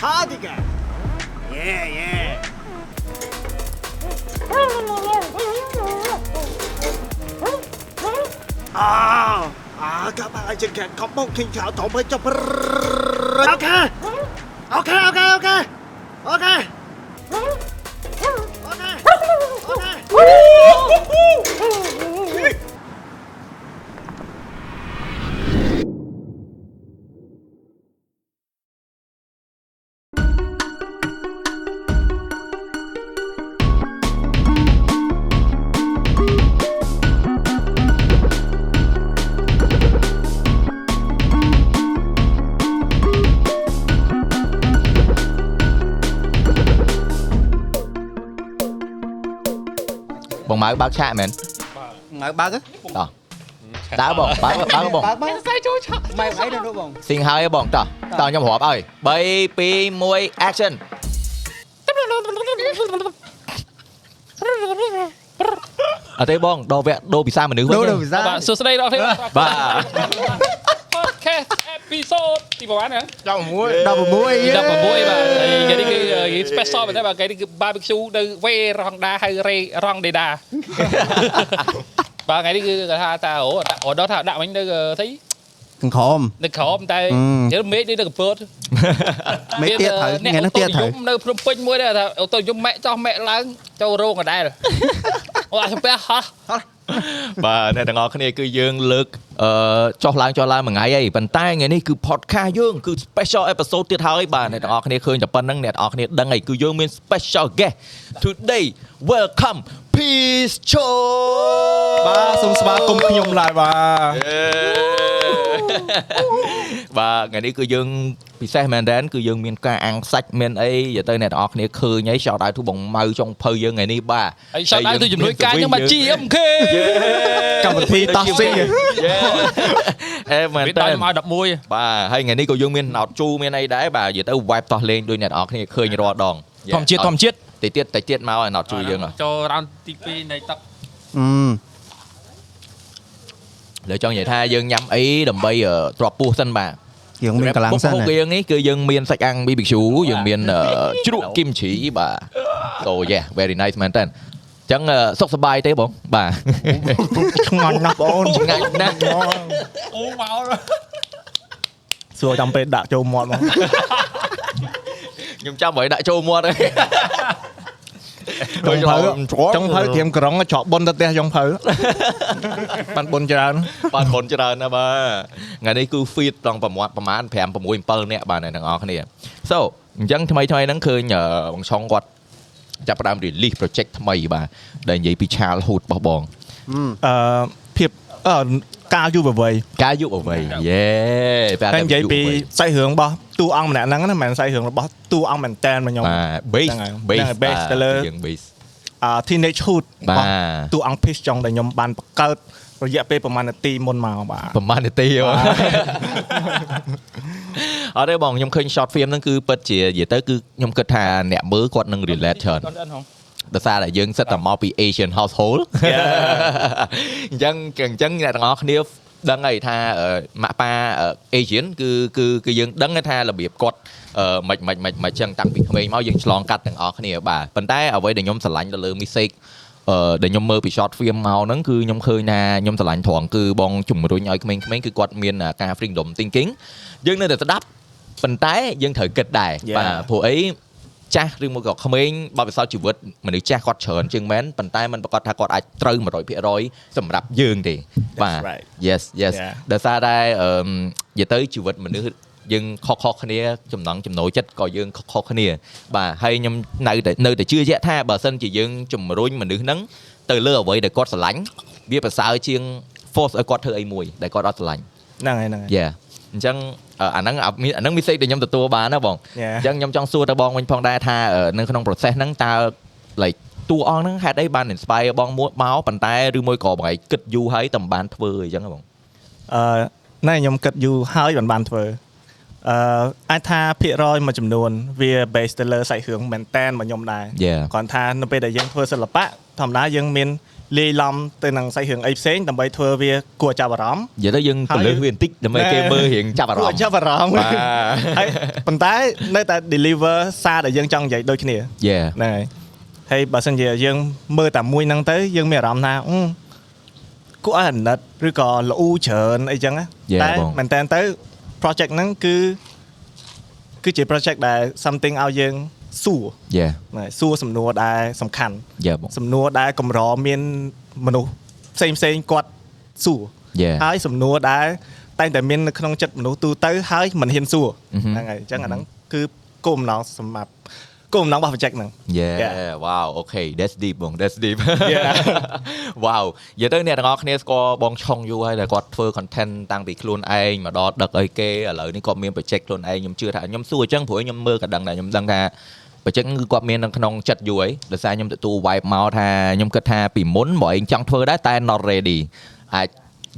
คาร์ดิแกนเย่เย่อ้าวอากาบอาเจนแกนคอมโบคิงขาวถมพระเจ้าพระรักค่ะ ស្អីចូលឆាក់បែបអីទៅនោះបងស៊ីងហើយបងតោះតោះខ្ញុំរាប់ឲ្យ3 2 1 action អត់ទេបងដល់វគ្គដូរភាសាមនុស្សវិញ ទីប្រហែលណា16 16បាទហើយគេនេះគឺគេ special មែនទេបាទគេនេះគឺ barbecue នៅវេរងដាហើយរេរងដេដាបាទថ្ងៃនេះគឺគេថាតាអូអូដល់ថាដាក់វិញនៅស្អីកង្ក្រមនៅក្រមតែអឺយើងមេឃនេះនៅកំពតមេទៀតត្រូវថ្ងៃហ្នឹងទៀតត្រូវនៅភ្នំពេញមួយដែរថាអូតូយំម៉ែចោះម៉ែឡើងចូលរោងកដែលអូអាសំពះហោះ បាទអ្នកទាំងអស់គ្នាគឺយើងលើកអឺចុះឡើងចុះឡើងមួយថ្ងៃហើយប៉ុន្តែថ្ងៃនេះគឺ podcast យើងគឺ special episode ទៀតហើយបាទអ្នកទាំងអស់គ្នាឃើញតែប៉ុណ្្នឹងអ្នកទាំងអស់គ្នាដឹងហើយគឺយើងមាន special guest today welcome peace show បាទសូមស្វាគមន៍ខ្ញុំឡើយបាទ បាទថ្ងៃនេះគឺយើងពិសេសមែនតើគឺយើងមានការអាំងសាច់មានអីនិយាយទៅអ្នកទាំងអស់គ្នាឃើញហើយ shout out ទៅបងម៉ៅចុងភៅយើងថ្ងៃនេះបាទហើយសោះដល់ទៅជំនួយការខ្ញុំមក GMK កម្មវិធីតោះស៊ីអេមែនវាតើដល់មក11បាទហើយថ្ងៃនេះក៏យើងមានណោតជូមានអីដែរបាទនិយាយទៅ vibe តោះលេងដូចអ្នកនរគ្នាឃើញរាល់ដងធម្មជាតិធម្មជាតិតិចទៀតតិចទៀតមកឲ្យណោតជូយើងហ៎ចូល round ទី2នៃទឹកអឺ លើចង់និយាយថាយើងញ៉ាំអីដើម្បីអឺទ្របពោះសិនបាទយើងមានកម្លាំងសិនមុខយើងនេះគឺយើងមានសាច់អាំង BBQ យើងមានអឺជ្រក់គីមជីបាទ so yeah very nice មែនតើអញ្ចឹងអឺសុខសប្បាយទេបងបាទឆ្ងាញ់ណាស់បងឆ្ងាញ់ណាស់អូមកសួរចាំពេលដាក់ចូលមាត់មកខ្ញុំចាំឲ្យដាក់ចូលមាត់ហើយ ចុងភៅចុងភៅត្រៀមក្រុងច្រកបុនទៅផ្ទះចុងភៅបានបុនច្រើនបាទคนច្រើនណាស់បាទថ្ងៃនេះគឺ feed ដល់ប្រមាណប្រមាណ5 6 7នាក់បាទអ្នកទាំងអស់គ្នា so អញ្ចឹងថ្មីថ្មីហ្នឹងឃើញអឺបងឆុងគាត់ចាប់ផ្ដើម release project ថ្មីបាទដែលនិយាយពី childhood របស់បងអឺភាពអឺ ការយុវវ័យការយុវវ័យយេតែនិយាយពីសាច់រឿងរបស់តួអង្គម្នាក់ហ្នឹងណាមិនមែនសាច់រឿងរបស់តួអង្គមែនតែនមកខ្ញុំបាទ base ហ្នឹងហើយ base ហ្នឹងហើយ base ទៅលើយើង base អា teenage hood បាទរបស់តួអង្គ Peach ចុងដែលខ្ញុំបានបង្កើតរយៈពេលប្រហែលនាទីមុនមកបាទប្រហែលនាទីហ៎អត់ទេបងខ្ញុំឃើញ short film ហ្នឹងគឺពិតជានិយាយទៅគឺខ្ញុំគិតថាអ្នកមើលគាត់នឹង relate ច្រើនគាត់អត់ហង ដោយសារតែយើងសិតតែមកពី Asian household អញ្ចឹងអញ្ចឹងអ្នកទាំងអស់គ្នាដឹងហើយថាអឺម៉ាក់ប៉ាអឺ Asian គឺគឺគឺយើងដឹងថារបៀបគាត់អឺមិនមិនមិនមិនចឹងតាំងពីក្មេងមកយើងឆ្លងកាត់ទាំងអស់គ្នាបាទប៉ុន្តែអ្វីដែលខ្ញុំស្រឡាញ់ទៅលើ music អឺដែលខ្ញុំមើលពី short film មកហ្នឹងគឺខ្ញុំឃើញថាខ្ញុំស្រឡាញ់ត្រង់គឺបងជំរុញឲ្យក្មេងៗគឺគាត់មានការ freedom thinking យើងនៅតែស្ដាប់ប៉ុន្តែយើងត្រូវគិតដែរ Yeah. បាទព្រោះអី ចាស់ឬមួយក៏ក្មេងបបិសោតជីវិតមនុស្សចាស់គាត់ច្រើនជាងមែនប៉ុន្តែมันប្រកាសថាគាត់អាចត្រូវ100%សម្រាប់យើងទេបាទ right yes yes Yeah. ដោយសារតែអឺមនិយាយទៅជីវិតមនុស្សយើងខុសៗគ្នាចំណងចំណូលចិត្តក៏យើងខុសៗគ្នា បាទហើយខ្ញុំនៅតែនៅតែជឿជាក់ថាបើសិនជាយើងជំរុញមនុស្សហ្នឹងទៅលើអ្វីដែលគាត់ស្រឡាញ់វាប្រសើរជាង force ឲ្យគាត់ធ្វើអីមួយដែលគាត់អត់ស្រឡាញ់ហ្នឹងហើយហ្នឹងហើយយ៉ាអញ្ចឹង អឺអាហ្នឹងអាអាហ្នឹង mistake ដែលខ្ញុំទទួលបានណាបង Yeah. អញ្ចឹងខ្ញុំចង់សួរទៅបងវិញផងដែរថាអឺនៅក្នុង process ហ្នឹងតើ like តួអង្គហ្នឹងហេតុអីបាន inspire បងមួយមកប៉ុន្តែឬមួយក៏បងឯងគិតយូរហើយតែមិនបានធ្វើអីចឹងហ៎បងអឺណែខ្ញុំគិតយូរហើយបានបានធ្វើអឺអាចថាភាគរយមួយចំនួនវា base ទៅលើសាច់រឿងមែនតែនរបស់ខ្ញុំដែរ Yeah គ្រាន់ថានៅពេលដែលយើងធ្វើសិល្បៈធម្មតាយើងមាន លាយឡំទៅនឹងសាច់រឿងអីផ្សេងដើម្បីធ្វើវាគួរចាប់អារម្មណ៍និយាយទៅយើងហើយទៅលើសវាបន្តិចដើម្បីណែគេមើលរៀងចាប់អារគួរម្មណ៍ចាប់អារម្មណ៍បាទហើយប៉ុន្តែនៅតែ deliver សារដែលយើងចង់និយាយដូចគ្នា Yeah ហ្នឹងហើយហើយបើសិនជាយើងមើលតែមួយហ្នឹងទៅយើងមានអារម្មណ៍ថាអឺគួរឲ្យអាណិតឬក៏ល្អូច្រើនអីចឹងណា Yeah តែបងមែនតើទៅ project ហ្នឹងគឺគឺជា project ដែល something ឲ្យយើង សួរ Yeah ហ្នឹងហើយសួរសំណួរដែលសំខាន់ Yeah បងសំណួរដែលកម្រមានមនុស្សផ្សេងផ្សេងៗគាត់សួរ Yeah ហើយសំណួរដែលតែងតែមាននៅក្នុងចិត្តមនុស្សទូទៅហើយមិនហ៊ានសួរអឺហឹមហ្នឹងហើយអញ្ចឹងអាហ្នឹងគឺគោលបំណងសម្រាប់គោលបំណងរបស់ project ហ្នឹង Yeah Yeah. wow okay that's deep បង that's deep Yeah. wow និយាយទៅអ្នកទាំងអស់គ្នាស្គាល់បងឆុងយូរហើយដែលគាត់ធ្វើ content តាំងពីខ្លួនឯងមកដល់ដឹកអីគេឥឡូវនេះគាត់មាន project ខ្លួនឯងខ្ញុំជឿថាខ្ញុំសួរអញ្ចឹងព្រោះខ្ញុំមើលក៏ដឹងដែរខ្ញុំដឹងថា project ហ្នឹងគឺគាត់មាននៅក្នុងចិត្តយូរហើយដោយសារខ្ញុំទទួល vibe មកថាខ្ញុំគិតថាពីមុនបើឯងចង់ធ្វើដែរតែ not ready អាច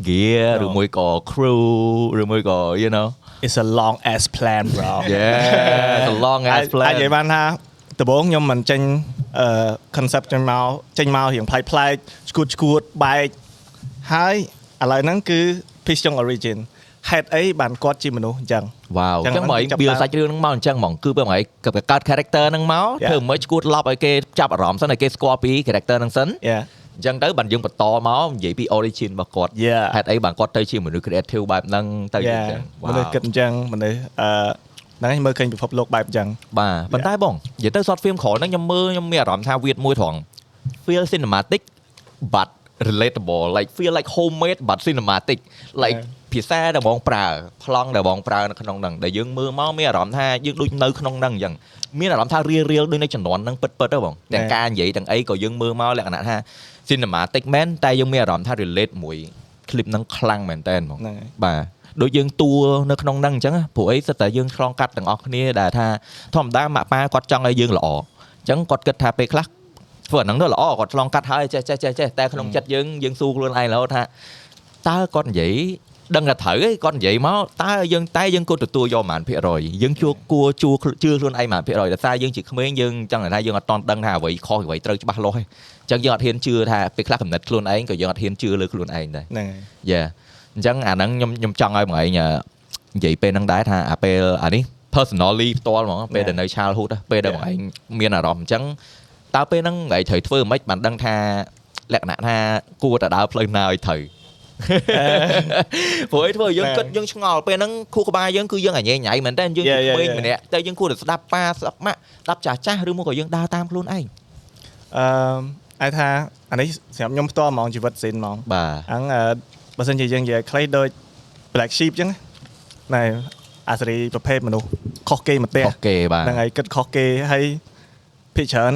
gear ឬ No. មួយក៏ crew ឬមួយក៏ you know It's a long ass plan bro yeah it's a long អាច ass plan អាចនិយាយបានថាដំបូងខ្ញុំមិនចេញអឺ concept ចេញមកចេញមករៀងប្លែកប្លែកឈួតឈួតបែកហើយឥឡូវហ្នឹងគឺ Peace Jong Origin ហេតុអីបានគាត់ជាមនុស្សអញ្ចឹងវ៉ាវអចឹងញ្ចឹងមកឯងចាប់បៀលដើមសាច់រឿងហ្នឹងមកអញ្ចឹងហ្មងគឺពេលមកឯងក៏កើត character ហ្នឹងមក Yeah. ធ្វើមិនឈួតឡប់ឲ្យគេចាប់អារម្មណ៍សិនឲ្យគេស្គាល់ពី character ហ្នឹងសិន Yeah អញ្ចឹងទៅបានយើងបន្តមកនិយាយពី origin របស់គាត់ Yeah ហេតុអីបានគាត់ទៅជាមនុស្ស creative បែបហ្នឹងទៅអយ៉ាញ្ចឹងមនុស្សគិតអញ្ចឹងមនុស្សអឺហ្នឹងឯងមើលឃើញពិភពលោកបែបអញ្ចឹងបាទប៉ុន្តែបងនិយាយទៅ short film ក្រោយហ្នឹងខ្ញុំមើលខ្ញុំមានអារម្មណ៍ថាវាមួយត្រង់ feel cinematic but relatable like feel like homemade but cinematic like ភាសាដែលបងប្រើប្លង់ដែលបងប្រើនៅក្នុងហ្នឹងដែលយើងមើលមកមានអារម្មណ៍ថាយើងដូចនៅក្នុងហ្នឹងអញ្ចឹងមានអារម្មណ៍ថារៀលរៀលដូចនៅជំនាន់ហ្នឹងពិតពិតទៅបងទាំងការនិយាយទាំងអីក៏យើងមើលមកលក្ខណៈថា cinematic មែនតែយើងមានអារម្មណ៍ថា relate មួយ clip ហ្នឹងខ្លាំងមែនតើហ្មងហ្នឹងហើយបាទដូចយើងតួនៅក្នុងហ្នឹងអញ្ចឹងណាព្រោះអីសិតតែយើងឆ្លងកាត់ទាំងអស់គ្នាដែលថាធម្មតាម៉ាក់ប៉ាគាត់ចង់ឲ្យយើងល្អអញ្ចឹងគាត់គិតថាពេលខ្លះធ្វើអាហ្នឹងទៅល្អគាត់ឆ្លងកាត់ហើយចេះចេះចេះចេះតែក្នុងចិត្តយើងយើងស៊ូខ្លួនឯងរហូតថាតើគាត់និយាយ ដឹងថាត្រូវឯងគាត់និយាយមកតើយើងតែយើងគួរទទួលយកប៉ុន្មានភាគរយយើងជួគួរជួជឿខ្លួនឯងប៉ុន្មានភាគរយដោយសារយើងជាក្មេងយើងចង់ថាយើងអត់តន់ដឹងថាអ្វីខុសអ្វីត្រូវច្បាស់លាស់ទេអញ្ចឹងយើងអត់ហ៊ានជឿថាពេលខ្លះកំណត់ខ្លួនឯងក៏យើងអត់ហ៊ានជឿលើខ្លួនឯងដែរហ្នឹងហើយយ៉ាអញ្ចឹងអាហ្នឹងខ្ញុំខ្ញុំចង់ឲ្យបងឯងអឺនិយាយពេលហ្នឹងដែរថាអាពេលអានេះ personally ផ្ទាល់ហ្មងពេលដែលនៅ childhood ណាពេលដែលបងឯងមានអារម្មណ៍អញ្ចឹងតើពេលហ្នឹងបងឯងត្រូវធ្វើមិនបានដឹងថាលក្ខណៈថាគួរតែដើរផ្លូវណាឲ្យត្រូវ ព្រោះអីធ្វើឲ្យយើងគិតយើងឆ្ងល់ពេលហ្នឹងខួរក្បាលយើងគឺយើងអញញ៉ៃមែនតើយើងជា Yeah, yeah, ក្មេង yeah. ម្នាក់តែយើងគួរតែស្ដាប់ប៉ាស្ដាប់ម៉ាក់ស្ដាប់ចាស់ចាស់ឬមកក៏យើងដើរតាមខ្លួនឯងអឺអាចថាអានេះសម្រាប់ខ្ញុំផ្ទាល់ហ្មងជីវិតស៊ីនហ្មងបាទអញ្ចឹងអឺបើសិនជាយើងនិយាយខ្លីដូច black sheep អញ្ចឹងណែអាសេរីប្រភេទមនុស្សខុសគេមកផ្ទះខុសគេបាទហ្នឹងហើយគិតខុសគេហើយភាគច្រើន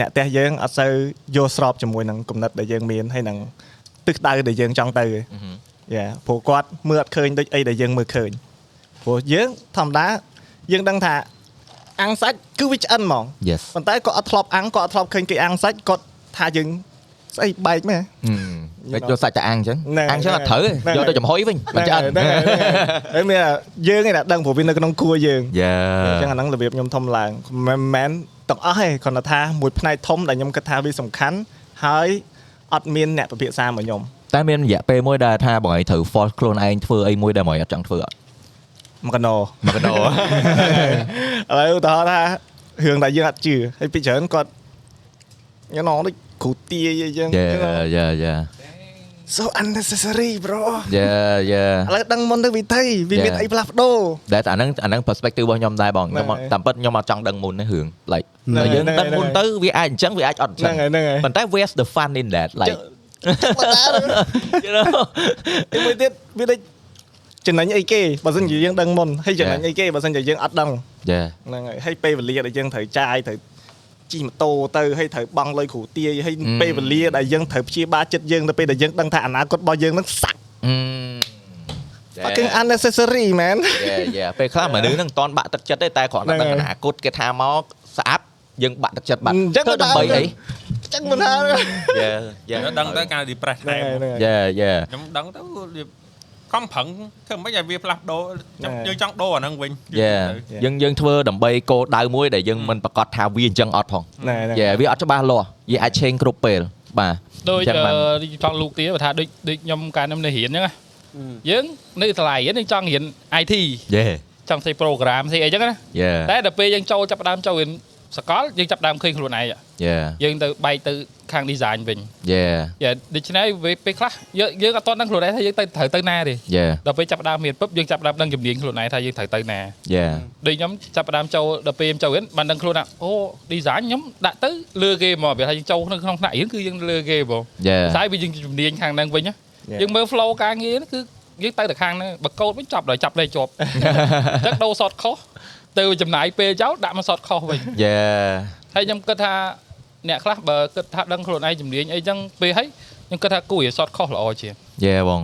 អ្នកផ្ទះយើងអត់សូវយល់ស្របជាមួយនឹងគំនិតដែលយើងមានហើយនឹង ទិសដៅដែលយើងចង់ទៅទេអឺហឹមយ៉ាព្រោះគាត់មើលអត់ឃើញដូចអីដែលយើងមើលឃើញព្រោះយើងធម្មតាយើងដឹងថាអាំងសាច់គឺវាឆ្អិនហ្មង yes ប៉ុន្តែគាត់អត់ធ្លាប់អាំងគាត់អត់ធ្លាប់ឃើញគេអាំងសាច់គាត់ថាយើងស្អីបែកមែនហឹមតែយកសាច់តែអាំងអញ្ចឹងហ្នឹងអាំងអញ្ចឹងអត់ត្រូវទេហ្នឹងយកទៅចំហុយវិញមិនឆ្អិនហ្នឹងហើយហ្នឹងហើយមានតែយើងឯងដែលដឹងព្រោះវានៅក្នុងគួរយើងយ៉ាអញ្ចឹងអាហ្នឹងរបៀបខ្ញុំធំឡើងមិនមែនទាំងអស់ទេគ្រាន់តែថាមួយផ្នែកធំដែលខ្ញុំគិតថាវាសំខាន់ហើយ អត់មានអ្នកពិភាក្សាមកខ្ញុំតែមានរយៈពេលមួយដែលថាបងឯងត្រូវ force ខ្លួនឯងធ្វើអីមួយដែលបងឯងអត់ចង់ធ្វើអត់មកកណោមកកដោឥឡូវឧទាហរណ៍ថារឿងដែលយើងអត់ជឿហើយពីច្រើនគាត់ញ៉ាំដូចគ្រូទាយអីចឹងយ៉ាយ៉ាយ៉ា so unnecessary bro យ៉ាយ៉ាឥឡូវដឹងមុនទៅវិធីវាមាន Yeah. អីផ្លាស់ប្ដូរតែអាហ្នឹងអាហ្នឹង perspective របស់ខ្ញុំដែរបងខ្ញុំហ្នឹងហើយតាមពិតខ្ញុំអត់ចង់ដឹងមុនទេរឿង like ហ្នឹងតែយើងហើយដឹងមុនហ្នឹងហើយទៅវាអាចអញ្ចឹងវាអាចអត់អញ្ចឹហ្នឹងងហើយហ្នឹងហើយប៉ុន្តែ where's the fun in that like you know ទីមួយទៀតវាដូចចំណេញអីគេបើមិនជាយើងដឹងមុនហើយចំណេញ Yeah. អីគេបើមិនជាយើងអត់ដឹងយ៉ាហ្នឹងហើយហើយពេលវេលាដែលយើងត្រូវចាយត្រូវ ជិះម៉ូតូទៅហើយត្រូវបង់លុយគ្រូទាយហើយ Mm. ពេលវេលាដែលយើងត្រូវព្យាបាលចិត្តយើងទៅពេលដែលយើងដឹងថាអនាគតរបស់យើងនឹងសាក់អឺ fucking unnecessary man យ៉ាយ៉ាពេលខ្លះមនុស្សហ្នឹងមិនតន់បាក់ទឹកចិត្តទេតែគ្រាន់តែហ្នឹងដឹងហើយអនាគតគេថាមកស្អាប់យើងបាក់ទឹកចិត្តបាត់អញ្ចឹងទៅដើម្បីទៅអីចឹងមិនថាហ្នឹងយ៉ាយ៉ាខ្ញុំដឹងទៅការ depress ថែហើយមហ្នឹងហើយយ៉ាយ៉ាខ្ញុំដឹងទៅវា ខំប្រឹងធ្វើមិនឲ្យវាផ្លាស់ប្ដូរចាំណែយើងចង់ដូរអាហ្នឹងវិញយ៉ាយើងយើងធ្វើដើម្បីគោលដៅមួយដែលយើងមិនប្រកាសថាវាអញ្ចឹងអត់ផងណែណែយ៉ាវាអត់ច្បាស់លាស់វាអាចឆេងគ្រប់ពេលបាទដូចអញ្ចឹងបានអឺចង់លូកទៀតបើថាដូចដូចខ្ញុំកាលខ្ញុំនៅរៀនអញ្ចឹងណាយើងនៅសាលារៀនយើងចង់រៀន IT យេចង់ស្អី program ស្អីអីចឹងណាយេតែដល់ពេលយើងចូលចាប់ផ្ដើមចូលរៀន សកលយើងចាប់ផ្ដើមឃើញខ្លួនឯងយេយើងទៅបែកទៅខាង design វិញយេយ៉ាដូច្នេះពេលពេលខ្លះយើងយើងអត់ទាន់ដឹងខ្លួនឯងថាយើងទៅត្រូវទៅណាទេយេដល់ពេលចាប់ផ្ដើមរៀនពុបយើងចាប់ផ្ដើមដឹងជំនាញខ្លួនឯងថាយើងត្រូវទៅណាយេដូចខ្ញុំចាប់ផ្ដើមចូលដល់ពេលខ្ញុំចូលរៀនបានដឹងខ្លួនថាអូ design ខ្ញុំដាក់ទៅលឺគេហ្មកវាថាយើងចូលក្នុងក្នុងថ្នាក់រៀនគឺយើងលឺគេហ្មងយេតែវាយើងជំនាញខាងហ្នឹងវិញណា Yeah. យើងមើល flow ការងារហ្នឹងគឺយើងទៅតែខាងហ្នឹងបើកូដវិញចាប់ដល់ចាប់លេខជាប់អញ្ចឹងដូរ short ខុស ទៅចំណាយពេលចោលដាក់មក short ខុសវិញយេហើយខ្ញុំគិតថាអ្នកខ្លះបើគិតថាដឹងខ្លួនឯងជំនាញអីចឹងពេលហើយខ្ញុំគិតថាគួរឲ្យ short ខុសល្អជាងយេបង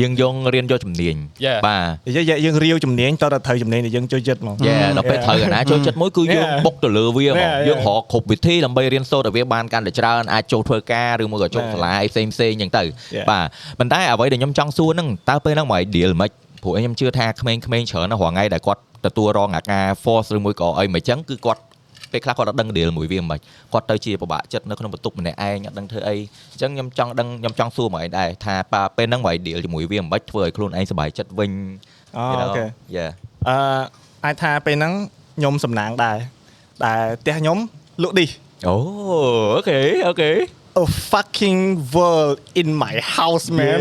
យើងយករៀនយកជំនាញ Yeah. បាទនិយាយយើងរាវជំនាញតើត្រូវជំនាញដែលយើងចូលចិត្តហ្មងយេដល់ពេលត្រូវកណាចូលចិត្តមួយគឺយើង Yeah. បុកទៅលើវាហ្មង Yeah, yeah. យើងរកគ្រប់វិធីដើម្បីរៀនសូត្រឲ្យវាបានកាន់តែច្រើនអាចចូលធ្វើការឬមួយក៏ចូល Yeah. សាលាអីផ្សេងផ្សេងៗអញ្ចឹងទៅ Yeah. បាទប៉ុន្តែអ្វីដែលខ្ញុំចង់សួរហ្នឹងតើពេលហ្នឹងមក deal មិនព្រោះខ្ញុំជឿថាក្មេងៗច្រើនណាស់រាល់ថ្ងៃដែលគាត់ ទទួលរងអាការ force ឬមួយក៏អីមិនអញ្ចឹងគឺគាត់ពេលខ្លះគាត់អត់ដឹង deal មួយវាមិនគាត់ទៅជាពិបាកចិត្តនៅក្នុងបន្ទប់ម្នាក់ឯងអត់ដឹងធ្វើអីអញ្ចឹងខ្ញុំចង់ដឹងខ្ញុំចង់សួរមកឯងដែរថាប៉ាពេលហ្នឹងមក deal ជាមួយវាមិនធ្វើឲ្យខ្លួនឯងសុបាយចិត្តវិញអូ you know? អូខេ Yeah អឺអាចថាពេលហ្នឹងខ្ញុំសំណាងដែរតែផ្ទះខ្ញុំលក់ឌីសអូokay okay a fucking world in my house man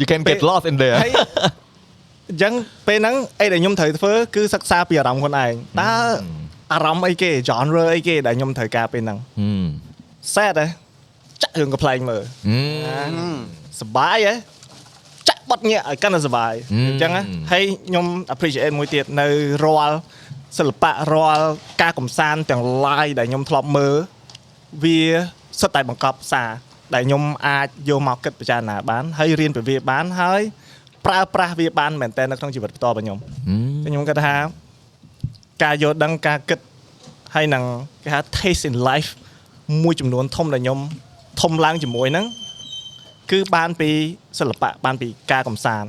you can get lost in there ហើយ អញ្ចឹងពេលហ្នឹងអីដែលខ្ញុំត្រូវធ្វើគឺសិក្សាពីអារម្មណ៍ខ្លួនឯងតើអារម្មណ៍អីគេ genre អីគេដែលខ្ញុំត្រូវការពេលហ្នឹង Hmm. sad ហ៎ចាក់រឿងកំ ប្លែងមើល Hmm. សបាយហ៎ចាក់បទញាក់ឲ្យកាន់តែសបាយហឹមអញ្ចឹងណាហើយខ្ញុំ appreciate មួយទៀតនៅរាល់សិល្បៈរាល់ការកំសាន្តទាំង live ដែលខ្ញុំធ្លាប់មើលវាសុទ្ធតែបង្កប់សារដែលខ្ញុំអាចយកមកគិតពិចារណាបានហើយរៀនពីវាបានហើយ ប្រើប្រាស់វាបានមែនតើនៅក្នុងជីវិតផ្ទាល់របស់ខ្ញុំ Hmm. ខ្ញុំគិតថាការយល់ដឹងការគិតហើយនឹងគេហៅ taste in life មួយចំនួនធំដែលខ្ញុំធំឡើងជាមួយហ្នឹងគឺបានពីសិល្បៈបានពីការកំសាន្ត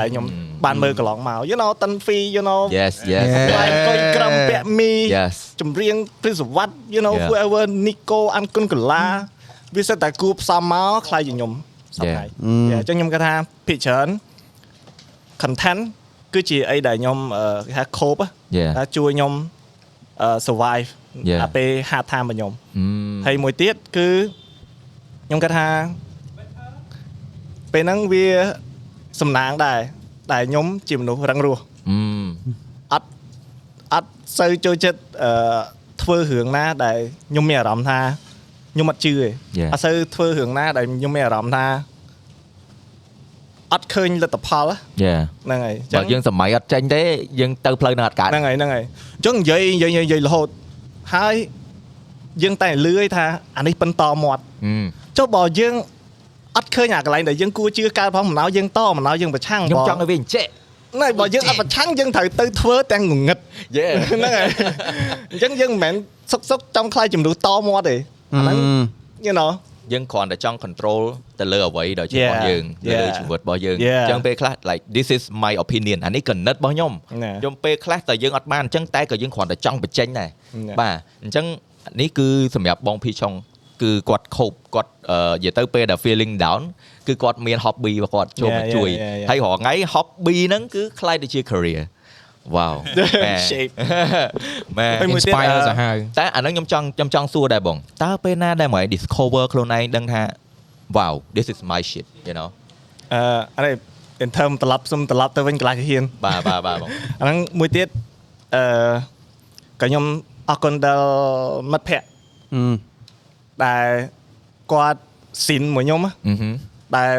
ដែលខ្ញុំបានមើលកន្លងមក you know តិនហ្វី you know Yes yes Yeah. ខ្លាយកុយក្រំពាក់មី Yes ចម្រៀងព្រឹសវត្ត you know Yeah. whoever Nico អានគុណកលាវាសិតតែគួបផ្សំមកខ្លាយជាខ្ញុំសប្តាហ៍ Yeah. អញ្ចឹងខ្ញុំគាត់ថាភាគច្រើន content គឺជាអីដែលខ្ញុំអឺគេថា cope á, Yeah ថាជួយខ្ញុំអឺ survive Yeah. អាពេល hard time របស់ខ្ញុំ Hmm. ហើយមួយទៀតគឺខ្ញុំគាត់ថាពេលហ្នឹងវាសំណាងដែរតែខ្ញុំជាមនុស្សរឹងរូស Hmm. អត់អត់សូវចូលចិត្តអឺធ្វើរឿងណាដែលខ្ញុំមានអារម្មណ៍ថាខ្ញុំអត់ជឿទេ Yeah. អត់សូវធ្វើរឿងណាដែលខ្ញុំមានអារម្មណ៍ថា អត់ឃើញលទ្ធផល Yeah ហ្នឹងហើយបើយើងសម័យអត់ចេញទេយើងទៅផ្លូវនឹងអត់កើតហ្នឹងហើយហ្នឹងហើយអញ្ចឹងនិយាយនិយាយនិយាយរហូតហើយយើងតែលឺឯថាអានេះបន្តមាត់ Hmm. ចុះបើយើងអត់ឃើញអាកន្លែងដែលយើងគួរជឿកើតផងម្ដងយើងតម្ដងយើងប្រឆាំងខ្ញុំបងចង់ឲ្យវាអញ្ចេះណែបើយើងអត់ប្រឆាំងយើងត្រូវទៅធ្វើទាំងងងឹត Yeah ហ្នឹងហើយអញ្ចឹងយើងមិនមែនសុកសុកចង់ខ្លាយជំនួសតមាត់ទេអាហ្នឹង you know យើងគ្រាន់តែចង់ control ទៅលើអ្វីដែលជារបស់ Yeah. យើងទៅលើ Yeah. ជីវិតរបស់យើង Yeah. អញ្ចឹងពេលខ្លះ like this is my opinion អានេះកណិតរបស់ខ្ញុំណែខ្ញុំពេលខ្លះតែយើងអត់បានអញ្ចឹងតែក៏យើងគ្រាន់តែចង់បញ្ចេញដែរណែបាទអញ្ចឹងនេះគឺសម្រាប់បងភីឆុងគឺគាត់ខូបគាត់អឺនិយាយទៅពេលដែល feeling down គឺគាត់មាន hobby របស់គាត់ចូលមក Yeah, yeah, ជួយ yeah, yeah. ហើយរាល់ថ្ងៃ hobby ហ្នឹងគឺខ្លាយទៅជា career wow មែន Shape មែនហើយមួយទៀត inspire អឺសាហាវតែអាហ្នឹងខ្ញុំចង់ខ្ញុំចង់សួរដែរបងតើពេលណាដែលមក discover ខ្លួនឯងដឹងថា wow this is my shit you know អឺអរេ in term ត្រឡប់សុំត្រឡប់ទៅវិញកន្លះជាហ៊ានបាទបាទបាទបងអាហ្នឹងមួយទៀតអឺក៏ខ្ញុំអរគុណដល់មិត្តភ័ក្តិដែលគាត់ស៊ីនមួយខ្ញុំណាអឺហឹមដែល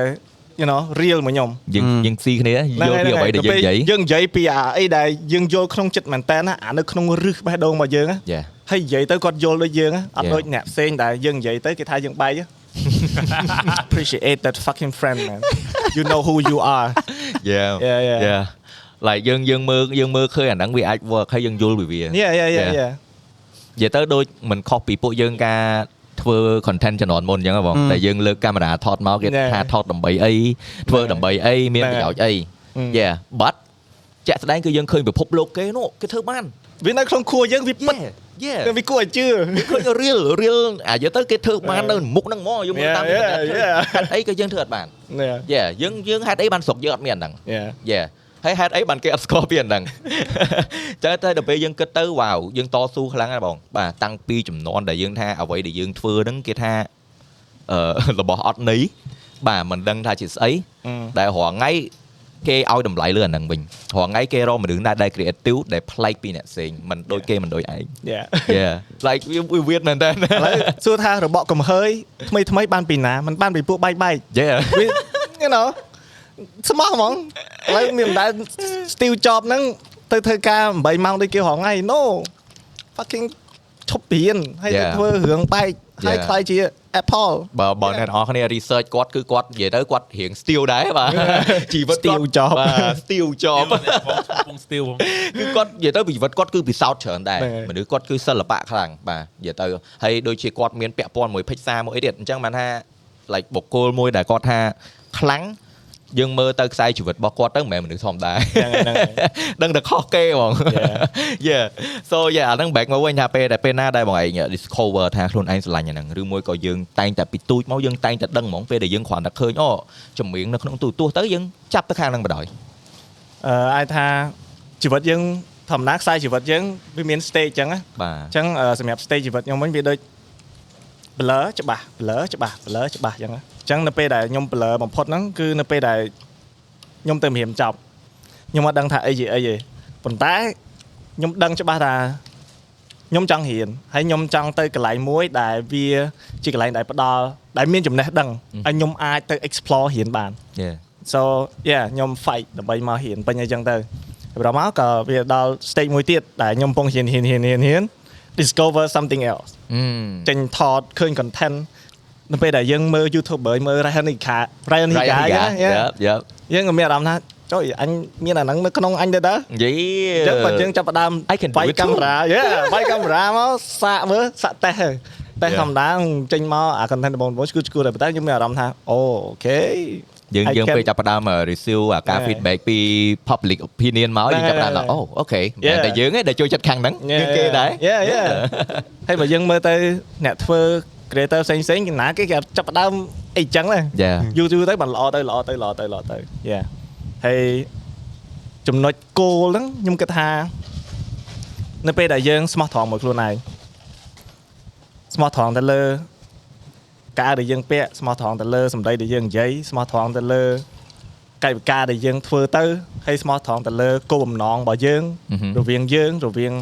you know real មួយខ្ញុំយើងយើងស៊ីគ្នាយល់ពីអ្វីដែលយើងនិយាយយើងនិយាយពីអាអីដែលយើងយល់ក្នុងចិត្តមែនតើណាអានៅក្នុងរឹសបេះដូងរបស់យើងណា Yeah ហើយនិយាយទៅគាត់យល់ដូចយើងណាអត់ Yeah. ដូចអ្នកផ្សេងដែលយើងនិយាយទៅគេថាយើងបែក appreciate that fucking friend man you know who you are yeah Yeah, yeah. yeah like យើងយើងមើលយើងមើលឃើញអាហ្នឹងវាអាច work ហើយយើងយល់ពីវា yeah yeah yeah Yeah. yeah និយាយទៅដូចមិនខុសពីពួកយើងការ ធ្វើ content ជំនាន់មុនអញ្ចឹងហ៎បងតែយើងលើកកាមេរ៉ាថតមកគេ Yeah. ថាថតដើម្បីអីធ្វើដើម្បីអីមាន Yeah. ប្រយោជន៍អី Mm. yeah but ជាក់ស្ដែងគឺយើងឃើញពិភពលោកគេនោះគេធ្វើបានវានៅក្នុងខួរយើងវាពិត yeah វាគួរឲ្យជឿឃើញ real real អាយកទៅគេធ្វើបាននៅមុខហ្នឹងហ្មងយើងមើលតាម Yeah, អ៊ីនធឺណិត yeah, yeah. ហេតុអីក៏យើងធ្វើអត់បាននេះ yeah យើងយើងហេតុអីបានស្រុកយើងអត់មានហ្នឹង Yeah. Yeah ហើយហេតុអីបានគេអត់ស្គាល់ពីអាហ្នឹងចឹងតែដល់ពេលយើងគិតទៅវ៉ាវយើងតស៊ូខ្លាំងណាស់បងបាទតាំងពីចំនួនដែលយើងថាអ្វីដែលយើងធ្វើហ្នឹងគេថាអឺរបស់អត់ន័យបាទមិនដឹងថាជាស្អីដែលរងថ្ងៃគេឲ្យតម្លៃលើអាហ្នឹងវិញរងថ្ងៃគេរកមនុស្សណាដែល creative ដែលប្លែកពីអ្នកផ្សេងមិនដូចគេមិនដូចឯង Yeah. yeah like វាវា weird មែនតើឥឡូវសួរថារបកកំហើយថ្មីថ្មីបានពីណាมันបានពីពួកបែកបែក yeah វា you know ស្មោះហ្មងឥឡូវមានមិនដែល Steve Jobs ហ្នឹងទៅធ្វើការ8ម៉ោងដូចគេរងថ្ងៃ no fucking ឈប់ព្រៀនហើយទៅ Yeah. ធ្វើរឿងបែកហើយ Yeah. ខ្លាយជា Apple បើបើអ្នកនរគ្នា research គាត់គឺគាត់និយាយទៅគាត់រៀង still ដែរបាទជីវិតគាត់ Steve Jobs បាទ still job ពង steel គឺគាត់និយាយទៅជីវិតគាត់គឺពិសោធន៍ច្រើនដែរហ្នឹងហើយមនុស្សគាត់គឺសិល្បៈខ្លាំងបាទនិយាយទៅហើយដូចជាគាត់មានពាក់ព័ន្ធមួយភិក្សាមួយអីទៀតអញ្ចឹងបានថា like បុគ្គលមួយដែលគាត់ថាខ្លាំង យើងមើលទៅខ្សែជីវិតរបស់គាត់ទៅមិនមែនមនុស្សធម្មតាហ្នឹងហើយហ្នឹងហើយដឹងតែខុសគេហ្មង Yeah. yeah so yeah អាហ្នឹង back មកវិញថាពេលដែលពេលណាដែលបងឯង discover ថាខ្លួនឯងស្រឡាញ់អាហ្នឹងឬមួយក៏យើងតែងតែពីទូចមកយើងតែងតែដឹងហ្មងពេលដែលយើងគ្រាន់តែឃើញអូចម្រៀងនៅក្នុងទូរទស្សន៍ទៅយើងចាប់ទៅខាងហ្នឹងបដ ாய் អឺអាចថាជីវិតយើងធម្មតាខ្សែជីវិតយើងវាមាន stage អញ្ចឹងណាបាទអញ្ចឹងអឺសម្រាប់ stage ជីវិតខ្ញុំវិញវាដូច blur ច្បាស់ blur ច្បាស់ blur ច្បាស់អញ្ចឹងណាអញ្ចឹងនៅពេលដែលខ្ញុំ blur បំផុតហ្នឹងគឺនៅពេលដែលខ្ញុំទៅរៀមចប់ខ្ញុំអត់ដឹងថាអីជាអីទេប៉ុន្តែខ្ញុំដឹងច្បាស់ថាខ្ញុំចង់រៀនហើយខ្ញុំចង់ទៅកន្លែងមួយដែលវាជាកន្លែងដែលផ្ដល់ដែលមានចំណេះដឹងហើយខ្ញុំអាចទៅ explore រៀនបាន yeah so yeah ខ្ញុំ fight ដើម្បីមកហ៊ានពេញអីចឹងទៅប្រហែលមកក៏វាដល់ stage មួយទៀតដែលខ្ញុំកំពុងហ៊ានហ៊ានហ៊ានហ៊ានហ៊ាន discover something else អឺចេញថតឃើញ content នៅពេលដែលយើងមើល YouTuber មើល Ryan Nika Ryan Nika យ៉ា yeah, យ៉ាយ៉ាយើងក៏មានអារម្មណ៍ថាចុយអញមានអាហ្នឹងនៅក្នុងអញទៅតើយីអញ្ចឹងបើយើងចាប់ផ្ដើម I can do បាយ it too. កាមេរ៉ា yeah បាយកាមេរ៉ាមកសាកមើលសាកតេស្តទៅតេស្ត Yeah. ធម្មតាចេញមកអា content បងប្អូនឈឺឈឺតែប៉ុន្តែខ្ញុំមានអារម្មណ៍ថាអូអូខេ យើង I យើង can- ពេលចាប់ផ្ដើម receive អាការ Yeah. feedback ពី public opinion មកយើងចាប់ផ្ដើមថាអូអូខេមែន Yeah. តែយើងឯងដែលចូលចិត្តខាងហ្នឹងគឺគេដែរយ៉ាយ៉ាហើយបើយើងមើលទៅអ្នកធ្វើ creator ផ្សេងផ្សេងៗណាគេគេចាប់ផ្ដើមអីចឹងដែរយ៉ាយូរយូរទៅបានល្អទៅល្អទៅល្អទៅល្អទៅយ៉ាហើយចំណុចគោលហ្នឹងខ្ញុំគិតថានៅពេលដែលយើងស្មោះត្រង់មួយខ្លួនឯងស្មោះត្រង់ទៅលើ ការដែលយើងពាក់ស្មោះត្រង់ទៅលើសម្ដីដែលយើងនិយាយស្មោះត្រង់ទៅលើកាយវិការដែលយើងធ្វើទៅហើយស្មោះត្រង់ទៅលើគោលបំណងរបស់យើងអឺហឹមរវាងយើងរវាង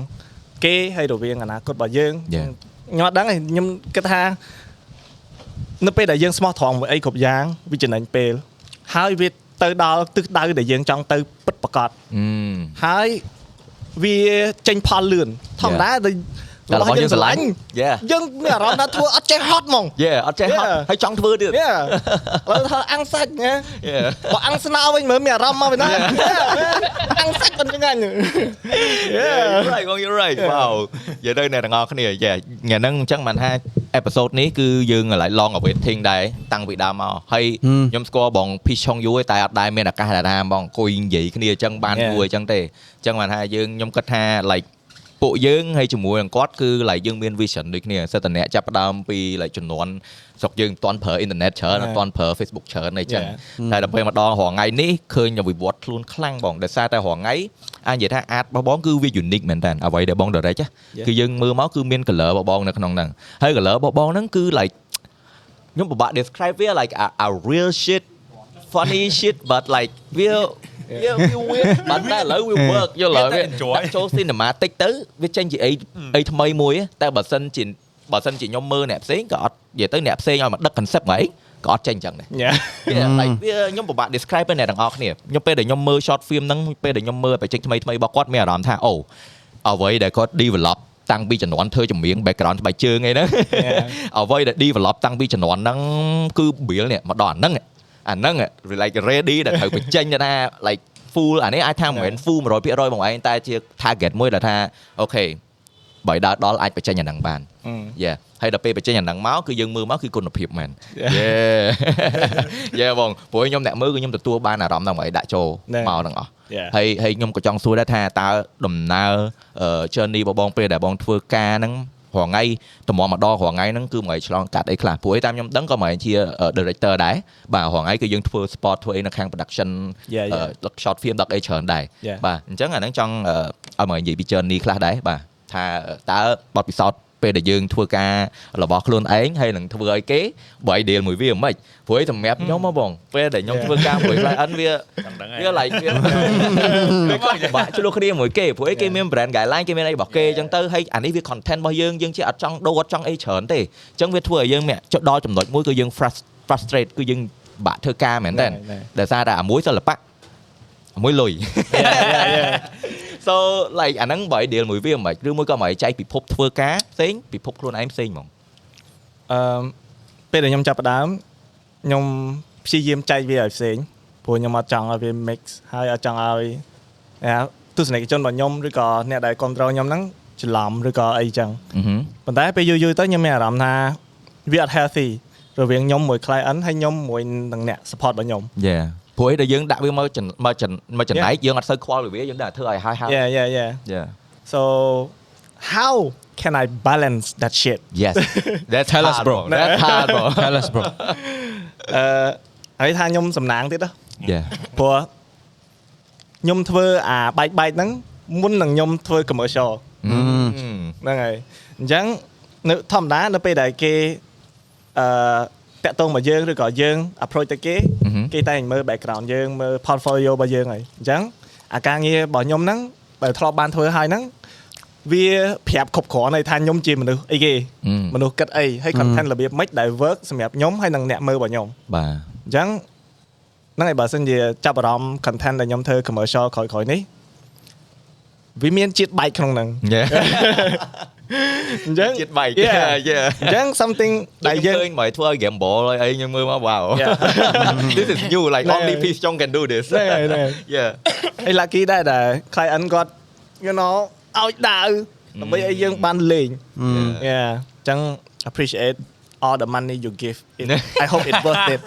គេហើយរវាងអនាគតរបស់យើង Yeah. ខ្ញុំអត់ដឹងទេខ្ញុំគិតថានៅពេលដែលយើងស្មោះត្រង់មួយអីគ្រប់យ៉ាងវាចំណេញពេល ហើយវាទៅដល់ទិសដៅដែលយើងចង់ទៅពិតប្រាកដអឺហើយវាចេញផលលឿនធម្មតាដែល តែរបស់យើងស្រឡាញ់ Yeah យើងមានអារម្មណ៍ថាធ្វើអត់ចេះហត់ហ្មងយេអត់ចេះហត់ Yeah. ហើយចង់ធ្វើទៀតយេឥឡូវថាអាំងសាច់ណាយេបើអាំងស្នោវិញមើលមានអារម្មណ៍មកវិញណាអាំងសាច់មិនចឹងហ្នឹង Yeah right បង you right wow និយាយទៅអ្នកទាំងអស់គ្នាយ៉ាថ្ងៃហ្នឹងអញ្ចឹងបានថា episode នេះគឺយើងកន្លែង long awaiting ដែរតាំងពីដើមមកហើយហឹមខ្ញុំស្គាល់បង Peach Chong Yu ឯងតែអត់ដែរមានឱកាសដែលថាបងអង្គុយនិយាយគ្នាអញ្ចឹងបាន Yeah. គួរអញ្ចឹងទេអញ្ចឹងបានថាយើងខ្ញុំគិតថា like ពួកយើងហើយជាមួយនឹងគាត់គឺ like យើងមាន vision ដូចគ្នាសិតតអ្នកចាប់ផ្ដើមពី like ចំនួនស្រុកយើងមិនទាន់ប្រើអ៊ីនធឺណិតច្រើនអត់ទាន់ប្រើ Facebook ច្រើនអីចឹង Yeah. តែដល់ពេលមកដល់រងថ្ងៃនេះឃើញវិវត្តខ្លួនខ្លាំងបងដោយសារតែរងថ្ងៃអាចនិយាយថាអាតរបស់បងគឺវា unique មែនតើអ្វីដែលបង direct ណា Yeah. គឺយើងមើលមកគឺមាន color របស់បងនៅក្នុងហ្នឹងហើយ color របស់បងហ្នឹងគឺ like ខ្ញុំពិបាក describe វា like a, a real shit funny shit but like វា វាវា weird បាត់តែឥឡូវវា work យល់ហើយវាដាក់ចូល cinematic ទៅវាចេញជាអីអីថ្មីមួយតែបើសិនជាបើសិនជាខ្ញុំមើលអ្នកផ្សេងក៏អត់និយាយទៅអ្នកផ្សេងឲ្យមកដឹក concept មកអីក៏អត់ចេញអញ្ចឹងដែរយ៉ាវា like វាខ្ញុំពិបាក describe ទៅអ្នកទាំងអស់គ្នាខ្ញុំពេលដែលខ្ញុំមើល short film ហ្នឹងពេលដែលខ្ញុំមើលបច្ចេកថ្មីថ្មីរបស់គាត់មានអារម្មណ៍ថាអូអ្វីដែលគាត់ develop តាំងពីជំនាន់ធ្វើចម្រៀង background ស្បែកជើងអីហ្នឹងអ្វីដែល develop តាំងពីជំនាន់ហ្នឹងគឺ build នេះមកដល់អាហ្នឹង អាហ្នឹង like ready ដែលត្រូវបញ្ចេញទៅថា like full អានេះអាចថាមិនមែន full 100%បងឯងតែជា target មួយដែលថាអូខេបើឲ្យដើរដល់អាចបញ្ចេញអាហ្នឹងបានអឺយេហើយដល់ពេលបញ្ចេញអាហ្នឹងមកគឺយើងមើលមកគឺគុណភាពមែន Yeah. យេយេបងព្រោះខ្ញុំអ្នកមើលគឺខ្ញុំទទួលបានអារម្មណ៍ហ្នឹងមកឲ្យដាក់ចូលណែមកហ្នឹងអស់ Yeah. ហើយហើយខ្ញុំក៏ចង់សួរដែរថាតើដំណើរអឺ journey របស់បងពេលដែលបងធ្វើការហ្នឹង រាល់ថ្ងៃតម្រាំម្ដងរាល់ថ្ងៃហ្នឹងគឺមកឲ្យឆ្លងកាត់អីខ្លះព្រោះឯតាមខ្ញុំដឹងក៏មកឲ្យជា director ដែរបាទរាល់ថ្ងៃគឺយើងធ្វើ sport ធ្វើអីនៅខាង production Yeah, yeah. អឺដឹក short film ដឹកអីច្រើនដែរ Yeah. បាទអញ្ចឹងអាហ្នឹងចង់អឺឲ្យមកនិយាយពី journey ខ្លះដែរបាទថាតើបទពិសោធន៍ ពេលដែលយើងធ្វើការរបស់ខ្លួនឯងហើយនឹងធ្វើឲ្យគេបើ ideal មួយវាមិនខ្មិចព្រោះឯងសម្រាប់ខ្ញុំមកបងពេលដែលខ្ញុំធ្វើការមួយ client វាវា like វាវាក៏ពិបាកឆ្លោះគ្នាមួយគេព្រោះឯងគេមាន brand guideline គេមានអីរបស់គេអញ្ចឹងទៅហើយអានេះវា content របស់យើងយើងជាអត់ចង់ដូរអត់ចង់អីច្រើនទេអញ្ចឹងវាធ្វើឲ្យយើងមាក់ចុចដល់ចំណុចមួយគឺយើង frust- frustrate គឺយើងបាក់ធ្វើការមែនតើណែណែដោយសារតែអាមួយសិល្បៈអា មួយលុយ so like អាហ្នឹងបើឲ្យ deal មួយវាមិនខ្មិចឬមួយក៏មកឲ្យចែកពិភពធ្វើការផ្សេងពិភពខ្លួនឯងផ្សេងហ្មងអឺពេលដែលខ្ញុំចាប់ផ្ដើមខ្ញុំព្យាយាមចែកវាឲ្យផ្សេងព្រោះខ្ញុំអត់ចង់ឲ្យវា mix ហើយអត់ចង់ឲ្យអាទស្សនិកជនរបស់ខ្ញុំឬក៏អ្នកដែលគ្រប់គ្រងខ្ញុំហ្នឹងច្រឡំឬក៏អីចឹងអឺហឹមប៉ុន្តែពេលយូរយូរទៅខ្ញុំមានអារម្មណ៍ថាវាអត់ healthy រវាងខ្ញុំមួយ client ហើយខ្ញុំមួយនឹងអ្នក support របស់ខ្ញុំយេ ព្រោះឯងដែលយើងដាក់វាមកចំមកចំមកចំណែកយើងអត់សូវខ្វល់ពីវាយើងដាក់ធ្វើឲ្យហើយហើយ yeah yeah yeah យេ so how can I balance that shit yes that's Tell us, hard, bro. that's hard bro Tell us bro អឺហើយថាខ្ញុំសំណាងទៀតណា yeah ព្រោះខ្ញុំធ្វើអាបែកបែកហ្នឹងមុននឹងខ្ញុំធ្វើ commercial អឺហ្នឹងហើយអញ្ចឹងនៅធម្មតានៅពេលដែលគេអឺ តាក់ទងមកយើងឬក៏យើង approach ទៅគេអឺហឹមគេតែងមើល background យើងមើល portfolio របស់យើងហើយអញ្ចឹងអាការងាររបស់ខ្ញុំហ្នឹងបើធ្លាប់បានធ្វើហើយហ្នឹងវាប្រាប់គ្រប់គ្រាន់ហើយថាខ្ញុំជាមនុស្សអីគេអឺមនុស្សគិតអីហើយ content របៀបម៉េចដែល work សម្រាប់ខ្ញុំហើយនិងអ្នកមើលរបស់ខ្ញុំបាទអញ្ចឹងហ្នឹងហើយបើសិនជាចាប់អារម្មណ៍ content ដែលខ្ញុំធ្វើ commercial ក្រោយៗនេះវាមានជាតិបែកក្នុងហ្នឹងយេ អញ្ចឹង ចិត្តបែក Yeah. យេ អញ្ចឹង something តែ ដែល យើ យើង ង ឃើញមកធ្វើឲ្យ gamble ហើយអីខ្ញុំមើលមក wow Yeah. this is new like ហ្នឹង only ហើយ Peace Chong can do this ហ្នឹងហើយហ្នឹងហើយ yeah ហើយ lucky ដែរដែល client គាត់ you know ឲ្យដាវដើម្បីឲ្យយើងបានលេង yeah អញ្ចឹង appreciate all the money you give it I hope it worth it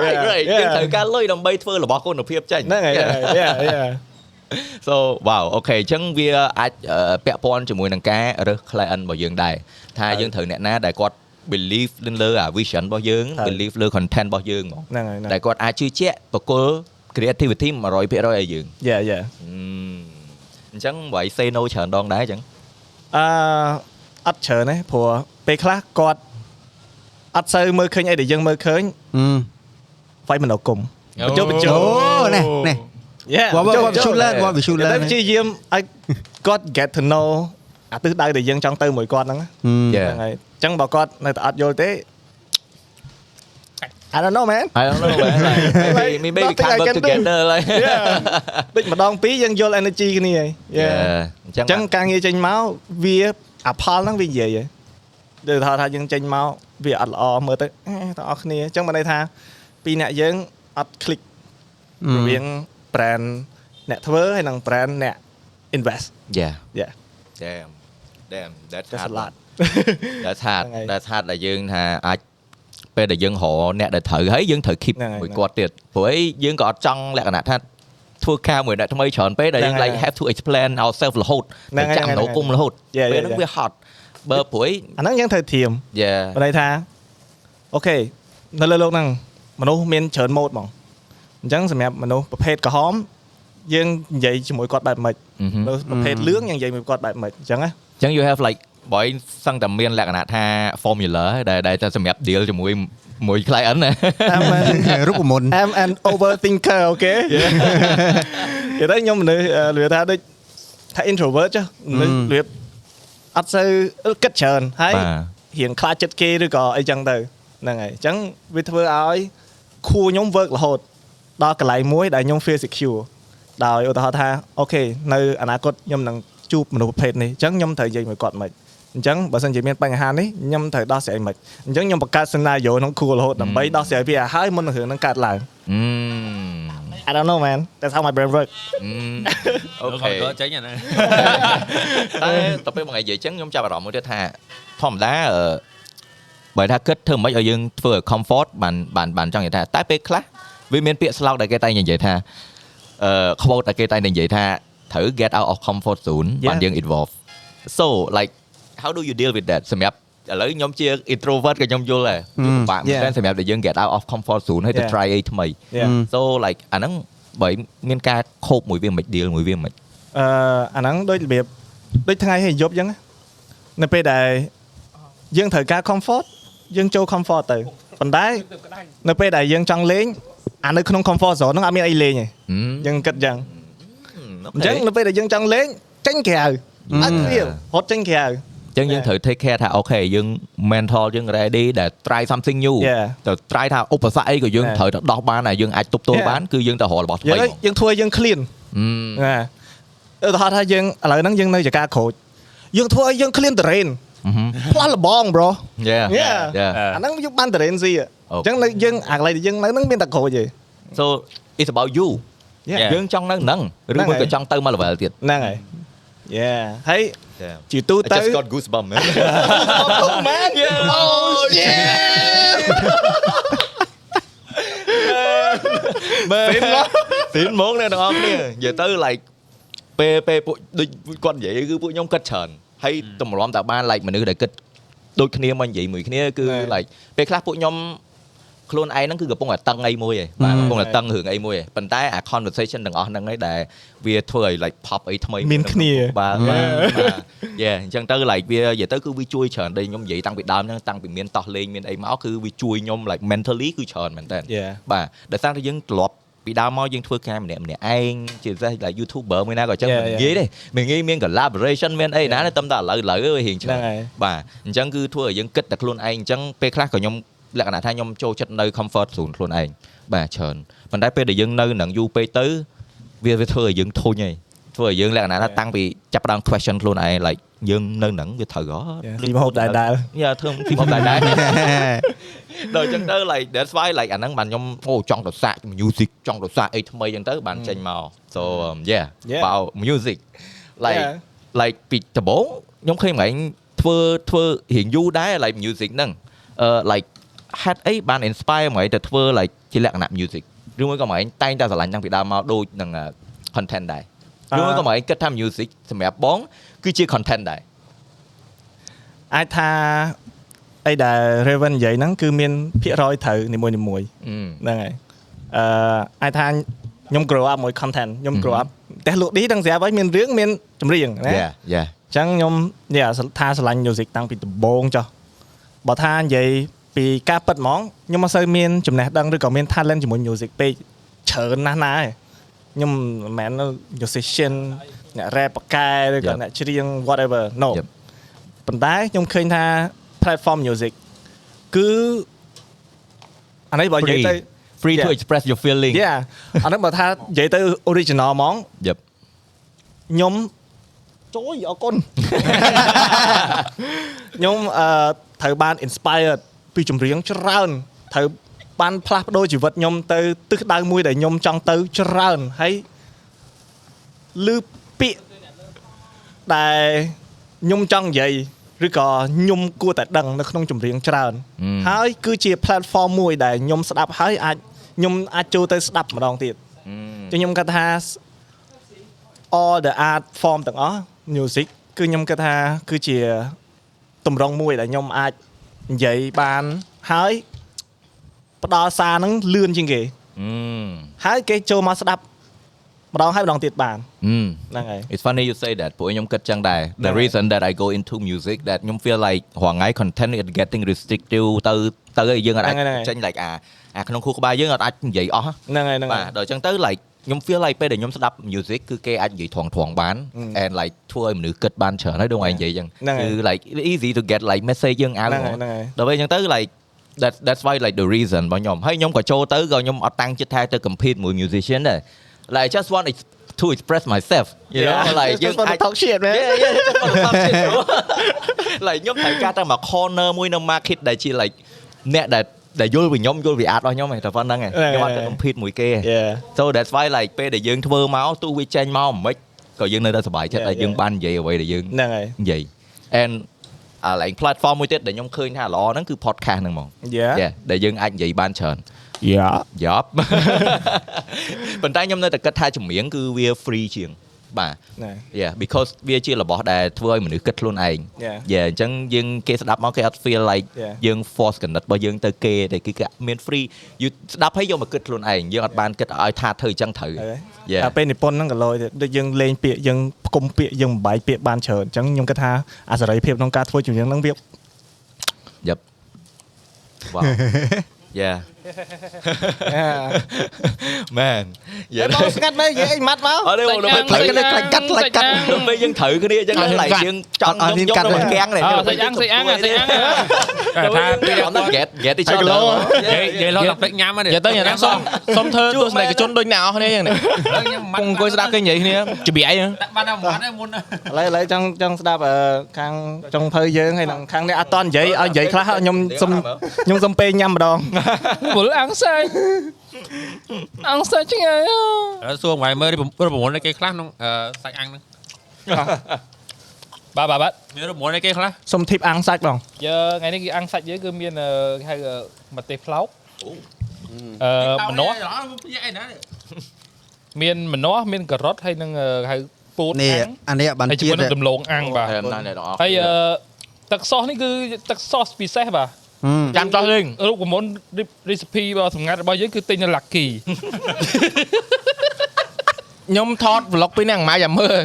right Yeah, right yeah. យើងត្រូវការលុយដើម្បីធ្វើរបស់គុណភាពចេញ ហ្នឹងហើយ Yeah. yeah yeah So wow អូខេអញ្ចឹងវាអាចអឺពាក់ព័ន្ធជាមួយនឹងការរើស client របស់យើងដែរថាហើយយើងត្រូវអ្នកណាដែលគាត់ believe លើអា vision របស់យើងហើយ believe លើ content របស់យើងហ្មងហ្នឹងហើយហ្នឹងដែលគាត់អាចជឿជាក់បកគល creativity 100%ឲ្យយើង yeah yeah អឺអញ្ចឹងបើឲ្យ say no ច្រើនដងដែរអញ្ចឹងអឺអត់ច្រើនទេព្រោះពេលខ្លះគាត់អត់សូវមើលឃើញអីដែលយើងមើលឃើញអឺវាយមនោគមបញ្ចុះបញ្ចុះអូនេះនេះ Yeah វ៉ាវ៉ាវ៉ាបញ្ចុះ visual learn វ៉ា visual តែ learn ព្យាយាមឲ្យគាត់ get to know អាទិសដៅដែលយើងចង់ទៅមួយគាត់ហ្នឹងណា Yeah. ហ្នឹងហើយអញ្ចឹងបើគាត់នៅតែអត់យល់ទេ I don't know man I don't know man like maybe maybe we Nothing I can work can do. together like Yeah ដូចម្ដងពីរយើងយល់ energy គ្នាហើយ Yeah អញ្ចឹងអញ្ចឹងការងារចេញមកវាអាផលហ្នឹងវានិយាយហ៎ដូចថាថាយើងចេញមកវាអត់ល្អមើលទៅអេទាំងអស់គ្នាអញ្ចឹងមិនន័យថាពីរអ្នកយើងអត់ click រវាង brand អ្នកធ្វើហើយនិង brand អ្នក invest yeah yeah damn damn that's that's a hard lot that's hard ហ្នឹងហើយ that's hard ដែលយើងថាអាចពេលដែលយើងរកអ្នកដែលត្រូវហើយយើងត្រូវ keep ហ្នឹងហើយ មួយគាត់ទៀតព្រោះអីយើងក៏អត់ចង់លក្ខណៈថាធ្វើការមួយអ្នកថ្មីច្រើនពេកដែលយើង ហ្នឹងហើយ like have to explain ourselves រហូត ហ្នឹងហើយ ចាំ ហ្នឹង នៅ ហើយ គុំរហូត Yeah, ពេល yeah, ហ្នឹង yeah. វាហត់បើព្រោះអី អាហ្នឹងយើងត្រូវធៀម yeah បើន័យថាអូខេនៅលើโลกហ្នឹងមនុស្សមានច្រើនម៉ូតហ្មង អញ្ចឹងសម្រាប់មនុស្សប្រភេទក្រហមយើងនិយាយជាមួយគាត់បែបម៉េចអឺហឹមមនុស្សប្រភេទលឿងយើងនិយាយជាមួយគាត់បែបម៉េចអញ្ចឹងណាអញ្ចឹង you have like បើឯងសឹងតែមានលក្ខណៈថា formula ដែលដែលតែសម្រាប់ deal ជាមួយមួយ client ណា I'm an, រូបមន្ត I'm an overthinker អូខេគេទៅខ្ញុំមនុស្សអឺលឿថាដូចថា introvert ចុះមនុស្សលឿអត់សូវគិតច្រើនហើយបាទរៀងខ្លាចចិត្តគេឬក៏អីចឹងទៅហ្នឹងហើយអញ្ចឹងវាធ្វើឲ្យខួរខ្ញុំ work រហូត ដល់កន្លែងមួយដែលខ្ញុំ feel secure ដោយឧទាហរណ៍ថាអូខេនៅអនាគតខ្ញុំនឹងជួបមនុស្សប្រភេទនេះអញ្ចឹងខ្ញុំត្រូវនិយាយមួយគាត់មិនអញ្ចឹងបើសិនជាមានបញ្ហានេះខ្ញុំត្រូវដោះស្រាយមិនអញ្ចឹងខ្ញុំបង្កើត scenario ក្នុងខួររហូតដើម្បីដោះស្រាយវាឲ្យហើយមុននឹងរឿងនឹងកើតឡើងអឺ I don't know man that's how my brain work អូខេក៏ចេញអាហ្នឹងតែទៅពេលមួយថ្ងៃនិយាយចឹងខ្ញុំចាប់អារម្មណ៍មួយទៀតថាធម្មតាអឺបើថាគិតធ្វើមិនឲ្យយើងធ្វើឲ្យ comfort បានបានបានចង់និយាយថាតែពេលខ្លះ វាមានពាក្យ slog ដែលគេតែងនិយាយថាអឺ quote ដែលគេតែងនិយាយថាត្រូវ get out of comfort zone បានយើង evolve so like how do you deal with that សម្រាប់ឥឡូវខ្ញុំជា introvert ក៏ខ្ញុំយល់ដែរវាពិបាកមែនទែនសម្រាប់តែយើង get out of comfort zone ហើយទៅ Yeah. try អីថ្មី yeah so like អាហ្នឹងបើមានការខូបមួយវាមិន deal មួយវាមិនអឺអាហ្នឹងដូចរបៀបដូចថ្ងៃហើយយប់អញ្ចឹងណានៅពេលដែលយើងត្រូវការ comfort យើងចូល comfort ទៅប៉ុន្តែនៅពេលដែលយើងចង់លេង អានៅក្នុង comfort zone ហ្នឹងអត់មានអីលេងទេ Ừ. យើងគិតអញ្ចឹងអអញ្ចឹងនៅពេលដែលយើងចង់លេងចេញក្រៅអត់វារត់ចេញក្រៅអញ្ចឹងយើងត្រូវ take care ថាអូខេយើង mental យើង ready ដែល try something new Yeah. ទៅ try ថាឧបសគ្គអីក៏យើង Yeah. ត្រូវទៅដោះបានហើយយើងអាចទប់ទល់ Yeah. បានគឺយើងទៅរករបស់ថ្យើមីងយើងធ្វើឲ្យយើង clean ហឹមណាឧទាហរណ៍ថាយើងឥឡូវហ្នឹងយើងនៅចកាក្រូចយើងធ្វើឲ្យយើង clean terrain ហឹមផ្លាស់លបង bro Yeah Yeah. Yeah អាហ្នឹងយើងបាន terrain ស៊ី អ Okay. ញ្ចឹងនៅយើងអាកន្លែងដែលយើងនៅហ្នឹងមានតែក្រូចទេ so it's about you Yeah. យើងចង់នៅហ្នឹងឬហ្នឹងមួយហើយក៏ចង់ទៅមក level ទៀតហ្នឹងហើយ Yeah ហើយ Yeah. ជាទូ I ទៅ just got goosebumps man man yeah. oh shit មែនទីនហ្មងអ្នកទាំងអស់គ្នានិយាយទៅ like ពេលពេលពួកដូចគាត់និយាយគឺពួកខ្ញុំគិតច្រើនហើយតម្រាំតែបាន like មនុស្សដែលគិតដូចគ្នាមកនិយាយមួយគ្នាគឺណែ like ពេលខ្លះពួកខ្ញុំ ខ្លួនឯងហ្នឹងគឺកំពុងតែតឹងអីមួយឯងបាទកំពុងតែតឹងរឿងអីមួយឯងប៉ុន្តែអា conversation ទាំងអស់ហ្នឹងឯងដែលវាធ្វើឲ្យ like pop អីថ្មីមានគ្នាបាទបាទយេអញ្ចឹងទៅ like វានិយាយទៅគឺវាជួយច្រើនដែលខ្ញុំនិយាយតាំងពីដើមហ្នឹងតាំងពីមានតោះលេងមានអីមកគឺវាជួយខ្ញុំ like mentally គឺច្រើនមែនតើ Yeah បាទដោយសារតែយើងធ្លាប់ពីដើមមកយើងធ្វើការម្នាក់ម្នាក់ឯងជាពិសេស like YouTuber មួយណាក៏អញ្ចឹង Yeah, មិន yeah. ងាយទេមិនងាយមាន collaboration មានអីណាទេតែតែឥឡូវឥឡូវវារៀងច្រើនហ្នឹងហើយបាទអញ្ចឹងគឺធ្វើឲ្យយើងគិតតែខ្លួនឯងអញ្ចឹងពេលខ្លះក៏ខ្ញុំ លក្ខណៈថាខ្ញុំចូលចិត្តនៅ comfort zone ខ្លួនឯងបាទច្រើនប៉ុន្តែពេលដែលយើងនៅនឹងយូរពេកទៅវាវាធ្វើឲ្យយើងធុញហើយធ្វើឲ្យយើងលក្ខណៈថាតាំងពីចាប់ផ្ដើម question ខ្លួនឯង like យើងនៅនឹងវាត្រូវហ៎ពីមហូបដែរដែរយ៉ាធ្វើពីមកដែរដែរដល់អញ្ចឹងទៅ like that's why like អាហ្នឹងបានខ្ញុំអូចង់ទៅសាក music ចង់ទៅសាកអីថ្មីអញ្ចឹងទៅបានចេញមក so um, yeah Yeah. about music like Yeah. like ពីដំបូងខ្ញុំឃើញម្ងធ្វើធ្វើរៀងយូរដែរ like music ហ្នឹងអឺ like ហេតុអីបាន inspire ម្ងទៅធ្វើ like ជាលក្ខណៈ music ឬមួយក៏ម្ងតែងតែស្រឡាញ់តាំងពីដើមមកដូចនឹង uh, content ដែរឬមួយក៏ម្ងគិតថា music សម្រាប់បង គឺជា content ដែរអាចថាអីដែល Raven និយាយហ្នឹងគឺមានភាគរយត្រូវនីមួយនីមួយៗអឺហ្នឹងហើយអឺអាចថាខ្ញុំ grow up មួយ content ខ្ញុំ grow up តែលោកឌីទាំងស្រាប់ហើយមានរឿងមានចម្រៀងណា yeah yeah អញ្ចឹងខ្ញុំនិយាយថាស្រឡាញ់ music តាំងពីដំបូងចុះបើថានិយាយ ពីការពិតហ្មងខ្ញុំអត់សូវមានចំណេះដឹងឬក៏មាន talent ជាមួយ music ពេកច្រើនណាស់ណាឯងខ្ញុំមិនមែន musician អ្នក rap បកកែឬក៏ Yep. អ្នកច្រៀង whatever no Yep. ប៉ុន្តែខ្ញុំឃើញថា platform music គឺអានេះបើនិយាយទៅ free to Yeah. express your feeling Yeah អានេះបើថានិយាយទៅ original ហ្មង Yep ខ្ញុំជួយអរគុណខ្ញុំអឺត្រូវបាន inspired ពីចម្រៀងច្រើនត្រូវបានផ្លាស់ប្ដូរជីវិតខ្ញុំទៅទិសដៅមួយដែលខ្ញុំចង់ទៅច្រើនហើយឮពាក្យដែលខ្ញុំចង់និយាយឬក៏ខ្ញុំគួរតែដឹងនៅក្នុងចម្រៀងច្រើនអឺហើយគឺជា platform មួយដែលខ្ញុំស្ដាប់ហើយអាចខ្ញុំអាចចូលទៅស្ដាប់ម្ដងទៀតចឹងខ្ញុំគិតថា all the art form ទាំងអស់ music គឺខ្ញុំគិតថាគឺជាតម្រងមួយដែលខ្ញុំអាច និយាយបានហើយផ្ដល់សារហ្នឹងលឿនជាងគេអឺហើយគេចូលមកស្ដាប់ម្ដងហើយម្ដងទៀតបានអឺហ្នឹងហើយ It's funny you say that ព្រោះខ្ញុំគិតចឹងដែរ The ហ្នឹងហើយ reason that I go into music that ខ្ញុំ feel like រាល់ថ្ងៃ content is getting restricted ទៅទៅឲ្យយើងអាចហ្នឹងហើយចេញ like អាអាក្នុងខួរក្បាលយើងអាចនិយាយអស់ហ្នឹងហើយហ្នឹងហើបាទយដល់ចឹងទៅ like ខ្ញុំ feel like ពេលដែលខ្ញុំស្ដាប់ music គឺគេអាចនិយាយថងថងបាន and like ធ្វើឲ្យមនុស្សគិតបានច្រើនហើយដូចឯងនិយាយចឹង ហ្នឹងហើយ គឺ like easy to get like message យើង out ហ្នឹងហើយហ្នឹងហើយ ដល់ពេលចឹងទៅ like that that's why like the reason របស់ខ្ញុំហើយខ្ញុំក៏ចូលទៅក៏ខ្ញុំអត់តាំងចិត្តថាទៅ compete មួយ musician ដែរ like I just want ex- to express myself you know Yeah. like Just យើង want to អាច talk shit man Yeah yeah just want to talk shit bro like ខ្ញុំត្រូវការតែមក corner មួយនៅ market ដែលជា like អ្នកដែល ដែលយល់ពីខ្ញុំយល់ពីអាតរបស់ខ្ញុំឯងតែប៉ុណ្្នឹងឯងខ្ញុំអត់ទៅ compete មួយគេឯង Yeah so that's why like ពេលដែលយើងធ្វើមកទោះវាចេញមកមិនខ្មិចក៏យើងនៅតែសប្បាយចិត្ត Yeah, ដែលយើង yeah. បាននិយាយអ្វីដែលយើងហ្នឹងហើយនិយាយ and អាឡើង platform មួយទៀតដែលខ្ញុំឃើញថាល្អហ្នឹងគឺ podcast ហ្នឹងហ្មង Yeah yeah ដែលយើងអាចនិយាយបានច្រើន Yeah យ៉ាប់ប៉ុន្តែខ្ញុំនៅតែគិតថាចម្រៀងគឺវា free ជាង បាទណែ yeah because វាជារបស់ដែលធ្វើឲ្យមនុស្សគិតខ្លួនឯង Yeah yeah អញ្ចឹងយើងគេស្ដាប់មកគេអត់ feel like Yeah. យើង force កណិតរបស់យើងទៅគេតែគឺគេមាន free យូស្ដាប់ឲ្យយកមកគិតខ្លួនឯងយើងអត់បានគិតឲ្យថាធ្វើអញ្ចឹងត្រូវហើយ Yeah តែពេលនិពន្ធហ្នឹងក៏លយទៀតដូចយើងលេងពាក្យយើងផ្គុំពាក្យយើងបំបាយពាក្យបានច្រើនអញ្ចឹងខ្ញុំគិតថាអាសេរីភាពក្នុងការធ្វើជំនាញហ្នឹងវា Yep. Wow. yeah. Man. តែបងស្ងាត់មែននិយាយអីម៉ាត់មកអត់ទេបងដល់ពេលខ្លាច់កាត់ខ្លាច់កាត់ដល់ពេលយើងត្រូវគ្នាអញ្ចឹងឡើងយើងចង់យកយកទៅកាំងនេះអើសេចអាំងសេចអាំងអាសេចអាំងតែថាពេលអត់ get get ទីចោលនិយាយនិយាយលោដល់ពេកញ៉ាំហ្នឹងនិយាយទៅយ៉ាងណាសុំសុំធ្វើទស្សនិកជនដូចអ្នកនរគ្នាយ៉ាងនេះគង់អង្គុយស្ដាប់គេនិយាយគ្នាច្បាយហ្នឹងបានតែមិនមុនឥឡូវឥឡូវចង់ចង់ស្ដាប់អឺខាងចុងភៅយើងហើយនឹងខាងនេះអត់តន់និយាយឲ្យនិយាយខ្លះខ្ញុំសុំខ្ញុំសុំពេលញ៉ាំម្ដងមុលអាំងសាច់អាំងសាច់ឆ្ងាញ់ហើយសួរថ្ងៃមើលរប្រមូលនៃគេខ្លះក្នុងសាច់អាំងហ្នឹងបាទបាទបាទមានរប្រមូលនៃគេខ្លះសុំធីបអាំងសាច់បងយើងថ្ងៃនេះគឺអាំងសាច់យើងគឺមានអឺគេហៅអឺម្ទេសផ្លោកអឺម្នាស់អីណាមានម្នាស់មានការ៉ុតហើយនឹងអឺគេហៅពោតនេះអាំងអានេះបានហើយជាជាមួយនឹងដំឡូងអាំងបាទហើយអំណាចអ្នកទាំងអស់ហើយអឺទឹកសោសនេះគឺទឹកសោសពិសេសបាទ ចាំចោះលេងរូបមន្ត recipe របស់សម្ងាត់របស់យើងគឺទិញនៅ Lucky ខ្ញុំថត vlog ពីហ្នឹងម៉ាយ៉ាមើល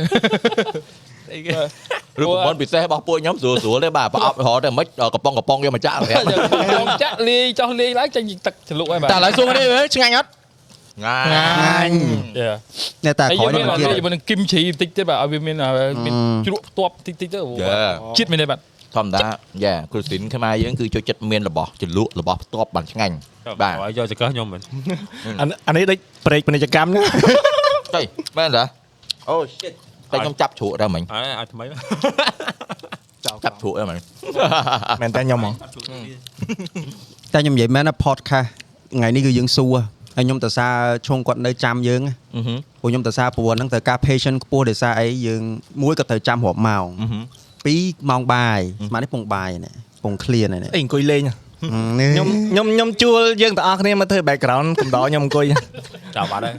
រូបមន្តពិសេសរបស់ពួកខ្ញុំស្រួលស្រួលទេបាទប្រអប់រហទៅមិនកំប៉ុងកំប៉ុងយកមកចាក់ប្រាប់ខ្ញុំចាក់លាយចោះលាយឡើងចេញទឹកជ្រលក់ហើយបាទតែឥឡូវសួរនេះឆ្ងាញ់អត់ងាងាញ់យ៉ានេះតែហើយក្រោយើងយមាននេះអទៀតត់មានគឹមជ្រីបន្តិចទេបាទឲ្យវាមានមានអឺជ្រក់ផ្ទាប់តិចតិចទៅយ៉ាជាតិមែនទេបាទ ធម្មតាយ៉ាគ្រូស៊ីនខ្មែរយើងគឺចូលចិត្តមានរបស់ជ្រលក់របស់ផ្ទាប់បានឆ្ងាញ់បាទឲ្យយកចកខ្ញុំមែនអានអានេះដូចប្រេកពាណិជ្ជកម្មហ្នឹងចុយមែនតាអូ shit តែខ្ញុំចាប់ជ្រក់ដែរមិញអើឲ្យថ្មីចាប់ជ្រក់ដែរមិញមែនតែខ្ញុំហ្មងតែខ្ញុំនិយាយមែនណា podcast ថ្ងៃនេះគឺយើងសួរហើយខ្ញុំតសារឈងគាត់នៅចាំយើងណាអឺហឹមពួកខ្ញុំតសារព្រោះហ្នឹងត្រូវការ patient ខ្ពស់ដោយសារអីយើងមួយក៏ត្រូវចាំរាប់ម៉ោង អឺហឹមពីរម៉ោងបាយស្មាននេះពងបាយនេះពងឃ្លាននេះអីអង្គុយលេងនេះខ្ញុំខ្ញុំខ្ញុំជួលយើងទាំងអស់គ្នាមកធ្វើ background កំដរខ្ញុំអង្គុយចាប់បាត់ហើយ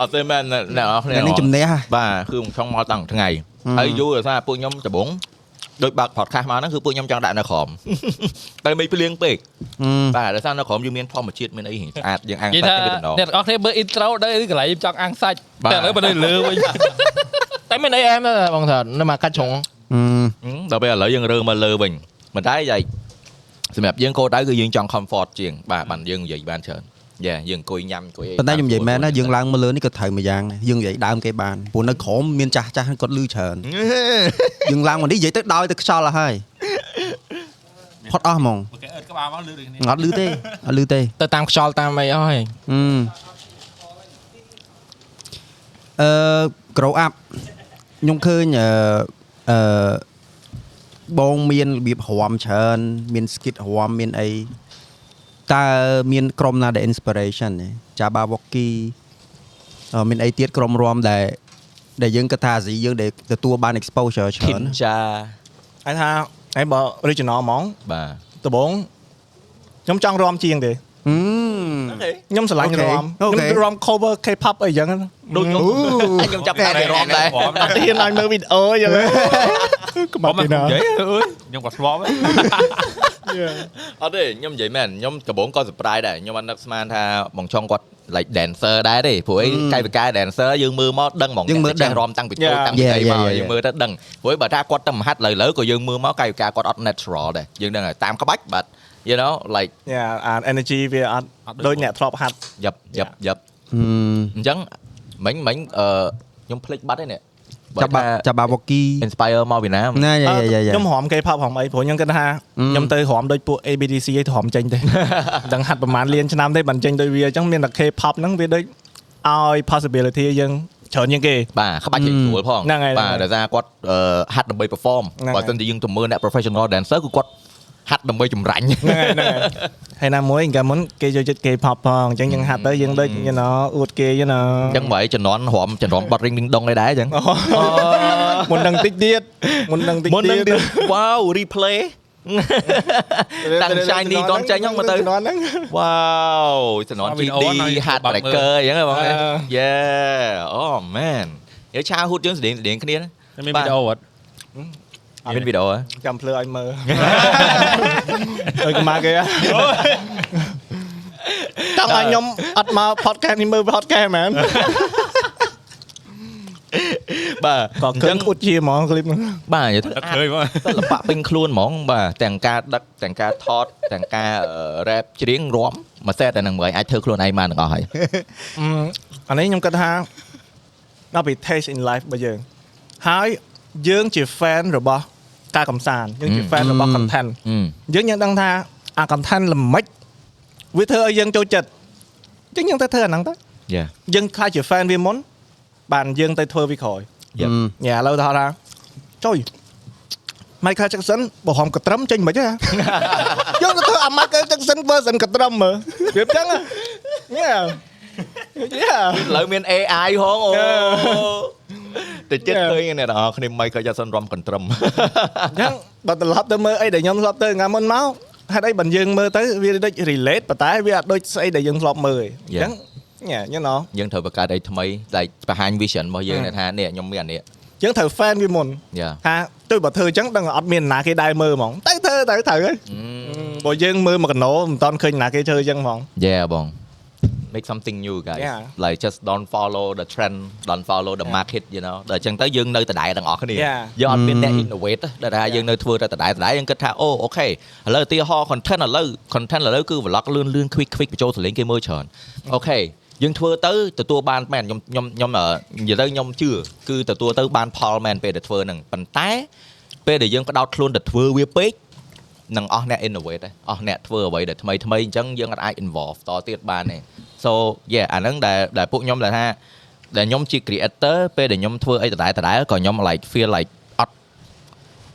អត់ទេមែនអ្នកនរគ្នានេះជំនះហ่ะបាទគឺខ្ញុំចង់មកតាំងថ្ងៃហឹមហើយយូរដោយសារពួកខ្ញុំដំបងដូចបើក podcast មកហ្នឹងគឺពួកខ្ញុំចង់ដាក់នៅក្រោមតែមិនភ្លៀងពេកហឹមបាទដោយសារនៅក្រោមយើងមានធម្មជាតិមានអីស្អាតយើងអាំងនិយាយសាច់ថាទៅម្ដងអ្នកទាំងអស់គ្នាមើល intro ដែរកន្លែងខ្ញុំចង់អាំងសាច់បាទតែឥឡូវបើនៅលើវិញ តែមានអីអែមដែរបងថានៅមកកាច់ជ្រុងហឹមហឹមដល់ពេលឥឡូវយើងរើមកលើវិញប៉ុន្តែយាយសម្រាប់យើងគោលដៅគឺយើងចង់ comfort ជាងបាទបានយើងនិយាយបានច្រើនយ៉ាយើងអង្គុយញ៉ាំអង្គុយអីប៉ុន្តែខ្ញុំនិយាយមែនណាយើងឡើងមកលើនេះក៏ត្រូវមួយយ៉ាងដែរយើងនិយាយដើមគេបានព្រោះនៅក្រោមមានចាស់ចាស់គាត់លឺច្រើនយើងឡើងមកនេះនិយាយទៅដោយទៅខ្យល់អស់ហើយផុតអស់ហ្មងគេអឺតក្បាលមកលឺដូចគ្នាអត់លឺទេអត់លឺទេទៅតាមខ្យល់តាមអីអស់ហើយហឹមអឺ grow up ខ្ញុំឃើញអឺអឺបងមានរបៀបរំច្រើន មាន skit រំមានអីតើមានក្រុមណាដែល inspiration ទេចាបាវ៉ុកគីអឺមានអីទៀតក្រុមរំដែលដែលយើងគិតថាអាស៊ីយើងដែលទទួលបាន exposure ច្ខិរើននចាហើយថាហើយបើ original ហ្មងបាទដំបងខ្ញុំចង់រំជាងទេហឹម ខ្ញុំស្រឡាញ់អូខេរំអូខេខ្ញុំរំ cover K-pop អីចឹងដូចខ្ញុំខ្ញុំចាប់តែរំដែរអត់ហ៊ានឲ្យមើលវីដេអូចឹងក្បបងត់មកពីណានិយាយអើយខ្ញុំក៏ស្លាប់ហើយអត់ទេខ្ញុំនិយាយមែនខ្ញុំដំបូងក៏ surprise ដែរខ្ញុំអត់នឹកស្មានថាបងចុងគាត់ like dancer ដែរទេព្រោះអីកាយវិការ dancer យើងមើលមកដឹងហ្មងយើងមើលចេះដឹងរំតាំងពីតូច Yeah. តាំងពី Yeah, អីមក yeah, yeah, យើងមើលទៅដឹងព្រោះបើថាគាត់ទៅមហាត់លើលើក៏យើងមើលមកកាយវិការគាត់អត់ natural ដែរយើងដឹងហើយតាមក្បាច់ but you know like យ៉ាអា energy វាអត់ដូចអ្នកធ្លាប់ហាត់យប់យប់យប់ហឹមអញ្ចឹងមិញមិញអឺខ្ញុំភ្លេចបាត់ហើយនេះចាបាចាបាវ៉ុកគី inspire មកពីណាណាយ៉ាយ៉ាយ៉ាខ្ញុំរំ K-pop រំអីព្រោះខ្ញុំគិតថាអឺខ្ញុំទៅរំដូចពួក ABDC ឯងទៅរំចេញទេដឹងហាត់ប្រហែលលានឆ្នាំទេបានចេញដូចវាអញ្ចឹងមានតែ K-pop ហ្នឹងវាដូចឲ្យ possibility យើងច្រើនជាងគេបាទក្បាច់ចេញស្រួលផងហ្នឹងហើយបាទដោយសារគាត់អឺហាត់ដើម្បី perform ហ្នឹងហើយបើមិនជាយើងទៅមើលអ្នក professional dancer គឺគាត់ ហាត់ដើម្បីចម្រាញ់ហ្នឹងហើយហ្នឹងហើយហើយណាមួយកាលមុនគេចូលចិត្ត K-pop ផងអញ្ចឹងយើងហាត់ទៅយើងដូច you know អួតគេ you know អញ្ចឹងបើឲ្យជំនាន់រំជំនាន់បត់ ring ding dong ឯដែរអញ្ចឹងមុននឹងតិចទៀតមុននឹងតិចមុនទៀនឹងតទៀត wow replay តាំង shiny តនចេញហ្នឹងមកទៅជំនាន់ហ្នឹង wow ជំនាន់វីដេអូ GD ហ្នឹង hard បាក់មើល tracker អញ្ចឹងហ៎បងអឺ yeah oh man យកឆាហូតយើងស្តៀងស្តៀងគ្នាណាមានវីដេអូអត់ មានវីដេអូហ៎ចាំភ្លឺឲ្យមើលអើយកម្មាគេហ៎តាំងឲ្យខ្ញុំអត់មក podcast នេះមើល podcast មែនបាទក៏គឹងអ៊ុតជាហ្មង clip ហ្នឹងបាទនិយាយទៅអត់ឃើញបងសិល្បៈពេញខ្លួនហ្មងបាទទាំងការដឹកទាំងការថតទាំងការ rap ច្រៀងរាំមួយសេតតែនឹងមើលអាចធ្វើខ្លួនឯងបានទាំងអស់ហើយអឺអានេះខ្ញុំគិតថាដល់ពី taste in life របស់យើងហើយយើងជា fan របស់ ការកំសាន្តយើងជា fan របស់ content អឺយើងយើងដឹងថាអា content ល្មិចវាធ្វើឲ្យយើងចូលចិត្តអញ្ចឹងយើងទៅធ្វើអាហ្នឹងទៅយ៉ាយើងខ្លាចជា fan វាមុនបានយើងទៅធ្វើវាក្រោយយ៉ាញ៉ាឥឡូវទៅថាចុយ Michael Jackson បើហមកត្រឹមចេញមិនហ៎យើងទៅធ្វើអា Michael Jackson version កត្រឹមមើលវាអញ្ចឹងញ៉ាយ៉ា ឥឡូវមាន AI ហងអូអឺតែចិត្ត Yeah. ឃើញអ្នកទាំងអស់គ្នា Michael Jackson រំកន្ទ្រឹមអញ្ចឹងបើត្រឡប់ទៅមើលអីដែលខ្ញុំធ្លាប់ទៅថ្ងៃមុនមកហេតុអីបើយើងមើលទៅវាដូច relate ប៉ុន្តែវាអត់ដូចស្អីដែលយើងធ្លាប់មើលទេអញ្ចឹងញ៉ាញ៉ណោយើងត្រូវបង្កើតអីថ្មីដែលបង្ហាញ vision របស់យើងថានេះខ្ញុំមានអានេះយើងត្រូវ fan វាមុនយ៉ាថាទៅបើធ្វើអញ្ចឹងដឹងអត់មានណាគេដែរមើលហ្មងទៅធ្វើទៅត្រូវហើយបើយើងមើលមកកណោមិនតាន់ឃើញណាគេធ្វើអញ្ចឹងហ្មង Yeah បង make something new guys Yeah. like just don't follow the trend don't follow the market you know ដល់អញ្ចឹងទៅយើងនៅដដែលទាំងអស់គ្នា Yeah. យើងអត់មានអ្នក innovate ទេដែលថាយើងនៅធ្វើតែដដែលដដែលយើងគិតថាអូអូខេឥឡូវឧទាហរណ៍ content ឥឡូវ content ឥឡូវគឺ vlog លឿនលឿន quick quick បញ្ចូលសលេងគេមើលច្រើនអូខេយើងធ្វើទៅទទួលបានមែនខ្ញុំខ្ញុំខ្ញុំអឺនិយាយទៅខ្ញុំជឿគឺទទួលទៅបានផលមែនពេលដែលធ្វើហ្នឹងប៉ុន្តែពេលដែលយើងផ្ដោតខ្លួនទៅធ្វើវាពេកនឹងអស់អ្នក innovate ទេអស់អ្នកធ្វើអ្វីដែលថ្មីថ្មីអញ្ចឹងយើងអាច involve តទៀតបានទេ so yeah អាហ្នឹងដែលដែលពួកខ្ញុំដែលថាដែលខ្ញុំជា creator ពេលដែលខ្ញុំធ្វើអីដដែលដដែលក៏ខ្ញុំ like feel like អត់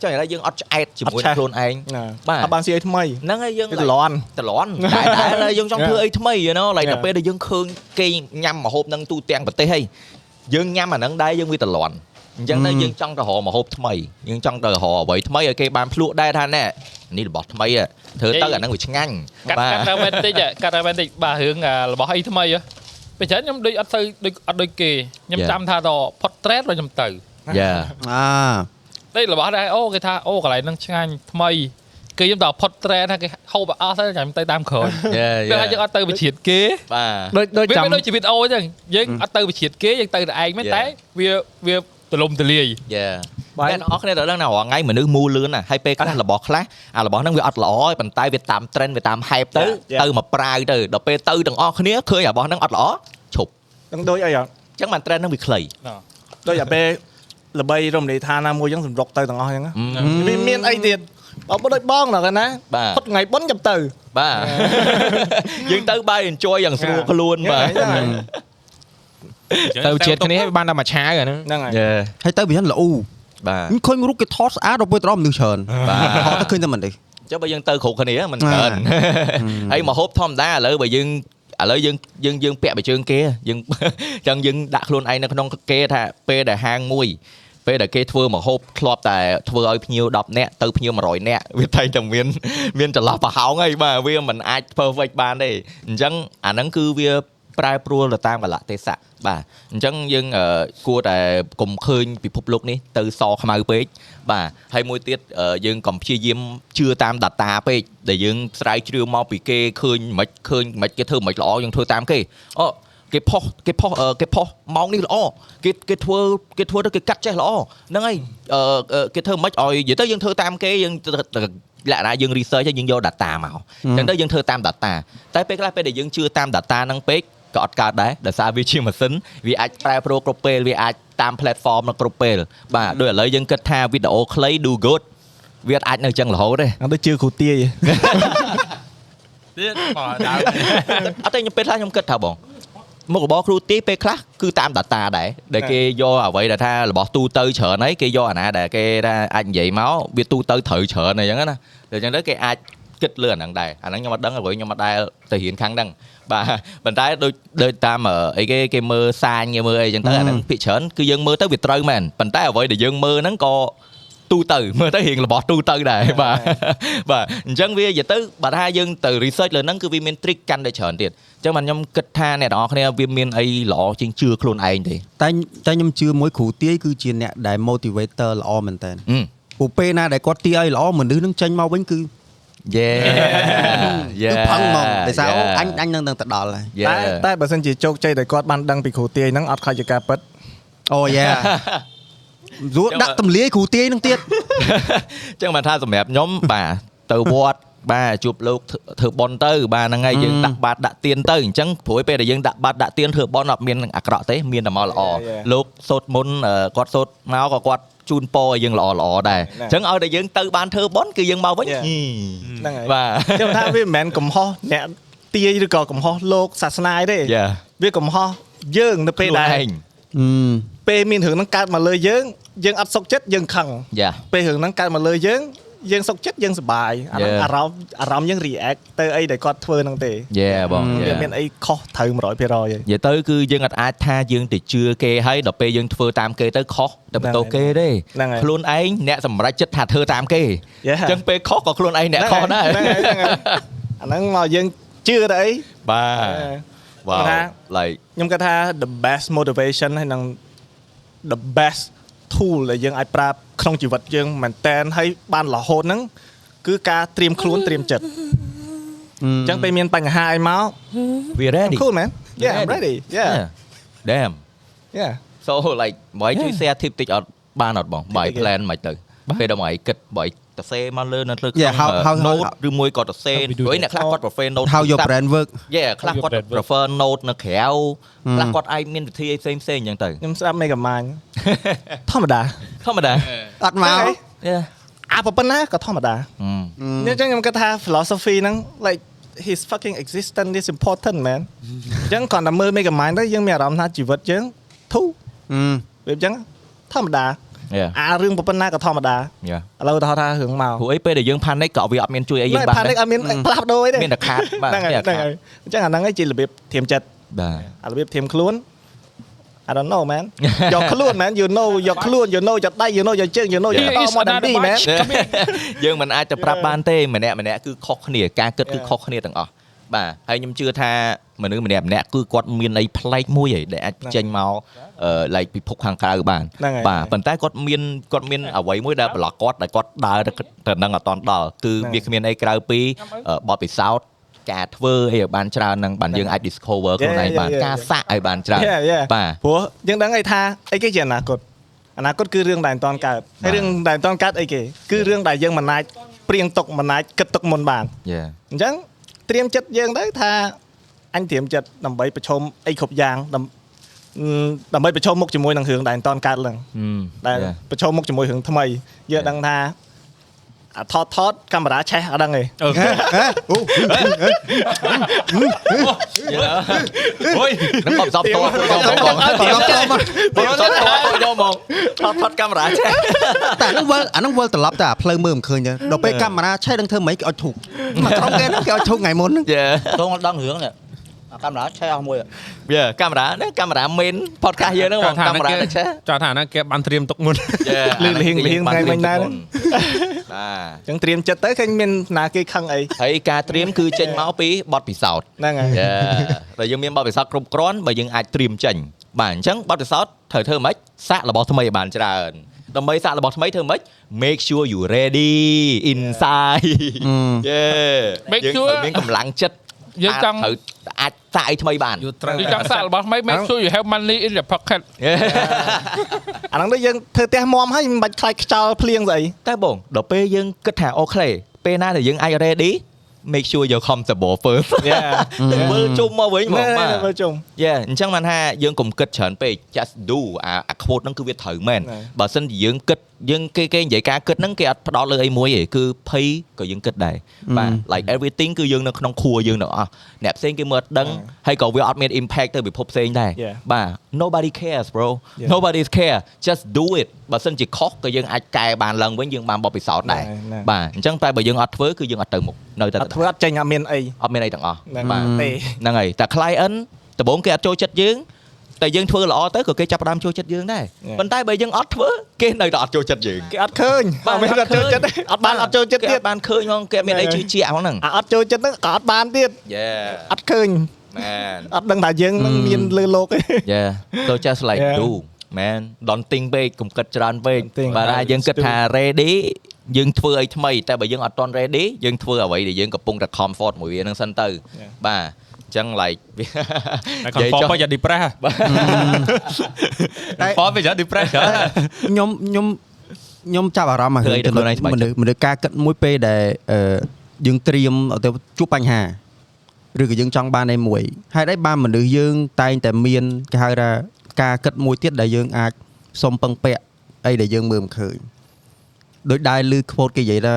ចុះឥឡូវយើងអត់ឆ្អែតជាមួយអត់ឆេះនឹងខ្លួនឯងណាបាទអត់បានស៊ីអីថ្មីហ្នឹងហើយយើងវា like តលន់តលន់តែតែហើយយើងចង់ធ្វើអីថ្មី you know like Yeah. ដល់ពេលដែលយើងឃើញគេញ៉ាំម្ហូបហ្នឹងទូទាំងប្រទេសហើយយើងញ៉ាំអាហ្នឹងដែរយើងវាតលន់ អញ្ចឹងទៅយើងចង់ទៅរកម្ហូបថ្មីយើងចង់ទៅរកអ្វីថ្មីឲ្យគេបានភ្លក់ដែរថាណែនេះរបស់ថ្មីហ៎ធ្វើទៅអាហ្នឹងវាឆ្ងាញ់កាត់កាត់តែវិញតិចហ៎កាត់តែវិញតិចបាទរឿងអារបស់អីថ្មីហ៎ពេលច្រើនខ្ញុំដូចអត់ទៅដូចអត់ដូចគេខ្ញុំ Yeah. ចាំថាតផុតត្រេត rồi ខ្ញុំទៅយ៉ាអាតែរបស់ដែរអូគេថាអូកន្លែងហ្នឹងឆ្ងាញ់ថ្មីគេខ្ញុំតផុតត្រេតថាគេហូបអស់ទៅខ្ញុំទៅតាមក្រោយយ៉ាពេលយើងអត់ទៅវិជ្ជាគេបាទដូចដូចវាចាំមិនដូចជីវិតអូអញ្ចឹងយើងអត់ទៅវិជ្ជាគេយើងទៅតែឯងមែន Yeah. តែវាវា ទលំទលាយយ៉ាបាទអ្នកនរគ្នាដល់ដឹងណារាល់ថ្ងៃមនុស្សមូលលឿនណាហើយពេលខ្លះរបស់ខ្លះអារបស់ហ្នឹងវាអត់ល្អទេប៉ុន្តែវាតាម trend វាតាម hype ទៅ Yeah, yeah. ទៅមកប្រាវទៅដល់ពេលទៅទាំងអស់គ្នាឃើញរបស់ហ្នឹងអត់ល្អឈប់នឹងដូចអីហ៎អញ្ចឹងបាន trend ហ្នឹងវាខ្លីដូចអាពេលល្បីរំលាយឋានណាមួយអញ្ចឹងសម្រុកទៅទាំងអស់អញ្ចឹងណាអឺវាមានអីទៀតបើបើដូចបងណាកណាបាទផុតថ្ងៃបុណ្យចាំទៅបាទយើងទៅបាយ enjoy យ៉ាងស្រួលខ្លួនបាទហ្នឹង ទៅជាតិគ្នាឲ្យបានតែមួយឆាវអាហ្នឹងហ្នឹងហើយយេហើយទៅវាយ៉ាងល្អបាទខ្ញុំឃើញរូបគេថតស្អាតដល់ពេលទៅដល់មនុស្សច្រើនបាទថតទៅឃើញតែមនុស្សចុះបើយើងទៅគ្រប់គ្នាមិនកើនហើយមកហូបធម្មតាឥឡូវបើយើងឥឡូវយើងយើងយើងពាក់បិជើងគេយើងចឹងយើងដាក់ខ្លួនឯងនៅក្នុងគេថាពេលដែលហាងមួយពេលដែលគេធ្វើមកហូបធ្លាប់តែធ្វើឲ្យភ្ញៀវ10នាក់ទៅភ្ញៀវ100នាក់វាតែតែមានមានចន្លោះប្រហោងហើយបាទវាមិនអាច perfect បានទេអញ្ចឹងអាហ្នឹងគឺវា ប្រែប្រួលទៅតាមកលៈទេសៈបាទអញ្ចឹងយើងអឺគួរតែកុំឃើញពិភពលោកនេះទៅសខ្មៅពេកបាទហើយមួយទៀតអឺយើងកុំព្យាយាមជឿតាម data ពេកដែលយើងស្រាវជ្រាវមកពីគេឃើញមិនឃើញមិនគេធ្វើមិនល្អយើងធ្វើតាមគេអូគេផុសគេផុសអឺគេផុសម៉ោងនេះល្អគេគេធ្វើគេធ្វើទៅគេកាត់ចេះល្អហ្នឹងហើយអឺអឺគេធ្វើមិនឲ្យនិយាយទៅយើងធ្វើតាមគេយើងទៅទៅលក្ខណៈយើង research ហើយយើងយក data មកអញ្ចឹងទៅយើងធ្វើតាម data តែពេលខ្លះពេលដែលយើងជឿតាម data ហ្នឹងពេក ក៏អត់កើតដែរដោយសារវាជាម៉ាស៊ីនវាអាចប្រែប្រួលគ្រប់ពេលវាអាចតាម platform នៅគ្រប់ពេលបាទដូចឥឡូវយើងគិតថាវីដេអូខ្លី do good វាអាចនៅចឹងរហូតទេហ្នឹងដូចជឿគ្រូទាយទៀតបាទដើរអត់ទេខ្ញុំពេលខ្លះខ្ញុំគិតថាបងមុខរបរគ្រូទាយពេលខ្លះគឺតាម data ដែរដែលគេយកអ្វីដែលថារបស់ទូទៅច្រើនហើយគេយកអាណាដែលគេថាអាចនិយាយមកវាទូទៅត្រូវច្រើនអីចឹងណាតែអញ្ចឹងទៅគេអាចគិតលើអាហ្នឹងដែរអាហ្នឹងខ្ញុំអត់ដឹងអ្វីខ្ញុំអត់ដែលទៅរៀនខាងហ្នឹង បាទប៉ុន្តែដូចដូចតាមអីគេគេមើលសាញគេមើលអីចឹងទៅអាហ្នឹងភាគច្រើនគឺយើងមើលទៅវាត្រូវមែនប៉ុន្តែអ្វីដែលយើងមើលហ្នឹងក៏ទូទៅមើលទៅរៀងរបស់ទូទៅដែរបាទបាទអញ្ចឹងវានិយាយទៅបើថាយើងទៅ research លើហ្នឹងគឺវាមាន trick កាន់តែច្រើនទៀតអញ្ចឹងបាទខ្ញុំគិតថាអ្នកទាំងអស់គ្នាវាមានអីល្អជាងជឿខ្លួនឯងទេតែតែខ្ញុំជឿមួយគ្រូទាយគឺជាអ្នកដែល motivator ល្អមែនតើអឺពូពេលណាដែលគាត់ទាយឲ្យល្អមនុស្សនឹងចេញមកវិញគឺ យេគឺផឹងហ្មងដោយសារអូអញអញនឹងទៅដល់ហើយយេតែតែបើសិនជាជោគជ័យដែលគាត់បានដឹងពីគ្រូទាយហ្នឹងអត់ខ្លាចជាការពិតអូយ៉ាយួរដាក់ទម្លាយគ្រូទាយនឹងទៀតចឹងបានថាសម្រាប់ខ្ញុំបាទទៅវត្ត បាទជួបលោកធ្វើបន់ទៅបាទហ្នឹងហើយយើងដាក់បាតដាក់ទៀនទៅអញ្ចឹងព្រួយពេលដែលយើងដាក់បាតដាក់ទៀនធ្វើបន់អត់មានអាក្រក់ទេមានតែមកល្អលោកសូត្រមុនគាត់សូត្រមកក៏គាត់ជូនពរឲ្យយើងល្អល្អដែរអញ្ចឹងឲ្យតែយើងទៅបានធ្វើបន់គឺយើងមកវិញហ្នឹងហើយបាទខ្ញុំថាវាមិនមែនកំហុសអ្នកទាយឬក៏កំហុសលោកសាសនាទេយ៉ាវាកំហុសយើងនៅពេលដែលឯងពេលមានរឿងហ្នឹងកើតមកលើយើងយើងអត់សុខចិត្តយើងខឹងយ៉ាពេលរឿងហ្នឹងកើតមកលើយើង យើងសុខចិត្តយើងសប្បាយអាហ្នឹង Yeah. អារម្មណ៍អារម្មណ៍យើង react ទៅអីដែលគាត់ធ្វើហ្នឹងទេយេបងវាយ៉ាមានអីខុសត្រូវ100%ទេនិយាយទៅគឺយើងអត់អាចថាយើងទៅជឿគេហើយដល់ពេលយើងធ្វើតាមគេទៅខុសទៅបន្ទោសគេទេហ្នឹងហើយខ្លួនឯងអ្នកសម្រេចចិត្តថាធ្វើតាមគេ Yeah. អញ្ចឹងពេលខុសក៏ខ្លួនឯងអ្នកខុសដែរហ្នឹងហើយហ្នឹងហើយអាហ្នឹងមកយើងជឿទៅអីបាទវ៉ាគាត់ថាវ like ខ្ញុំគាត់ថា the best motivation ហើយនឹង the best tool ដែលយើងអាចប្រើក្នុងជីវិតយើងមែនតែនហើយបានរហូតហ្នឹងគឺការត្រៀមខ្លួនត្រៀមចិត្តអញ្ចឹងពេលមានបញ្ហាអីមក we ready I'm cool man yeah I'm ready yeah damn yeah so like បើជួយ share tip តិចអត់បានអត់បងបើឲ្យតិចៗ plan មិនទៅពេលដល់មកឲ្យគិតបើឲ្យទៅសេមកលើនៅលើ Yeah, how- how- how- note ឬមួយក៏ទៅសេ How we do ព្រោះ that? អ្នកខ្លះគាត់ prefer note how your ទូរស័ព្ទ brand work យេខ្លះគាត់ How your brand work. prefer note នៅក្រៅខ្លះគាត់អាចមានវិធីអីផ្សេងផ្សេងអញ្ចឹងទៅខ្ញុំស្ដាប់ Mega Man ធម្មតាធម្មតាអត់មកយេអាប៉ុណ្ណាក៏ធម្មតាអឺអញ្ចឹងខ្ញុំគិតថា philosophy ហ្នឹង like his fucking existence is important man អញ្ចឹងគ្រាន់តែមើល Mega Man ទៅយើងមានអារម្មណ៍ថាជីវិតយើងធូរអឺវាអញ្ចឹងធម្មតាយេ អារឿងប៉ុណ្ណាក៏ធម្មតាយេឥឡូវទៅថារឿងមកព្រោះអីពេលដែលយើង panic ក៏វាអត់មានជួយអីយើងបានផានិកអត់មានផ្លាស់ប្ដូរអីទេមានតែខាតបាទហ្នឹងហើយមានតែហ្នឹងខាតហើយអញ្ចឹងអាហ្នឹងឯងជារបៀបធៀមចិត្តបាទអារបៀបធៀមខ្លួន I don't know man យកខ្លួន man you know យកខ្លួន you know យកដៃ you know យកជើង you know យក Here ត is មកដល់ another នេះ man batch. Come in. យើងមិនអាចទៅប្រាប់បានទេម្នាក់ម្នាក់គឺខុសគ្នាការគិតគឺ Yeah. ខុសគ្នាទាំងអស់បាទហើយខ្ញុំជឿថា មនុស្សម្នាក់ម្នាក់គឺគាត់មានអីប្លែកមួយឯងដែលអាចចេញមកអឺ like ពិភពខាងក្រៅបានហ្នឹងហើយបាទប៉ុន្តែគាត់មានគាត់មានអ្វីមួយដែលប្លុកគាត់ដែលគាត់ដើរទៅទៅនឹងអត់តន់ដល់គឺហ្នឹងវាគ្មានអីក្រៅពីអឺបទពិសោធន៍ការធ្វើអីឲ្យបានច្រើនហ្នឹងបានយើងអាច discover ខ្លួនឯង Yeah, បាន yeah, yeah. ការសាក់ឲ្យបានច្រើន Yeah, yeah. បាទព្រោះយើងដឹងអីថាអីគេជាអនាគតអនាគតគឺរឿងដែលមិនតាន់កើតហើយរឿងដែលមិនតាន់កើតអីគេគឺរឿងដែលយើងមិនអាចព្រៀងទុកមិនអាចគិតទុកមុនបាន Yeah អញ្ចឹងត្រៀមចិត្តយើងទៅថា អញត្រៀមចិត្តដើម្បីប្រឈមអីគ្រប់យ៉ាងដំអឺដើម្បីប្រឈមមុខជាមួយនឹងរឿងដែលមិនតាន់កើតឡើង Hmm. ដែល Yeah. ប្រឈមមុខជាមួយរឿងថ្មីយើងដឹងថាអាថតថតកាមេរ៉ាឆេះអត់ដឹងទេអូយនឹងបបសពតយកមកបងយកមកបងសពតយកមកថតថតកាមេរ៉ាចេះតែអាហ្នឹងវិលអាហ្នឹងវិលត្រឡប់ទៅអាផ្លូវមើលមិនឃើញទេដល់ពេលកាមេរ៉ាឆេះដឹងធ្វើម៉េចគេអត់ធុកមកក្រុមគេហ្នឹងគេអត់ធុកថ្ងៃមុនហ្នឹងយេ tôi không đăng hướng này à, cam lá chơi không mùi យេកាមេរ៉ានេះកាមេរ៉ា main podcast យើងហ្នឹងបងកាមេរ៉ាទៅចេះចោលថាហ្នឹងគេបានត្រៀមទុកមុនយេលឿនលៀងលៀងថ្ងៃមិញដែរបាទអញ្ចឹងត្រៀមចិត្តទៅឃើញមានណាគេខឹងអីហើយការត្រៀមគឺចេញមកពីបទពិសោធន៍ហ្នឹងហើយយេតែយើងមានបទពិសោធន៍គ្រប់គ្រាន់បើយើងអាចត្រៀមចេញបាទអញ្ចឹងបទពិសោធន៍ត្រូវធ្វើម៉េចសាករបស់ថ្មីឲ្យបានច្រើនដើម្បីសាករបស់ថ្មីធ្វើម៉េច make sure you ready inside យេ Make យើង sure ត្រូវមានកម្លាំងចិត្ត យើងចង់ត្រូវអាចសាកអីថ្មីបានពីចង់សាករបស់ថ្មី make sure you have money in your pocket អាហ្នឹងដូចយើងធ្វើផ្ទះមុំហើយមិនបាច់ខ្លាចខ្យល់ភ្លៀងស្អីតែបងដល់ពេលយើងគិតថាអូខេពេលណាដែលយើងអាច ready make sure you're comfortable first យ៉ាមើលជុំមកវិញហ្មណែងបាទមើលជុំយ៉ាអញ្ចឹងបានថាយើងកុំគិតច្រើនពេក just do អាអា quote ហ្នឹងគឺវាត្រូវមែនណែបើសិនជាយើងគិត យើងគេគេនិយាយការគិតហ្នឹងគេអត់ផ្ដោតលើអីមួយទេគឺភ័យក៏យើងគិតដែរបាទ like everything គឺយើងនៅក្នុងខួរយើងទាំងអស់អ្នកផ្សេងគេមើលអត់ដឹងហើយក៏វាអត់មាន impact ទៅពិភពផ្សេងដែរ Yeah. បាទ nobody cares bro Yeah. nobody care just do it បើសិនជាខុសក៏យើងអាចកែបានឡើងវិញយើងបានបបពិសោធន៍ដែរណែណែបាទអញ្ចឹងតែបើយើងអត់ធ្វើគឺយើងអត់ទៅមុខនៅតែអត់ធ្វើអត់ចេញអត់មានអីអត់មានអីទាំងអស់ហ្នឹងបាទទេហ្នឹងហើយតែ client ដំបូងគេអត់ចូលចិត្តយើង តែយើងធ្វើល្អទៅក៏គេចាប់ផ្ដើមចូលចិត្តយើងដែរ Yeah. ប៉ុន្តែបើយើងអត់ធ្វើគេនៅតែអត់ចូលចិត្តយើងគេអត់ឃើញអត់មានអត់ចូលចិត្តទេអត់បានអត់ចូលចិត្តគេទៀតអត់បានឃើញហ្មងគេអត់មានអីហ្នឹងជឿជាក់ហ្មងហ្នឹងអាអត់ចូលចិត្តហ្នឹងក៏អត់បានទៀត Yeah អត់ឃើញ man អត់ដឹងថាយើងនឹងមានលើលោកទេ yeah so just like Yeah. do man don't think ពេកកុំគិតច្រើនពេក Don't think បើថា about it, យើងគិត just do. ថា ready យើងធ្វើអីថ្មីតែបើយើងអត់ទាន់ ready យើងធ្វើអ្វីដែលយើងកំពុងតែ comfort មួយវាហ្នឹងសិនទៅ Yeah. បាទអញ្ចឹង like វាតែ confirm បើយ៉ា depress តែ confirm បើយ៉ា depress ច្រើនខ្ញុំខ្ញុំខ្ញុំចាប់អារម្មណ៍អាធ្វើអីទៅខ្លួនឯងស្បែកចិត្តមនុស្សមនុស្សការគិតមួយពេលដែលអឺយើងត្រៀមទៅជួបបញ្ហាឬក៏យើងចង់បានអីមួយហេតុអីបានមនុស្សយើងតែងតែមានគេហៅថាការគិតមួយទៀតដែលយើងអាចសុំពឹងពាក់អីដែលយើងមើលមិនឃើញដោយដែលឮខ្ពោតគេនិយាយថា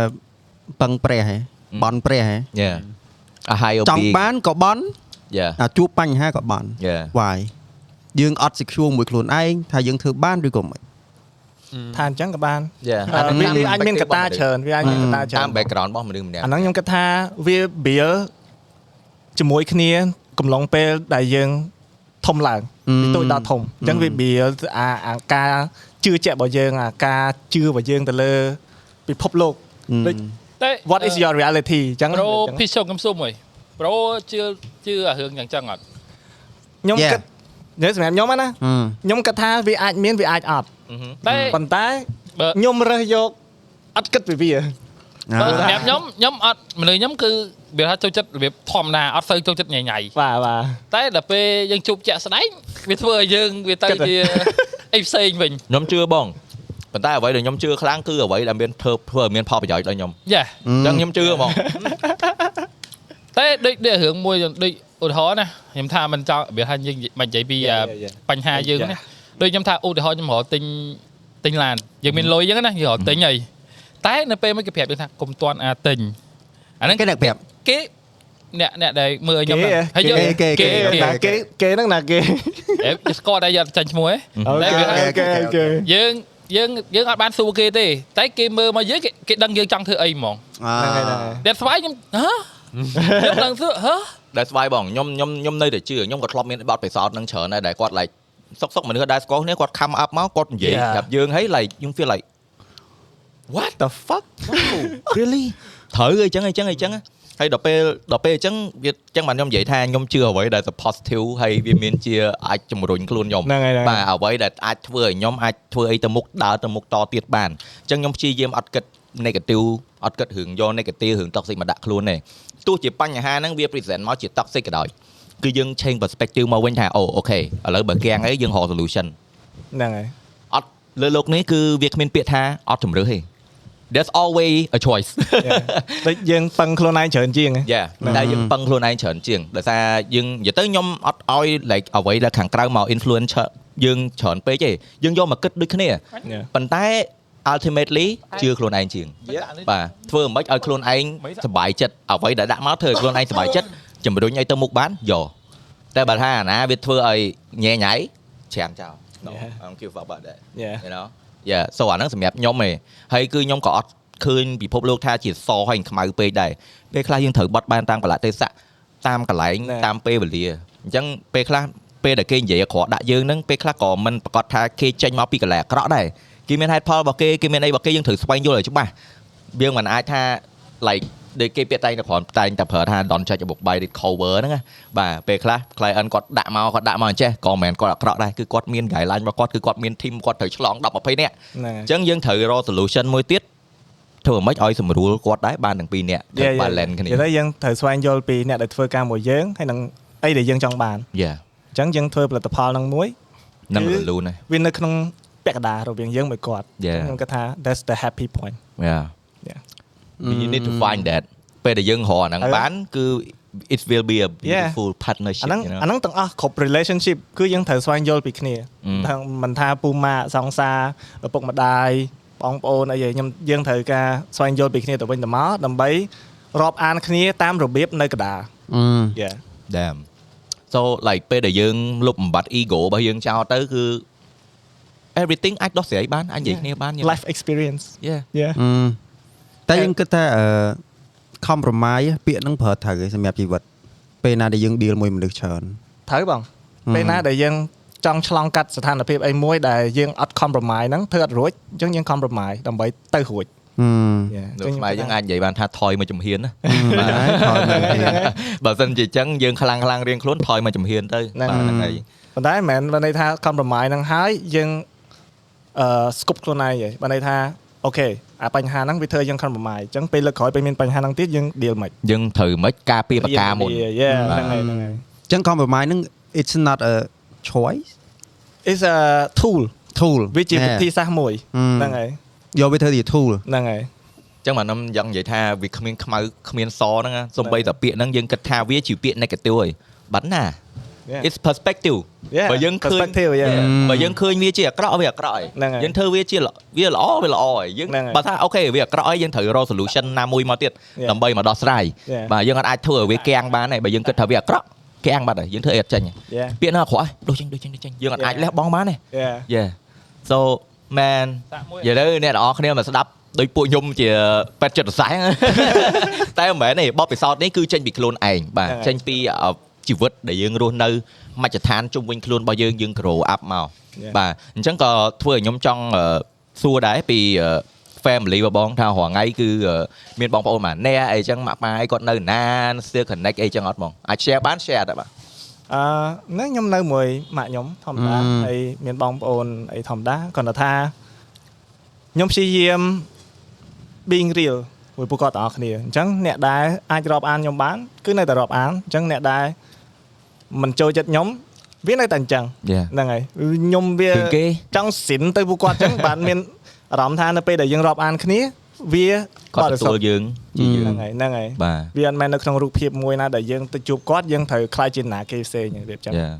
ពឹងព្រះហ៎បន់ព្រះហ៎ yeah a high ចង់បានក៏បន់ yeah អាជួបបញ្ហាក៏បន់ yeah why យើងអត់ secure មួយខ្លួនឯងថាយើងធ្វើបានឬក៏មិនថាអញ្ចឹងក៏បាន yeah អឺវាវាអាចមានកត្តាច្រើនវាអាចមានកត្តាច្រើតាមន background របស់មនុស្សម្នាក់អាហ្នឹងខ្ញុំគិតថាវា build ជាមួយគ្នាកំឡុងពេលដែលយើងធំឡើងអឺពីតូចដល់ធំអញ្ចឹងវា build អាអាការជឿជាក់របស់យើងអាការជឿរបស់យើងទៅលើពិភពលោកដូចតែ what is your reality អញ្ចឹងប្រូពីសុំខ្ញុំសុំមួយ ប្រូជឿជឿអារឿងយ៉ាងចឹងអត់ខ្ញុំ Yeah. គិតនិយាយសម្រាប់ខ្ញុំណាហឹមខ្ញុំគិតថាវាអាចមានវាអាចអត់តែប៉ុន្តែបើខ្ញុំរើសយកអត់គិតពីវាបើសម្រាប់ខ្ញុំខ្ញុំអត់មនុស្សខ្ញុំគឺវាថាចូលចិត្តរបៀបធម្មតាអត់សូវចូលចិត្តញ៉ៃញ៉ៃបាទបាទតែដល់ពេលយើងជួបជាក់ស្ដែងវាធ្វើឲ្យយើងវាទៅគិតទៅជាអីផ្សេងវិញខ្ញុំជឿបងប៉ុន្តែអ្វីដែលខ្ញុំជឿខ្លាំងគឺអ្វីដែលមានធ្វើធ្វើឲ្យមានផលប្រយោជន៍ដល់ខ្ញុំយ៉ាអញ្ចឹងខ្ញុំជឿហ្មង តែដូចដូចរឿងមួយដូចឧទាហរណ៍ណាខ្ញុំថាមិនចង់វាថាយើងមិននិយាយពីអាបញ្ហាយើងណាដូចខ្ញុំថាឧទាហរណ៍ខ្ញុំរកទិញទិញឡានយើងមានលុយអញ្ចឹងណាយើងរកទិញអីតែនៅពេលមួយគេប្រាប់យើងថាកុំទាន់អាទិញអាហ្នឹងគេអ្នកប្រាប់គេអ្នកអ្នកដែលមើលឲ្យខ្ញុំគេហ្នឹងហើយយើងគេគេគេណាគេគេហ្នឹងណាគេអេស្គាល់តែយកចាញ់ឈ្មោះហ៎អូតែខេវាអូខេអូខេយើងយើងយើងអត់បានសួរគេទេតែគេមើលមកយើងគេគេដឹងយើងចង់ធ្វើអីហ្មងហ្នឹងហើយហ្នឹងហើយតែស្វាយខ្ញុំហ៎ ខ្ញុំដឹងធ្វើហ៎ដែលស្វាយបងខ្ញុំខ្ញុំខ្ញុំនៅតែជឿខ្ញុំក៏ធ្លាប់មានបទពិសោធន៍នឹងច្រើនដែរដែលគាត់ like សុកសុកមនុស្សដែលស្គាល់គ្នាគាត់ come up មកគាត់និយាយ Yeah. ប្រាប់យើងហើយ like ខ្ញុំ feel like what the fuck really ត្រូវអីចឹងអីចឹងអីចឹងហើយដល់ពេលដល់ពេលអញ្ចឹងវាអញ្ចឹងបានខ្ញុំនិយាយថាខ្ញុំជឿអ្វីដែល positive ហើយវាមានជាអាចជំរុញខ្លួនខ្ញុំហ្នឹងហើយហ្នឹងហើយបាទអ្វីដែលអាចធ្វើឲ្យខ្ញុំអាចធ្វើអីទៅមុខដើរទៅមុខតទៀតបានអញ្ចឹងខ្ញុំព្យាយាមអត់គិត negative អត់គិតរឿងយក negative រឿង toxic មកដាក់ខ្លួនទេ ទោះជាបញ្ហាហ្នឹងវា present មកជា toxic ក៏ដោយគឺយើង change perspective មកវិញថាអូអូខេឥឡូវបើគាំងអីយើងរក solution ហ្នឹងហើយអត់លើលោកនេះគឺវាគ្មានពាក្យថាអត់ជំរឿសទេ there's always a choice ដូចយើងពឹងខ្លួនឯងច្រើនជាងយ៉ាតែយើងពឹងខ្លួនឯងច្រើនជាងដោយសារយើងនិយាយទៅខ្ញុំអត់ឲ្យ like អ្វីដែលខាងក្រៅមក influencer យើងច្រើនពេកទេយើងយកមកគិតដូចគ្នាប៉ុន្តែ ultimately ជឿខ្លួនឯងជាងបាទធ្វើមិនឲ្យខ្លួនឯងសុបាយចិត្តអ្វីដែលដាក់មកធ្វើឲ្យខ្លួនឯងសុបាយចិត្តជំរុញឲ្យទៅមុខបានយកតែបើថាអាណាវាធ្វើឲ្យញ៉ែញ៉ៃច្រាំងចោល No Yeah. I don't give up about that Yeah. you know yeah so អាហ្នឹងសម្រាប់ខ្ញុំឯងហើយគឺខ្ញុំក៏អត់ឃើញពិភពលោកថាជាសហើយខ្មៅពេកដែរពេលខ្លះយើងត្រូវបត់បែនតាមកលៈទេសៈតាមកន្លែងណែតាមពេលវេលាអញ្ចឹងពេលខ្លះពេលដែលគេនិយាយអាក្រក់ដាក់យើងហ្នឹងពេលខ្លះក៏មិនប្រកាសថាគេចេញមកពីកន្លែងអាក្រក់ដែរ គេមានហេតុផលរបស់គេគេមានអីរបស់គេយើងត្រូវស្វែងយល់ឲ្យច្បាស់យើងមិនអាចថា like ដូចគេពាក្យតែងតែគ្រាន់តែងតែប្រើថា don't judge a book by its cover ហ្នឹងណាបាទពេលខ្លះ client គាត់ដាក់មកគាត់ដាក់មកអញ្ចេះក៏មិនមែនគាត់អាក្រក់ដែរគឺគាត់មាន guideline របស់គាត់គឺគាត់មាន team គាត់ត្រូវឆ្លង10 20នាក់ហ្នឹងអញ្ចឹងយើងត្រូវរក solution មួយទៀតធ្វើមិនឲ្យសម្រួលគាត់ដែរបានទាំងពីរនាក់ត្រូវ balance គ្នានិយាយទៅយើងត្រូវស្វែងយល់ពីអ្នកដែលធ្វើការមួយយើងហើយនឹងអីដែលយើងចង់បានយ៉ាអញ្ចឹងយើងធ្វើផលិតផលហ្នឹងមួយនឹងគឺរលូនណាស់វានៅក្នុង ពាក់កណ្ដាលរវាងយើងមួយគាត់ Yeah. ខ្ញុំគិតថា that's the happy point yeah Yeah. you need to find that ពេលដែលយើងរកអាហ្នឹងហើយបានគឺ it will be a Yeah. beautiful អា partnership ហ្នឹង you know អាហ្នឹងទាំងអស់គ្រប់ relationship គឺយើងត្រូវស្វែងយល់ពីគ្នាអឺថាមិនថាពូម៉ាក់សង្សារឪពុកម្ដាយបងប្អូនអីខ្ញុំយើងត្រូវការស្វែងយល់ពីគ្នាទៅវិញទៅមកដើម្បីរាប់អានគ្នាតាមរបៀបនៅកណ្ដាលអឺ Yeah damn so like ពេលដែលយើងលុបបំបត្តិ ego របស់យើងចោលទៅគឺ everything អាចដោះស្រាយបានអាចនិយាយគ្នាបាន you know? life experience yeah Yeah អឺតែយើងគិតថាអឺ compromise ពាក្យហ្នឹងប្រើត្រូវឯងសម្រាប់ជីវិតពេលណាដែលយើង deal មួយមនុស្សច្រើនត្រូវបងហឹមពេលណាដែលយើងចង់ឆ្លងកាត់ស្ថានភាពអីមួយដែលយើងអត់ compromise ហ្នឹងធ្វើអត់រួចអញ្ចឹងយើង compromise ដើម្បីទៅរួចអឺ Yeah នៅខ្មែរយើងអាចនិយាយបានថាថយមួយជំហានណាបាទហើយថយមកទៀតបើសិនជាអញ្ចឹងយើងខ្លាំងខ្លាំងរៀងខ្លួនថយមួយជំហានទៅហ្នឹងបាទហ្នឹងហើយប៉ុន្តែមិនមែនបើន័យថា compromise ហ្នឹងហើយយើង អឺ scope ខ្លួនឯងទេបើន័យថាអូខេអាបញ្ហាហ្នឹងវាធ្វើយើង compromise អញ្ចឹងពេលលើកក្រោយពេលមានបញ្ហាហ្នឹងទៀតយើង deal មិនយើងត្រូវមិនការពារបកាមុន Yeah បាទហ្នឹងហើយហ្នឹងហើយអញ្ចឹង compromise ហ្នឹង it's not a choice is a tool tool វាជាវិធីសាស្ត្រមួយហឹមហ្នឹងហើយយកវាធ្វើជា tool ហ្នឹងហើយអញ្ចឹងបាទខ្ញុំយ៉ាងនិយាយថាវាគ្មានខ្មៅគ្មានសហ្នឹងណាសំបីតែពាក្យហ្នឹងយើងគិតថាវាជាពាក្យ negative ហើយបាត់ណា Yeah. It's perspective Yeah, បើយើងឃើញ perspective, yeah. បើយើងឃើញវាជាអាក្រក់វាអាក្រក់ហើយហ្នឹងហើយយើងធ្វើវាជាល្អវាល្អវាល្អហើយយើងហ្នឹងហើយបើថាអូខេវាអាក្រក់ហើយយើងត្រូវរក solution ណាមួយមកទៀត Yeah. ដើម្បីមកដោះស្រាយ Yeah. បាទយើងអាចធ្វើឲ្យវាគាំងបានហើយបើយើងគិតថាវាអាក្រក់គាំងបាត់ហើយយើងធ្វើអីអត់ចេញទេ Yeah ពាក្យណាអាក្រក់ហើយដូចចេញដូចចេញដូចចេញយើងអាច Yeah. លះបង់បានទេ Yeah Yeah so man សាក់មួយនិយាយទៅអ្នកទាំងអស់គ្នាមកស្ដាប់ដោយពួកខ្ញុំជាពេទ្យចិត្តសាស្ត្រតែមិនមែនទេបបពិសោធន៍នេះគឺចេញពីខ្លួនឯងបាទហ្នឹងហើយចេញពីអ ជីវិតដែលយើងរស់នៅមជ្ឈដ្ឋានជុំវិញខ្លួនរបស់យើងយើង grow up មក Yeah. បាទអញ្ចឹងក៏ធ្វើឲ្យខ្ញុំចង់អឺសួរដែរពីអឺ family របស់បងថារាល់ថ្ងៃគឺអឺមានបងប្អូនម៉ាអ្នកអីចឹងម៉ាក់ប៉ាអីគាត់នៅណា still connect អីចឹងអត់បងអាច share បាន share ដែរបាទអឺហ្នឹងខ្ញុំនៅមួយម៉ាក់ខ្ញុំធម្មតាអឺហើយមានបងប្អូនអីធម្មតាគាត់ថាខ្ញុំព្យាយាម being real មួយពួកគាត់ទាំងអស់គ្នាអញ្ចឹងអ្នកដែលអាចរាប់អានខ្ញុំបានគឺនៅតែរាប់អានអញ្ចឹងអ្នកដែល មិនចូលចិត្តខ្ញុំវានៅតែអញ្ចឹង Yeah ហ្នឹងហើយខ្ញុំវាគឺគេចង់សិនទៅពួកគាត់អញ្ចឹងបានមានអារម្មណ៍ថានៅពេលដែលយើងរាប់អានគ្នាវាគាត់បរិសុទទួលទ្ធយើងជាយើងហ្នឹងហើយហ្នឹងហើយបាទវាអត់មែននៅក្នុងរូបភាពមួយណាដែលយើងទៅជួបគាត់យើងត្រូវខ្លាចជាណាគេផ្សេងរៀបចំយ៉ា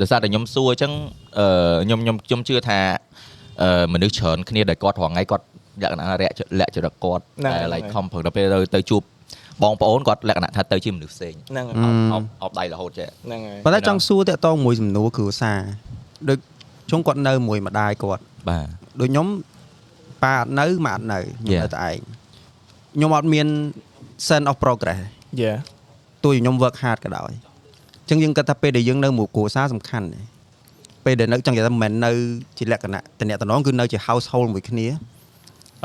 ដោយសារតែខ្ញុំសួរអញ្ចឹងអឺខ្ញុំខ្ញុំខ្ញុំជឿថាអឺមនុស្សច្រើនគ្នាដែលគាត់រងថ្ងៃគាត់លក្ខណៈរយៈលក្ខចរិតគាត់ហ្នឹងតែហើយ like ហ្នឹងហើយខំប្រឹងដល់ពេលទៅទៅជួប បងប្អូនគាត់លក្ខណៈថាទៅជាមនុស្សផ្សេងហ្នឹងហើយអឺអបអបដៃរហូតចេះហ្នឹងហើយប៉ុន្តែចង់សួរតាក់តងមួយសំណួរគ្រួសារដូចជុំគាត់នៅមួយម្ដាយគាត់បាទដូចខ្ញុំប៉ាអត់នៅម៉ាក់អត់នៅខ្ញុំ Yeah. នៅតែឯងខ្ញុំអត់មាន sense of progress យេទោះជាខ្ញុំ work hard ក៏ដោយអញ្ចឹងយើងគិតថាពេលដែលយើងនៅមួយគ្រួសារសំខាន់ណាស់ពេលដែលនៅចង់និយាយថាមិនមែននៅជាលក្ខណៈតំណតំណងគឺនៅជា household មួយគ្នា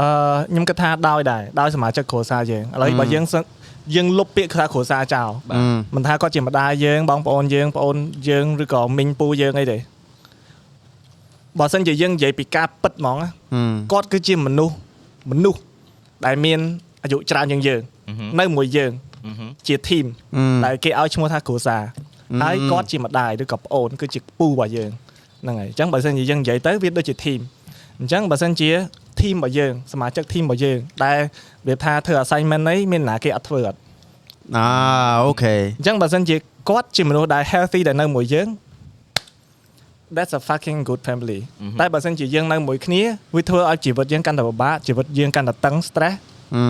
អឺខ្ញុំគិតថាដោយដែរដោយសមាជិកគ្រួសារយើងឥឡូវអឺបើយើងសឹង យើងលុបពាក្យថាគ្រួសារចោលអឺមិនថាគាត់ជាម្ដាយយើងបងប្អូនយើងប្អូនយើងឬក៏មីងពូយើងអីទេបើសិនជាយើងនិយាយពីការពិតហ្មងណាហឹមគាត់គឺជាមនុស្សមនុស្សដែលមានអាយុច្រើនជាងយើងអឺហឹមនៅមួយយើងអឺហឹមជា team អឺដែលគេឲ្យឈ្មោះថាគ្រួសារអឺហើយគាត់ជាម្ដាយឬក៏ប្អូនគឺជាពូរបស់យើងហ្នឹងហើយអញ្ចឹងបើសិនជាយើងនិយាយទៅវាដូចជា team អញ្ចឹងបើសិនជា team របស់យើងសមាជិក team របស់យើងដែល វាថាធ្វើ assignment អីមានណាគេអត់ធ្វើអត់អាអូខេអញ្ចឹងបើសិនជាគាត់ជាមនុស្សដែល healthy ដែលនៅមួយយើង that's a fucking good family តែបើសិនជាយើងនៅមួយគ្នាវាធ្វើឲ្យជីវិតយើងកាន់តែពិបាកជីវិតយើងកាន់តែតឹង stress អឺ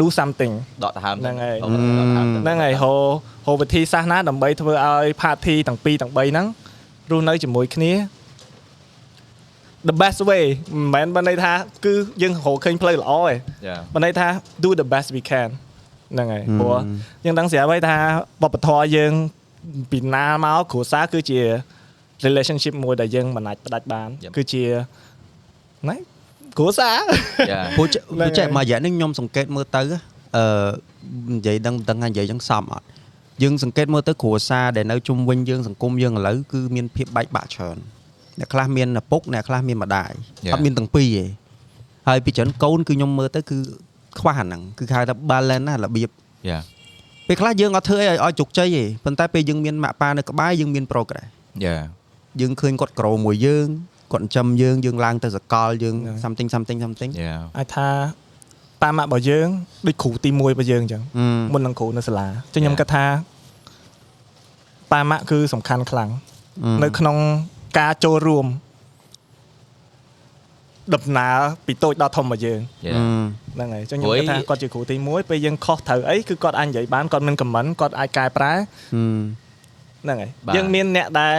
do something ដកដង្ហើមហ្នឹងហើយដកដង្ហើមហ្នឹងហើយហៅហៅវិធីសាស្ត្រណាដើម្បីធ្វើឲ្យ party ទាំងពីរទាំង3ហ្នឹងរស់នៅជាមួយគ្នា the best way មិនមែនបើន័យថាគឺយើងរកឃើញផ្លូវល្អទេយ៉ាបើន័យថា do the best we can ហ្នឹងហើយហឹមព្រោះយើងដឹងស្រាប់ហើយថាវប្បធម៌យើងពីណាមកគ្រួសារគឺជា relationship មួយដែលយើងមិនអាចផ្ដាច់បាន Yep. គឺជាណៃគ្រួសារយ៉ាព្រោះចេះហ្នឹងព្រោះចេះហើយមួយរយៈនេះខ្ញុំសង្កេតមើលទៅអឺនិយាយដឹងដឹងថានិយាយចឹងសមអត់យើងសង្កេតមើលទៅគ្រួសារដែលនៅជុំវិញយើងសង្គមយើងឥឡូវគឺមានភាពបែកបាក់ច្រើន អ្នកខ្លះមានឪពុកអ្នកខ្លះមានម្ដាយ Yeah. អត់មានទាំងពីរទេហើយពីច្រើនកូនគឺខ្ញុំមើលទៅគឺខ្វះអាហ្នឹងគឺគេហៅថា balance ណារបៀបយ៉ាពេលខ្លះយើងអត់ធ្វើអីឲ្យឲ្យជោគជ័យទេប៉ុន្តែពេលយើងមានម៉ាក់ប៉ានៅក្បែរយើងមាន progress យ៉ាយើងឃើញគាត់ក្រមួយយើងគាត់ចិញ្ចឹមយើងយើងឡើងទៅសកលយើង Yeah. something something something យ៉ាអាចថាប៉ាម៉ាក់របស់យើងដូចគ្រូទី1របស់យើងអញ្ចឹង Ừ. មុននឹងគ្រូនៅសាលាចឹងខ្ញុំ Yeah. គិតថាប៉ាម៉ាក់គឺសំខាន់ខ្លាំង Ừ. នៅក្នុង ការចូលរួមដំណើរពីតូចដល់ធំរបស់យើង Yeah. Ừ. ហ្នឹងហើយចឹងខ្ញុំព្រោះគិតថាគាត់ជាគ្រូទី1ពេលយើងខុសត្រូវអីគឺគាត់អាចនិយាយបានគាត់មិនខមមិនគាត់អាចកែប្រែ Ừ. ហ្នឹងហើយបាទយើងមានអ្នកដែល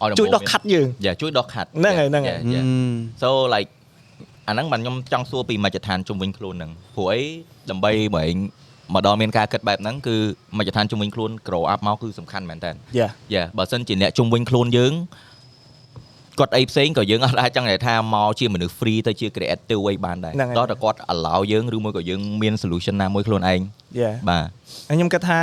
ឲ្យដំបូងជួយដោះខាត់យើង Yeah ជួយដោះខាត់ហ្នឹងហើយហ្នឹងហើយ Yeah, yeah. Ừ. so like អាហ្នឹងបានខ្ញុំចង់សួរពីមជ្ឈដ្ឋានជុំវិញខ្លួនហ្នឹងព្រោះអីដើម្បីបើឯង មកដល់មានការគិតបែបហ្នឹងគឺមជ្ឈដ្ឋានជុំវិញខ្លួន grow up មកគឺសំខាន់មែនតើយ៉ាយ៉ាបើសិនជាអ្នកជុំវិញខ្លួនយើងគាត់អីផ្សេងក៏យើងអត់អាចចង់និយាយថាមកជាមនុស្ស free ទៅជា creative អីបានដែរហ្នឹងហើយដល់តែគាត់ allow យើងឬមួយក៏យើងមាន solution ណាមួយខ្លួនឯងយ៉ាបាទហើយខ្ញុំគិតថា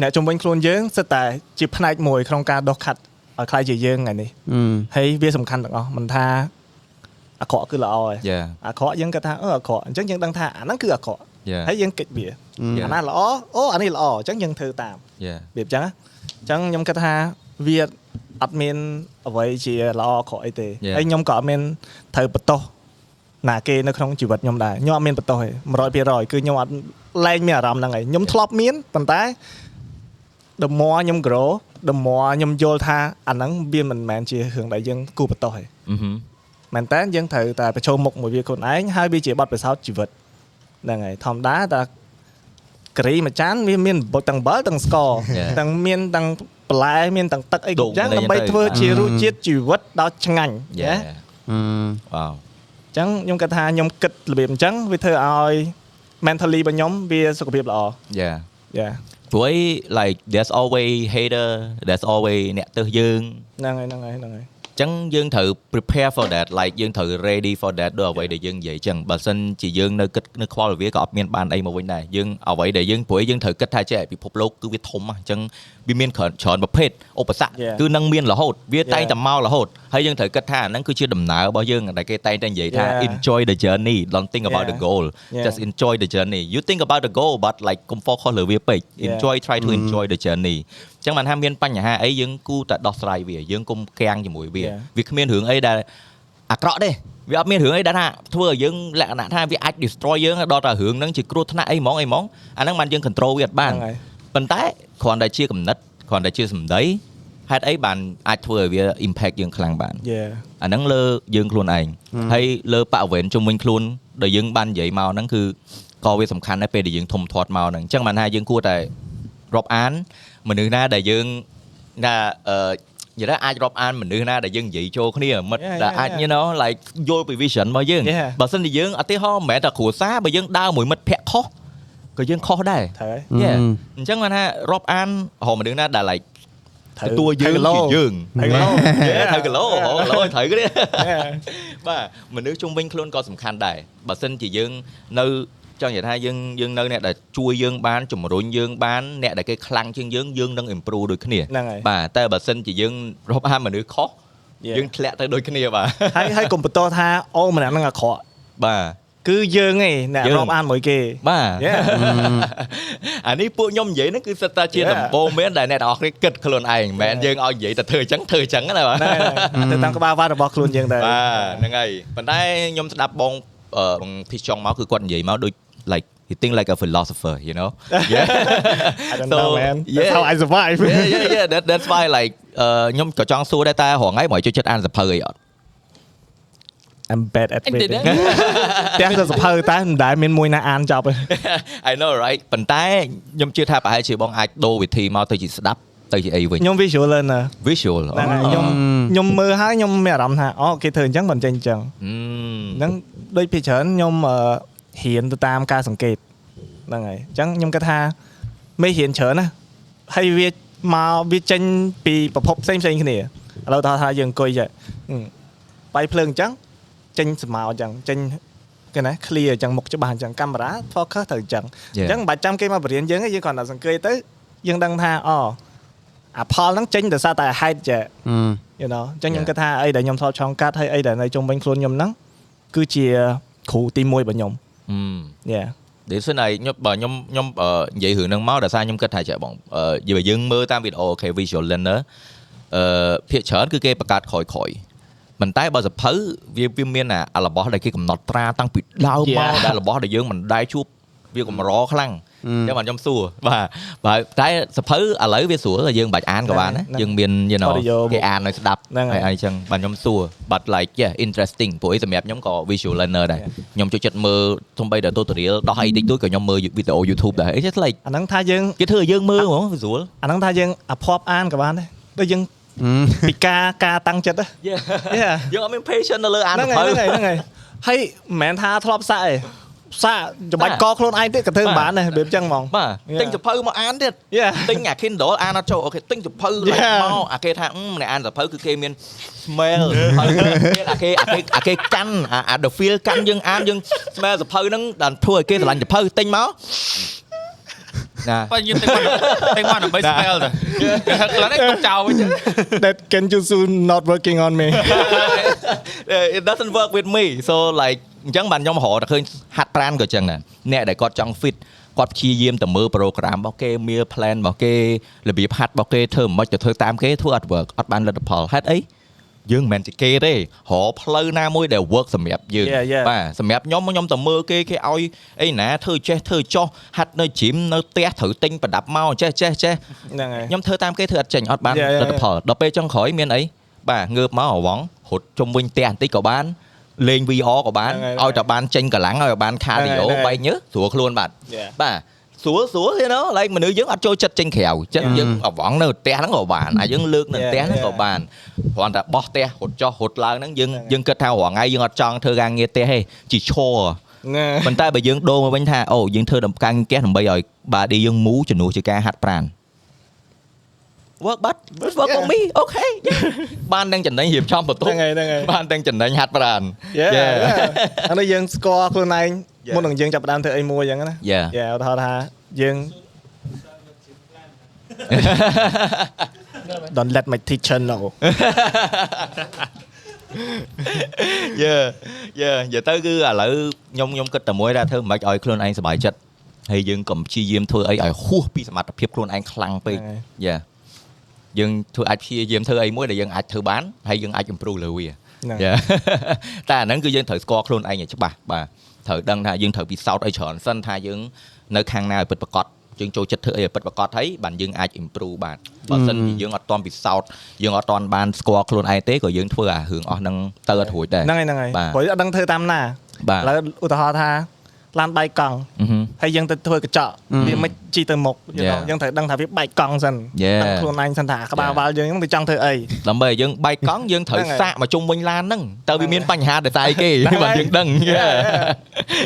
អ្នកជំនាញខ្លួនយើងសិតតែជាផ្នែកមួយក្នុងការដោះខាត់ឲ្យខ្លាយជាយើងថ្ងៃនេះ Ừ. ហើយវាសំខាន់ទាំងអស់មិនថាអាក្រក់គឺល្អហើយយ៉ាអាក្រក់យើងគិតថាអឺអាក្រក់អញ្ចឹងយើងដឹងថាអាហ្នឹងគឺអាក្រក់យ៉ា ហើយយើងកិច្ចវា Ừ. អាណាល្អអូអានេះល្អអញ្ចឹងយើងធ្វើតាមយ៉ារបៀបអញ្ចឹងណាអញ្ចឹងខ្ញុំគិតថាវាអត់មានអ្វីជាល្អអាក្រក់អីទេ Yeah. ហើយខ្ញុំក៏អត់មានត្រូវបន្ទោសណាគេនៅក្នុងជីវិតខ្ញុំដែរខ្ញុំអត់មានបន្ទោសទេ100%គឺខ្ញុំអត់លែងមានអារម្មណ៍ហ្នឹងហើយខ្ញុំធ្លាប់មានប៉ុន្តែ the more ខ្ញុំ grow the more ខ្ញុំយល់ថាអាហ្នឹងវាមិនមែនជារឿងដែលយើងគួរបន្ទោសទេអឺហឹមមែនតើយើងត្រូវតែប្រឈមមុខមួយវាខ្លួនឯងហើយវាជាបទពិសោធន៍ជីវិត ហ្នឹងហើយធម្មតាតែការីមួយចានវាមានទាំងអំបិលទាំងស្ករ Yeah. ទាំងមានទាំងបន្លែមានទាំងទឹកអីដូគ្រប់ងយ៉ាងទៅដើម្បីទៅធ្វើបាទជារសជាតិជីវិតដ៏ឆ្ងាញ់យ៉ាណា Ừ. វ៉ាវអញ្ចឹងខ្ញុំគិតថាខ្ញុំគិតរបៀបអញ្ចឹងវាធ្វើឲ្យ mentally របស់ខ្ញុំវាសុខភាពល្អយ៉ាយ៉ាព្រោះអី like there's always hater there's always អ្នកទើសយើងហ្នឹងហើយហ្នឹងហើយហ្នឹងហើយអញ្ចឹងយើងត្រូវ prepare for that like យើងត្រូវ ready for that ដូចអ្វីដែលយើងនិយាយអញ្ចឹងបើសិនជាយើងនៅគិតនៅខ្វល់វាក៏អត់មានបានអីមកវិញដែរយើងអ្វីដែលយើងព្រោះយើងត្រូវគិតថាចេះពិភពលោកគឺវាធំហ៎អញ្ចឹងវាមានច្រើនច្រើនប្រភេទឧបសគ្គ Yeah. គឺនឹងមានរហូតវា Yeah. តែងតែមករហូត ហើយយើងត្រូវគិតថាអាហ្នឹងគឺជាដំណើររបស់យើងដែលគេតែងតែនិយាយថា Yeah. enjoy the journey don't think about the Yeah. goal Yeah. just enjoy the journey you think about the goal but like កុំ focus លើវាពេក Yeah. enjoy try to enjoy the journey អញ្ចឹងបានថាមានបញ្ហាអីយើងគូតែដោះស្រាយវាយើងកុំកាំងជាមួយវា Yeah. វាគ្មានរឿងអីដែលអាក្រក់ទេវាអត់មានរឿងអីដែលថាធ្វើឲ្យយើងលក្ខណៈថាវាអាច destroy យើងដល់តែរឿងហ្នឹងជាគ្រោះថ្នាក់អីហ្មងអីហ្មងអាហ្នឹងបានយើង control វាអត់បានហ្នឹងហើយប៉ុន្តែគ្រាន់តែជាកំណត់គ្រាន់តែជាសម្ដី ហេតុអីបានអាចធ្វើឲ្យវា impact យើងខ្លាំងបានយ៉ាអាហ្នឹងលើយើងខ្លួនឯងហើយលើបរិវេណជុំវិញខ្លួនដែលយើងបាននិយាយមកហ្នឹងគឺក៏វាសំខាន់ដែរពេលដែលយើងធំធាត់មកហ្នឹងអញ្ចឹងបានថាយើងគួរតែរាប់អានមនុស្សណាដែលយើងណាអឺនិយាយថាអាចរាប់អានមនុស្សណាដែលយើងនិយាយចូលគ្នាមិត្ត Yeah, ដែល yeah, អាច yeah. you know like យល់ពី vision របស់យើង Yeah. បើសិនជាយើងឧទាហរណ៍មិនមែនតែគ្រួសារបើយើងដើរមួយមិត្តភ័ក្តិខុសក៏យើងខុសដែរត្រូវហើយ Yeah. Ừ. អញ្ចឹងបានថារាប់អានរហមនុស្សណាដែល like ត្រូវ ទទួលយើងត្រូវគីឡូជាយើងត្រូវគីឡូ Yeah, ត្រូវគីឡូហ៎គីឡូឲ្យត្រូវគ្នា Yeah. បាទមនុស្សជុំវិញខ្លួនក៏សំខាន់ដែរបើសិនជាយើងនៅចង់និយាយថាយើងយើងនៅអ្នកដែលជួយយើងបានជំរុញយើងបានអ្នកដែលគេខ្លាំងជាងយើងយើងនឹង improve ដូចគ្នាហ្នឹងហើយបាទតែបើសិនជាយើងរាប់អានមនុស្សខុស Yeah. យើងធ្លាក់ទៅដូចគ្នាបាទហើយហើយកុំបន្តថាអូម្នាក់ហ្នឹងអាក្រក់បាទ គឺយើងឯងអ្នកយើងរាប់អានមួយគេបាទ Yeah. អានេះពួកខ្ញុំនិយាយហ្នឹងគឺសិតតាជា Yeah. ដំបូងមានដែលអ្នកនរអគ្នាគិតខ្លួនឯងមិនមែនយើងឲ្យនិយាយតែធ្វើអញ្ចឹងធ្វើអញ្ចឹងណាបាទណែទៅតាមក្បាលវ៉ាត់របស់ខ្លួនយើងដែរបាទហ្នឹងហើយប៉ុន្តែខ្ញុំស្ដាប់បងអឺបងធីចុងមកគឺគាត់និយាយមកដូច like he think like a philosopher you know yeah I don't So, know man yeah. that's how I survive yeah yeah yeah that that's why like អឺខ្ញុំក៏ចង់សួរដែរតែរហងៃមកចូលចិត្តអានសភៅអីអត់ I'm bad at អញទេ reading ទាំងទៅសភៅតែមិនដែលមានមួយណាអានចប់ទេ I know right ប៉ុន្តែខ្ញុំជឿថាប្រហែលជាបងអាចដូរវិធីមកទៅជាស្ដាប់ទៅជាអីវិញខ្ញុំ visual learner visual ហ្នឹងហើយខ្ញុំខ្ញុំមើលហើយខ្ញុំមានអារម្មណ៍ថាអូគេធ្វើអញ្ចឹងមិនចេញអញ្ចឹងអឺហ្នឹងដូចពីច្រើនខ្ញុំអឺរៀនទៅតាមការសង្កេតហ្នឹងហើយអញ្ចឹងខ្ញុំគិតថាមេរៀនច្រើនណាហើយវាមកវាចេញពីប្រភពផ្សេងផ្សេងគ្នាឥឡូវថាថាយើងអង្គុយចេះហឹមបាយភ្លើងអញ្ចឹង ចេញស្មៅអញ្ចឹងចេញគេណា clear អញ្ចឹងមុខច្បាស់អញ្ចឹងកាមេរ៉ា focus ត្រូវអញ្ចឹងអញ្ចឹងមិនបាច់ចាំគេមកបរៀនយើងទេយើងគ្រាន់តែសង្កេតទៅយើងដឹងថាអូអាផលហ្នឹងចេញដោយសារតែហេតុចេះ Ừ. you know អញ្ចឹងខ្ញុំ Yeah. គិតថាអីដែលខ្ញុំថតឆောင်းកាត់ហើយអីដែលនៅជុំវិញខ្លួនខ្ញុំហ្នឹងគឺជាគ្រូទី1របស់ខ្ញុំអឺ yeah ដែលសិនហើយខ្ញុំបើខ្ញុំខ្ញុំអឺនិយាយរឿងហ្នឹងមកដោយសារខ្ញុំគិតថាចេះបងអឺបើយើងមើលតាមវីដេអូ OK visual learner អឺភាគច្រើនគឺគេបង្កើតក្រោយក្រោយ ប៉ុន្តែបើសភៅវាវាមានអាអារបស់ដែលគេកំណត់ត្រាតាំងពីដើមមក Yeah. ដែលរបស់ដែលយើងមិនដែលជួបវាកម្រខ្លាំងចឹងបានខ្ញុំសួរបាទបាទតែសភៅឥឡូវវាស្រួលតែយើងមិនបាច់អានក៏បានណាហ្នឹងយើងមាន you know Audio គេអានឲ្យស្ដាប់ហ្នឹងហើយហើយអីចឹងបាទខ្ញុំសួរ but like yeah interesting ព្រោះអីសម្រាប់ខ្ញុំក៏ visual learner ដែរខ្ញុំចូលចិត្តមើលទំបីតែ tutorial ដោះអីតិចតួចក៏ខ្ញុំមើលវីដេអូ YouTube ដែរ it's just like អាហ្នឹងថាយើងគេធ្វើឲ្យយើងមើលហ្មង visual អាហ្នឹងថាយើងអាភ័ព្វអានក៏បានដែរដូចយើង ពីការការតាំងចិត្តណា yeah Yeah. យើងអត់មាន patience នៅលើអានហ្នឹងសហើយភៅហ្នឹងហើយហ្នឹងហើយហើយមិនមែនថាធ្លាប់សាក់ទេសាក់ច្បាច់កខ្លួនឯងទៀតក៏ធ្វើមិនបានដែររបៀបចឹងហ្មងបាទ Yeah. ទិញសភៅមកអានទៀត Yeah. ទិញអា Kindle អានអត់ចូលអូខេទិញសភៅ Yeah. មកអាគេថាអឺម្នាក់អានសភៅគឺគេមាន smell ហើយមានអាគេអាគេអាគេកាន់អាអា the feel កាន់យើងអានយើង smell សភៅហ្នឹងដល់ធ្វើឲ្យគេស្រឡាញ់សភៅទិញមក ណាបើយើងទិញមកទិញមកដើម្បី spell ទៅគេហឹកខ្លាំងឯងទុកចោលវិញ that can you soon not working on me it doesn't work with me so like អញ្ចឹងបានខ្ញុំរកតែឃើញហាត់ប្រានក៏អញ្ចឹងដែរអ្នកដែលគាត់ចង់ fit គាត់ព្យាយាមទៅមើល program របស់គេមាន plan របស់គេរបៀបហាត់របស់គេធ្វើមិនទៅធ្វើតាមគេធ្វើអត់ work អត់បានលទ្ធផលហេតុអី យើងមិនមែនជាគេទេរកផ្លូវណាមួយដែល work សម្រាប់យើង Yeah, yeah. បាទសម្រាប់ខ្ញុំខ្ញុំទៅមើលគេគេឲ្យអីណាធ្វើចេះធ្វើចោះហាត់នៅ gym នៅផ្ទះត្រូវទិញប្រដាប់មកចេះចេះចេះហ្នឹងហើយខ្ញុំធ្វើតាមគេធ្វើអត់ចេញអត់បាន Yeah, yeah, លទ្ធផលដល់ពេលចុងក្រោយមានអីបាទងើបមកអវងរត់ជុំវិញផ្ទះបន្តិចក៏បានលេង VR ក៏បានហ្នឹងហើយឲ្យតែបានចេញកម្លាំងឲ្យតែបាន cardio ហ្នឹងហើយបែកញើសស្រួលខ្លួនបាទ Yeah. បាទ ស្រួលស្រួល you know like មនុស្សយើងអត់ចូលចិត្តចេញក្រៅចឹងយើងអវងនៅផ្ទះហ្នឹងក៏បានអាយើងលើកនៅ Yeah, ផ្ទះហ្នឹងក៏ yeah. បានគ្រាន់តែបោះផ្ទះរត់ចុះរត់ឡើងហ្នឹងយើងហ្នឹងហើយយើងគិតថារាល់ថ្ងៃយើងអត់ចង់ធ្វើការងារផ្ទះទេជីឈរណាប៉ុន្តែបើយើងដូរមកវិញថាអូយើងធ្វើដំការងារផ្ទះដើម្បីឲ្យ body យើងមូជំនួសជាការហាត់ប្រាណ work but work for me okay បានទាំងចំណេញរៀបចំបន្ទប់ហ្នឹងហើយហ្នឹងហើយបានទាំងចំណេញហាត់ប្រាណ Yeah, Yeah. yeah. អានេះយើងស្គាល់ខ្លួនឯង Yeah. មុននឹងយើងចាប់ផ្ដើមធ្វើអីមួយអញ្ចឹងណា Yeah. យ៉ាឧទាហរណ៍ថាយើង Don't let my teacher know យេយេនិយាយទៅគឺឥឡូវខ្ញុំខ្ញុំគិតតែមួយថាធ្វើមិនឲ្យខ្លួនឯងសុបាយចិត្តហើយយើងកុំព្យាយាមធ្វើអីឲ្យហួសពីសមត្ថភាពខ្លួនឯងខ្លាំងពេកហ្នឹងហើយយេយើងធ្វើអាចព្យាយាមធ្វើអីមួយដែលយើងអាចធ្វើបានហើយយើងអាច improve លើវាហ្នឹងយេតែអាហ្នឹងគឺយើងត្រូវស្គាល់ខ្លួនឯងឲ្យច្បាស់បាទ ត្រូវដឹងថាយើងត្រូវពិសោធន៍ឲ្យច្រើនសិនថាយើងនៅខាងណាឲ្យពិតប្រាកដយើងចូលចិត្តធ្វើអីឲ្យពិតប្រាកដហើយបានយើងអាច improve បានបើសិនជាយើងអត់ទាន់ពិសោធន៍យើងអត់ទាន់បានស្គាល់ខ្លួនឯងទេក៏យើងធ្វើអារឿងអស់ហ្នឹងទៅអត់រួចដែរហ្នឹងហើយហ្នឹងហើយបាទព្រោះអត់ដឹងធ្វើតាមណាបាទឥឡូវឧទាហរណ៍ថា ឡានបែកកង់អឺហឹមហើយយើងទៅធ្វើកញ្ចក់វាមិនជីទៅមុខ you know Yeah. យើងត្រូវដឹងថាវាបែកកង់សិន Yeah. ដឹងខ្លួនឯងសិនថាក្បាល Yeah. បាល់យើងហ្នឹងវាចង់ធ្វើអីដើម្បីឲ្យយើងបែកកង់យើងត្រូវហ្នឹងហើយសាកមកជុំវិញឡានហ្នឹងតើវាមានបញ្ហាដោយសារអីគេហ្នឹងហើយបាទយើងដឹង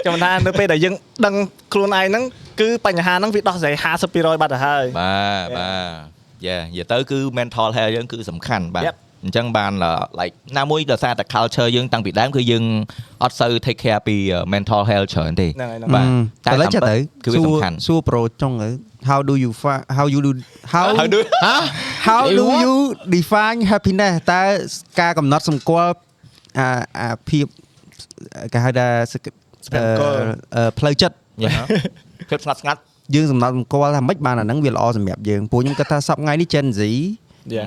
ចាំមិនថានៅពេលដែលយើងដឹងខ្លួនឯងហ្នឹងគឺបញ្ហាហ្នឹងវាដោះស្រាយ50%បាត់ទៅហើយបាទបាទយេនិយាយទៅគឺ mental health យើងគឺសំខាន់បាទ Yep. អញ្ចឹងបាន like ណាមួយដោយសារតែ culture យើងតាំងពីដើមគឺយើងអត់សូវ take care ពី mental health ច្រើនទេហ្នឹងហើយហ្នឹងបាទតែឥឡូវចិត្តទៅគឺវាសំខាន់សួរប្រូចុងទៅ how do you fa- how you do how How do- ហ៎ how do you define happiness តើការកំណត់សម្គាល់អាអាភាពគេហៅថាសក្តិសម្គាល់អឺផ្លូវចិត្តយ៉ាភាពស្ងាត់ស្ងាត់យើងសំណត់សម្គាល់ថាម៉េចបានអាហ្នឹងវាល្អសម្រាប់យើងពួកខ្ញុំគិតថាសប្តាហ៍ថ្ងៃនេះ Gen Z យ៉ា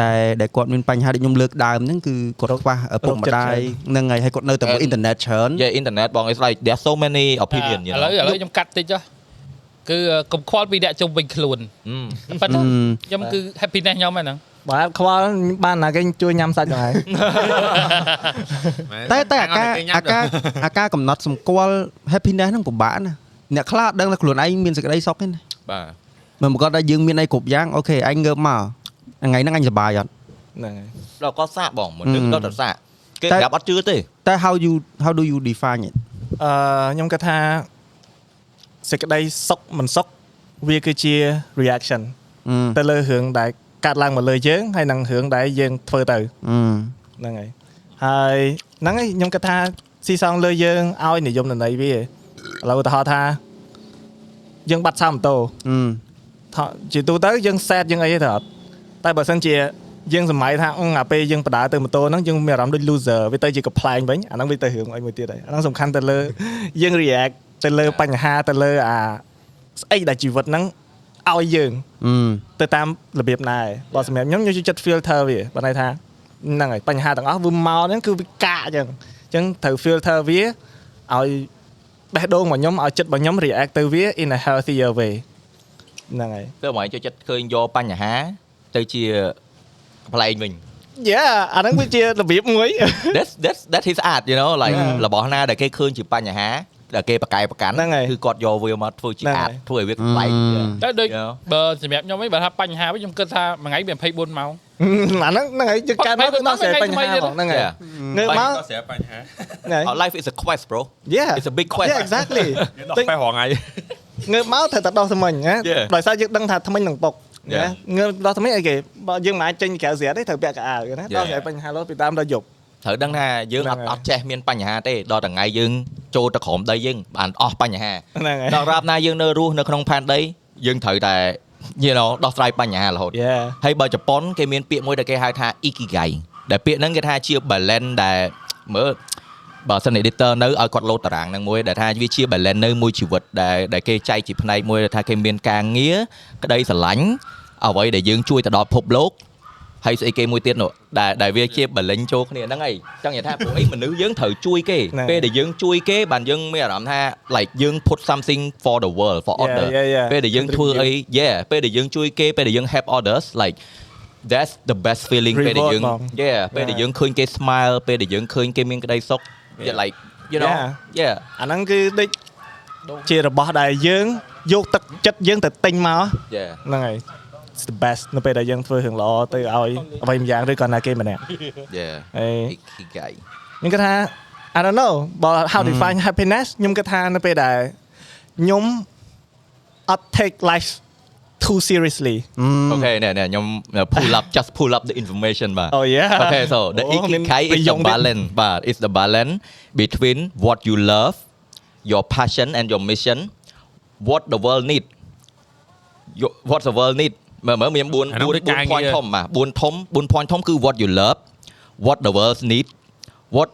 ដែលដែលគាត់មានបញ្ហាដូចខ្ញុំលើកដើមហ្នឹងគឺគាត់ខ្វះឪពុកម្ដាយហ្នឹងហើយហើយគាត់នៅតែមើលអ៊ីនធឺណិតច្រើនយេ internet បង it's like there's so many opinion ឥឡូវឥឡូវខ្ញុំកាត់តិចចុះគឺកុំខ្វល់ពីអ្នកជុំវិញខ្លួនប៉ុន្តែខ្ញុំគឺ happiness ខ្ញុំហ្នឹងបាទខ្វល់បានណាគេជួយញ៉ាំសាច់ទៅហើយតែតែអាការអាការអាការកំណត់សម្គាល់ happiness ហ្នឹងពិបាកណាអ្នកខ្លះអត់ដឹងថាខ្លួនឯងមានសេចក្តីសុខទេណាបាទមិនប្រកាសថាយើងមានអីគ្រប់យ៉ាងអូខេឯងងើបមក ថ្ងៃហ្នឹងអញសប្បាយអត់ហ្នឹងហើយដល់ក៏សាកបងមនុស្សអឺដល់តែសាកគេតែប្រាប់អត់ជឿទេតែ how you how do you define it អឺខ្ញុំគិតថាសេចក្តីសុខមិនសុខវាគឺជា reaction អឺទៅលើរឿងដែលកាត់ឡើងមកលើយើងហើយនឹងរឿងដែលយើងធ្វើទៅអឺហ្នឹងហើយហើយហ្នឹងហើយខ្ញុំគិតថាស៊ីសងលើយើងឲ្យនិយមន័យវាឥឡូវឧទាហរណ៍ថាយើងបាត់សាម៉ូតូអឺថាជាទូទៅយើង set យើងអីទេអត់ តែបើសិនជាយើងសម័យថាអឺអាពេលយើងបដើទៅម៉ូតូហ្នឹងយើងមានអារម្មណ៍ដូច loser វាទៅជាកំ pl ែងវិញអាហ្នឹងវាទៅរឿងអីមួយទៀតហើយអាហ្នឹងសំខាន់ទៅលើយើង react ទៅលើបញ្ហាទៅលើអាស្អីដែលជីវិតហ្នឹងឲ្យយើងអឺទៅតាមរបៀបណាឯងបើសម្រាប់ខ្ញុំខ្ញុំចូលចិត្ត filter វាបើន័យថាហ្នឹងហើយបញ្ហាទាំងអស់វាមកហ្នឹងគឺវាកាកអញ្ចឹងអញ្ចឹងត្រូវ filter វាឲ្យបេះដូងរបស់ខ្ញុំឲ្យចិត្តរបស់ខ្ញុំ react ទៅវា in a healthier way ហ្នឹងហើយទៅមកចូលចិត្តឃើញយកបញ្ហា ទៅជាប្លែងវិញ Yeah អាហ្នឹងវាជារបៀបមួយ that's that's that his art you know like ហ្នឹងរបស់ណាដែលគេឃើញជាបញ្ហាដែលគេបកកែប្រកាន់ហ្នឹងហើយគឺគាត់យកវាមកធ្វើជាហ្នឹងហើ art យធ្វើឲ្យវាប្លែកតែដូច Yeah. បើសម្រាប់ខ្ញុំវិញបើថាបញ្ហាវិញខ្ញុំគិតថាមួយថ្ងៃវា24ម៉ោងអាហ្នឹងហ្នឹងហើយយើងកើតមកគឺដល់ស្រែបញ្ហាហ្មងហ្នឹងហើយ Yeah. ងើបមកស្រាប់បញ្ហាហ្នឹងហើយ Our life is a quest bro Yeah it's a big quest Yeah exactly ដល់ពេលរងថ្ងៃងើបមកត្រូវតែដោះថ្មិញណា Yeah. ដោយសារយើងដឹងថាថ្មិញនឹងពុក Yeah. ណាងើបដោះថ្មិញអីគេបើយើងមិនអាចចេញក្រៅស្រាប់ទេត្រូវពាក់កៅអៅណា Yeah. ដល់ស្រែបញ្ហារត់ពីតាមដល់យប់ត្រូវដឹងថាយើងអត់ហ្នឹងហើយអត់ចេះមានបញ្ហាទេដល់តែថ្ងៃយើងចូលទៅក្រោមដីយើងបានអស់បញ្ហាហ្នឹងហើយដល់រាបណាយើងនៅរស់នៅក្នុងផែនដីយើងត្រូវតែ you know ដោះស្រាយបញ្ហារហូត Yeah ហើយបើជប៉ុនគេមានពាក្យមួយដែលគេហៅថា ikigai ដែលពាក្យហ្នឹងគេថាជា balance ដែលមើល បើសិន editor នៅឲ្យគាត់លោតតារាងហ្នឹងមួយដែលថាវាជា balance នៅមួយជីវិតដែលដែលគេចែកជាផ្នែកមួយដែលថាគេមានការងារក្តីស្រឡាញ់អ្វីដែលយើងជួយទៅដល់ពិភពលោកហើយស្អីគេមួយទៀតនោះដែលដែលវាជា balance ចូលគ្នាហ្នឹងហើយចង់និយាយថាពួកអីមនុស្សយើងត្រូវជួយគេហ្នឹងពេលដែលយើងជួយគេបានយើងមានអារម្មណ៍ថា like យើង put something for the world for Yeah, order yeah, yeah. ពេលដែលយើងធ្វើអី yeah ពេលដែលយើងជួយគេពេលដែលយើង help others like that's the best feeling ពេលដែលយើង Reward ហ្មង yeah ពេលដែលយើងឃើញគេ smile ពេលដែលយើងឃើញគេមានក្តីសុខ yeah like you know Yeah. yeah អាហ្នឹងគឺដូចជារបស់ដែលយើងយកទឹកចិត្តយើងទៅទិញមក yeah ហ្នឹងហើយ it's the best នៅពេលដែលយើងធ្វើរឿងល្អទៅឲ្យអ្វីម្យ៉ាងឬក៏ណាគេម្នាក់ yeah ហើយ ikigai ខ្ញុំគិតថា I don't know បើ how to define happiness ខ្ញុំគិតថានៅពេលដែលខ្ញុំអត់ take life too seriously អូខេណែណែខ្ញុំ pull up just pull up the information បាទ Oh yeah Okay, so the អូមាន ikigai ប្រ is យោ the គទៀត balance, but it's the balance between what you love, your passion and your mission, what the world need. Your, what the world need មើលមើលមាន4 អានោះដូចការ 4 ងារ point ធំបាទ4ធំ4 point ធំគឺ what you love, what the world need, what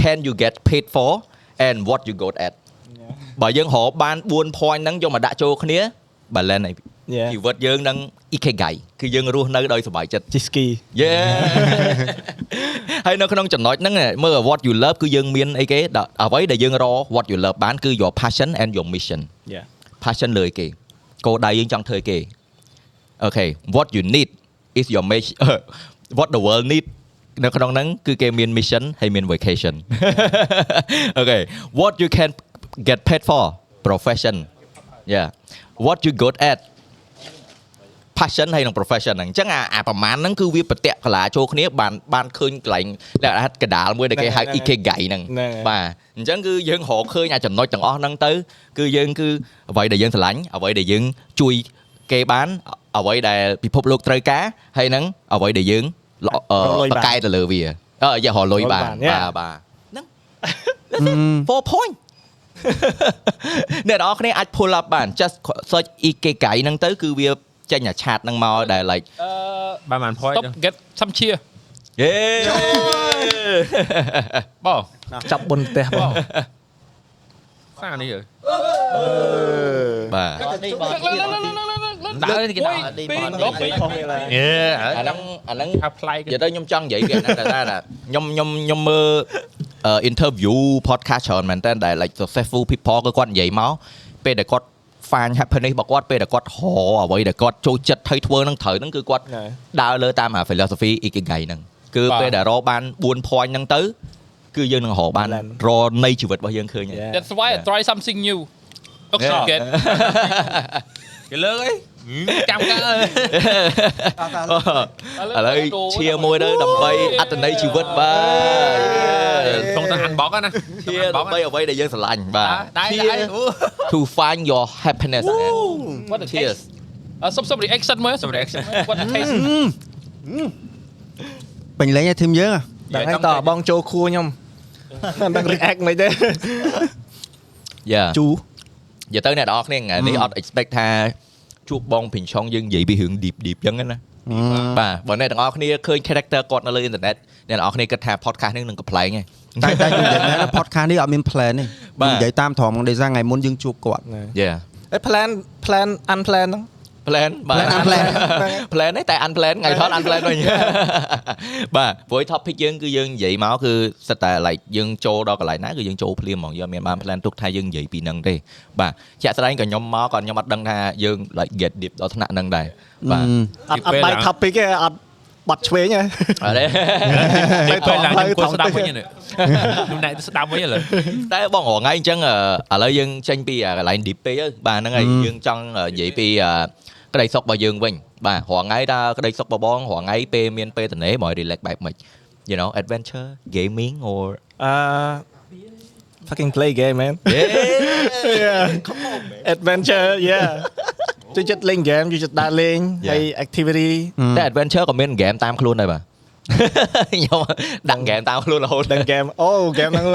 can you get paid for and what you good at បើយើងរកបាន4 point ហ្នឹងយកមកដាក់ចូលគ្នា balance ហើយ Yeah ជីវិតយើងនឹង ikigai គឺយើងរស់នៅដោយសុបាយចិត្តជីស្គី Yeah ហើយនៅក្នុងចំណុចហ្នឹងមើល what you love គឺយើងមានអីគេដល់អ្វីដែលយើងរ what you love បានគឺ your passion and your mission Yeah passion លើអីគេគោលដៅយើងចង់ធ្វើអីគេអូខេ what you need is your mission what the world need នៅក្នុងហ្នឹងគឺគេមាន mission ហើយមាន vacation អូខេ what you can get paid for profession yeah what you good at passion ហើយនឹង profession ហ្នឹងអញ្ចឹងអាអាប្រមាណហ្នឹងគឺវាប្រតិកលាចូលគ្នាបានបានឃើញកន្លែងលក្ខណៈកដាលមួយដែលគេហៅហ្នឹងហើយ ikigai ហ្នឹងហ្នឹងហើយបាទអញ្ចឹងគឺយើងរកឃើញអាចំណុចទាំងអស់ហ្នឹងទៅគឺយើងគឺអ្វីដែលយើងស្រឡាញ់អ្វីដែលយើងជួយគេបានអ្វីដែលពិភពលោកត្រូវការហើយនឹងអ្វីដែលយើងល្អអឺរកលុយបានបកកែទៅលើវាអឺយ៉ារកលុយបានរកលុយបានបាទបាទហ្នឹង4 point អ្នកនរគ្នាអាច pull up បាន just search ikigai ហ្នឹងទៅគឺវាចេញអាឆាតហ្នឹងមកដែល like អឺបានបាន point stop get some cheer យេបងចាប់បុណ្យផ្ទះបងសារនេះអើយបាទនេះបង ដើរគេដើរ đi Pi- bọn Pi- đi. ខុសគ្នាឡើយយេអាហ្នឹងអាហ្នឹងថាប្លែកនិយាយទៅខ្ញុំចង់និយាយវាហ្នឹងតែថាខ្ញុំខ្ញុំខ្ញុំមើលអឺ interview podcast ច្រើនមែនតើដែល like successful people គឺគាត់និយាយមកពេលដែលគាត់ find happiness របស់គាត់ពេលដែលគាត់រអ្វីដែលគាត់ចូលចិត្តហើយធ្វើនឹងត្រូវហ្នឹងគឺគាត់ហ្នឹងហើយដើរលើតាមអា philosophy ikigai ហ្នឹងគឺបាទពេលដែលรอបាន4 point ហ្នឹងទៅគឺយើងនឹងរកបាន Balance រនៃជីវិតរបស់យើងឃើញហើយ Yeah. that's why I try something new oxygen គេលើកអី ចាំកាឥឡូវឈាមួយទៅដើម្បីអត្តន័យជីវិតបាទក្នុងទៅ unbox ណាឈាដើម្បីអ្វីដែលយើងស្រឡាញ់បាទដៃឈាដៃ to find your happiness man what the cheers taste អឺសុំសុំ reaction មើលសុំ reaction what the taste ពេញលេងឲ្យធីមយើងហ៎ដល់ហ្នឹងតើបងចូលខួរខ្ញុំមិនដឹង react មិនទេ Yeah ជូនិយាយទៅអ្នកនរគ្នាថ្ងៃនេះអត់ expect ថា ជួបបងភិញឆុងយើងនិយាយពីរឿង deep deep អញ្ចឹងណាបាទបើអ្នកទាំងអស់គ្នាឃើញ character គាត់នៅលើ internet អ្នកទាំងអស់គ្នាគិតថា podcast នេះនឹងកំ pl ែងឯងតែតែខ្ញុំនិយាយមែនណា podcast នេះអត់មាន plan ទេបាទនិយាយតាមត្រង់ដោយសារថ្ងៃមុនយើងជួបគាត់ Yeah អេ plan plan unplan ហ្នឹង plan បាទ Plan unplan plan ទេតែ unplan ថ្ងៃថត unplan វិញបាទព្រោះ topic យើងគឺយើងនិយាយមកគឺសិតតែ like យើងចូលដល់កន្លែងណាគឺយើងចូលភ្លាមហ្មងយើងអត់មានបាន plan ទុកថាយើងនិយាយពីហ្នឹងទេបាទជាក់ស្ដែងក៏ខ្ញុំមកក៏ខ្ញុំអត់ដឹងថាយើង like get deep ដល់ថ្នាក់ហ្នឹងដែរបាទអត់អត់បាយ topic ទេអត់បាត់ឆ្វេងហ៎អត់ទេពេលពេលឡើងខ្ញុំគួរថតស្ដាប់វិញនេះខ្ញុំណែស្ដាប់វិញឥឡូវតែបងរងថ្ងៃអញ្ចឹងអឺឥឡូវយើងចេញពីអាកន្លែង deep ពេកទៅបាទហ្នឹងហើយយើងចង់និយាយពីអឺ ក្តីសុខរបស់យើងវិញបាទរងថ្ងៃតើក្តីសុខរបស់បងរងថ្ងៃពេលមានពេលត្នេមក relax បែបម៉េច you know adventure gaming or អឺ fucking play game man yeah adventure yeah ជួយចិត្តលេង game ជួយចិត្តដើរលេងហើយ activity តែ adventure ក៏មាន game តាមខ្លួនដែរបាទ ខ្ញុំដាក់ game តាមខ្លួនរហូត ដឹង game អូ game ហ្នឹង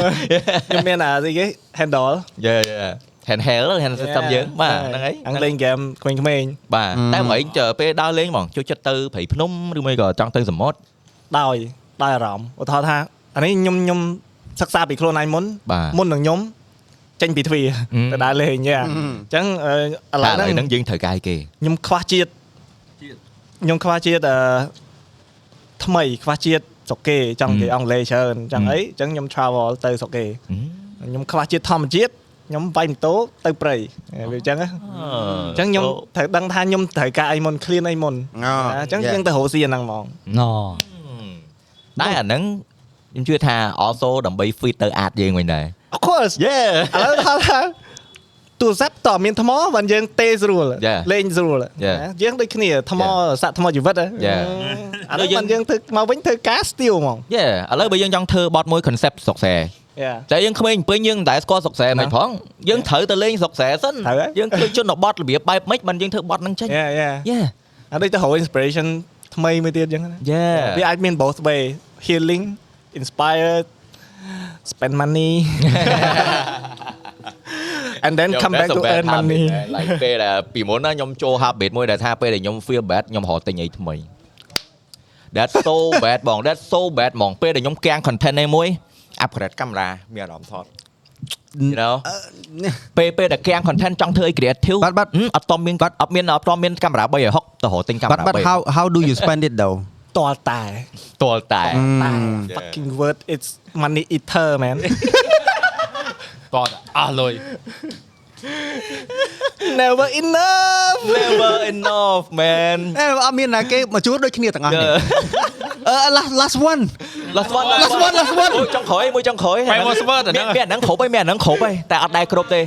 ខ្ញុំមានអាស្អីគេ handle យេយេ Handheld hand system យើងបាទហ្នឹងហើយអង្គលេង game ក្មេងៗបាទតែមកឯង chờ ពេលដើរលេងហ្មងជួយចិត្តទៅព្រៃភ្នំឬមួយក៏ចង់ទៅសមុទ្រដោយដោយអារម្មណ៍ឧទាហរណ៍ថាអានេះខ្ញុំខ្ញុំសិក្សាពីខ្លួនឯងមុនបាទមុននឹងខ្ញុំចេញពីទ្វារអឺទៅដើរលេងយ៉ាអញ្ចឹងអឺឥឡូវឥឡូវហ្នឹងហ្នឹងយើងត្រូវកាយគេខ្ញុំខ្វះជាតិខ្ញុំខ្វះជាតិអឺថ្មីខ្វះជាតិស្រុកគេចង់និយាយអង់គ្លេសច្រើនអញ្ចឹងអីអញ្ចឹងខ្ញុំ travel ទៅស្រុកគេខ្ញុំខ្វះជាតិធម្មជាតិ ខ្ញុំវាយម៉ូតូទៅព្រៃវាអញ្ចឹងណាអញ្ចឹងខ្ញុំត្រូវដឹងថាខ្ញុំត្រូវការអីមុន clean អីមុនអូអញ្ចឹងយើងទៅរកស៊ីអាហ្នឹងហ្មងណតែអាហ្នឹងខ្ញុំជឿថា also ដើម្បី fit ទៅអាតយើងវិញដែរ Of course យេឥឡូវថាថាទូរស័ព្ទតើមានថ្មបានយើងទេស្រួល Yeah. លេងស្រួល Yeah. ណាយើងដូចគ្នាថ្ម Yeah. សាក់ថ្មជីវិតហ៎ Yeah. អានោះបានយើងធ្វើមកវិញធ្វើការ steal ហ្មងយេឥឡូវបើយើងចង់ធ្វើបត់មួយ concept សុកសែ Yeah. តែយើងក្មេងពេញយើងមិនដែលស្គាល់សុកសែមិនផងយើងត្រូវទៅលេងសុកសែសិនត្រូវហើយយើងឃើញជនបត់របៀបបែបម៉េចបានយើងធ្វើបត់ហ្នឹងចេញ Yeah yeah យេអាដូចទៅរក inspiration ថ្មីមួយទៀតអញ្ចឹងណាយេវាអាចមាន both way healing inspired spend money and then come back to earn money like ពេលដែលពីមុនណាខ្ញុំចូល habit មួយដែលថាពេលដែលខ្ញុំ feel bad ខ្ញុំរកទិញអីថ្មី That's so bad បង That's so bad ហ្មងពេលដែលខ្ញុំកាំង content ឯមួយ upgrade កាមេរ៉ាមានអារម្មណ៍ថត you know ពេលពេលដែលកាំង content ចង់ធ្វើអី creative បាទបាទហឹមអត់តមានគាត់អត់មានអត់តមានកាមេរ៉ា360ទៅរកទិញកាមេ but រ៉ា but how how do you spend it though តលតែ3ទាល់តែតែ fucking word it's money eater man តតអស់លុយ never enough never enough man អេអត់មានណាគេមកជួលដូចគ្នាទាំងអស់នេះអឺ last last one last one Last one, last one មួយចុងក្រោយមួយចុងក្រោយ Famous word អាហ្នឹងមានមានអាហ្នឹងគ្រប់ហើយមានអាហ្នឹងគ្រប់ហើយតែអត់ដែរគ្រប់ទេ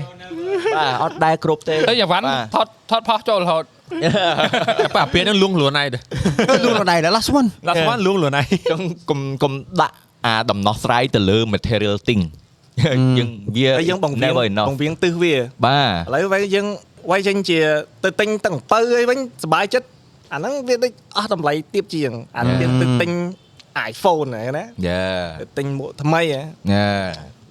បាទអត់ដែរគ្រប់ទេទៅយ៉ាវ៉ាន់បាទថតថតផុសចូលរហូតតែប៉ាពាក្យហ្នឹងលួងខ្លួនឯងទៅលួងខ្លួនឯងដែរ last one ឡាស្មានលួងខ្លួនឯងចង់កុំកុំដាក់អាដំណោះស្រាយទៅលើ material thing យើងវាហើយយើងបង្វៀង never enough បង្វៀងទឹះវាឥបាទឡូវវិញយើងវាយចេញជាទៅទិញទាំងអំពៅអីវិញសុបាយចិត្តអាហ្នឹងវាដូចអស់តម្លៃទៀបជាងអាហ្នឹងយើងទៅទិញ iPhone ហ្នឹងណាយ៉ាទៅទិញមួកថ្មីហ៎យ៉ា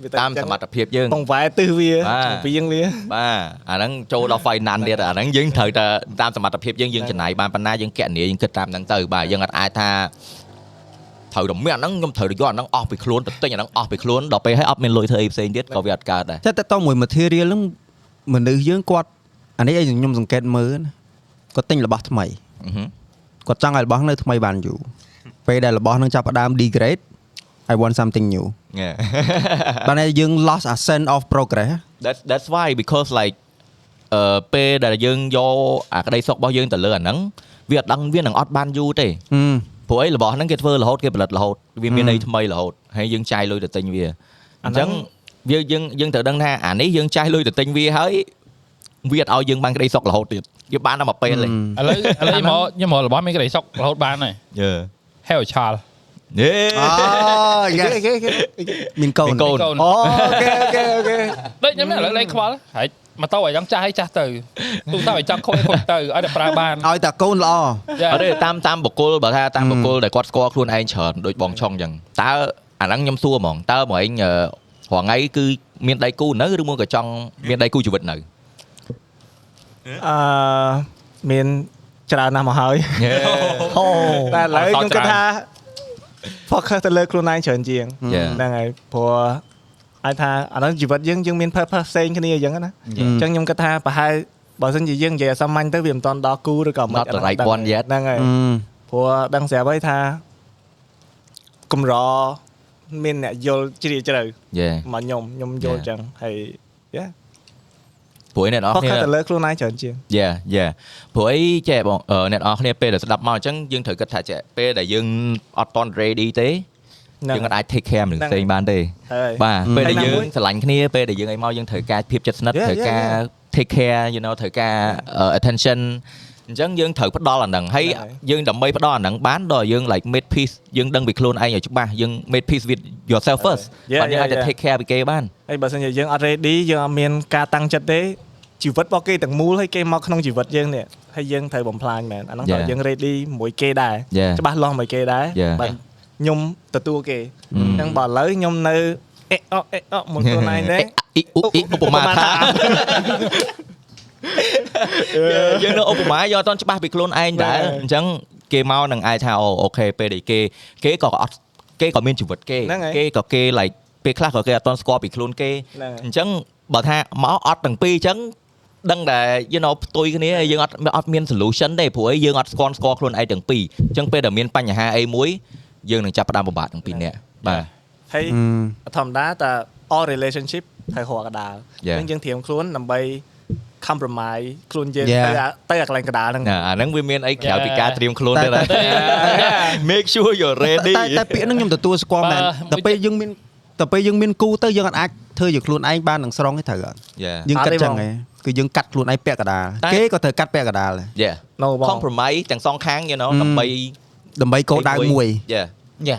វាទៅតាមសមត្ថភាពយើងបង្វែរទឹះវាបាទបង្វៀងវាបាទអាហ្នឹងចូលដល់ finance ទៀតអាហ្នឹងយើងត្រូវតែតាមសមត្ថភាពយើងយើងចំណាយបានប៉ុណ្ណាយើងកណនីយើងគិតតាមហ្នឹងទៅបាទយើងអត់អាចថា ត្រូវតែមានអាហ្នឹងខ្ញុំត្រូវតែយកអាហ្នឹងអស់ពីខ្លួនទៅទិញអាហ្នឹងអស់ពីខ្លួនដល់ពេលហើយអត់មានលុយធ្វើអីផ្សេងទៀតក៏វាអត់កើតដែរតែតើតមួយ material ហ្នឹងមនុស្សយើងគាត់អានេះឲ្យខ្ញុំសង្កេតមើលណាគាត់ទិញរបស់ថ្មីអឺហឹមគាត់ចង់ឲ្យរបស់នៅថ្មីបានយូរពេលដែលរបស់នឹងចាប់ផ្ដើម degrade I want something new Yeah. បានតែយើង lost a sense of progress that's that's why because like អឺពេលដែលយើងយកអាក្តីសុខរបស់យើងទៅលើអាហ្នឹងវាអត់ដឹងវានឹងអត់បានយូរទេហឹម ព្រោះអីរបស់ហ្នឹងគេធ្វើរហូតគេផលិតរហូតវាមានហឹមន័យថ្មីរហូតហើយយើងចាយលុយទៅទិញវាអញ្ចឹងវាយើងយើងត្រូវដឹងថាអានេះយើងចាយលុយទៅទិញវាហើយវាអត់ឲ្យយើងបានក្តីសុខរហូតទៀតវាបានតែមួយពេលទេឥឡូវឥឡូវខ្ញុំមកខ្ញុំមករបស់មានក្តីសុខរហូតបានហើយយេហេវឆាល់យេអូ yes គេគេមានកូនមានកូនកូនអូ okay okay okay ដូចខ្ញុំនេះឥឡូវលេងខ្វល់ហើយ ម៉ូតូឲ្យចង់ចាស់ឲ្យចាស់ទៅទូទៅឲ្យចង់ខូចឲ្យខូចទៅឲ្យតែប្រើបានឲ្យតែកូនល្អចាអត់ទេតាមតាមបុគ្គលបើថាតាមបុគ្គលដែលគាត់ស្គាល់ខ្លួនឯងច្រើនដូចបងឆុងអញ្ចឹងតើអាហ្នឹងខ្ញុំសួរហ្មងតើមកឯងអឺរហងៃគឺមានដៃគូនៅឬមួយក៏ចង់មានដៃគូជីវិតនៅអឺមានច្រើនណាស់មកហើយអូតែឥឡូវខ្ញុំគិតថា focus ទៅលើខ្លួនឯងច្រើនជាង Yeah. ហ្នឹងហើយព្រោះ អាចថាអានោះជីវិតយើងយើងមាន purpose ផ្សេងគ្នាអញ្ចឹងណាអញ្ចឹងខ្ញុំគិតថាប្រហែលបើសិនជាយើងនិយាយឲ្យសាមញ្ញទៅវាមិនតាន់ដល់គូឬក៏មិន Not the right one yet ហ្នឹងហើយអឺព្រោះដឹងស្រាប់ហើយថាកម្រមានអ្នកយល់ជ្រាលជ្រៅយេមកខ្ញុំខ្ញុំយល់ Yeah. ចឹងហើយយ៉ាព្រោះអ្នកនរផុសគ្នាខិតទៅលើខ្លួនឯងច្រើនជាងយ៉ាយ៉ាព្រោះអីចេះបងអឺអ្នកនរគ្នាពេលដែលស្ដាប់មកអញ្ចឹងយើងត្រូវគិតថាចេះពេលដែលយើងអត់តន់ ready ទេហ្នឹង យើងអត់អាច take care មនុស្សហ្នឹងផ្សេងបានទេហើយបាទពេលដែលហើយណាយើងមួយស្រឡាញ់គ្នាពេលដែលយើងឲ្យមកយើងត្រូវការភាពជិតស្និទ្ធ Yeah, ត្រូវ yeah, ការ yeah. take care you know ត្រូវការអឺ attention អញ្ចឹងយើងត្រូវផ្ដល់អាហ្នឹងហើយហ្នឹងហើយយើងដើម្បីផ្ដល់អាហ្នឹងបានដល់យើង like made peace យើងដឹងពីខ្លួនឯងឲ្យច្បាស់យើង made peace with yourself first Yeah, បាទយើង yeah, អាចទៅ yeah. take care ពីគេបានហើយបើសិនជាយើងអត់ ready យើងអត់មានការតាំងចិត្តទេជីវិតរបស់គេទាំងមូលហើយគេមកក្នុងជីវិតយើងនេះហើយយើងត្រូវបំផ្លាញមែនអាហ្នឹង Yeah. ត្រូវយើង ready មួយគេដែរ Yeah. ច្បាស់លាស់មួយគេដែរ Yeah. បាទ ខ្ញុំទទួលគេ Mm. អញ្ចឹងបើឥឡូវខ្ញុំនៅអេអអេអមួយខ្លួនឯងទេអ៊ីឧអ៊ីឧបមាថាយើងនៅឧបមាយកអត់តន់ច្បាស់ពីខ្លួនឯងដែរអញ្ចឹងគេមកនឹងអាចថាអូអូខេពេលដែលគេគេក៏អត់គេក៏មានជីវិតគេហ្នឹងហើយគេក៏គេ like ពេលខ្លះក៏គេអត់តន់ស្គាល់ពីខ្លួនគេហ្នឹងហើយអញ្ចឹងបើថាមកអត់ទាំងពីរអញ្ចឹងដឹងតែ you know ផ្ទុយគ្នាហើយយើងអត់អត់មាន solution ទេព្រោះអីយើងអត់ស្គាល់ស្គាល់ខ្លួនឯងទាំងពីរអញ្ចឹងពេលដែលមានបញ្ហាអីមួយ យើងនឹងចាប់ផ្ដើមពិបាកទាំងពីរនាក់បាទហើយអឺធម្មតាតែ all relationship ត្រូវរកកដាល Yeah. អញ្ចឹងយើងត្រៀមខ្លួនដើម្បី compromise ខ្លួនយើង Yeah. ទៅអាទៅអាកន្លែងកដាលហ្នឹងណាអាហ្នឹងវាមានអីក្រៅពីការត្រៀមខ្លួនតែទេណា make sure you're តែ ready តែពាក្យហ្នឹងខ្ញុំទទួលស្គាល់មែនបើតែពេលយើងមានតែពេលយើងមានគូទៅយើងអាចធ្វើជាខ្លួនឯងបាននឹងស្រង់ទេត្រូវអត់ Yeah យើងគិតអត់ទេចឹងបងឯងគឺយើងកាត់ខ្លួនឯងពាក់កដាលតែគេក៏ត្រូវកាត់ពាក់កដាលដែរ Yeah no បង compromise ទាំងសងខាង you know អឺដើម្បី ដើម្បីគោលដៅមួយ Yeah យ៉ា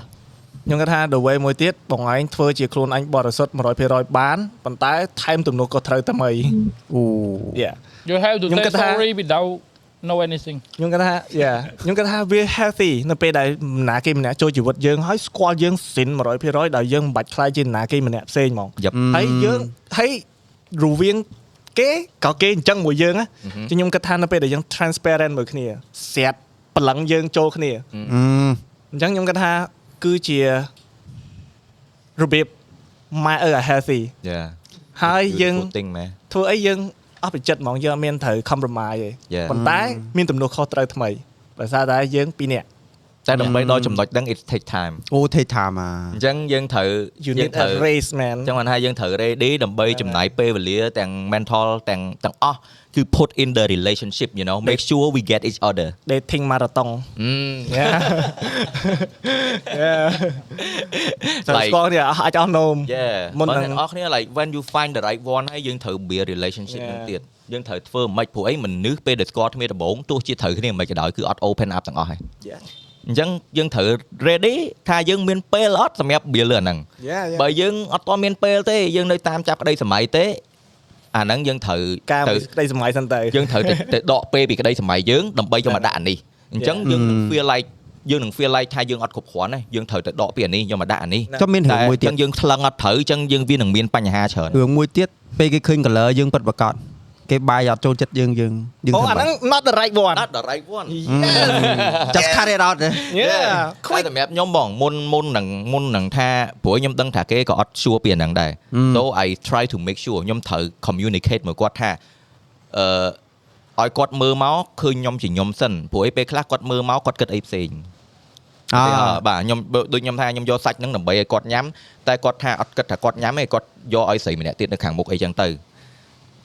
ខ្ញុំគាត់ថា the way មួយទៀតបងឯងធ្វើជាខ្លួនឯងបរិសុទ្ធ100%បានប៉ុន្តែថែមទំនួលក៏ត្រូវតែមីអូ Yeah you have to ខ្ញុំ say គិតថា sorry without know anything ខ្ញុំគាត់ថា yeah ខ្ញុំគាត់ថាវា healthy នៅពេលដែលម្នាក់គេម្នាក់ចូលជីវិតយើងហើយស្គាល់យើងសិន100%ដោយយើងមិនបាច់ខ្លាចជាម្នាក់គេម្នាក់ផ្សេងហ្មង Yep ហើយយើងហើយរវាងគេក៏គេអញ្ចឹងមួយយើងណាចឹងខ្ញុំគិតថានៅពេលដែលយើង transparent មួយគ្នាស្រាប់ ប្រឡឹងយើងចូលគ្នាអឺអញ្ចឹងខ្ញុំគិតថាគឺជារបៀប my a healthy Yeah ហើយយើង Good thing មែនធ្វើអីយើងអស់ពីចិត្តហ្មងយើងអត់មានត្រូវ compromise ទេ Yeah ប៉ុន្តែមានទំនួលខុសត្រូវថ្មីដោយសារតែយើងពីរនាក់ តែដើម្បីដល់ចំណុចហ្នឹង it take time អូ take time អាអញ្ចឹងយើងត្រូវ you យើង need ត្រូវ a race man អញ្ចឹងបានថាយើងត្រូវ ready ដើម្បីចំណាយពេលវេលាទាំង mental ទាំងទាំងអស់គឺ put in the relationship you know make sure we get each other dating marathon អឺ yeah yeah តែ Like- ស្គាល់គ្នាអស់អាចអស់នោម Yeah មុនបើនឹងអ្នកនរគ្នា like when you find the right one ហើយយើងត្រូវ build relationship ហ្នឹង Yeah. ទៀតយើងត្រូវធ្វើមិនព្រោះអីមនុស្សពេលដែលស្គាល់គ្នាដំបូងទោះជាត្រូវគ្នាមិនក៏ដោយគឺអត់ open up ទាំងអស់ហើយ Yeah. អញ្ចឹងយើងត្រូវ ready ថាយើងមានពេលអត់សម្រាប់ build លើអាហ្នឹង Yeah, yeah. បើយើងអត់ទាន់មានពេលទេយើងនៅតាមចាប់ក្តីសម័យទេអាហ្នឹងយើងត្រូវការទៅក្តីសម័យសិនទៅយើងត្រូវទៅទៅដកពេលពីក្តីសម័យយើងដើម្បីយកមកដាក់អានេះអញ្ចឹងយើងនឹង feel like យើងនឹង feel like ថាយើងអត់គ្រប់គ្រាន់ទេយើងត្រូវទៅដកពីអានេះយកមកដាក់អានេះចុះមានរឿងមួយទៀតអញ្ចឹងយើងថ្លឹងអត់ត្រូវអញ្ចឹងយើងវានឹងមានបញ្ហាច្រើនរឿងមួយទៀតពេលគេឃើញ color យើងពិតប្រាកដ គេបាយអត់ចូលចិត្តយើងយើងយើងអូធ្វើអាហ្នឹង not the right one not the right one just cut it out ទេ yeah ខ្វែសម្រាប់ខ្ញុំបងមុនមុននឹងមុននឹងថាព្រោះខ្ញុំដឹងថាគេក៏អត់ sure ពីអាហ្នឹងដែរ so I try to make sure ខ្ញុំត្រូវ communicate មួយគាត់ថាអឺឲ្យគាត់មើលមកឃើញខ្ញុំជាខ្ញុំសិនព្រោះឯពេលខ្លះគាត់មើលមកគាត់គិតអីផ្សេងអអឺបាទខ្ញុំដូចខ្ញុំថាខ្ញុំយកសាច់ហ្នឹងដើម្បីឲ្យគាត់ញ៉ាំតែគាត់ថាអត់គិតថាគាត់ញ៉ាំទេគាត់យកឲ្យស្រីម្នាក់ទៀតនៅខាងមុខអីចឹងទៅ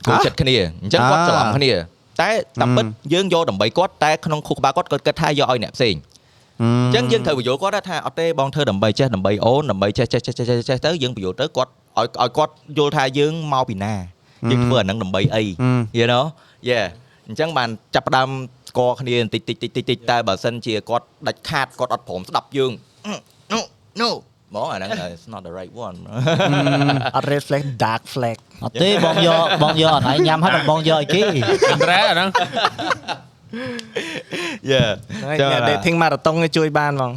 ចូលចិត្តគ្នាអញ្ចឹងគាត់ច្រឡំគ្នាតែតាមពិតយើងយកដើម្បីគាត់តែក្នុងខួរក្បាលគាត់គាត់គិតថាយកឲ្យអ្នកផ្សេងអញ្ចឹងយើងត្រូវបញ្យល់គាត់ថាអត់ទេបងធ្វើដើម្បីចេះដើម្បីអូនដើម្បីចេះចេះចេះចេះចេះចេះទៅយើងបញ្យល់ទៅគាត់ឲ្យឲ្យគាត់យល់ថាយើងមកពីណាយើងធ្វើអាហ្នឹងដើម្បីអី you know yeah អញ្ចឹងបានចាប់ផ្ដើមស្គាល់គ្នាបន្តិចតិចតិចតិចតិចតែបើសិនជាគាត់ដាច់ខាតគាត់អត់ព្រមស្ដាប់យើង no no បងអាហ្នឹង it's not the right one អត់ red flag dark flag អត់ទេបងយកបងយកអនឡាញញ៉ាំហើយបងបងយកឲ្យគេអន្តរែអាហ្នឹង yeah ហើយចឹងអ្នក dating marathon គេជួយបានហ្មង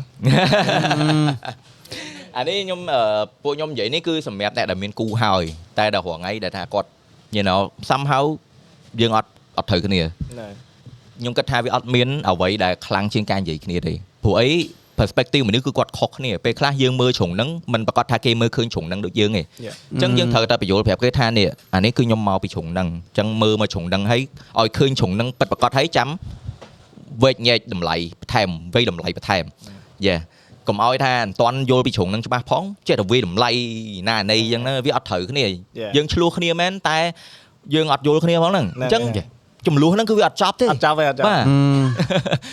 អានេះខ្ញុំអឺពួកខ្ញុំនិយាយនេះគឺសម្រាប់អ្នកដែលមានគូហើយ តែដល់រងថ្ងៃដែលថាគាត់ you know somehow យើងអត់អត់ត្រូវគ្នាខ្ញុំគិតថាវាអត់មានអ្វីដែលខ្លាំងជាងការនិយាយគ្នាទេព្រោះអី perspective មនុស្សគឺគាត់ខុសគ្នាពេលខ្លះយើងមើលជ្រុងហ្នឹងមិនប្រកាសថាគេមើលឃើញជ្រុងហ្នឹងដូចយើងទេ Yeah. អញ្ចឹងយើងត្រូវតែបញ្យល់ប្រាប់គេថានេះអានេះគឺខ្ញុំមកពីជ្រុងហ្នឹងអញ្ចឹងមើលមកជ្រុងហ្នឹងហើយឲ្យឃើញជ្រុងហ្នឹងពិតប្រកបហើយចាំវេកញែកតម្លៃបន្ថែមវេតម្លៃបន្ថែមយេកុំឲ្យថាមិនតាន់យល់ពីជ្រុងហ្នឹងច្បាស់ផងចេះតែវេតម្លៃណានៃអញ្ចឹងណាវាអត់ត្រូវគ្នា Yeah. យើងឆ្លោះគ្នាមែនតែយើងអត់យល់គ្នាផងហ្នឹងអញ្ចឹងហ្នឹងហើយ ចំនួនហ្នឹងគឺវាអត់ចប់ទេអត់ចាប់ទេអត់ចាប់បាទ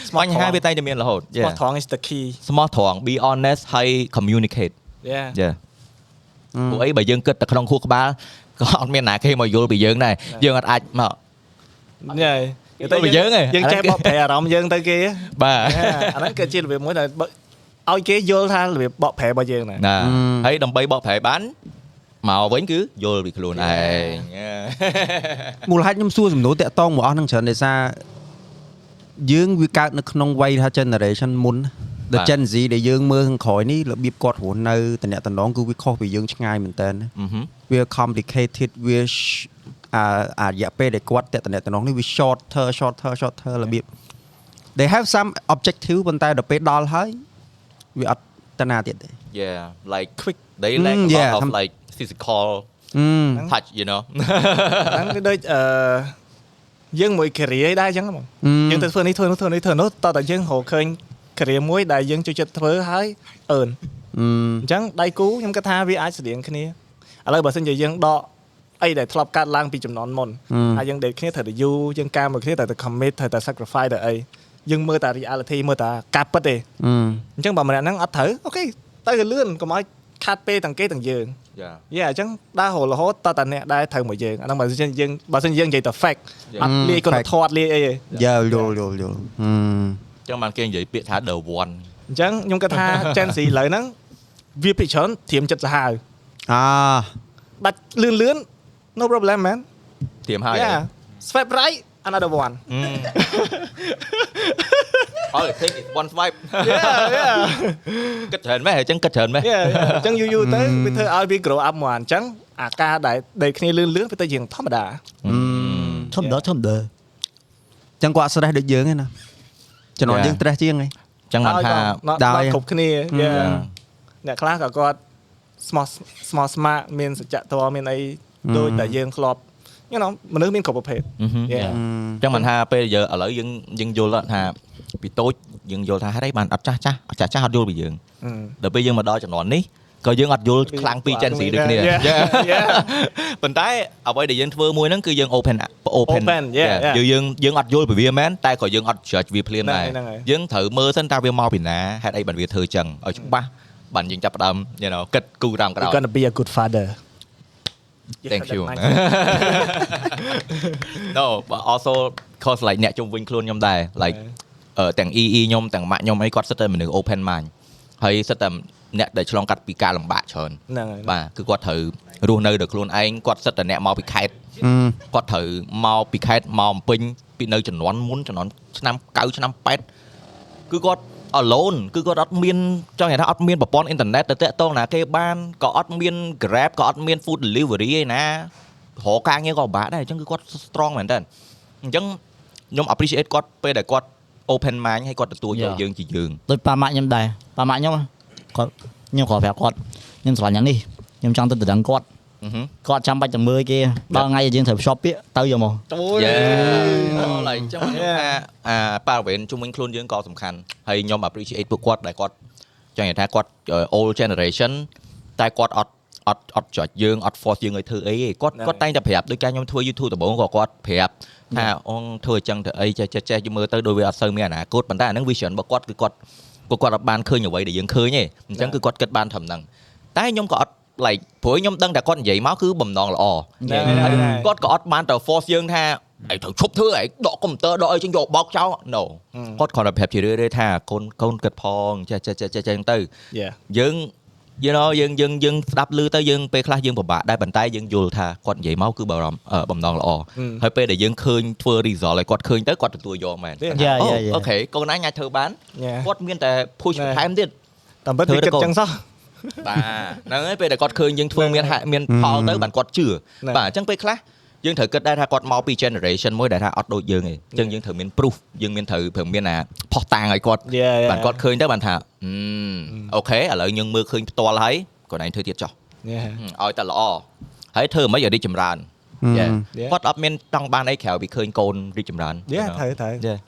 Smart បញ្ហាថងវាតែងតែមានរហូត Smart ថង is the key ស្មោះត្រង់ be honest ហើយ communicate yeah យេព្រោះអីបើយើងគិតតែក្នុងខួរក្បាលក៏អត់មានណាគេមកយល់ពីយើងដែរយើងអត់អាចមក Yeah. ទៅពីយើងឯងយើងចេះអាហ្នឹងគេបកប្រែអារម្មណ៍យើងទៅគេបាទ Yeah. អាហ្នឹងគឺជារបៀបមួយដែលបើឲ្យគេយល់ថារបៀបបកប្រែរបស់យើងណាណាហើយដើម្បីបកប្រែបាន មកវិញគឺយល់ពីខ្លួនឯងមូលហេតុខ្ញុំសួរសំណួរតាក់តងមកអស់ហ្នឹងច្រើនដោយសារយើងវាកើតនៅក្នុងវ័យថា generation មុន The Gen Z ដែលយើងមើលខាងក្រោយនេះរបៀបគាត់រស់នៅតំណែងតំណងគឺវាខុសពីយើងឆ្ងាយមែនតើអឺហឹមវា complicated វា sh- អាអារយៈពេលដែលគាត់តាក់តំណែងតំណងនេះវា shorter shorter shorter របៀប they have some objective ប៉ុន្តែដល់ពេលដល់ហើយវាអត់តាណាទៀតទេ yeah like quick they lack Mm, a yeah, lot of some- like physical អឺ touch you know ហ្នឹងគឺដូចអឺយើងមួយ career ឯដែរអញ្ចឹងហ្មងអឺយើងទៅធ្វើនេះធ្វើនោះធ្វើនេះធ្វើនោះតោះតែយើងរកឃើញ career មួយដែលយើងចូលចិត្តធ្វើហើយអឺនអឺអញ្ចឹងដៃគូខ្ញុំគិតថាវាអាចស្តៀងគ្នាឥឡូវបើសិនជាយើងដកអីដែលធ្លាប់កាត់ឡើងពីចំនួនមុនហើយយើងដេកគ្នាត្រូវតែយូរយើងការមួយគ្នាត្រូវតែ commit ត្រូវតែ sacrifice ទៅអីយើងមើលតែ reality មើលតែការពិតទេអឺអញ្ចឹងបើម្នាក់ហ្នឹងអត់ត្រូវអូខេទៅឲ្យលឿនកុំឲ្យខាត់ពេលទាំងគេទាំងយើង yeah យេអញ្ចឹងដើររហូតតើតាអ្នកដែរត្រូវមកយើងអាហ្នឹងបើសិនជាយើងបើសិនជាយើងនិយាយតែ fact អត់លាយគុណធម៌លាយអីទេយល់យល់យល់យល់អឺអញ្ចឹងបានគេនិយាយពាក្យថា the one អញ្ចឹងខ្ញុំគិតថា Gen Z ឥឡូវហ្នឹងវាពីច្រើនធៀមចិត្តសាហាវអាដាច់លឿនលឿន no problem man ធៀមហើយ yeah swipe right another one អើ take it one swipe yeah yeah គិតច្រើនមែនអញ្ចឹងគិតច្រើនមែន yeah yeah អញ្ចឹងយូរយូរទៅវាធ្វើឲ្យវា grow up មកអញ្ចឹងអាការដែលដេកគ្នាលឿនលឿនវាទៅជាងធម្មតាធម្មតាធម្មតាចឹងគាត់ stress ដូចយើងឯណាជំនាន់ Yeah. យើង stress ជាងឯងអញ្ចឹងបានថាដដោយយគ្រប់គ្នា Ừ. yeah អ្នកខ្លះក៏គាត់ small small smart មានសច្ចធម៌មានអីដូចតែយើងធ្លាប់ you know មនុស្សមានគ្រប់ប្រភេទអឺហឹម yeah អញ្ចឹងមិនថាពេលយើងឥឡូវយើងយើងយល់ថាពីតូចយើងយល់ថាហេតុអីបានអត់ចាស់ចាស់អត់ចាស់ចាស់អត់យល់ពីយើងអឺដល់ពេលយើងមកដល់ចំនួននេះក៏យើងអត់យល់ខ្លាំងពី Gen Z ដូចគ្នា Yeah, yeah. ប៉ុន្តែអ្វីដែលយើងធ្វើមួយហ្នឹងគឺយើង open open Open, yeah, yeah. យើងយើងយើងអត់យល់ពីវាមែនតែក៏យើងអត់ judge វាភ្លាមដែរហ្នឹងហើយយើងត្រូវមើលសិនតើវាមកពីណាហេតុអីបានវាធ្វើចឹងឲ្យច្បាស់បានយើងចាប់ផ្ដើម you know គិតគូរតាមក្រោ You're យ gonna be a good father Thank you no but also cause like អ្នកជុំវិញខ្លួនខ្ញុំដែរ like អឺទាំង EE ខ្ញុំទាំងម៉ាក់ខ្ញុំអីគាត់សិតតែមនុស្ស open mind ហើយសិតតែអ្នកដែលឆ្លងកាត់ពីការលំបាកច្រើនហ្នឹងហើយបាទគឺគាត់ត្រូវរស់នៅដោយខ្លួនឯងគាត់សិតតែអ្នកមកពីខេត្តអឺគាត់ត្រូវមកពីខេត្តមកអំពេញពីនៅចំនួនមុនចំនួនឆ្នាំ9ឆ្នាំ8គឺគាត់ alone គឺគាត់អត់មានចង់និយាយថាអត់មានប្រព័ន្ធអ៊ីនធឺណិតទៅតាក់ទងណាគេបានក៏អត់មាន Grab ក៏អត់មាន food delivery ឯណារកការងារក៏ពិបាកដែរអញ្ចឹងគឺគាត់ strong មែនតើអញ្ចឹងខ្ញុំ appreciate គាត់ពេលដែលគាត់ open mind ហើយគាត់ទទួលយក Yeah. យើងជាយើងដូចប៉ាម៉ាក់ខ្ញុំដែរប៉ាម៉ាក់ខ្ញុំគាត់ខ្ញុំគ្រាន់ប្រាប់គាត់ខ្ញុំស្រឡាញ់យ៉ាងនេះខ្ញុំចង់ទៅទៅដឹងគាត់អឺហឹម គាត់ចាំបាច់ទៅមើលគេដល់ថ្ងៃដែលយើងត្រូវ shop ពាក្យទៅយកមកយេឡៃចឹងខ្ញុំថាអាប៉ារ៉ាវេនជុំវិញខ្លួនយើងក៏សំខាន់ហើយខ្ញុំ appreciate ពួកគាត់ដែលគាត់ចង់និយាយថាគាត់ old generation តែគាត់អត់អត់អត់ចុចយើងអត់ force យើងឲ្យធ្វើអីទេគាត់ហ្នឹងគាត់តែងតែប្រាប់ដូចការខ្ញុំធ្វើ YouTube ដំបូងក៏គាត់ប្រាប់ថាអងធ្វើអញ្ចឹងទៅអីចេះចេះចេះយមើលទៅដូចវាអត់សូវមានអនាគតប៉ុន្តែអាហ្នឹង vision របស់គាត់គឺគាត់គាត់គាត់អត់បានឃើញអ្វីដែលយើងឃើញទេអញ្ចឹងគឺគាត់គិតបានត្រឹមហ្នឹងតែខ្ញុំក៏អត់ like ព្រោះខ្ញុំដឹងតែគាត់និយាយមកគឺបំណងល្អហ្នឹងហើយហើយគាត់ក៏អត់បានទៅ force យើងថាឯងត្រូវឈប់ធ្វើឯងដកកុំព្យូទ័រដកអីចឹងយកបោកចោល no គាត់គ្រាន់តែប្រាប់ជារឿយៗថាកូនកូនគិតផងចេះចេះចេះចេះចឹងទៅ yeah យើង you know យើងយើងយើងស្ដាប់ឮទៅយើងពេលខ្លះយើងពិបាកដែរប៉ុន្តែយើងយល់ថាគាត់និយាយមកគឺបារម្ភអឺបំណងល្អហើយពេលដែលយើងឃើញធ្វើ result ឲ្យគាត់ឃើញទៅគាត់ទទួលយកមែន Yeah, យ៉ាយ៉ាយ៉ាអូខេកូនឯងអាចធ្វើបាន yeah គាត់មានតែ push ណែបន្ថែមទៀតតាមពិតធ្វើវាទៅគិតកូនចឹងសោះ បាទហ្នឹងហើយពេលដែលគាត់ឃើញយើងធ្វើមានហាក់មានផលទៅបានគាត់ជឿហ្នឹងបាទអញ្ចឹងពេលខ្លះយើងត្រូវគិតដែរថាគាត់មកពី generation មួយដែលថាអត់ដូចយើងទេអញ្ចឹងយើងត្រូវមាន proof យើងមានត្រូវព្រមមានអាផុសតាងឲ្យគាត់ Yeah, yeah. បានគាត់ឃើញទៅបានថាអឺអូខេឥឡូវយើងមើលឃើញផ្ទាល់ហើយគាត់ឯងធ្វើទៀតចុះ Yeah. ឲ្យតែល្អហើយធ្វើមិនឲ្យរីកចម្រើន Yeah. Yeah. គាត់អត់មានចង់បានអីក្រៅពីឃើញកូនរីកចម្រើន Yeah ត្រូវត្រូវ Yeah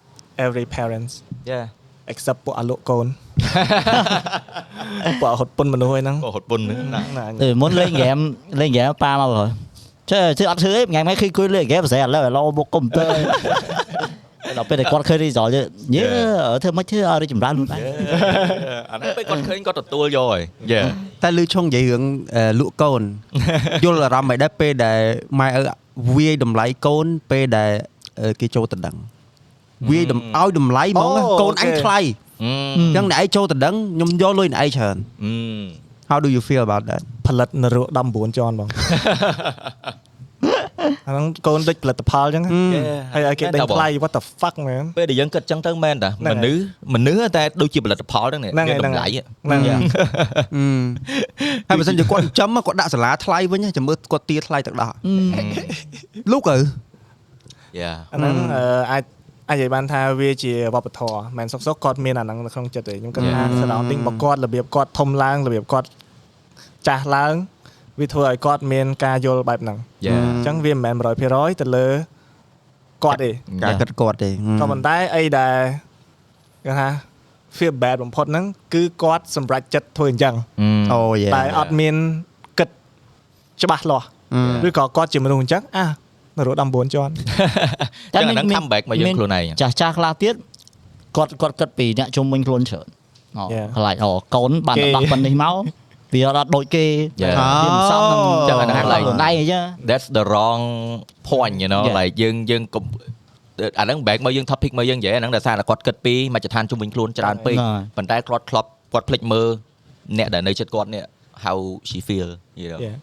every parents Yeah except ពួកអាលក់កូន ពួកអត់ហត់ពុនមនុស្សហ្នឹងក៏ហត់ពុនហ្នឹងណាណា từ muốn lên game lên game ba mà rồi chứ chứ ăn thứ ấy ngày mai khi cuối lên game sẽ là lo một công tơ đọc bên này con khơi đi giỏi chứ nhớ ở thêm mấy chứ ở đây chùm ra luôn đấy អាហ្នឹងពេលគាត់ឃើញគាត់ទទួលយកហើយ Yeah តែលឺឆុងនិយាយរឿងអឺលក់កូនយល់អារម្មណ៍មិនដែរពេលដែលម៉ែឪវាយតម្លៃកូនពេលដែលអឺគេចូលតដឹងវាយតម្ឲ្យតម្លៃហ្មងណាអូកូនអញអូខេថ្លៃ អឺអញ្ចឹងអ្នកឯងចូលតដឹងខ្ញុំយកលុយអ្នកឯងច្រើនអឺ How do you feel about that ផលិតនរក19ជាន់បងអាហ្នឹងកូនដូចផលិតផលអញ្ចឹងហើយឲ្យគេដេញថ្លៃ what the fuck man ពេលដែលយើងគិតចឹងទៅមែនតាហ្នឹងហើយមនុស្សមនុស្សតែដូចជាផលិតផលហ្នឹងហ្នឹងហើយមានតម្លៃហ្នឹងហើយអឺហើយបើសិនជាគាត់ចិញ្ចឹមគាត់ដាក់សាលាថ្លៃវិញចាំមើលគាត់ទាថ្លៃទឹកដោះលូកឪយ៉ាអាហ្នឹងអឺអាច អាចនិយាយបានថាវាជាវប្បធម៌មិនសុកសុកគាត់មានអាហ្នឹងនៅក្នុងចិត្តទេខ្ញុំគិតថា surrounding របស់គាត់របៀបគាត់ធំឡើងរបៀបគាត់ចាស់ឡើងវាធ្វើឲ្យគាត់មានការយល់បែបហ្នឹងយ៉ាអញ្ចឹងវាមិនមែន100%ទៅលើគាត់ទេការគិតគាត់ទេក៏ប៉ុន្តែអីដែលគេថា feel bad បំផុតហ្នឹងគឺគាត់សម្រេចចិត្តធ្វើអញ្ចឹងអូយេតែអត់មានគិតច្បាស់លាស់ឬក៏គាត់ជាមនុស្សអញ្ចឹងអា នរោ19ជាន់ចឹងអាហ្នឹង comeback មកយើងខ្លួនឯងចាស់ចាស់ខ្លះទៀតគាត់គាត់គិតពីអ្នកជុំវិញខ្លួនច្រើនអូ Yeah. ខ្លាចអូកូនបានគេដោះប៉ុណ្នេះមកវាអត់ដូចគេ Yeah. វាមិនសមនឹងចឹងអាហ្នឹងខ្លួន like ឯងអញ្ចឹង that's the wrong point you know Yeah. like យើងយើងកុំអាហ្នឹង back មកយើង topic មកយើងនិយាយអាហ្នឹងដោយសារតែគាត់គិតពីមជ្ឈដ្ឋានជុំវិញខ្លួនច្រើនពេកហ្នឹងហើយប៉ុន្តែគាត់ធ្លាប់គាត់ភ្លេចមើលអ្នកដែលនៅជិតគាត់នេះ how she feel you know Yeah.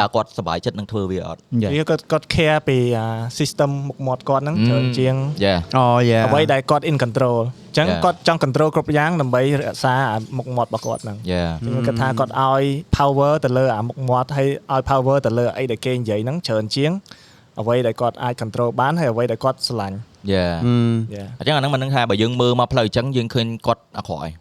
តើគាត់សប្បាយចិត្តនឹងធ្វើវាអត់ Yeah. វាគាត់គាត់ care ពីអា system មុខមាត់គាត់ហ្នឹងច្រើនជាង Yeah អូយេអ្វីដែលគាត់ in control អញ្ចឹង Yeah. គាត់ចង់ control គ្រប់យ៉ាងដើម្បីរក្សាអាមុខមាត់របស់គាត់ហ្នឹង yeah ខ្ញុំគិតថាគាត់ឲ្យ power ទៅលើអាមុខមាត់ហើយឲ្យ power ទៅលើអីដែលគេនិយាយហ្នឹងច្រើនជាងអ្វីដែលគាត់អាច control បានហើយអ្វីដែលគាត់ស្រឡាញ់ yeah យ៉ាអញ្ចឹងអាហ្នឹងមិនដឹងថាបើយើងមើលមកផ្លូវអញ្ចឹងយើងឃើញគាត់អាក្រក់ហើយ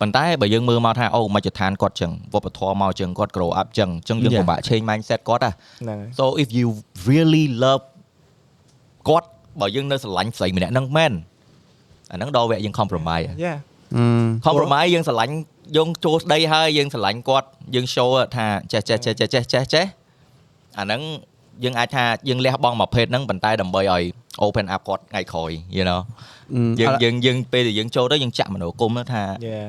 ប៉ុន្តែបើយើងមើលមកថាអូមជ្ឈដ្ឋានគាត់អញ្ចឹងវប្បធម៌មកអញ្ចឹងគាត់ grow up អញ្ចឹងអញ្ចឹងយើង Yeah. ពិបាក change mindset គាត់ហ่ะហ្នឹងហើយ so if you really love គាត់បើយើងនៅស្រឡាញ់ស្រីម្នាក់ហ្នឹងមែនអាហ្នឹងដល់វគ្គយើង compromise យ៉ា compromise យើងស្រឡាញ់យើងចូលស្ដីហើយយើងស្រឡាញ់គាត់យើង show ថាចេះចេះចេះចេះចេះចេះចេះអាហ្នឹង យើងអាចថាយើងលះបង់មួយភេទហ្នឹងប៉ុន្តែដើម្បីឲ្យ open up គាត់ថ្ងៃក្រោយ you know យើងយើងយើងពេលដែលយើងចូលទៅយើងចាក់មនោគមថាយ៉ា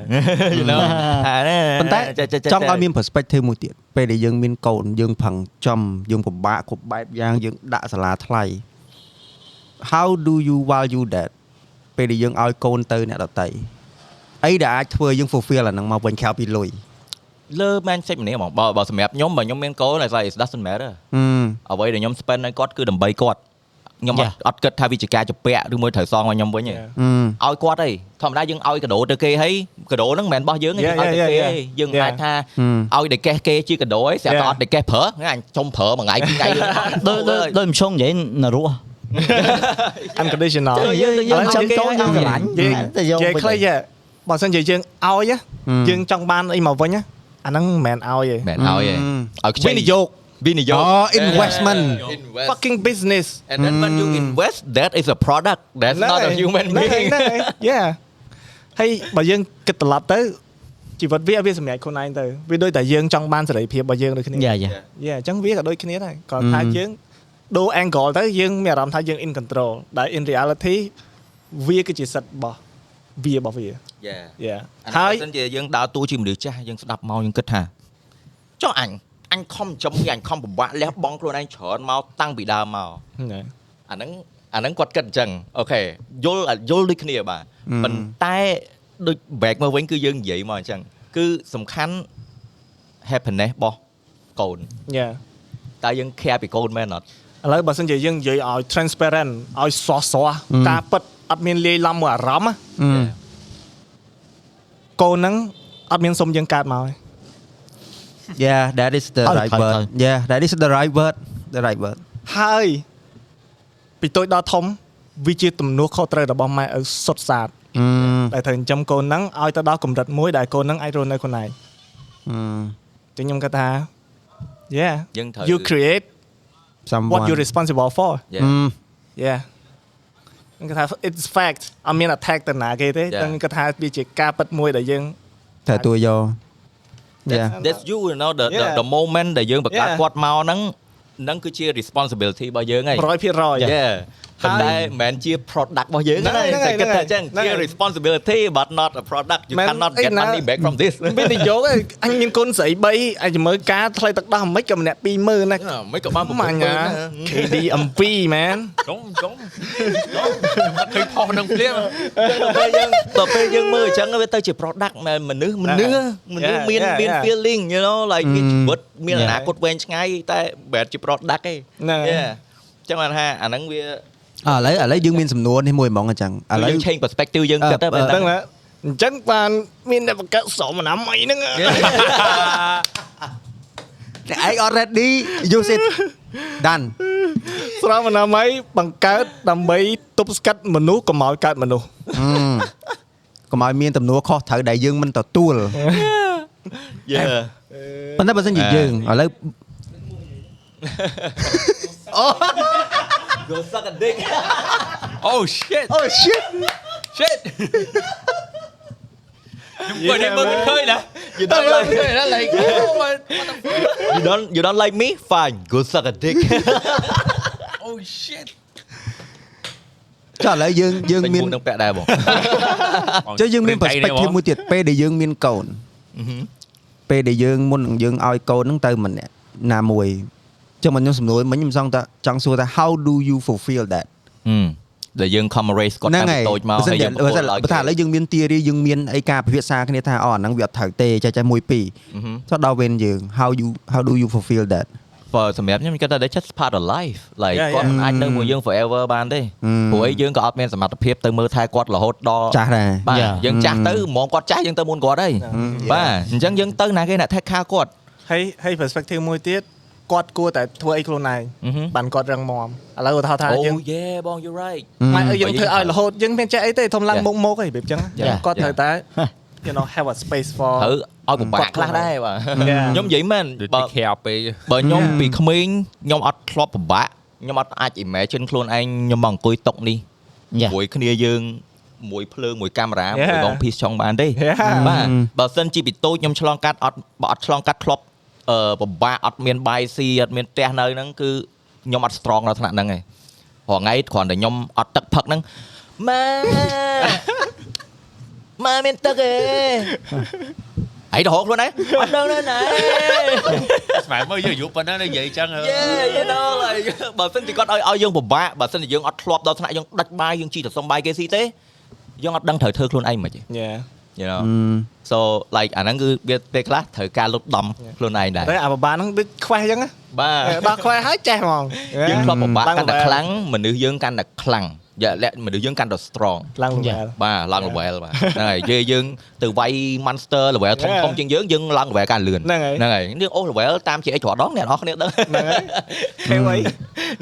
you know ថានេះប៉ុន្តែចេះចេះចេះចង់ឲ្យមាន perspective មួយទៀតពេលដែលយើងមានកូនយើងផឹងចំយើងពិបាកគ្រប់បែបយ៉ាងយើងដាក់សាលាថ្លៃ How do you value that ពេលដែលយើងឲ្យកូនទៅអ្នកដតីអីដែលអាចធ្វើយើង fulfill អាហ្នឹងមកវិញក្រៅពីលុយ លើ mindset ម្នាក់ហ្មងបើបើសម្រាប់ខ្ញុំបើខ្ញុំមានកូនតែ it doesn't matter អឺអ្វីដែលខ្ញុំ spend ឲ្យគាត់គឺដើម្បីគាត់ខ្ញុំអត់អត់គិតថាវាជាការជពាក់ឬមួយត្រូវសងមកខ្ញុំវិញទេអឺឲ្យគាត់អីធម្មតាយើងឲ្យកដោទៅគេហើយកដោហ្នឹងមិនមែនរបស់យើងទេយើងឲ្យទៅគេ Yeah, yeah, ឯងយើង yeah. អាចថាហឹមឲ្យតែកេះគេជាកដោឯងស្រាប់តែ Yeah. អត់តែកេះប្រើហ្នឹងអញចុំប្រើមួយថ្ងៃពីរថ្ងៃដូចដូចដូចមិនឆុងនិយាយនៅរស់ unconditional យើងយើងឥឡូវចាំគេកូនយើងស្រឡាញ់យើងតែយកនិយាយវិញខ្លីទេបើសិនជាយើងឲ្យណាយើងចង់បានអីមកវិញណា អាហ្នឹងមិនមែនឲ្យទេមែនឲ្យឯងឲ្យខ្ចីវិនិយោគវិនិយោគអូ investment invest fucking business and then when you invest that is a product that's not a human ហ្នឹងហើយ being ហ្នឹងហើយ yeah ហើយបើយើងគិតត្រឡប់ទៅជីវិតវាវាសម្រេចខ្លួនឯងទៅវាដូចតែយើងចង់បានសេរីភាពរបស់យើងដូចគ្នាយ៉ាយ៉ាយេអញ្ចឹងវាក៏ដូចគ្នាដែរគាត់ថាយើងដូរ angle ទៅយើងមានអារម្មណ៍ថាយើង in control ដែល in reality វាគឺជាសិទ្ធិរបស់ វារបស់វា yeah យេហើហើយយសិនជាយើងដើរតួជាមនុស្សចាស់យើងស្ដាប់មកយើងគិតថាចុះអញអញខំចំវាអញខំពិបាកលះបង់ខ្លួនឯងច្រើនមកតាំងពីដើមមកហ្នឹងហើយអាហ្នឹងអាហ្នឹងគាត់គិតអញ្ចឹងអូខេយល់យល់ដូចគ្នាបាទប៉ុន្តែដូច back មកវិញគឺយើងនិយាយមកអញ្ចឹងគឺសំខាន់ happiness របស់កូនយេតើយើង care ពីកូនមែនអត់ឥឡូវបើសិនជាយើងនិយាយឲ្យ transparent ឲ្យសោះសោះការពិត អត់មានលាយឡំមួយអារម្មណ៍ណាកូនហ្នឹងអត់មានសុំយើងកើតមកទេ Yeah that is the Thôi, right thôi, word thôi. Yeah that is the right word the right word ហើយពីតូចដល់ធំវាជាទំនួលខុសត្រូវរបស់ម៉ែឪសុទ្ធសាធអឺដែលត្រូវចិញ្ចឹមកូនហ្នឹងឲ្យទៅដល់កម្រិតមួយដែលកូនហ្នឹងអាចរស់នៅខ្លួនឯងអឺចឹងខ្ញុំគាត់ថា Yeah យើងត្រូវ you create someone what you're responsible for Yeah. អឺ Yeah ខ្ញុំ គាត់ថា it's fact អត់មាន attack ទៅណាគេទេ Yeah. តែខ្ញុំគាត់ថាវាជាការពិតមួយដែលយើងតែទួយក Yeah that's you you know the the, Yeah. the moment ដែលយើងបង្កើត Yeah. គាត់មកហ្នឹងហ្នឹងគឺជា responsibility របស់យើងហើយ100% Yeah ប៉ុន្តែមិនមែនជា product របស់យើងហ្នឹងទេហើយតែគិតថាអញ្ចឹងហ្នឹងជាហើយ responsibility but not a product you មែន cannot អី get ណា money back from this មានតែយកឯងអញមានកូនស្រី3អញមើលការថ្លៃទឹកដោះមិនក៏ម្នាក់20000ណាមិនក៏បានប្រហែលណា KD អំពីមែនចុងចុងឃើញផុសនឹងភ្លាមដល់ពេលយើងដល់ពេលយើងមើលអញ្ចឹងវាទៅជា product មែនមនុស្សមនុស្សមនុស្ស Yeah, មាន yeah, មាន yeah. feeling you know like មាន Mm. ជីវិតមានអ Yeah. នាគតវែងឆ្ងាយតែមិនមែនជា product ទេហ្នឹងហើយ Yeah ចឹងបានថាអាហ្នឹងវាអឥឡូវឥឡូវយើងមានសំណួរនេះមួយហ្មងអញ្ចឹងឥឡូវយើង change perspective យើងគិតទៅអឺបែបដឹងហ្នឹងណាអញ្ចឹងបានមានអ្នកបង្កើតស្រមណាមីហ្នឹងតែឯង already use it done ស្រមណាមីបង្កើតដើម្បីទប់ស្កាត់មនុស្សកុំឲ្យកើតមនុស្សអឺកុំឲ្យមានទំនួលខុសត្រូវដែលយើងមិនទទួល Yeah ប៉ុន្តែបើសិនជាយើងឥឡូវ go suck a dick Oh shit Oh shit shit ខ្ញុំគាត់នេះមើលមិនឃើញណា you don't like ឃើញណា like oh my you don't you don't like me fine go suck a dick oh shit ចុះឥឡូវយើងយើង ពេញ មាន មុខនឹងពាក់ដែរបង ចុះយើងមាន perspective មួយទៀតពេលដែលយើងមានកូន ពេលដែលយើងមុននឹងយើងឲ្យកូនហ្នឹងទៅម្នាក់ណាមួយចឹងមកខ្ញុំសំណួរមិញខ្ញុំសង្ឃថាចង់សួរថា how do you fulfill that ហឹមដែលយើង commemorate គាត់ហ្នឹងតាំងហើយពីតូចមកបើសិនហើយជាយើងបើសិនឲ្យបើថាឥឡូវយើងមានទីរីយើងមានអីការពិភាក្សាគ្នាថាអូអាហ្នឹងវាអត់ត្រូវទេចេះចេះមួយពីរហឹមចុះដល់វេនយើង how you how do you fulfill that បើ សម្រាប់ខ្ញុំខ្ញុំគិតថា that's just part of life like Yeah, គាត់មិន yeah. អាចនៅមួយយើង forever បានទេอืมព្រោះអីយើងក៏អត់មានសមត្ថភាពទៅមើលថែគាត់រហូតដល់ចាស់ដែរបាទ Yeah. យើងចាស់ទៅហ្មងគាត់ចាស់យើងទៅមុនគាត់ហើយបាទអញ្ចឹងយើងទៅណាគេអ្នកថែខាគាត់ហើយហើយ perspective មួយទៀតគាត់គួរតែធ្វើអីខ្លួនឯងអឺហឹមបានគាត់រឹងមាំឥឡូវឧទាហរណ៍ថាអូយើង yeah បង you right ម៉ែអើយយើងបើយើងធ្វើឲ្យរហូតយើងមានចេះអីទេធំឡើង Yeah. មុខមុខអីបែបចឹង Yeah. គាត់ Yeah. ត្រូវតែ you know have a space for ត្រូវឲ្យពិបាកខ្លះដែរបាទ Yeah. ខ្ញុំនិយាយមែនដូចបើទីខែពេកបើខ្ញុំ Yeah. ពីក្មេងខ្ញុំអត់ធ្លាប់ពិបាកខ្ញុំអត់អាច imagine ខ្លួនឯងខ្ញុំមកអង្គុយតុកនេះ Yeah. មួយគ្នាយើងមួយភ្លើងមួយកាមេរ៉ា Yeah. មួយបង piece ចង់បានទេ Yeah. បាទបើសិនជាពីតូចខ្ញុំឆ្លងកាត់អត់បើអត់ឆ្លងកាត់ធ្លាប់អឺពិបាកអត់មានបាយស៊ីអត់មានផ្ទះនៅហ្នឹងគឺខ្ញុំអត់ strong ដល់ថ្នាក់ហ្នឹងឯងព្រោះថ្ងៃគ្រាន់តែខ្ញុំអត់ទឹកផឹកហ្នឹងម៉ែ ម៉ែមានទឹកឯងអីទៅហកខ្លួនឯងអត់ដឹងទេណែស្មានមើលយើងអាយុប៉ុណ្ណានិយាយចឹង Yeah you know like បើសិនជាគាត់ឲ្យឲ្យយើងពិបាកបើសិនជាយើងអត់ធ្លាប់ដល់ថ្នាក់យើងដាច់បាយយើងជីទៅសុំបាយគេស៊ីទេយើងអត់ដឹងត្រូវធ្វើខ្លួនឯងមិនទេ Yeah you know so like អាហ្នឹងគឺវាពេលខ្លះត្រូវការលុបដំខ្លួនឯងដែរតែអាបបាហ្នឹងដូចខ្វេះចឹងណាបាទដល់ខ្វេះហើយចេះហ្មងយើងធ្លាប់ពិបាកឡើងកាន់តែ level ខ្លាំងមនុស្សយើងកាន់តែខ្លាំង យ៉ាលក្ខមនុស្សយើងកាន់តែ strong ឡើង Yeah. level បាទឡើង level បាទហ្នឹងហើយយើងយើងទៅវាយ monster level ធំ Yeah. ធំជាងយើងយើងឡើង level កាន់លឿនហ្នឹងហើយហ្នឹងហើយនេះអូ level តាមជាអីច្រដងអ្នកនរគ្នាដឹងហ្នឹងហើយខេវអី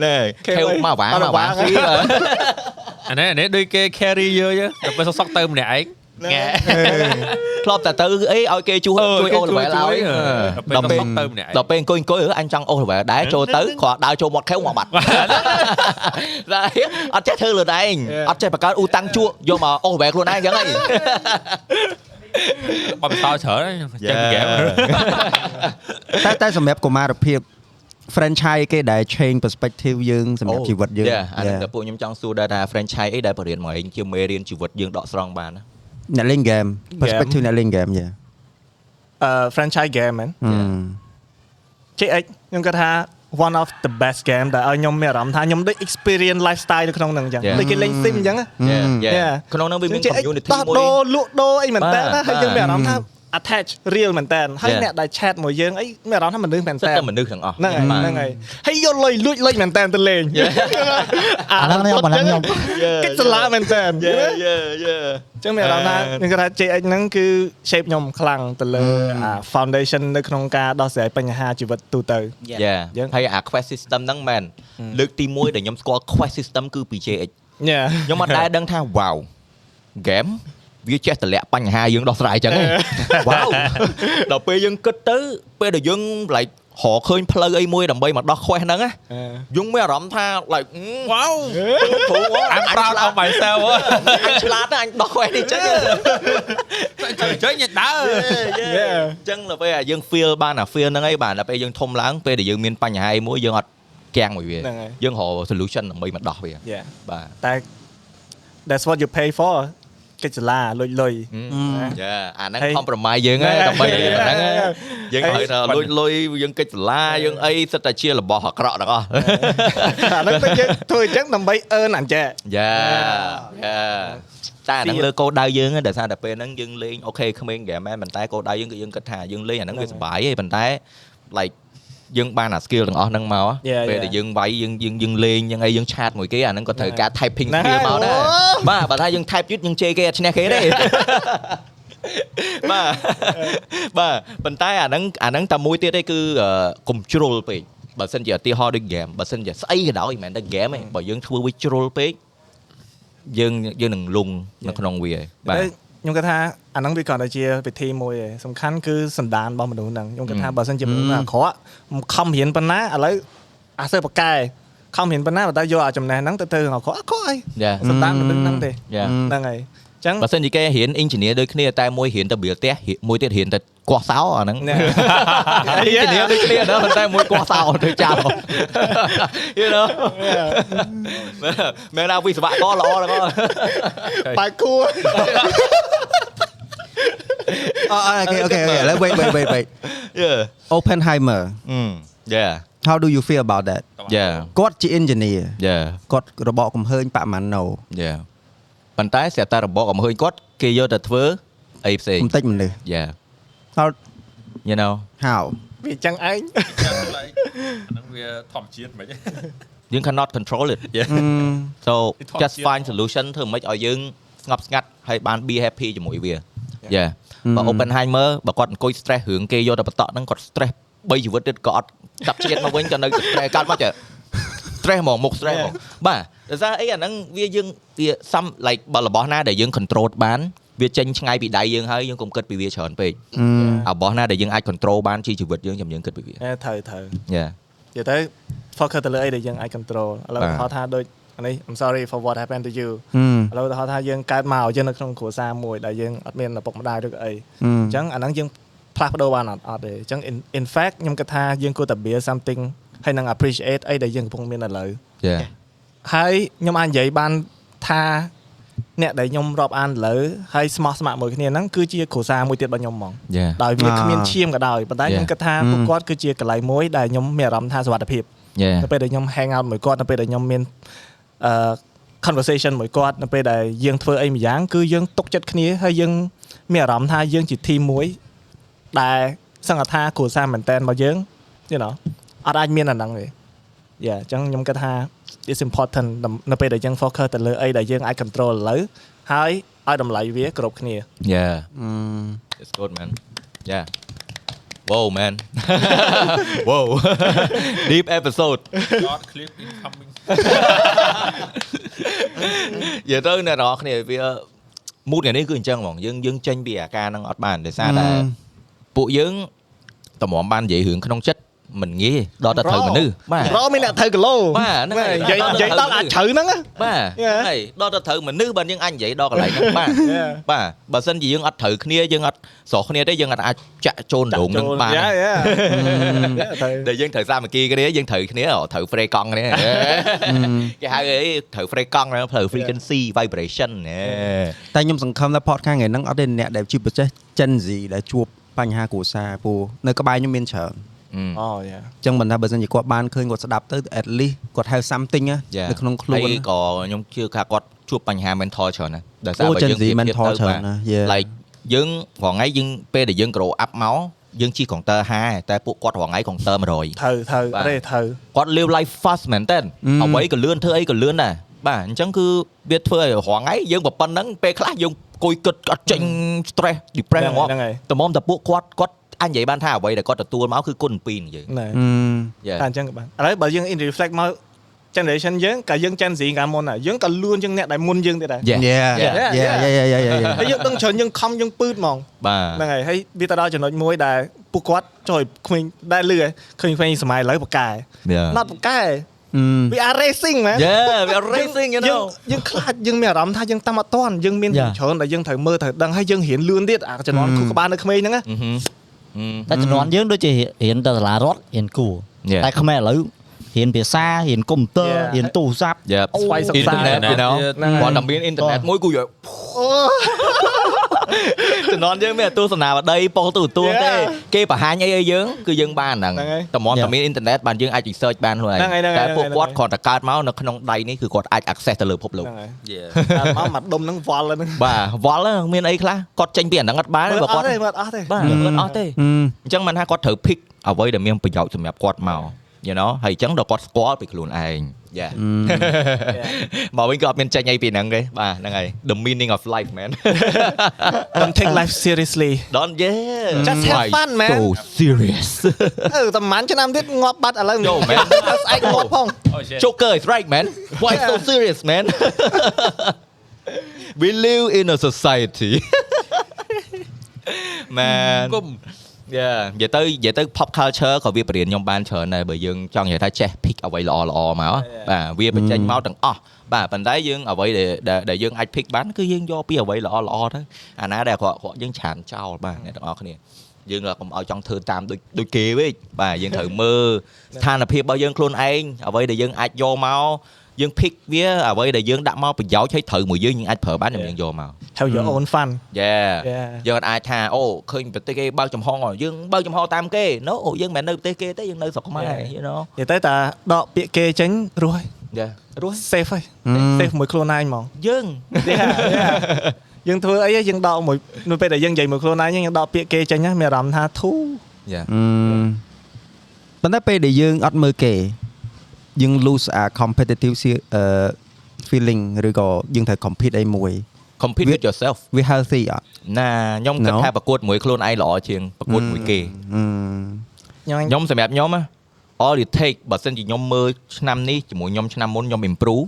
ណែខេវខេវអីមកវ៉ាអត់មកវ៉ាវ៉ាស៊ីបាទអានេះអានេះដូចគេ carry យើងចឹងដល់ពេលសុកៗទៅម្នាក់ឯងងែ ធ្លាប់តែទៅអីឲ្យគេជួយជួយអូ level ឲ្យដល់ពេលសុកៗទៅម្នាក់ឯងដល់ពេលអង្គុយអង្គុយអញចង់អូ level ដែរចូលទៅគាត់ដើរចូលមាត់ខេវមកបាត់តែអត់ចេះធ្វើលឿនឯងអត់ចេះបង្កើតអ៊ូតាំងជក់យកមកអូ level ខ្លួនឯងចឹងហីបបសោច្រើនចេះពីហ្គេមតែតែសម្រាប់កុមារភាព franchise គេដែល change perspective យើងសម្រាប់ជីវិតយើងយ៉ាអានេះ Yeah. តែពួកខ្ញុំចង់សួរដែរថា franchise អីដែលបរៀនមកឯងជាមេរៀនជីវិតយើងដកស្រង់បានណា អ្នកលេង game perspective អ្នកលេង game យ៉ាអឺ franchise game មែនអឺ JX ខ្ញុំគាត់ថា one of the best game ដែលឲ្យខ្ញុំមានអារម្មណ៍ថាខ្ញុំដូច experience lifestyle នៅក្នុងហ្នឹងអញ្ចឹង Yeah. ដូចគេលេង sim អញ្ចឹងណាយ៉ាយ៉ា Yeah. ក្នុងនោះវាមាន JX community ដោះមួយដូរលក់ដូរអីមែនតើបាទហើយយើងមានអារម្មណ៍ថាបាទ attach real មែនតើហើយ Yeah. អ្នកដែល chat មួយយើងអីមានអារម្មណ៍ថាមនុស្សមែនសិតតើតែមនុស្សទាំងអស់ហ្នឹងហើយបាទហ្នឹងហើយហើយយកលុយលួចលុយមែនតើទៅលេងអាហ្នឹងខ្ញុំអាហ្នឹងខ្ញុំកិច្ចសាលាមែនតើយ៉ាយ៉ាយ៉ាចចឹងមានអារម្មណ៍ថាខ្ញុំគាត់ថា JX ហ្នឹងគឺ shape ខ្ញុំខ្លាំងទៅលើអា foundation នៅក្នុងការដោះស្រាយបញ្ហាជីវិតទូទៅយ៉ាយើងហើយអា quest system ហ្នឹងមែនលើកទី1ដែលខ្ញុំស្គាល់ quest system គឺពី JX យ៉ាខ្ញុំអត់ដែលដឹងថា wow game វាចេះតម្លាក់បញ្ហាយើងដោះស្រាយអញ្ចឹងឯង wow ដល់ពេលយើងគិតទៅពេលដែលយើង like រកឃើញផ្លូវអីមួយដើម្បីមកដោះ quest ហ្នឹងណាយើងមានអារម្មណ៍ថា like wow ព្រោះ I'm proud of myself អញឆ្លាតណាស់អញដោះ quest នេះអញ្ចឹងចេញដើរអញ្ចឹងដល់ពេលយើង feel បានអា feel ហ្នឹងឯងបាទដល់ពេលយើងធំឡើងពេលដែលយើងមានបញ្ហាអីមួយយើងអត់គាំងមួយវាហ្នឹងហើយយើងរក solution ដើម្បីមកដោះវាយ៉ាបាទតែ that's what you pay for កិច្ចសាលាលុយលុយយ៉ាអាហ្នឹងហើយ compromise យើងហ្នឹងហ្នឹងដើម្បីហើយអាហ្នឹងហើយយើងហើយឲ្យថាលុយលុយយើងកិច្ចសាលាយើងអីសិតតែជារបស់អាក្រក់ទាំងអស់អាហ្នឹងទៅយើងធ្វើអញ្ចឹងដើម្បី earn អញ្ចឹងយ៉ាយ៉ាតែអាហ្នឹងលើគោលដៅយើងហ្នឹងដោយសារតែពេលហ្នឹងយើងលេងអូខេក្មេងហ្គេមមែនប៉ុន្តែគោលដៅយើងគឺយើងគិតថាយើងលេងអាហ្នឹងវាសុបាយឯងប៉ុន្តែ like យើងបានអា skill ទាំងអស់ហ្នឹងមក Yeah, ពេល yeah. ដែលយើងវាយយើងយើងយើងលេងយើងអីយើងឆាតមួយគេអាហ្នឹងក៏ត្រូវការ typing ហ្នឹង skill មកដែរអូបាទបើថាយើង type យឺតយើងជេរគេអត់ឈ្នះគេទេបាទបាទប៉ុន្តែអាហ្នឹងអាហ្នឹងតែមួយទៀតឯងគឺអឺកុំជ្រុលពេកបើសិនជាឧទាហរណ៍ដូច game បើសិនជាស្អីក៏ដោយមិនមែនតែ game ទេបើយើងធ្វើវាជ្រុលពេកយើងយើងនឹងលងនៅក្នុងវាឯងបាទតែ ខ្ញុំគិតថាអាហ្នឹងវាគ្រាន់តែជាវិធីមួយឯងសំខាន់គឺសន្តានរបស់មនុស្សហ្នឹងខ្ញុំគិតថាបើសិនជាមនុស្សហ្នឹងអាក្រក់ខំរៀនប៉ុណ្ណាឥឡូវអាសើបកែខំរៀនប៉ុណ្ណាបើតែយកអាចំណេះហ្នឹងទៅទៅអាក្រក់អាក្រក់អី yeah សន្តានមនុស្សហ្នឹងទេ yeah ហ្នឹងហើយអញ្ចឹងបើសិនជាគេរៀន engineer ដូចគ្នាតែមួយរៀនតែបៀលផ្ទះមួយទៀតរៀនតែគាស់សោអាហ្នឹងណែ engineer ដូចគ្នាដែរប៉ុន្តែមួយគាស់សោទៅចោល you know មែនថាវិស្វករល្អទាំងអស់បាយគួរអូអូខេអូខេឥឡូវ wait wait wait wait yeah Oppenheimer อืม yeah how do you feel about that yeah គាត់ជា engineer yeah គាត់របកកំហើញប៉ម៉ាណូ yeah ប៉ុន្តែស្រាប់តែរបបកំហើញគាត់គេយកទៅធ្វើអីផ្សេងកំតិចមនុស្ស yeah how you know how វាអញ្ចឹងឯងហ្នឹងវាធម្មជាតិមិនយើង cannot control it so just find solution ធ្វើម៉េចឲ្យយើងស្ងប់ស្ងាត់ហើយបាន be happy ជាមួយវា yeah បើ Oppenheimer បើគាត់អង្គុយ stress រឿងគេយកទៅបតក់ហ្នឹងគាត់ stress 3ជីវិតទៀតក៏អត់ចាប់ជាតិមកវិញក៏នៅ stress កាត់មកចេះ stress ហ្មងមុខ stress ហ្មងបាទ ដោយសារអីអាហ្នឹងវាយើងវា some like បើរបស់ណាដែលយើង control បានវាចេញឆ្ងាយពីដៃយើងហើយយើងកុំគិតពីវាច្រើនពេកអារបស់ណាដែលយើងអាច control បានជាជីវិតយើងចាំយើងគិតពីវាហេត្រូវត្រូវ yeah និយាយទៅ focus ទៅលើអីដែលយើងអាច control ឥឡូវបាទឧទាហរណ៍ថាដូចអានេះ I'm sorry for what happened to you ឥឡូវឧទាហរណ៍ថាយើងកើតមកយើងនៅក្នុងគ្រួសារមួយដែលយើងអត់មានឪពុកម្ដាយឬក៏អីអញ្ចឹងអាហ្នឹងយើងផ្លាស់ប្ដូរបានអត់អត់ទេអញ្ចឹង in- in fact ខ្ញុំគិតថាយើងគួរតែ build something ហើយនឹង appreciate អីដែលយើងកំពុងមានឥឡូវ yeah ហើយខ្ញុំអាចនិយាយបានថាអ្នកដែលខ្ញុំរាប់អានឥឡូវហើយស្មោះស្ម័គ្រមួយគ្នាហ្នឹងគឺជាគ្រួសារមួយទៀតរបស់ខ្ញុំហ្មង yeah ដោយវាអាគ្មានឈាមក៏ដោយប៉ុន្តែខ្ញុំ Yeah. គិតថាពួកគាត់គឺជាកន្លែងមួយដែលខ្ញុំមានអារម្មណ៍ថាសុវត្ថិភាព yeah នៅពេលដែលខ្ញុំ hang out មួយគាត់នៅពេលដែលខ្ញុំមានអឺ conversation មួយគាត់នៅពេលដែលយើងធ្វើអីម្យ៉ាងគឺយើងទុកចិត្តគ្នាហើយយើងមានអារម្មណ៍ថាយើងជា team មួយដែលសង្កត់ថាគ្រួសារមែនតែនរបស់យើង you know អត់អាចមានអាហ្នឹងទេយ៉ាអញ្ចឹងខ្ញុំគិតថា it's important នៅពេលដែលយើង focus ទៅលើអីដែលយើងអាច control ឥឡូវហើយឲ្យតម្លៃវាគ្រប់គ្នា Yeah. It's good, man. Yeah. Whoa, man. Whoa. Deep episode. not clip incoming និយាយទៅអ្នកនរគ្នាវា mood ថ្ងៃនេះគឺអញ្ចឹងហ្មងយើងយើងចេញពីអាការហ្នឹងអត់បានដោយសារតែពួកយើងតម្រាំបាននិយាយរឿងក្នុងចិត្ត មិនងាយដល់តែត្រូវមនុស្សបាទរមានអ្នកត្រូវគីឡូបាទហ្នឹងហើយនិយាយនិយាយដល់អាចជ្រៅហ្នឹងណាបាទ Yeah. ហើយដល់ទៅត្រូវមនុស្សបាទយើងអាចនិយាយដល់កន្លែងហ្នឹងបាទ Yeah. បាទបើសិនជាយើងអត់ត្រូវគ្នាយើងអត់ស្រស់គ្នាទេយើងអត់អាចចាក់ចូលដងនឹងបានយ៉ាយ៉ាត្រូវដែលយើងត្រូវសាមគ្គីគ្នាយើងត្រូវគ្នាត្រូវ free កង់គ្នាគេហៅអីត្រូវ free កង់ត្រូវ frequency vibration ណែតែខ្ញុំសង្ឃឹមថា podcast ថ្ងៃហ្នឹងអត់ទេអ្នកដែលជួបប្រទេស Gen Z ដែលជួបបញ្ហាគ្រួសារពូនៅក្បែរខ្ញុំមានច្រើន អូយ៉ាអញ្ចឹងមិនថាបើសិនជាគាត់បានឃើញគាត់ស្ដាប់ទៅ at least គាត់ហៅ something ណា Yeah. នៅក្នុងខ្លួនហើយក៏ខ្ញុំជឿថាគាត់ជួបបញ្ហា mental ច្រើនណាស់ដោយសារអូបើ Gen យើង Z ប្រៀបធៀប mental ទៅច្រើនណាស់ Yeah. like យើងរងថ្ងៃយើងពេលដែលយើង grow up មកយើងជិះកុងទ័រ5តែពួកគាត់រងថ្ងៃកុងទ័រ100ត្រូវត្រូវបាទអត់ទេត្រូវគាត់ live life fast មែនតើអ្វីក៏លឿនធ្វើអីក៏លឿនដែរបាទអញ្ចឹងគឺវាធ្វើឲ្យរងថ្ងៃយើងប៉ុណ្ណឹងពេលខ្លះយើងអង្គុយគិតអត់ចេញ stress depress ហ្មងហ្នឹងហើយតំមតែពួកគាត់គាត់ អាចនិយាយបានថាអ្វីដែលគាត់ទទួលមកគឺគុណពីរនិយាយណែអឺ Yeah. តែអញ្ចឹងក៏បានឥឡូវបើយើង in reflect មក generation យើងក៏យើង Gen Z កាលមុនដែរយើងក៏លឿនជាងអ្នកដែលមុនយើងទៀតដែរ Yeah. Yeah Yeah. yeah yeah yeah yeah yeah ហើយយើងដឹងច្រើនយើងខំយើងពឺតហ្មងបាទហ្នឹងហើយហើយវាទៅដល់ចំណុចមួយដែលពួកគាត់ចូលឲ្យក្មេងដែលលឺឃើញក្មេងសម័យឥឡូវបកកែ Yeah. not បកកែអឺ we are racing man Yeah, we are racing you យើង know យើងខ្លាចយើងមានអារម្មណ៍ថាយើងតាមអត់តាន់យើងមាន Yeah. ច្រើនដែលយើងត្រូវមើលត្រូវដឹងហើយយើងរៀនលឿនទៀតអាជំនាន់ Mm. គូក្បាលនៅក្មេងហ្នឹងណាអឺហឹមអឺ តែជំនាន់យើងដូចជារៀនទៅសាលារដ្ឋរៀនគួរ Yeah. តែខ្មែរឥឡូវរៀនភាសារៀនកុំព្យូទ័រ Yeah. រៀនទូរស័ព្ទ Yeah. ស្វ័យសិក្សា internet you know ហ្នឹងហើយគាត់តែមានអ៊ីនធឺណិតមួយគូយក ជំនាន់យើងមានទស្សនាវដ្តីប៉ុស្តិ៍ទូរទស្សន៍ទេ Yeah. គេបង្ហាញអីឲ្យយើងគឺយើងបានហ្នឹងហ្នឹងហើយតំមតែ Yeah. មានអ៊ីនធឺណិតបានយើងអាច research បានខ្លួនឯងហ្នឹងហើយហ្នឹងហើយតែពួកហ្នឹងហើយគាត់គ្រាន់តែកើតមកនៅក្នុងដៃនេះគឺគាត់អាច access ទៅលើពិភពលោកហ្នឹងហើយ Yeah. តែមកមកដុំហ្នឹងវល់ហ្នឹងបាទវល់ហ្នឹងមានអីខ្លះគាត់ចេញពីអាហ្នឹងអត់បានមើលទេបើអគាត់ត់ទេមើលអត់ទេបាទមើលអត់ទេអឺអញ្ចឹងមិនថាគាត់ត្រូវ pick អ្វីដែលមានប្រយោជន៍សម្រាប់គាត់មក you know ហើយអញ្ចឹងដល់គាត់ស្គាល់ពីខ្លួនឯង Yeah មកវិញក៏អត់មានចេញអីពីហ្នឹងទេបាទហ្នឹងហើយ the meaning of life man don't take life seriously don't yeah Just have Why fun, man. so serious អឺតែប្រហែលឆ្នាំទៀតងាប់បាត់ឥឡូវ Yo, man. ស្អែកងាប់ផង Oh shit. Joker is right man why so serious man we live in a society man គុំ Yeah និយាយទៅនិយាយទៅ pop culture ក៏វាបរៀនខ្ញុំបានច្រើនដែរបើយើងចង់និយាយថាចេះ pick អ្វីល្អល្អមកបាទវាបញ្ចេញមកទាំងអស់បាទប៉ុន្តែយើងអ្វីដែលដែលដែលយើងអាច pick បានគឺយើងយកពីអ្វីល្អល្អទៅអាណាដែលគាត់គាត់យើងច្រានចោលបាទអ្នកទាំងអស់គ្នាយើងកុំឲ្យចង់ធ្វើតាមដូចដូចគេវិញបាទយើងត្រូវមើលស្ថានភាពរបស់យើងខ្លួនឯងអ្វីដែលយើងអាចយកមក យើង pick វាអ្វីដែលយើងដាក់មកប្រយោជន៍ឲ្យត្រូវមួយយើងយើងអាចប្រើបានយើងយកមក have your own fun Yeah Yeah. យើងអត់អាចថាអូឃើញប្រទេសគេបើកចំហយើងបើកចំហតាមគេ No យើងមិនមែននៅប្រទេសគេទេយើងនៅស្រុកខ្មែរ Yeah. you know និយាយទៅតាដកពាក្យគេចេញរស់ហើយ Yeah រស់ safe ហើយ safe មួយខ្លួនឯងហ្មងយើង Yeah, yeah. យើងធ្វើអីយើងដកមួយនៅពេលដែលយើងនិយាយមួយខ្លួនឯងយើងដកពាក្យគេចេញណាមានអារម្មណ៍ថាធូ Yeah អឺប៉ុន្តែពេលដែលយើងអត់មើលគេ យើង lose a competitive se- អឺ feeling ឬក៏យើងត្រូវ compete អីមួយ compete with yourself វា healthy អត់ណាខ្ញុំគិត No. ថាប្រកួតមួយខ្លួនឯងល្អជាងប្រកួតមួយគេអឺខ្ញុំខ្ញុំសម្រាប់ខ្ញុំណា all it take បើសិនជាខ្ញុំមើលឆ្នាំនេះជាមួយខ្ញុំឆ្នាំមុនខ្ញុំ improve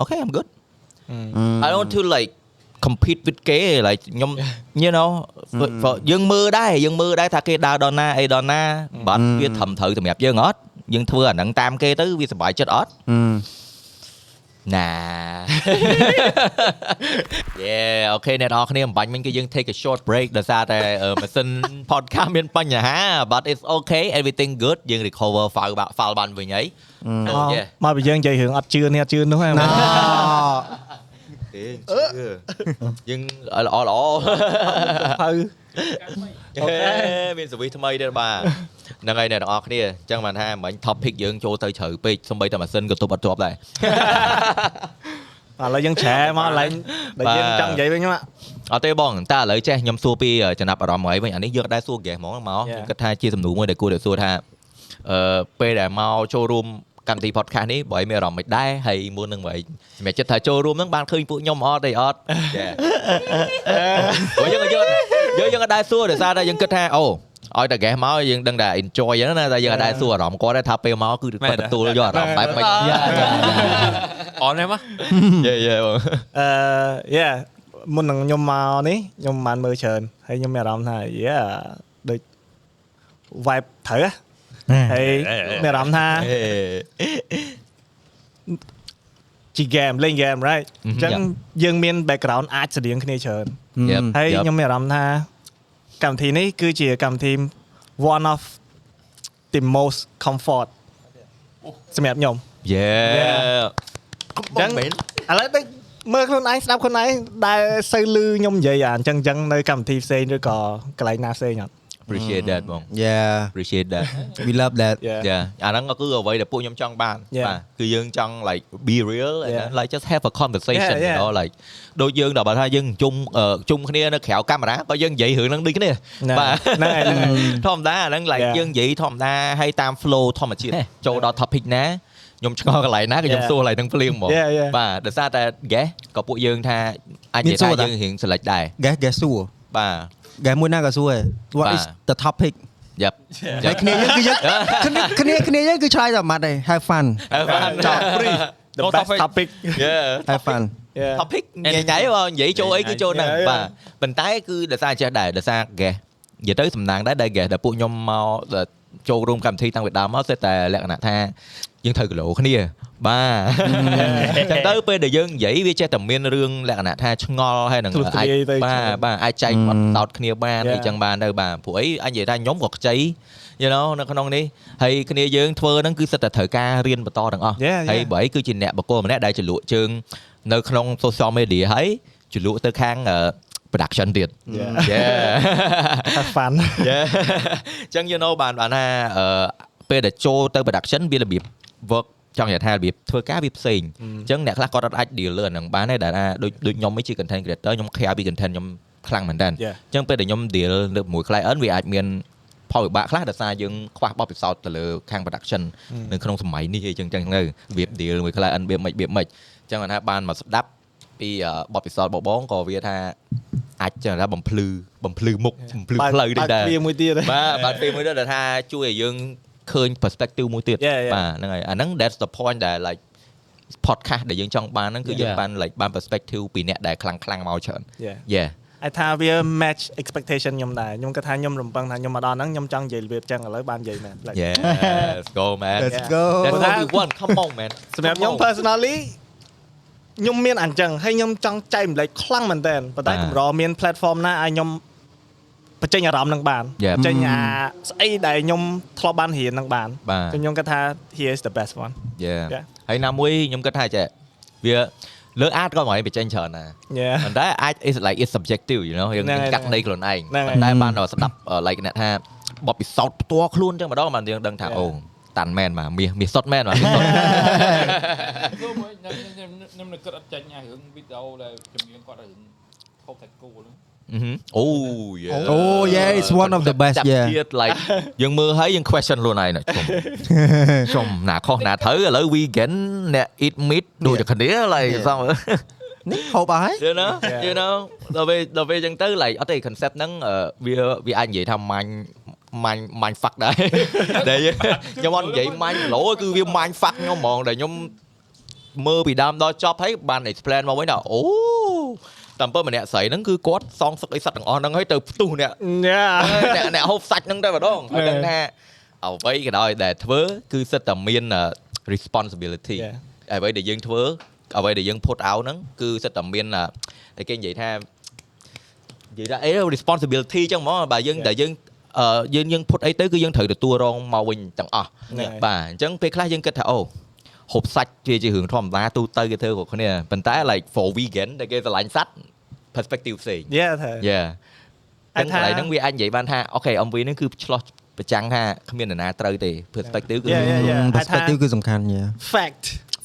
Okay I'm good I don't want to like compete with គេ like ខ្ញុំ you know for- for- យើងមើលដែរយើងមើលដែរថាគេដើរដល់ណាអីដល់ណាបាត់វាត្រឹមត្រូវសម្រាប់យើងអត់ យើងធ្វើអាហ្នឹងតាមគេទៅវាសុបាយចិត្តអត់អឺណា Yeah អូខេអ្នកនរគ្នាអំបញ្ញមិញគឺយើង take a short break ដោយសារតែអឺម៉ាស៊ីន podcast មានបញ្ហា but it's okay everything good យើង recover file បា file បានវិញហើយ So, មក yeah មកពីយើងនិយាយរឿងអត់ជឿនេះអត់ជឿនោះហ្នឹង ទេជឿយើងល្អល្អហើយអូខេមានសវិសថ្មីទៀតបាទហ្នឹងហើយអ្នកនរគ្នាអញ្ចឹងបានថាមិញ topic យើងចូលទៅជ្រៅពេកសំបីតែម៉ាស៊ីនក៏ទប់អត់ជាប់ដែរឥឡូវយើងឆែមកឡើងដែលយើងចង់និយាយវិញមកអត់ទេបងតែឥឡូវចេះខ្ញុំសួរពីអឺចំណាប់អារម្មណ៍អីវិញអានេះយើងអត់ដែរសួរហ្គេហ្មងមក Yeah. ខ្ញុំគិតថាជាសំណួរមួយដែលគួរតែសួរថាអឺពេលដែលមកចូលរួម កម្មវិធី podcast នេះបើឲ្យមានអារម្មណ៍មិនដែរហើយមុននឹងបើសម្រាប់ចិត្តថាចូលរួមហ្នឹងបានឃើញពួកខ្ញុំអត់ទេអត់ចាបើយើងយើងយើងយើងអត់ដែរសួរដោយសារតែយើងគិតថាអូឲ្យតែ guest មកយើងដឹងតែ enjoy ហ្នឹងណាតែយើងអត់ដែរសួរអារម្មណ៍គាត់ទេថាពេលមកគឺគាត់ទទួលយកអារម្មណ៍បែបម៉េចអនទេមកយេយេបងអឺ yeah មុននឹងខ្ញុំមកនេះខ្ញុំបានមើលច្រើនហើយខ្ញុំមានអារម្មណ៍ថា yeah ដូច vibe ត្រូវហ៎ ហើយមានអារម្មណ៍ថាជី game លេង game right អញ្ចឹងយើងមាន background អាចស្តៀងគ្នាច្រើន Yep, ហើយ yep. ខ្ញុំមានអារម្មណ៍ថាកម្មវិធីនេះគឺជាកម្មវិធី one of the most comfort សម្រាប់ខ្ញុំ Yeah អញ្ចឹងឥឡូវដូចមើលខ្លួនឯងស្ដាប់ខ្លួនឯងដែលសូវលឺខ្ញុំនិយាយអាអញ្ចឹងអញ្ចឹងនៅកម្មវិធីផ្សេងឬក៏កន្លែងណាផ្សេងអត់ប appreciate that បង Yeah appreciate that we love that Yeah. យ៉ាអាហ្នឹងក៏គឺអ្វីដែលពួកខ្ញុំចង់បាន Yeah. បាទគឺយើងចង់ like be real and Yeah. then, like just have a conversation Yeah, you yeah. know like ដូចយើងដល់បើថាយើងជុំអឺជុំគ្នានៅក្រៅកាមេរ៉ាក៏យើងនិយាយរឿងហ្នឹងដូចគ្នាហ្នឹងបាទហ្នឹងហើយហ្នឹងហើយធម្មតាអាហ្នឹង like Yeah. យើងនិយាយធម្មតាហើយតាម flow ធម្មជាតិចូលដល់ topic ណាខ្ញុំឆ្ងល់កន្លែងណាក៏ខ្ញុំ Yeah. សួរកន្លែងហ្នឹងភ្លាមហ្មង Yeah, yeah. បាទដោយសារតែ guess ក៏ពួកយើងថាអាចនិយាយមានសួថារតាយើងរៀង select ដែរ guess guess សួរបាទ guess មួយណាក៏សួរដែរ what is បាទ the topic យ៉ាប់ហើយគ្នាយើងគឺយើងគ្នាគ្នាគ្នាយើងគឺឆ្លើយតែម៉ាត់ដែរ have fun ចង់ free the No best topic. topic yeah have fun yeah topic ញ៉ៃញ៉ៃបើនិយាយចូលអីគឺចូលហ្នឹង Yeah, yeah. បាទប៉ុន្តែគឺដោយសារចេះដែរដោយសារ guest និយាយទៅសំណាងដែរដែល guest ដែលពួកខ្ញុំមកចូលរួមកម្មវិធីតាំងពីដើមមកសិតតែលក្ខណៈថាយើងត្រូវគីឡូគ្នា បាទអញ្ចឹងទៅពេលដែលយើងនិយាយវាចេះតែមានរឿងលក្ខណៈថាឆ្ងល់ហើយនឹងទូលាយទៅបាទបាទអាចចែកបទពិសោធន៍គ្នាបាន Yeah. អីចឹងបានទៅបាទព្រោះអីអញនិយាយថាខ្ញុំក៏ខ្ចី you know នៅក្នុងនេះហើយគ្នាយើងធ្វើហ្នឹងគឺសិតតែត្រូវការរៀនបន្តទាំងអស់ Yeah, yeah. ហើយបើអីគឺជាអ្នកបកគលម្នាក់ដែលចលក់ជើងនៅក្នុង social media ហើយចលក់ទៅខាងអឺ production ទៀត Yeah. Yeah have fun Yeah អញ្ចឹង you know បានបានថាអឺពេលដែលចូលទៅ production វារបៀប work ចង់និយាយថារបៀបធ្វើការវាផ្សេងអញ្ចឹងអ្នកខ្លះគាត់អត់អាច deal លើអាហ្នឹងបានទេដែលថាដូចដូចខ្ញុំឯងជា content creator ខ្ញុំខ្វះពី content ខ្ញុំខ្លាំងមែនតើ Yeah. អញ្ចឹងពេលដែលខ្ញុំ deal នៅមួយ client វាអាចមានផលវិបាកខ្លះដោយសារយើងខ្វះបទពិសោធន៍ទៅលើខាង production នៅក្នុងសម័យនេះអីចឹងចឹងទៅរបៀប deal មួយ client របៀបមិនរបៀបមិនអញ្ចឹងគាត់ថាបានមកស្ដាប់ពីអឺបទពិសោធន៍បងបងក៏វាថាអាចចឹងថាបំភ្លឺបំភ្លឺមុខបំភ្លឺផ្លូវនេះដែរវាមួយទៀតបាទបាទពេលមួយទៀតដែលថាជួយឲ្យយើង ឃើញ perspective មួយទៀត Yeah, yeah. បាទហ្នឹងហើយអាហ្នឹង that's the point ដែល like podcast ដែលយើងចង់បានហ្នឹងគឺយើង Yeah. បាន like បាន perspective ពីអ្នកដែលខ្លាំងខ្លាំងៗមកច្រើន Yeah. yeah អាចថាវា match expectation ខ្ញុំដែរខ្ញុំគាត់ថាខ្ញុំរំពឹងថាខ្ញុំមកដល់ហ្នឹងខ្ញុំចង់និយាយរបៀបចឹងឥឡូវបាននិយាយមែន Like, yeah let's go man let's Yeah. go that's what Well, we want come on man សម្រាប់ខ្ញុំ personally ខ្ញុំមានអញ្ចឹងហើយខ្ញុំចង់ចែកម្លែកខ្លាំងមែនតើប៉ុន្តែបាទកម្រមាន platform ណាឲ្យខ្ញុំ បញ្ចេញអារម្មណ៍នឹងបាន Yeah. បញ្ចេញអាស្អីដែលខ្ញុំធ្លាប់បានរៀននឹងបានបាទខ្ញុំគាត់ថា here is the best one yeah Yeah. ហើយណាមួយខ្ញុំគិតថាចេះវាលើអាតក៏មិនឲ្យបញ្ចេញច្រើនណា yeah ប៉ុន្តែអាច is like it's subjective you know យើងហ្នឹងយើងហើយកាត់នៃខ្លួនឯងហ្នឹងហើយប៉ុន្តែបានដល់ស្ដាប់អឺ like អ្នកថាបបពិសោធន៍ផ្ទាល់ខ្លួនចឹងម្ដងបានយើងដឹងថា Yeah. អូតាន់មែនបាទមាសមាសសុតមែនបាទមាសសុតខ្ញុំខ្ញុំខ្ញុំនឹកគិតអត់ចាញ់អារឿងវីដេអូដែលជំនាញគាត់រឿងហូបតែគោហ្នឹង អូ yeah oh yeah it's one of the best ចាប់ yeah ទៀត like យើងមើលហើយយើង question ខ្លួនឯងណាជុំជុំណាខុសណាត្រូវឥឡូវ vegan អ្នក eat meat ដូចតែគ្នា like Yeah. សំ នេះហូបអស់ហើយ you know Yeah. you know ដល់ពេលដល់ពេលអញ្ចឹងទៅ like អត់ទេ concept ហ្នឹងអឺវាវាអាចនិយាយថា mind mind mind fuck ដែរ ដែលយើងខ្ញុំអត់និយាយ mind blow គឺវា mind fuck ខ្ញុំហ្មងដែលខ្ញុំមើលពីដើមដល់ចប់ហើយបាន explain មកវិញថាអូ តាមពិតម្នាក់ស្រីហ្នឹងគឺគាត់សងសឹកអីសត្វទាំងអស់ហ្នឹងហើយទៅផ្ទុះអ្នក yeah អ្នកអ្នកហូបសាច់ហ្នឹងតែម្ដងហើយដឹងថាអ្វីក៏ដោយដែលធ្វើគឺសិតតែមានអឺ responsibility Yeah. អ្វីដែលយើងធ្វើអ្វីដែលយើង put out ហ្នឹងគឺសិតតែមានអឺតែគេនិយាយថានិយាយថាអី responsibility ចឹងហ្មងបើយើង Yeah. តែយើងអឺយើងយើង put អីទៅគឺយើងត្រូវទទួលរងមកវិញទាំងអស់ហ្នឹងហើយបាទអញ្ចឹងពេលខ្លះយើងគិតថាអូ ហូបសាច់វាជារឿងធម្មតាទូទៅគេធ្វើគ្រប់គ្នាប៉ុន្តែ like for vegan ដែលគេស្រឡាញ់សត្វ perspective ផ្សេង yeah ថា Yeah អាចទាំងថាកន្លែងហ្នឹងវាអាចនិយាយបានថាអូខេ MV ហ្នឹងគឺឆ្លោះប្រចាំងថាគ្មាននរណាត្រូវទេ perspective គឺ Yeah, yeah, yeah. អាចថា perspective គឺសំខាន់ yeah fact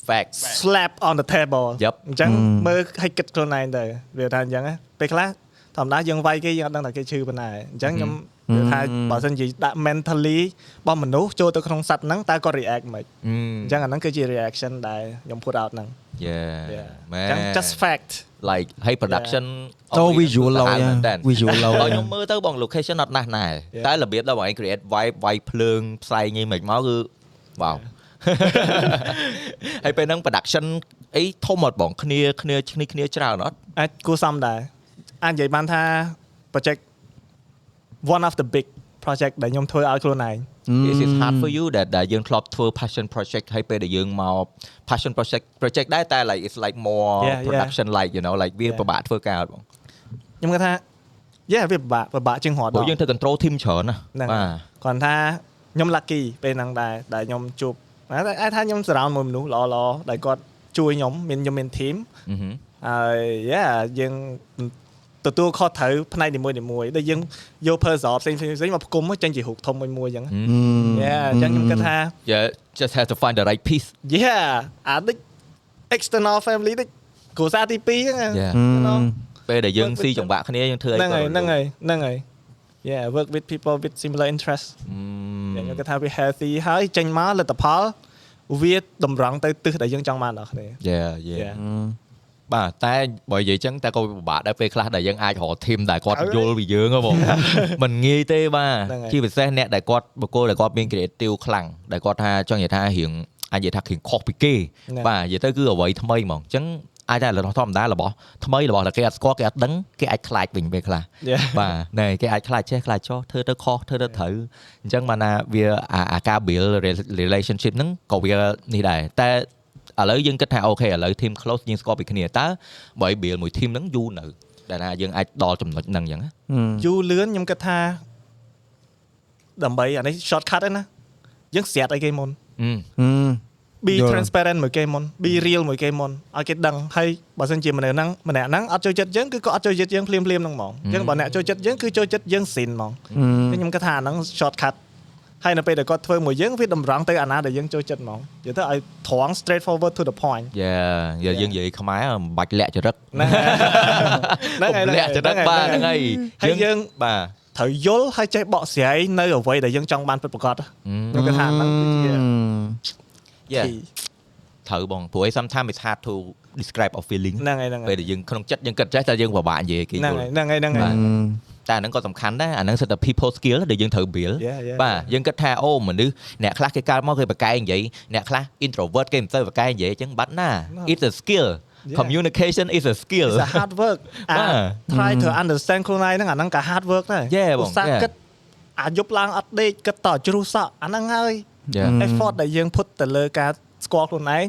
fact slap on the table Yup. អញ្ចឹង Mm. មើលឲ្យគិតខ្លួនឯងទៅវាថាអញ្ចឹងណាពេលខ្លះ ធម្មតាយើងវាយគេយើងអត់ដឹងថាគេឈឺប៉ុណ្ណាអញ្ចឹងខ្ញុំវាថាបើសិនជាដាក់ mentally របស់មនុស្សចូលទៅក្នុងសัตว์ហ្នឹងតើគាត់ react មិនអញ្ចឹងអាហ្នឹងគឺជា reaction ដែលខ្ញុំ put out ហ្នឹង yeah អញ្ចឹង just fact like ហើយ production Oh visual ឡូសាហាវមែនតើ visual ឡូដល់ខ្ញុំមើលទៅបង location អត់ណាស់ណាស់ Yeah. តែរបៀបដល់បងឯង create vibe វាយភ្លើងផ្សែងអីមិនមកគឺ wow ហើយពេលហ្នឹង production អីធំអត់បងគ្នាគ្នាឈ្នេះគ្នាច្រើនអត់អាចគួរសមដែរ អាចនិយាយបានថា project one of the big project ដែលខ្ញុំធ្វើឲ្យខ្លួនឯង is it hard for you that ដែលយើងធ្លាប់ធ្វើ passion project ហើយពេលដែលយើងមក passion project project ដែរតែ like it's like more Yeah, yeah. production like you know like វា Yeah. ពិបាកធ្វើការអត់បងខ្ញុំគាត់ថា yeah វាពិបាកពិបាកជាងរត់ព្រោះដល់យើងធ្វើ control team ច្រើនណាហ្នឹងបាទគាត់ថាខ្ញុំ lucky ពេលហ្នឹងដែរដែលខ្ញុំជួបតែអាចថាខ្ញុំ surround មួយមនុស្សល្អល្អដែលគាត់ជួយខ្ញុំមានខ្ញុំមាន team អឺហឹមហើយ yeah យើង ទទួលខុសត្រូវផ្នែកនីមួយៗដូចយើងយក puzzle ផ្សេងៗផ្សេងមកផ្គុំមកចេញជារូបធំមួយមួយអញ្ចឹង Yeah អញ្ចឹងខ្ញុំគិតថា Yeah just have to find the right piece Yeah អាដូច external family ដូចគ្រួសារទី2ហ្នឹង Yeah ណាពេលដែលយើង Work with ស៊ីចង្វាក់គ្នាយើងធ្វើអីហ្នឹងហើយក៏ហ្នឹងហើយហ្នឹងហើយ Yeah work with people with similar interest អឺខ្ញុំគិតថាវា healthy ហើយចេញមកលទ្ធផលវាតម្រង់ទៅទិសដែលយើងចង់បានដល់គ្នា Yeah yeah Yeah បាទតែបើនិយាយចឹងតែក៏ពិបាកដែរពេលខ្លះដែលយើងអាចរកធីមដែលគាត់ត្រូវយល់ពីយើងហ៎បងមិនងាយទេបាទហ្នឹងហើយជាពិសេសអ្នកដែលគាត់បុគ្គលដែលគាត់មាន creative ខ្លាំងដែលគាត់ថាចង់និយាយថារៀងអាចនិយាយថារៀងខុសពីគេហ្នឹងបាទនិយាយទៅគឺអ្វីថ្មីហ្មងអញ្ចឹងអាចតែរបស់ធម្មតារបស់ថ្មីរបស់ដែលគេអត់ស្គាល់គេអត់ដឹងគេអាចខ្លាចវិញពេលខ្លះ Yeah បាទណែគេអាចខ្លាចចេះខ្លាចចោះធ្វើទៅខុសធ្វើទៅត្រូវអញ្ចឹងបានថាវាអាអាការ build relationship ហ្នឹងក៏វានេះដែរតែ ឥឡូវយើងគិតថាអូខេឥឡូវ team close យើងស្គាល់ពីគ្នាតើបើ build មួយ team ហ្នឹងយូរនៅដែលថាយើងអាចដល់ចំណុចហ្នឹងអញ្ចឹងណាយូរលឿនខ្ញុំគិតថាដើម្បីអានេះ shortcut ឯណាយើងស្រាតអីគេមុនអឺ be យល់ transparent មួយគេមុន be real មួយគេមុនឲ្យគេដឹងហើយបើសិនជាមនុស្សហ្នឹងម្នាក់ហ្នឹងអត់ចូលចិត្តយើងគឺក៏អត់ចូលចិត្តយើងភ្លាមភ្លាមហ្នឹងហ្មងអញ្ចឹងបើអ្នកចូលចិត្តយើងគឺចូលចិត្តយើងស៊ីនហ្មងអញ្ចឹងខ្ញុំគិតថាអាហ្នឹង shortcut ហើយនៅពេលដែលគាត់ធ្វើមួយយើងវាតម្រង់ទៅអាណាដែលយើងចូលចិត្តហ្មងនិយាយទៅឲ្យត្រង់ straight forward to the point យ៉ាយើងនិយាយខ្មែរមិនបាច់លាក់ចរិតហ្នឹងហើយកុំលាក់ចរិតបាទហ្នឹងហើយហើយយើងបាទត្រូវយល់ហើយចេះបកស្រាយនៅអ្វីដែលយើងចង់បានពិតប្រាកដខ្ញុំគិតថាហ្នឹងគឺជាយ៉ា key ត្រូវបងព្រោះឯ sometimes it's hard to describe our feeling ហ្នឹងហើយហ្នឹងហើពេលយដែលយើងក្នុងចិត្តយើងគិតចេះតែយើងពិបាកនិយាយគេយហ្នឹងល់ហើយហ្នឹងហើយហ្នឹងហើយបាទ តែអាហ្នឹងក៏សំខាន់ដែរអាហ្នឹងសិតតែ people skill ដែលយើងត្រូវ build Yeah, yeah, បាទយើងគិតថាអូមនុស្សអ្នកខ្លះគេកើតមកគេបកកែនិយាយអ្នកខ្លះ introvert គេមិនទៅបកកែនិយាយអញ្ចឹងបាត់ណា it's a skill Yeah. communication is a skill it's a hard work អាបាទ try to understand ខ្លួនឯងហ្នឹងអាហ្នឹងក៏ hard work ដែរ Yeah បងឧស្សាហ៍ Yeah. គិតអាយប់ឡើងអត់ដេកគិតតជ្រុះសក់អាហ្នឹងហើយ Yeah. effort ដែលយើង put ទៅលើការស្គាល់ខ្លួនឯង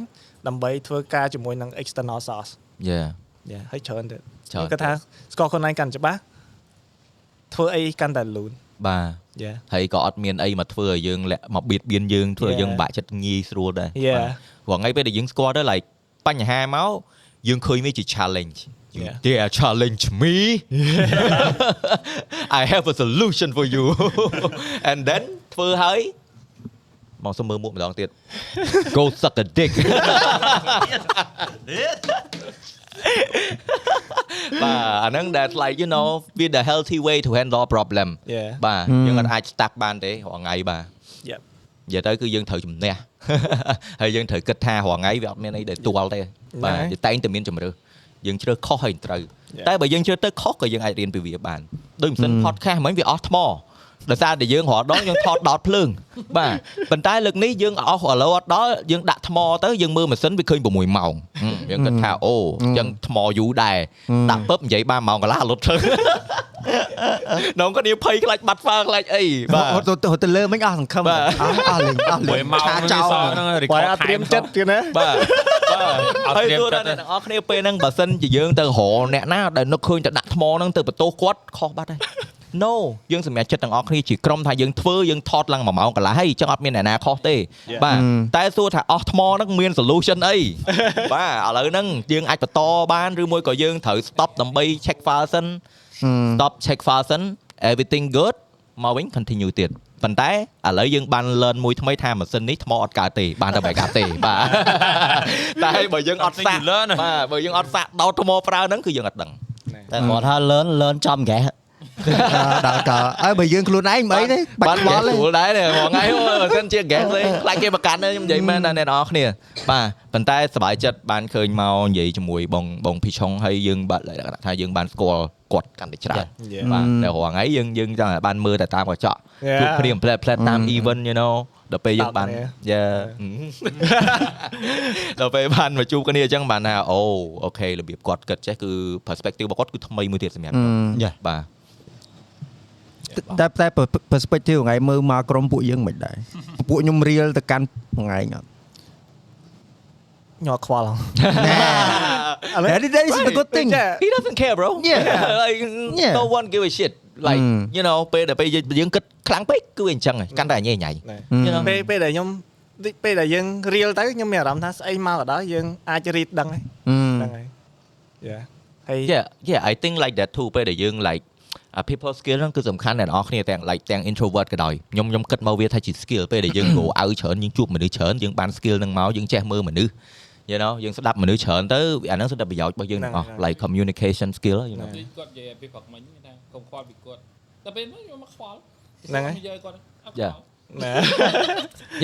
ដើម្បីធ្វើការជាមួយនឹង external source yeah យ៉ាហើយច្រើនទៅច្រើនខ្ញុំគិតថាស្គាល់ខ្លួនឯងកាន់ច្បាស់ ធ្វើអីកាន់តែលូនបាទយ៉ាហើយក៏អត់មានអីមកធ្វើឲ្យយើងលាក់មកបៀតបៀនយើងធ្វើឲ្យ Yeah. យើងបាក់ចិត្តងាយស្រួលដែរ Yeah. បាទរាល់ថ្ងៃពេលដែលយើងស្គាល់ទៅ like បញ្ហាមកយើងឃើញវាជា challenge Yeah. they are challenge me I have a solution for you and then ធ្វើហើយមកសុំមើលមុខម្ដងទៀត go suck a dick បាទអាហ្នឹង that like you know with the healthy way to handle problem Yeah. បាទយើងអត់អាច stuck បានទេរាល់ថ្ងៃបាទ Yep. និយាយទៅគឺយើងត្រូវជំនះហើយយើងត្រូវគិតថារាល់ថ្ងៃវាអត់មានអីដែលទាល់ទេបាទហ្នឹងហើយយើងតែងតែមានជំរឿសយើងជ្រើសខុសហើយត្រូវ Yeah. តែបើយើងជ្រើសទៅខុសក៏យើងអាចរៀនពីវាបានដូចម៉ាស៊ីន podcast មិញវាអស់ថ្ម ដោយសារតែយើងរាល់ដងយើងថតដោតភ្លើងបាទប៉ុន្តែលើកនេះយើងអស់ឥឡូវអត់ដល់យើងដាក់ថ្មទៅយើងមើលម៉ាស៊ីនវាឃើញ6ម៉ោងហឹមយើងគិតថាអូអញ្ចឹងថ្មយូរដែរដាក់ពឹបនិយាយបានម៉ោងកន្លះលុតទៅនងគាត់នេះភ័យខ្លាចបាត់ហ្វាខ្លាចអីបាទហត់ទៅហត់ទៅលើមិញអស់សង្ឃឹមបាទអស់អស់លេងអស់លេមួយងមកឆាហ្នឹងចោលសល់ហ្នឹងបើ record អត់ត្រៀម time ចិត្តទៀតណាបាទបាទអត់ហើយត្រៀមទោះចិត្តតែអ្នកទាំងអស់គ្នាពេលហ្នឹងបើសិនជាយើងទៅរកអ្នកណាដែលនឹកឃើញតែដាក់ថ្មហ្នឹងទៅបន្ទោសគាត់ខុសបាត់ហើយ No យើងសម្រាប់ចិត្តទាំងអស់គ្នាជាក្រុមថាយើងធ្វើយើងថតឡើង1ម៉ោងកន្លះហើយអញ្ចឹងអត់មានអ្នកណាខុសទេបាទតែសួរថាអស់ថ្មហ្នឹងមាន solution អីបាទឥឡូវហ្នឹងយើងអាចបន្តបានឬមួយក៏យើងត្រូវ stop ដើម្បី check file សិន stop check file សិន everything good មកវិញ continue ទៀតប៉ុន្តែឥឡូវយើងបាន learn មួយថ្មីថាម៉ាស៊ីននេះថ្មអត់កើតទេបានតែ backup ទេបាទតែបើយើងអត់សាក Something you learn បាទបើយើងអត់សាកដោតថ្មប្រើហ្នឹងគឺយើងអត់ដឹងតែគាត់ថា learn learn ចំកែ ដល់កហើយបើយើងខ្លួនឯងមិនអីទេបាបាច់ត់បបល់ល់ទេស្រួលដែរទេរាល់ថ្ងៃអូបើសិនជា gas ទេខ្លាចគេប្រកាន់ទេខ្ញុំនិយាយមែនណាអ្នកនរគ្នាបាទប៉ុន្តែសប្បាយចិត្តបានឃើញមកនិយាយជាមួយបងបងភីឆុងហើយយើងបាទលក្ខណៈថាយើងបានស្គាល់គាត់កាន់តែច្រើន Yeah. បាទតែរាល់ថ្ងៃយើងយើងចង់តែបានមើលតែតាមកញ្ចក់ Yeah. ជួបគ្នាផ្លែផ្លែតាម event you know ដល់ពេលយើងបានតោកគ្នាយ៉ាដល់ពេលបានមកជួបគ្នាអញ្ចឹងបានថាអូអូខេរបៀបគាត់គិតចេះគឺ perspective របស់គាត់គឺថ្មីមួយទៀតសម្រាប់ខ្ញុំបាទ តែតែ perspective ថ្ងៃមើលមកក្រុមពួកយើងមិនដែរពួកខ្ញុំរៀលទៅកាន់ថ្ងៃអត់ញ័រខ្វល់ណែឥឡូវ That is the good thing he doesn't care bro Yeah. like Yeah. no one give a shit like Mm. you know ពេលដែលពេលយើងគិតខ្លាំងពេកគឺវាអញ្ចឹងឯងកាន់តែញ៉ៃញ៉ៃ You know? ពេលពេលដែលខ្ញុំដូចពេលដែលយើងរៀលទៅខ្ញុំមានអារម្មណ៍ថាស្អីមកក៏ដោយយើងអាចរៀបដឹងហើយអឺហ្នឹងហើយយ៉ាហើយ Yeah yeah I think like that too ពេលដែលយើង like អា people skill ហ្នឹងគឺសំខាន់អ្នកនរគ្នាទាំង like ទាំង introvert ក៏ដោយខ្ញុំខ្ញុំគិតមកវាថាជា skill ពេលដែលយើង go out ច្រើនយើងជួបមនុស្សច្រើនយើងបាន skill ហ្នឹងមកយើងចេះមើលមនុស្ស you know យើងស្ដាប់មនុស្សច្រើនទៅអាហ្នឹងសុទ្ធតែប្រយោជន៍របស់យើងទាំងអស់ like communication skill you know គឺគាត់និយាយពីព្រឹកមិញថាកុំខ្វល់ពីគាត់តែពេលហ្នឹងខ្ញុំមកខ្វល់ហ្នឹងហើយនិយាយគាត់អត់ខ្វ Yeah. ល់ណា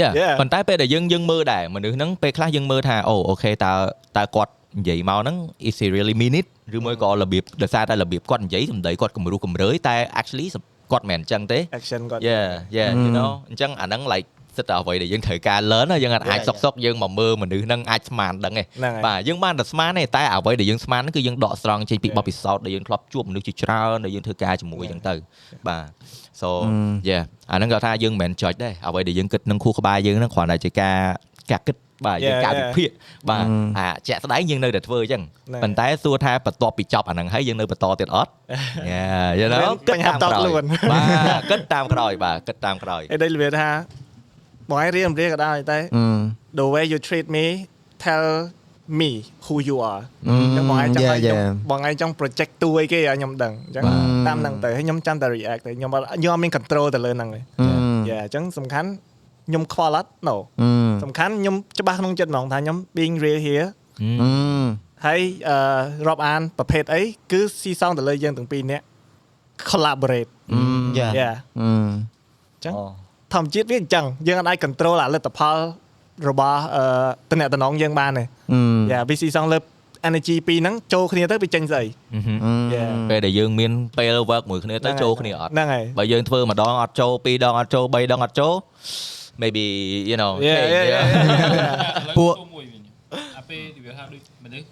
Yeah Yeah. ប៉ុន្តែពេលដែលយើងយើងមើលដែរមនុស្សហ្នឹងពេលខ្លះយើងមើលថាអូអូខេតើតើគាត់ និយាយមកហ្នឹង is he really mean it ឬមួយក៏របៀបដោយសារតែរបៀបគាត់និយាយសម្ដីគាត់គំរោះគំរើយតែ actually គាត់មិនមែនអញ្ចឹងទេ action គាត់ Yeah yeah you know អញ្ចឹងអាហ្នឹង like សិតតែអ្វីដែលយើងត្រូវការ learn ណាយើងអាច Yeah, សុកសុកយើងមកមើលមនុស្សហ្នឹងអាចស្មានដឹងទេហ្នឹងហើយបាទយើងបានតែស្មានទេតែអ្វីដែលយើងស្មានហ្នឹងគឺយើងដកស្រង់ចេញពីបទពិសោធន៍ដែលយើងធ្លាប់ជួបមនុស្សជាច្រើនដែលយើងធ្វើការជាមួយអញ្ចឹងទៅបាទ so yeah អាហ្នឹងគាត់ថាយើងមិនមែន judge ដែរអ្វីដែលយើងគិតនឹងខួរក្បាលយើងហ្នឹងគ្រាន់តែជាការការគិត បាទយើង Yeah, ការ yeah. វិភាគបាទអាជាក់ស្ដែងយើងនៅតែធ្វើអញ្ចឹងហ្នឹងប៉ុន្តែសួរថាបន្ទាប់ពីចប់អាហ្នឹងហើយយើងនៅបន្តទៀតអត់ Yeah you know មានបញ្ហាតខ្លួនបាទគិតតាមក្រោយបាទគិតតាមក្រោយឯដូចរបៀបថាបងឯងរៀនរៀនក៏ដោយតែ the way you treat me tell me who you are អញ្ចឹងបងឯងចង់ Yeah, ឲ្យខ្ញុំ yeah. បងឯងចង់ project តួអីគេឲ្យខ្ញុំដឹងអញ្ចឹងតាមហ្នឹងទៅហើយខ្ញុំចាំតែ react ទៅខ្ញុំអត់ខ្ញុំអត់មាន control ទៅលើហ្នឹងទេយ៉ាអញ្ចឹងសំខាន់ ខ្ញុំខ្វល់អត់ no សំខាន់ខ្ញុំច្បាស់ក្នុងចិត្តហ្មងថាខ្ញុំ being real here ហើយអឺរាប់អានប្រភេទអីគឺស៊ីសងទៅលើយើងទាំងពីរនាក់ collaborate យ៉ាយ៉ាអញ្ចឹងធម្មជាតិវាអញ្ចឹងយើងអាច control អាលទ្ធផលរបស់អឺតំណតំណងយើងបានទេយ៉ាវាស៊ីសងលើ energy ពីរហ្នឹងចូលគ្នាទៅវាចេញស្អីយ៉ាពេលដែលយើងមានពេល work មួយគ្នាទៅចូលគ្នាអត់ហ្នឹងហើយបើយើងធ្វើម្ដងអត់ចូលពីរដងអត់ចូលបីដងអត់ចូល maybe you know Yeah, change, yeah, yeah, yeah. ពួកមួយវិញអាពេលវាថាដូចមនុស្ស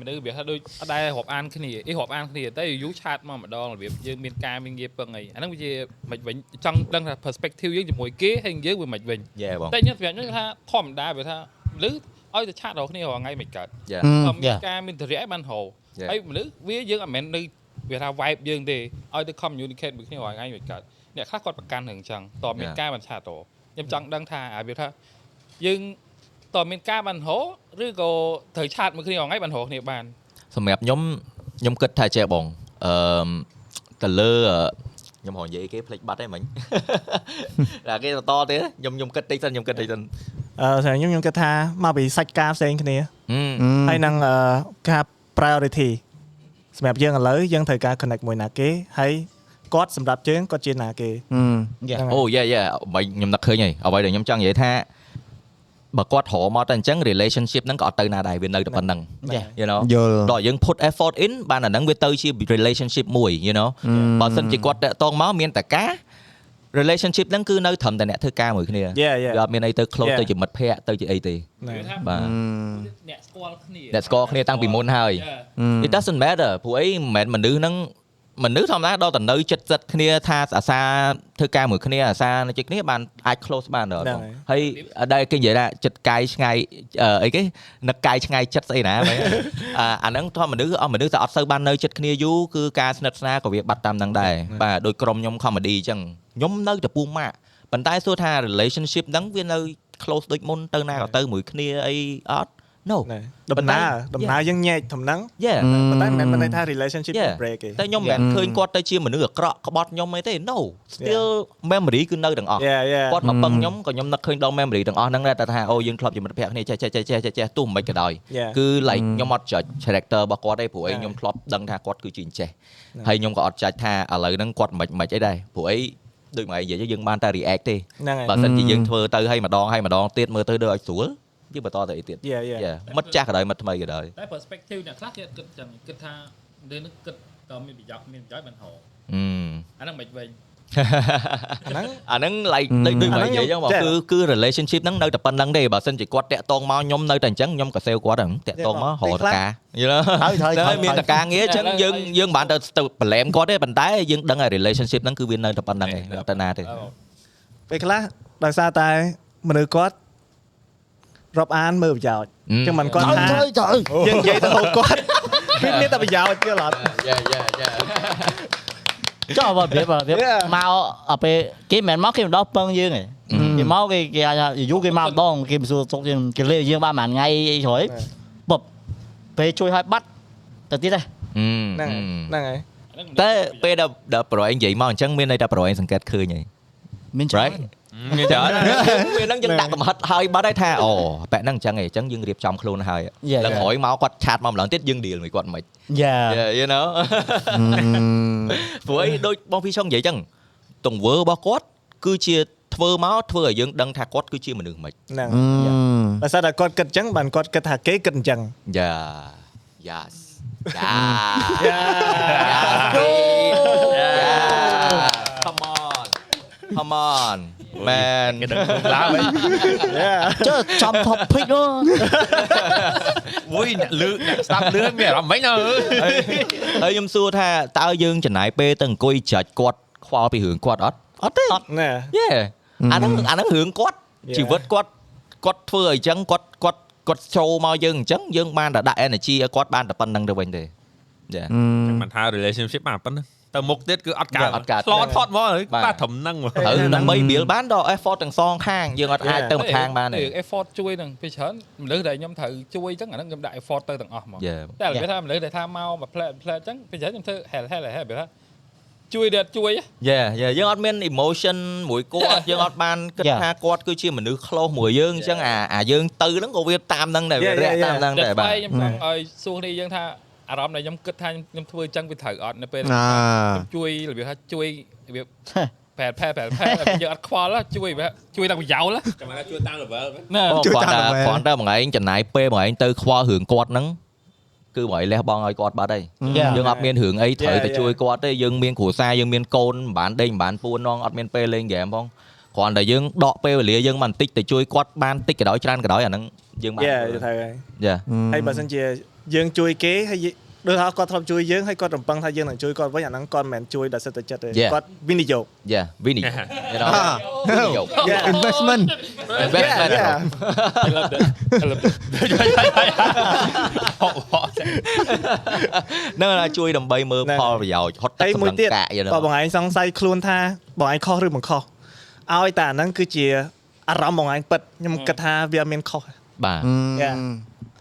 មនុស្សវាថាដូចអត់ដែររាប់អានគ្នាអីរាប់អានគ្នាតែយូរឆាតមកម្ដងរបៀបយើងមានការមានងារពឹងអីអាហ្នឹងវាជាមិនវិញចង់ដឹងថា perspective យើងជាមួយគេហើយយើងវាមិនវិញ Yeah បងតែខ្ញុំសម្រាប់ខ្ញុំថាធម្មតាវាថាមនុស្សឲ្យទៅឆាតរកគ្នារាល់ថ្ងៃមិនកើត Yeah ក៏មានការមានតរិយឲ្យបានហៅ Yeah. ហើយមនុស្សវាយើងអត់មែននៅវាថា vibe យើងទេឲ្យទៅ communicate មួយគ្នារាល់ថ្ងៃមិនកើត អ្នកខ្លះគាត់ប្រកាន់រឿងអញ្ចឹងតើមាន Yeah. ការបានឆាតរខ្ញុំចង់ដឹងថាអាវាថាយើងតើមានការបានហៅឬក៏ត្រូវឆាតមួយគ្នារាល់ថ្ងៃបានហៅគ្នាបានសម្រាប់ខ្ញុំខ្ញុំគិតថាចេះបងអឺទៅលើអឺខ្ញុំហៅនិយាយគេផ្លេចបាត់ហើយមិញតែគេបន្តទេខ្ញុំខ្ញុំគិតតិចសិនខ្ញុំគិតតិចសិនអឺសម្រាប់ខ្ញុំខ្ញុំគិតថាមកពីសាច់ការផ្សេងគ្នាហឹមហើយនឹងអឺការ priority សម្រាប់យើងឥឡូវយើងត្រូវការ connect មួយណាគេហើយ គាត់សម្រាប់យើងគាត់ជាណាគេយ៉ាហ្នឹងហើយអូយ៉ាយ៉ាបើខ្ញុំនឹកឃើញហើយអ្វីដែលខ្ញុំចង់និយាយថាបើគាត់រកមកតែអញ្ចឹង relationship ហ្នឹងក៏អត់ទៅណាដែរវានៅតែប៉ុណ្្នឹងយ៉ា you know យល់ដល់យើង put effort in បានអាហ្នឹងវាទៅជា relationship មួយ you know បើសិនជាគាត់តាក់ទងមកមានតែការ relationship ហ្នឹងគឺនៅត្រឹមតែអ្នកធ្វើការមួយគ្នា Yeah, yeah. វាអត់មានអីទៅ close Yeah. ទៅជាមិត្តភ័ក្តិទៅជាអីទេហ្នឹងវាថាបាទអ្នកស្គាល់គ្នាអ្នកស្គាល់គ្នាតាំងពីមុនហើយ Yeah. it doesn't matter ព្រោះអីមិនមែនមនុស្សហ្នឹង មនុស្សធម្មតាដល់តែនៅចិត្តចិត្តគ្នាថាអាសាធ្វើការមួយគ្នាអាសានៅចិត្តគ្នាបានអាច close បានដល់ហ្នឹងហើយដែលគេនិយាយថាចិត្តកាយឆ្ងាយអឺអីគេនឹកកាយឆ្ងាយចិត្តស្អីណាបែរអាអាហ្នឹងធម្មមនុស្សអស់មនុស្សតែអត់សូវបាននៅចិត្តគ្នាយូរគឺការស្និទ្ធស្នាលក៏វាបាត់តាមហ្នឹងដែរបាទដោយក្រុមខ្ញុំ comedy អញ្ចឹងខ្ញុំនៅតែពូម៉ាក់ប៉ុន្តែសួរថា relationship ហ្នឹងវានៅ close ដូចមុនទៅណាក៏ទៅមួយគ្នាអីអត់ no ណាដំណើរដំណើរយើងញែកដំណឹង yeah ប៉ុន្តែមិនមែនមិនន័យថា relationship Yeah. វា break ទេតែខ្ញុំមិនមែនឃើញគាត់ទៅជាមនុស្សអាក្រក់ក្បត់ខ្ញុំអីទេ no still memory គឺនៅទាំងអស់ Yeah yeah គាត់មកពឹងខ្ញុំក៏ខ្ញុំនឹកឃើញដល់ memory ទាំងអស់ហ្នឹងដែរតែថាអូយើងធ្លាប់ជាមិត្តភក្តិគ្នាចេះចេះចេះចេះចេះចេះទោះមិនក៏ដោយ Yeah. គឺ like ខ្ញុំអត់ judge character របស់គាត់ទេព្រោះអី Yeah. ខ្ញុំធ្លាប់ដឹងថាគាត់គឺជាអញ្ចេះហើយខ្ញុំក៏អត់ judge ថាឥឡូវហ្នឹងគាត់មិនមិនអីដែរព្រោះអីដូចមកនិយាយយើងបានតែ react ទេហ្នឹងហើយបើសិនជាយើងធ្វើទៅហើយម្ដងហើយម្ដងទៀតមើលទៅដូចឲ្យស្រួល យើងបន្តទៅអីទៀត Yeah yeah Yeah មិត្តចាស់ក៏ដោយមិត្តថ្មីក៏ដោយតែ perspective អ្នកខ្លះគេអត់គិតចឹងគិតថានេះនឹងគិតតើមានប្រយោជន៍មានប្រយោជន៍បានហៅអឺអាហ្នឹងមិនវិញអាហ្នឹងអាហ្នឹង like ដូចដូចមកនិយាយចឹងបងចា៎គឺគឺ relationship ហ្នឹងនៅតែប៉ុណ្្នឹងទេបើសិនជាគាត់តាក់តងមកខ្ញុំនៅតែអញ្ចឹងខ្ញុំក៏សេវគាត់ហ្នឹងតាក់តងមករកតកាយល់ហើយហើយតែហើយមានតកាងារអញ្ចឹងយើងយើងមិនបានទៅទៅប្រឡែមគាត់ទេប៉ុន្តែយើងដឹងហើយ relationship ហ្នឹងគឺវានៅតែប៉ុណ្្នឹងឯងនៅតែណាទេពេលខ្លះដោយសារតែមនុស្សគាត់ រាប់អានមើលប្រយោជន៍អញ្ចឹងមិនគាត់ថាត្រូវត្រូវយើងនិយាយទៅហូបគាត់វាមានតែប្រយោជន៍យល់អត់យ៉ាយ៉ាយ៉ាចុះបើវាបើវា Yeah. មកអពេលគេមិនមកគេមិនដល់ពឹងយើងទេគេមកគេគេអាចយូរគេមកម្ដងគេមិនសួរទុកយើងគេលេយើងបានមួយថ្ងៃអីហើយបបពេលជួយឲ្យបាត់ទៅទៀតដែរហ្នឹងហើយហ្នឹងហើយតែពេលដែលដែលប្រឯងនិយាយមកអញ្ចឹងមានន័យថាប្រឯងសង្កេតឃើញហើយមានច្រើន right មាន ច្រើនពេលហ្នឹងយើងដាក់កំហិតហើយបាត់ហើយថាអូបែបហ្នឹងអញ្ចឹងឯងអញ្ចឹងយើងរៀបចំខ្លួនហើយ Yeah, ឡើង yeah. ក្រោយមកគាត់ឆាតមកម្លងទៀតយើង deal មួយគាត់មិនយ៉ា Yeah, you know ព្រោះអីដូចបងពីឆុងនិយាយអញ្ចឹងទង្វើរបស់គាត់គឺជាធ្វើមកធ្វើឲ្យយើងដឹងថាគាត់គឺជាមនុស្សមិនហ្នឹងដោយសារតែគាត់គិតអញ្ចឹងបានគាត់គិតថាគេគិតអញ្ចឹងយ៉ា yes យ៉ា come on come on man គេដឹងឡើងវិញចុះចំ topic នោះអូយអ្នកលើកអ្នកស្ដាប់លឿនមានអារម្មណ៍មិនអើយហើយខ្ញុំសួរថាតើយើងចំណាយពេលទៅអង្គុយច្រាច់គាត់ខ្វល់ពីរឿងគាត់អត់អត់ទេណែយេអាហ្នឹងអាហ្នឹងរឿងគាត់ Yeah. ជីវិតគាត់គាត់ធ្វើអីចឹងគាត់គាត់គាត់ចូលមកយើងអញ្ចឹងយើងបានតែដាក់ energy ឲ្យគាត់បានតែប៉ុណ្្នឹងទៅវិញទេយ៉ាមិនថា relationship បានប៉ុណ្ណឹង ទៅមុខទៀតគឺអត់កើតអត់កើតឆ្លងផុតមកហើយបាទបាទត្រឹមហ្នឹងមកត្រូវដើម្បី build បានដល់ effort ទាំងសងខាងយើងអត់អាច Yeah. ទៅម្ខាងបានទេរឿង effort ជួយនឹងពេលច្រើនមនុស្សដែលខ្ញុំត្រូវជួយអញ្ចឹងអាហ្នឹងខ្ញុំដាក់ effort ទៅទាំងអស់ហ្មង Yeah. តែរបៀបថាមនុស្សដែលថាមកមួយផ្លែផ្លែអញ្ចឹងពេលច្រើនខ្ញុំធ្វើ hell hell hell របៀបថាជួយដែលជួយយ៉ាយ៉ាយើងអត់មាន emotion មួយគាត់ Yeah. យើងអត់បានគិត Yeah. ថាគាត់គឺជាមនុស្ស close មួយយើងអញ្ចឹងអាអាយើងទៅហ្នឹងក៏វាតាមហ្នឹងដែរវា Yeah, រាក់ yeah, តាមហ្នឹងតែដែរស្បាទបែកខ្ញុំចង់ឲ្យសួរនេះយើងថា អារម្មណ៍ដែលខ្ញុំគិតថាខ្ញុំធ្វើអញ្ចឹងវាត្រូវអត់នៅពេលអាខ្ញុំជួយរបៀបថាជួយរបៀបប្រែប្រែប្រែប្រែយើងអត់ខ្វល់ណាជួយបែបជួយដល់ប្រយោលណាចាំថាជួយតាម level ណាបងជួយគាត់តាមថាទៅវិញគាត់ទៅមួយឯងចំណាយពេលមួយឯងទៅខ្វល់រឿងគាត់ហ្នឹងគឺមួយឯងលះបង់ឲ្យគាត់បាត់ហើយ Yeah. យើងអត់មានរឿងអីត្រូវ Yeah, ទៅ yeah. ជួយគាត់ទេយើងមានគ្រួសារយើងមានកូនមិនបានដេញមិនបានពួននងអត់មានពេលលេងហ្គេមផងគ្រាន់តែយើងដកពេលវេលាយើងបានបន្តិចទៅជួយគាត់បានតិចក៏ដោយច្រើនក៏ដោយអាហ្នឹងយើងបានយេធ្វើទៅហើយយ៉ាហើយបើសិនជា យើងជួយគេហើយដូចថាគាត់ធ្លាប់ជួយយើងហើយគាត់រំពឹងថាយើងនឹងជួយគាត់វិញអាហ្នឹងគាត់មិនមែនជួយដោយសិតតែចិត្តទេ Yeah. គាត់វិនិយោគយ៉ាវិនិយោគ you know វិនិយោគ Yeah. investment investment Yeah. I love that I love that ហ្នឹង là ជួយដើម្បីមើលហ្នឹងផលប្រយោជន៍ហត់ទឹកហើយសម្មួយលឹងទៀតកាក you know បើបងឯងសង្ស័យខ្លួនថាបងឯងខុសឬមិនខុសឲ្យតែអាហ្នឹងគឺជាអារម្មណ៍បងឯងពិតខ្ញុំគិតថាវាអត់មានខុសបាទ Yeah.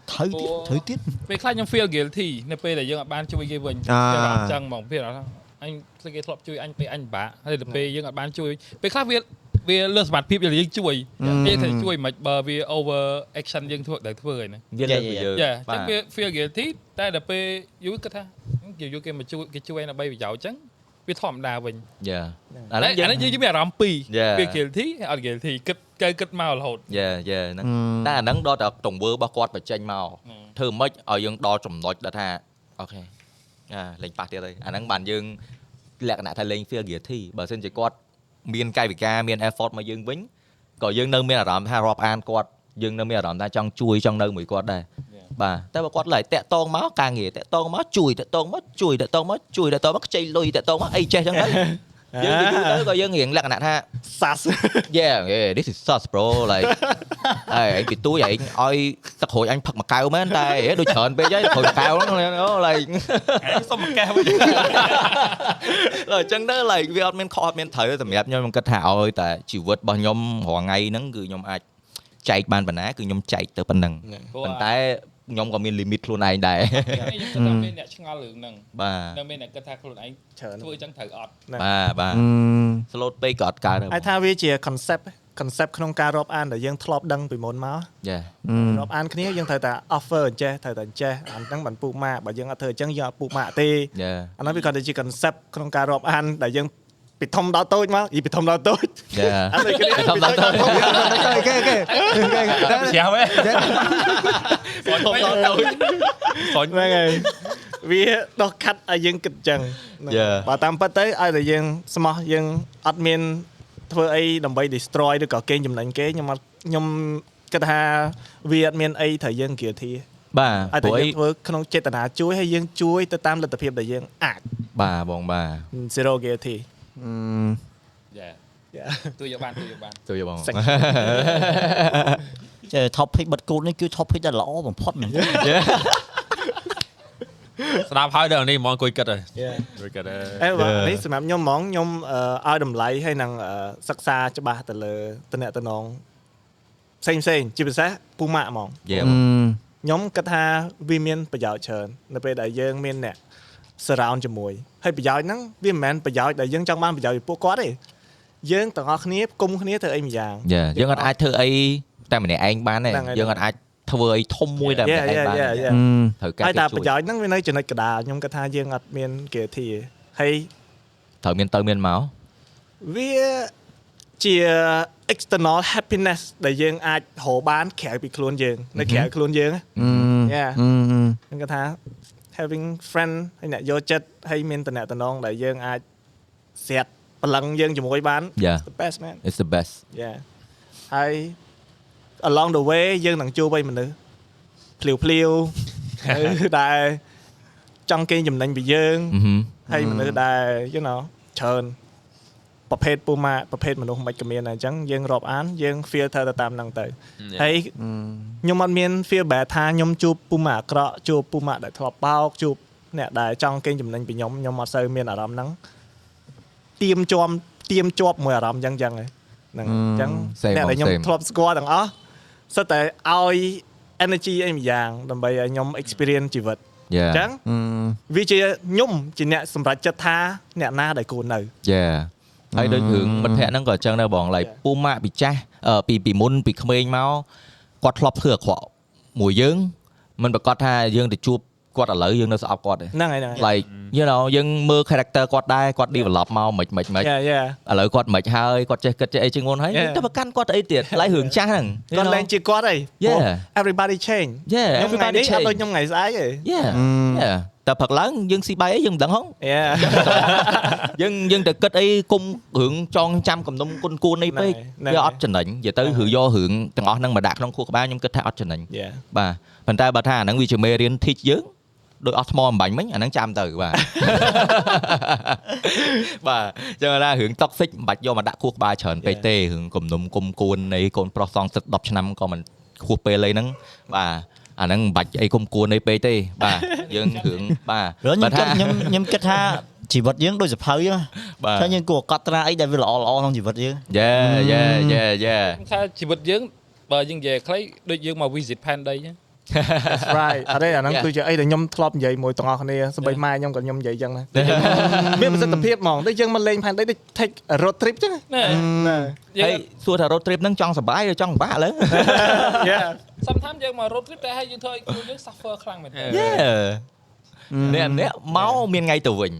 ត្រូវទៀតត្រូវទៀតពេលខ្លះខ្ញុំ feel guilty នៅពេលដែលយើងអត់បានជួយគេវិញអាវាអត់ចឹងហ្មងពេលអត់អញស្គេធ្លាប់ជួយអញពេលអញពិបាកហើយទៅពេលយើងអត់បានជួយពេលខ្លះវាវាលើសសមត្ថភាពយើងយើងជួយគេត្រូវជួយមិនបើវា over action យើងធ្វើដែលធ្វើហើយណាវាលើកពីយើងយ៉ាអញ្បាចឹងទវា feel guilty តែដល់ពេលយូរគិតថាគេយកគេមកជួយគេជួយដើម្បីប្រយោជន៍អញ្ចឹងវាធម្មតាវិញយ៉ាអាអាហ្នឹងយើងនេះយើងមានអារម្មណ៍ពីរ Yeah. វា guilty ហើយអត់ guilty គិត កើគិតមករហូតយ៉ាយ៉ាហ្នឹងតែអាហ្នឹងដល់តែទង្វើរបស់គាត់បញ្ចេញមកอืมធ្វើម៉េចឲ្យយើងដល់ចំណុចដែលថាអូខេអាលេងប៉ះទៀតហើយអាហ្នឹងបានយើងលក្ខណៈថាលេង feel guilty បើមិនជាគាត់មានកាយវិការមាន effort មកយើងវិញក៏យើងនៅមានអារម្មណ៍ថារាប់អានគាត់យើងនៅមានអារម្មណ៍ថាចង់ជួយចង់នៅមួយគាត់ដែរបាទតែបើគាត់ឡើយតាក់តងមកការងារតាក់តងមកជួយតាក់តងមកជួយតាក់តងមកជួយតាក់តងមកខ្ចីលុយតាក់តងមកអីចេះចឹងទៅ យើងនិយាយទៅក៏យើងរៀងលក្ខណៈថាសាស Yeah, yeah, this is sus bro like អេឯងពីទួយឯងឲ្យទឹកក្រូចអញផឹកមួយកែវមែនតែហេដូចច្រើនពេកហើយក្រូចមួយកែវហ្នឹង like សុំមួយកែវវិញអញ្ចឹងទៅ like វាអត់មានខុសអត់មានត្រូវទេសម្រាប់ខ្ញុំខ្ញុំគិតថាឲ្យតែជីវិតរបស់ខ្ញុំរាល់ថ្ងៃហ្នឹងគឺខ្ញុំអាចចែកបានប៉ុណ្ណាគឺខ្ញុំចែកទៅប៉ុណ្ណឹងប៉ុន្តែ ខ្ញុំក៏មាន limit ខ្លួនឯងដែរខ្ញុំគិតថាមានអ្នកឆ្ងល់រឿងហ្នឹងបាទនៅមានអ្នកគិតថាខ្លួនឯងច្រើនធ្វើអញ្ចឹងត្រូវអត់បាទបាទ slot ពេកក៏អត់កើតដែរអាចថាវាជា concept concept ក្នុងការរាប់អានដែលយើងធ្លាប់ដឹងពីមុនមកយ៉ារាប់អានគ្នាយើងត្រូវតែ offer អញ្ចេះត្រូវតែអញ្ចេះអាហ្នឹងបានពូកម៉ាក់បើយើងអត់ធ្វើអញ្ចឹងយើងអត់ពូកម៉ាក់ទេយ៉ាអាហ្នឹងវាគាត់ទៅជា concept ក្នុងការរាប់អានដែលយើង ពីធំដល់តូចមកយីពីធំដល់តូចយ៉ាអានេះគ្នាធំដល់តូចអូខេអូខេជ្រះវិញធំដល់តូចសុញហ្នឹងហើយវាដោះខាត់ឲ្យយើងគិតអញ្ចឹង Yeah. បើតាមពិតទៅឲ្យតែយើងស្មោះយើងអត់មានធ្វើអីដើម្បី destroy ឬក៏កេងចំណេញគេខ្ញុំអត់ខ្ញុំគិតថាវាអត់មានអីត្រូវយើង guilty បាទឲ្យព្រោះតែអីយើងធ្វើក្នុងចេតនាជួយហើយយើងជួយទៅតាមលទ្ធភាពដែលយើងអាចបាទបងបាទ zero guilty យ៉ា Yeah. ទួយយកបានទួយយកបានជួយបង Thank ចេះ topic បិទគូតនេះគឺ topic ដែលល្អបំផុតមែនទេស្ដាប់ហើយដល់នេះហ្មងអង្គុយគិតហើយ Yeah. អង្គុយគិតហើយអេបាទនេះសម្រាប់ខ្ញុំហ្មងខ្ញុំអឺឲ្យតម្លៃហើយនឹងអឺសិក្សាច្បាស់ទៅលើតំណែងតំណងផ្សេងផ្សេងជាពិសេសពូម៉ាក់ហ្មងយេខ្ញុំគិតថាវាមានប្រយោជន៍ច្រើននៅពេលដែលយើងមានអ្នក surround ជាមួយហើយប្រយោជន៍ហ្នឹងវាមិនមែនប្រយោជន៍ដែលយើងចង់បានប្រយោជន៍ពីពួកគាត់ទេយើងទាំងអស់គ្នាគុំគ្នាធ្វើអីម្យ៉ាងយ៉ាយើងអត់អាចធ្វើអីតែម្នាក់ឯងបានទេហ្នឹងហើយយើងអត់អាចធ្វើអីធំមួយតែម្នាក់ឯងបាន Yeah, yeah, ទេ yeah. ត្រូវការហើយគេតែជួប្រយយោជន៍ហ្នឹងវានៅចំណុចកណ្ដាលខ្ញុំគិតថាយើងអត់មានគេធាហើយត្រូវមានទៅមានមកវាជា external happiness ដែលយើងអាចរកបានក្រៅពីខ្លួនយើងនៅក្រៅខ្លួនយើងណា Yeah ខ្ញុំគិតថា having friend ហើយអ្នកយកចិត្តហើយមានតំណែងតំណងដែលយើងអាចស្រាត់ប្រឡឹងយើងជាមួយបាន Yeah. the best man it's the best yeah ហើយ along the way យើងនឹងជួបឲ្យមនុស្សភ្លាវភ្លាវហើយដែលចង់កេងចំណេញពីយើងអឺហឹមហើយមនុស្សដែល you know ច្រើន ប្រភេទពូម៉ាប្រភេទមនុស្សមិនក៏មានដែរអញ្ចឹងយើងរាប់អានយើង filter ទៅតាមហ្នឹងទៅហើយខ្ញុំអត់មាន feel bad ថាខ្ញុំជួបពូម៉ាអាក្រក់ជួបពូម៉ាដែលធ្លាប់បោកជួបអ្នកដែលចង់កេងចំណេញពីខ្ញុំខ្ញុំអត់សូវមានអារម្មណ៍ហ្នឹងទៀមជាប់ទៀមជាប់មួយអារម្មណ៍អញ្ចឹងអញ្ចឹងឯងហ្នឹងអញ្ចឹង Same អ្នកដែលខ្ញុំ same ធ្លាប់ស្គាល់ទាំងអស់សិតតែឲ្យ energy អីម្យ៉ាងដើម្បីឲ្យខ្ញុំ experience ជីវិតយ៉ាអញ្ចឹងវាជាខ្ញុំជាអ្នកសម្រេចចិត្តថាអ្នកណាដែលគួរនៅយ៉ា ហើយដូចរឿងមិត្តភក្តិហ្នឹងក៏អញ្ចឹងដែរបងឡៃ Yeah. ពូម៉ាក់ពីចាស់អឺពីពីមុនពីក្មេងមកគាត់ធ្លាប់ធ្វើអាក្រក់មួយយើងមិនប្រកាសថាយើងទៅជួបគាត់ឥឡូវយើងនៅស្អប់គាត់ទេហ្នឹងហើយហ្នឹងហើយ like you know យើងមើល character គាត់ដែរគាត់ develop មកមិនមិនមិនយ៉ាយ៉ាឥឡូវគាត់មិនហើយគាត់ចេះគិតចេះអីជាងមុនហើយ Yeah. យើងទៅប្រកាន់គាត់ទៅអីទៀតឡៃរឿងចាស់ហ្នឹង you គាត់ know? លែងជាគាត់ហើយ Yeah. ព្រោះ everybody change Yeah, ខ្ញុំថ្ងៃ everybody នេះអត់ change. ដូចខ្ញុំថ្ងៃស្អែកទេ Yeah yeah តែព្រឹកឡើងយើងស៊ីបាយអីយើងមិនដឹងហងយ៉ាយើងយើងទៅគិតអីគុំរឿងចងចាំកំណុំគុនគួននេះពេកហ្នឹងហើយវាអត់ចំណេញនិយាយទៅហ្នឹងហើយឬយករឿងទាំងអស់ហ្នឹងមកដាក់ក្នុងខួរក្បាលខ្ញុំគិតថាអត់ចំណេញយ៉ាបាទប៉ុន្តែបើថាអាហ្នឹងវាជាមេរៀន teach យើងដោយអស់ថ្មអំបញ្ញមិញអាហ្នឹងចាំទៅបាទបាទចឹងថារឿង toxic មិនបាច់យកមកដាក់ខួរក្បាលច្រើនពេកទេរឿងគំនុំគុំគួននៃកូនប្រុសសងសិត10ឆ្នាំក៏មិនខួរពេលអីហ្នឹងបាទ អាហ្នឹងមិនបាច់អីគុំគួនអីពេកទេបាទយើងរឿងបាទ rồi បើ nhưng ថា kết nhưng nhưng kết ha chỉ vật dương đôi dập hơi á បាទ thế nhưng của cắt ra ấy đại vì là all all không chỉ vật dương យេយេយេយេថាជីវិតយើងបើយើងនិយាយខ្លីដូចយើងមក visit ផែនដីចឹង right អរេអាហ្នឹង Yeah. គឺជាអីដែលខ្ញុំធ្លាប់និយាយមួយទាំងអស់គ្នាសម្បីម៉ែខ្ញុំក៏ខ្ញុំនិយាយចឹងដែរមានប្រសិទ្ធភាពហ្មងដូចយើងមកលេងផែនដីដូច take a road trip ចឹងណែណាយើហើយងសួរថា road trip ហ្នឹងចង់សប្បាយឬចង់ពិបាកឥឡូវយ៉ា sometimes យើងមក road trip តែឲ្យយើងធ្វើឲ្យខ្លួនយើង suffer ខ្លាំងមែនទែនយេនេះនេះមកមានថ្ងៃទៅវិញ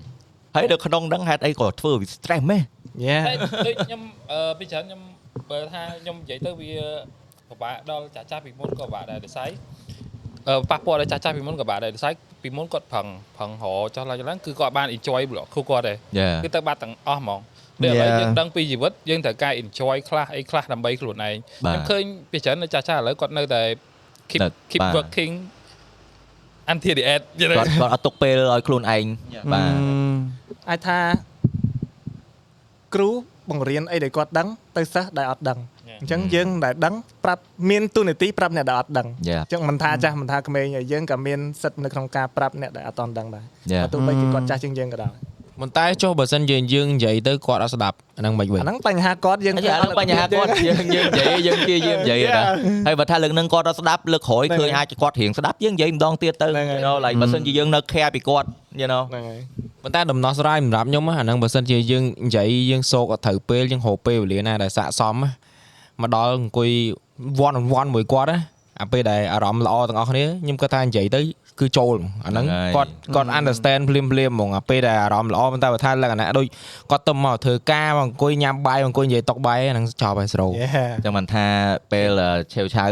ហើយនៅក្នុងហ្នឹងហេតុអីក៏ធ្វើវា stress មែនយ៉ាតែដូចខ្ញុំអឺពីច្រើនខ្ញុំបើថាខ្ញុំនិយាយទៅវាពិបាកដល់ចាស់ចាស់ពីមុនក៏ពិបាកដែរដោយសារអឺ ប៉ះពាល់ដល់ចាស់ចាស់ពីមុនក៏ពិបាកដែរដោយសារពីមុនគាត់ប្រឹងប្រឹងរកចោះឡើងឡើងគឺគាត់បាន enjoy ប្លុកគូគាត់ដែរយេគឺទៅបាត់ទាំងអស់ហ្មងដូចឥឡូវ Yeah. យើងដឹងពីជីវិតយើងត្រូវការ enjoy ខ្លះអីខ្លះដើម្បីខ្លួនឯងបាទខ្ញុំឃើញពីច្រើននៅចាស់ចាស់ឥឡូវគាត់នៅតែ keep នៅ keep បាទ working until the end យល់ទេគាត់គាត់អត់ទុកពេលឲ្យខ្លួនឯងបាទអាចថាគ្រូបង្រៀនអីដែលគាត់ដឹងទៅសិស្សដែលអត់ដឹង អញ្ចឹងយើងដែលដឹងប្រាប់មានទូនាទីប្រាប់អ្នកដែលអត់ដឹងយេអញ្ចឹងមិនថាចាស់មិនថាក្មេងហើយយើងក៏មានសិទ្ធិនៅក្នុងការប្រាប់អ្នកដែលអត់តន់ដឹងដែរយេបើទោះបីជាគាត់ចាស់ជាងយើងក៏ដោយប៉ុន្តែចុះបើសិនយើងយើងនិយាយទៅគាត់អត់ស្ដាប់អាហ្នឹងមិនវិញអាហ្នឹងបញ្ហាគាត់យើងអញ្ចឹងឥឡូវបញ្ហាគាត់យើងយើងនិយាយយើងជាយើងនិយាយណាហើយបើថាលើកហ្នឹងគាត់អត់ស្ដាប់លើកក្រោយឃើញអាចគាត់រៀងស្ដាប់យើងនិយាយម្ដងទៀតទៅ you know like បើសិនជាយើងនៅ care ពីគាត់ you know ហ្នឹងហើយប៉ុន្តែដំណោះស្រាយសម្រាប់ខ្ញុំណាអាហ្នឹងបើសិនជាយើងនិយាយយើងសោកអត់ត្រូវពេលយើងរកពេលវេលាណាដែលស័ក្តិសមណា មកដល់អង្គុយ one on one មួយគាត់ណាអាពេលដែលអារម្មណ៍ល្អទាំងអស់គ្នាខ្ញុំគាត់ថានិយាយទៅគឺចូលអាហ្នឹងហ្នឹងហើយគាត់គាត់ understand ភ្លាមភ្លាមហ្មងអាពេលដែលអារម្មណ៍ល្អប៉ុន្តែបើថាលក្ខណៈដូចគាត់ទៅមកធ្វើការមកអង្គុយញ៉ាំបាយមកអង្គុយនិយាយតុកបាយហ្នឹងចប់ហើយស្រូវយេចឹងមិនថាពេលឆេវឆៅ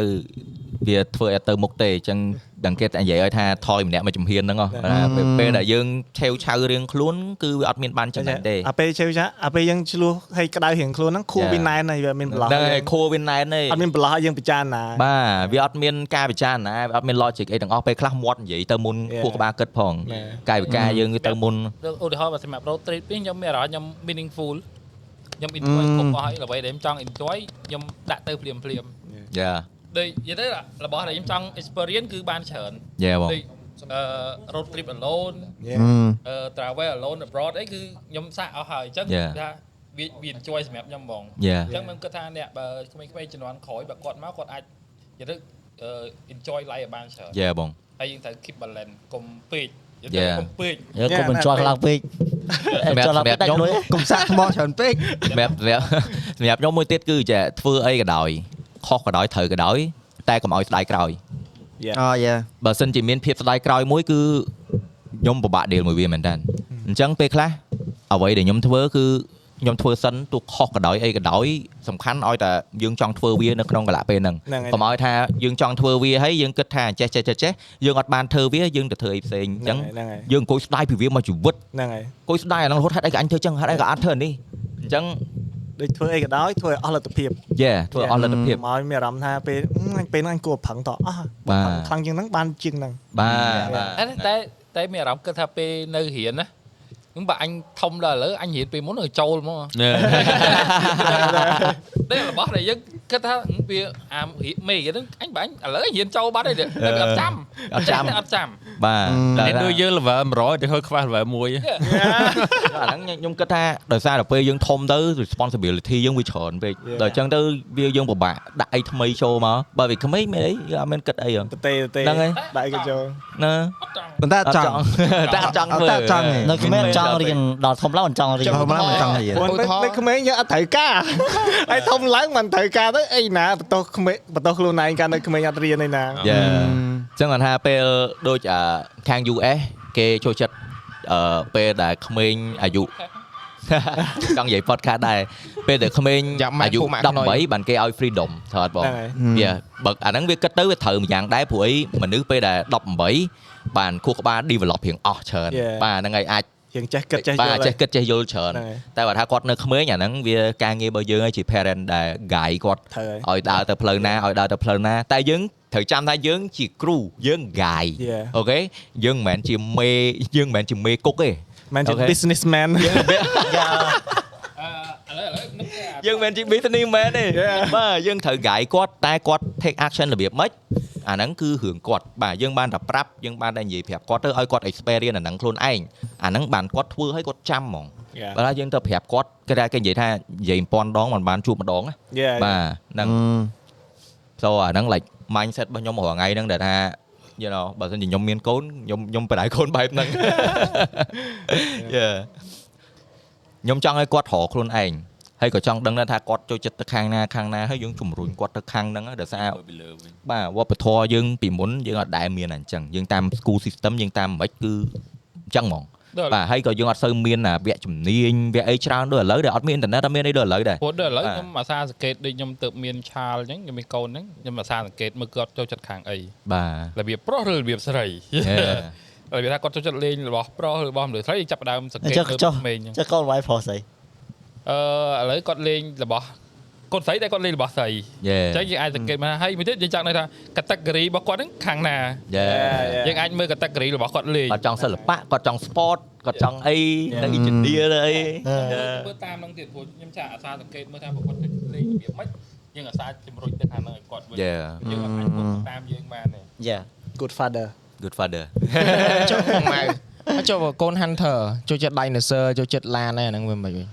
វាធ្វើឲ្យទៅមុខទេអញ្ចឹងដឹងគេតែនិយាយឲ្យថាថយម្នាក់មួយជំហានហ្នឹងហ៎ថាពេលពេលដែលយើងឆេវឆៅរៀងខ្លួនគឺវាអត់មានបានចំណេញទេអាពេលជើចាអាពេលយើងឆ្លោះឲ្យក្តៅរៀងខ្លួនហ្នឹងខួរ Yeah. វាណែនហើយវាមានប្រឡោះហ្នឹងហើយខួរវាណែនទេអត់មានប្រឡោះឲ្យយើងពិចារណាបាទវាអត់មានការពិចារណាវាអត់មាន logic អីទាំងអស់ពេលខ្លះមាត់និយាយទៅមុន Yeah. ខួរក្បាលគិតផង Yeah. កាយវិការយើងគឺទៅមុនឧទាហរណ៍បើសម្រាប់ road trip នេះខ្ញុំមានអារម្មណ៍ខ្ញុំ meaningful ខ្ញុំ enjoy គ្រប់អស់ហើយអ្វីដែលខ្ញុំចង់ enjoy ខ្ញុំដាក់ទៅភ្លាមភ្លាមយ៉ា ដូចនិយាយទៅរបស់ដែលខ្ញុំចង់ experience គឺបានច្រើនយ៉ាបងដូចអឺ road trip alone យេអឺ travel alone abroad អីគឺខ្ញុំសាកអស់ហើយអញ្ចឹង Yeah. ថាវាវា enjoy សម្រាប់ខ្ញុំហ្មងយ៉ាអញ្ចឹងខ្ញុំគិតថាអ្នកបើក្មេងៗជំនាន់ក្រោយបើគាត់មកគាត់អាចនិយាយទៅអឺ enjoy life ឲ្យបានច្រើនយ៉ាបងហើយយើងត្រូវ keep balance កុំពេកយើង Yeah. ត្រូវកុំពេកយើងកុំបញ្ជាន់ខ្លាំងពេកសម្រាប់ចន់ខ្លាំងពេកដាច់ខ្ញុំលុយកុំសាក់ថ្មច្រើនពេកសម្រាប់សម្រាប់សម្រាប់ខ្ញុំមួយទៀតគឺចាធ្វើអីក៏ដោយ ខុសក៏ដោយត្រូវក៏ដោយតែកុំឲ្យស្ដាយក្រោយអូយ៉ាបើសិនជាមានភាពស្ដាយក្រោយមួយគឺខ្ញុំពិបាកដេលមួយវាមែនតើអញ្ចឹងពេលខ្លះអ្វីដែលខ្ញុំធ្វើគឺខ្ញុំធ្វើសិនទោះខុសក៏ដោយអីក៏ដោយសំខាន់ឲ្យតែយើងចង់ធ្វើវានៅក្នុងកលៈពេលហ្នឹងហ្នឹងហើយកុំឲ្យថាយើងចង់ធ្វើវាហើយយើងគិតថាចេះចេះចេះចេះយើងអត់បានធ្វើវាយើងទៅធ្វើអីផ្សេងអញ្ចឹងហ្នឹងហើយយើងអង្គុយស្ដាយពីវាមកជីវិតហ្នឹងហើយអង្គុយស្ដាយអាហ្នឹងរហូតហេតុអីក៏អញធ្វើចឹងហេតុអីក៏អត់ធ្វើអានេះអញ្ចឹង ដូចធ្វើអីក៏ដោយធ្វើឲ្យអស់លទ្ធភាពយេធ្វើអស់លទ្ធភាពមកឲ្យមានអារម្មណ៍ថាពេលអឺអញពេលហ្នឹងអញគួរប្រឹងតអស់បាទខ្លាំងជាងហ្នឹងបានជាងហ្នឹងបាទបាទតែតែតែមានអារម្មណ៍គិតថាពេលនៅរៀនណា ហ្នឹងបើអញធំដល់ឥឡូវអញរៀនពេលមុននឹងចូលហ្មងតែរបស់ដែលយើងគិតថាវាអារៀនមេហ្នឹងអញបាញ់ឥឡូវអញរៀនចូលបាត់ហើយតែវាអត់ចាំអត់ចាំអត់ចាំបាទនេះដូចយើង level 100ទៅហឺខ្វះ level 1អាហ្នឹងខ្ញុំគិតថាដោយសារតែពេលយើងធំទៅ responsibility យើងវាច្រើនពេក Yeah. ដល់អញ្ចឹងទៅវាយើងពិបាកដាក់អីថ្មីចូលមកបើវាក្មេងមានអីយើងអត់មានគិតអីហ៎តទេតទេហ្នឹងហើយដាក់អីក៏ចូលណាអត់ចង់ប៉ុន្តែអត់ចង់តែអត់ចង់អត់ធ្វើតែអត់ចង់ទេនៅក្មេងចង់រៀនដល់ធំឡើងមិនចង់រៀនធម្មតាមិនចង់រៀនព្រោះនៅក្មេងយើងអត់ត្រូវការហើយធំឡើងមិនត្រូវការទៅអីណាបន្ទោសក្មេងបន្ទោសខ្លួនឯងកាលនៅក្មេងអត់រៀនឯណាយេអញ្ចឹងគាត់ថាពេលដូចអាខាង US គេចូលចិត្តអឺពេលដែលក្មេងអាយុចង់និយាយ podcast ដែរពេលដែលក្មេងយ៉ាប់ម៉ាក់អាយុពូម៉ាក់ខ្នុយ18បានគេឲ្យ freedom ត្រូវអត់បងហ្នឹងហើយវាបើអាហ្នឹងវាគិតទៅវាត្រូវម្យ៉ាងដែរព្រោះអីមនុស្សពេលដែល18បានខួរក្បាល develop រៀងអស់ច្រើន Yeah. បាទហ្នឹងហើយអាច ជាងចេះគិតចេះយបាទល់ចេះគិតចេះយល់ច្រើនហ្នឹងហើយតែបើថាគាត់នៅក្មេងអាហ្នឹងវាការងាររបស់យើងហើយជា parent ដែល guide គាត់ត្រូវហើយឲ្យដើរទៅផ្លូវណាឲ្យដើរទៅផ្លូវណាតែយើងត្រូវចាំថាយើងជាគ្រូយើង guide Yeah. អូខេយើងមិនមែនជាមេយើងមិនមែនជាមេគុកទេមិនជា Okay. businessman អឺឥឡូវឥឡូវនឹកថា យើងមិនមែនជា business man ទេ Yeah. បាទយើងត្រូវ guide គាត់តែគាត់ take action របៀបម៉េចអាហ្នឹងគឺរឿងគាត់បាទយើងបានតែប្រាប់យើងបានតែនិយាយប្រាប់គាត់ទៅឲ្យគាត់ experience អាហ្នឹងខ្លួនឯងអាហ្នឹងបានគាត់ធ្វើឲ្យគាត់ចាំហ្មង Yeah. បើថាយើងទៅប្រាប់គាត់គេថាគេនិយាយថានិយាយ1000ដងមិនបានជួបម្ដងណា Yeah, បាទហ្នឹង so អាហ្នឹង like mindset របស់ខ្ញុំរាល់ថ្ងៃហ្នឹងដែលថា you know បើមិនជាខ្ញុំមានកូនខ្ញុំខ្ញុំបដៅកូនបែបហ្នឹង yeah ខ្ញុំចង់ឲ្យគាត់រកខ្លួនឯង ហើយក៏ចង់ដឹងដែរថាគាត់ចូលចិត្តទៅខាងណាខាងណាហើយយើងជំរុញគាត់ទៅខាងហ្នឹងដោយសារបាទវប្បធម៌យើងពីមុនយើងអត់ដែលមានអញ្ចឹងយើងតាម school system យើងតាមមិនគឺអញ្ចឹងហ្មងដល់បាទហើយក៏យើងអត់សូវមានអាវគ្គជំនាញវគ្គអីច្រើនដូចឥឡូវដែលអត់មានអ៊ីនធឺណិតអត់មានអីដូចឥឡូវដែរព្រោះដល់ឥឡូវបាទខ្ញុំអាសាសង្កេតដូចខ្ញុំទៅមានឆាលអញ្ចឹងខ្ញុំមានកូនអញ្ចឹងខ្ញុំអាសាសង្កេតមើលគាត់ចូលចិត្តខាងអីបាទរបៀបប្រុសឬរបៀបស្រីរបៀបថាគាត់ចូលចិត្តលេងរបស់ប្រុសឬរបស់មនុស្សស្រីយើងចាប់ផ្ដើមសង្កេតចុះមើលចុះក្មេងអញ្ចឹងចុះកូនវាយប្រុសស្អី អឺឥឡូវគាត់លេងរបស់កូនស្រីតែគាត់លេងរបស់ស្រីយេអញ្ចឹងយើងអាចសង្កេតមកថាហើយមួយទៀតយើងចង់ដឹងថា category របស់គាត់ហ្នឹងខាងណាយេយើងអាចមើល category របស់គាត់លេងគាត់ចង់សិល្បៈគាត់ចង់ sport គាត់ចង់អីនៅ engineer ទៅអីមើលតាមហ្នឹងទៀតព្រោះខ្ញុំចាអាសាសង្កេតមើលថាប្រគាត់លេងរបៀបម៉េចយើងអាសាជំរុញទៅខាងហ្នឹងឲ្យគាត់វិញយេយើងអត់អាចធ្វើតាមយើងបានទេយ៉ា good father good father ចុះម៉ៅហើយចុះបើកូន Hunter ចូលចិត្ត dinosaur ចូលចិត្តឡានហ្នឹងអាហ្នឹងវាមិនវិញយ៉ា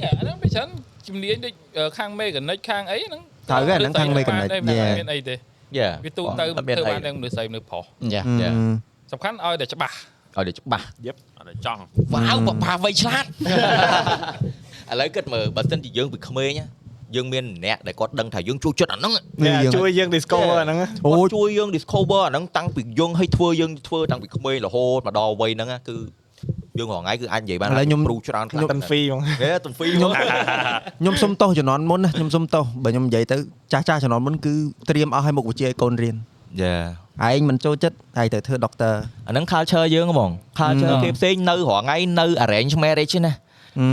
អាហ្នឹងវាច្រើនជំនាញដូចអឺខាង mechanic ខាងអីហ្នឹងត្រូវហើយហ្នឹងខាង mechanic តែ Yeah. មានអីទេយេវាទូទៅអត់មានធ្វើអីបានទាំងមនុស្សស្រីមនុស្សប្រុសយ៉ា Yeah. សំខាន់ឲ្យតែច្បាស់ឲ្យតែច្បាស់អត់ចង់វ៉ាវបបាវៃឆ្លាតឥឡូវគិតមើលបើសិនជាយើងពីក្មេងណាយើងមានម្នាក់ដែលគាត់ដឹងថាយើងជួយចិត្តអាហ្នឹង Yeah, យើងជួយយើង discover អាហ្នឹងអូគាត់ជួយយើង discover អាហ្នឹងតាំងពីយើងឲ្យធ្វើយើងធ្វើតាំងពីក្មេងរហូតមកដល់វ័យហ្នឹងណាគឺ យើងរហងៃគឺអាចនិយាយបានឥឡូវខ្ញុំគ្រូច្រើនខ្លាំង tân phi ហ្មងហេទំហ្វីខ្ញុំមកខ្ញុំសុំទោសជំនាន់មុនណាខ្ញុំសុំទោសបើខ្ញុំនិយាយទៅចាស់ចាស់ជំនាន់មុនគឺត្រៀមអស់ឲ្យមុខវិជ្ជាឲ្យកូនរៀនយេឯងមិនចូលចិត្តឯងទៅធ្វើ doctor អាហ្នឹង culture យើងហ្មង culture អឺគេផ្សេងនៅរហងៃនៅ arrange marriage ណា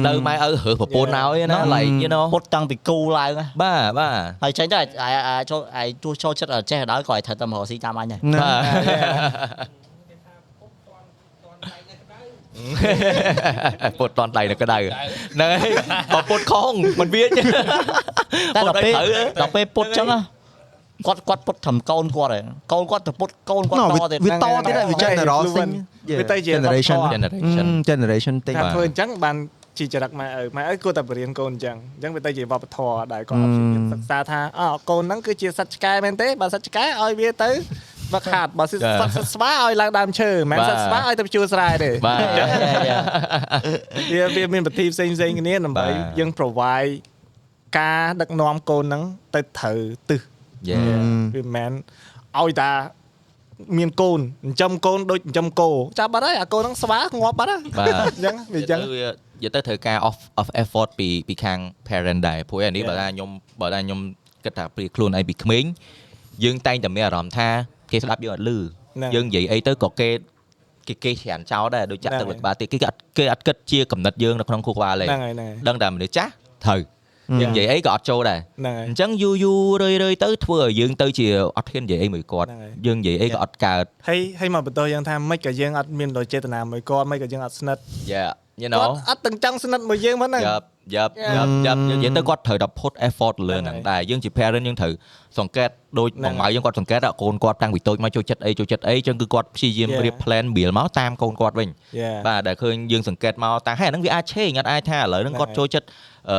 នៅម៉ែឪរើសប្រពន្ធឲ្យណា like you know ពុតតាំងពីគូឡើងណាបាទបាទហើយចេញទៅអាអាចូលអាទោះចូលចិត្តចេះដល់ក៏ឲ្យត្រូវតែមករកស៊ីតាមអញដែរណាបាទ ពុតតន់ដៃនៅក្តៅហ្នឹងហើយបើពុតខំមិនវាទេតែដល់ពេលពុតឲ្យត្រូវដល់ពេលពុតចឹងណាគាត់គាត់ពុតត្រឹមកូនគាត់ហើយកូនគាត់ទៅពុតកូនគាត់ណ៎តវាទៀតវាតទៀតហើយវា generation វាទៅជា generation generation generation តិចថាធ្វើអញ្ចឹងបានជាចរិតម៉ែឪម៉ែឪគួរតែបរៀនកូនអញ្ចឹងអញ្ចឹងវាទៅជាវប្បធម៌ដែលគាត់អត់ព្យាយាមសិក្សាថាអើកូនហ្នឹងគឺជាសត្វឆ្កែមែនទេបើសត្វឆ្កែឲ្យវាទៅ វឹកហាត់បើសិសចាត្វស្វាឲ្យឡើងដើមឈើមិនមែនបាទសត្វស្វាឲ្យទៅជួស្រែទេបាទវាវាមានប្រតិផ្សេងផ្សេងៗគ្នាដើម្បីបាទយើង provide ការដឹកនាំកូនហ្នឹងទៅត្រូវទិសយេវាមិនមែនឲ្យតាមានកូនចិញ្ចឹមកូនដូចចិញ្ចឹមគោចាប់បាត់ហើយអាកូនហ្នឹងស្វាងាប់បាត់ហើយបាទអញ្ចឹងវាអញ្ចឹងទៅវានិយាយទៅត្រូវការ off of effort ពីពីខាង parent ដែរព្រោះអានេះ Yeah. បើថាខ្ញុំបើថាខ្ញុំគិតថាព្រាខ្លួនឯងពីក្មេងយើងតែងតែមានអារម្មណ៍ថា គេស្ដាប់យើងអត់លឺហ្នឹងយើងនិយាយអីទៅក៏គេគេគេច្រានចោលដែរដូចចាក់ហ្នឹងទឹកហើយលើក្បាលទៀតគេគេអត់គេអត់គិតជាកំណត់យើងនៅក្នុងខួរក្បាលទេហ្នឹងហើយហ្នឹងហើយដឹងតែមនុស្សចាស់ត្រូវយើងនិយាយអីក៏អត់ចូលដែរហ្នឹងហើយអញ្ចឹងយូរយូររឿយរឿយទៅធ្វើឲ្យយើងទៅជាអត់ហ៊ាននិយាយអីមួយគាត់ហ្នឹងហើយយើងនិយាយអីក៏អត់កើតហើយហើយមកបន្ទោសយើងថាមិនក៏យើងអត់មានដោយចេតនាមួយគាត់មិនក៏យើងអត់ស្និទ្ធ yeah you គាត់ know អត់ទាំងចង់ស្និទ្ធមួយយើងហ្នឹងយ៉ាប់យ៉ាប់យ៉ាប់យ៉ាប់និយាយទៅគាត់ត្រូវតែ put effort លើហ្នឹងហ្នឹងហើយដែរយើងជា parent យើងត្រូវសង្កេតដូចហ្នឹងបងម៉ៅយើងគាត់សង្កេតថាកូនគាត់តាំងពីតូចមកចូលចិត្តអីចូលចិត្តអីអញ្ចឹងគឺគាត់ព្យាយាម Yeah. រៀប plan បៀលមកតាមកូនគាត់វិញ Yeah បាទដែលឃើញយើងសង្កេតមកតាហេតុហ្នឹងវាអាចឆេងអត់អាចថាឥឡូវហ្នឹងហ្នឹងគាត់ហើយចូលចិត្តអឺ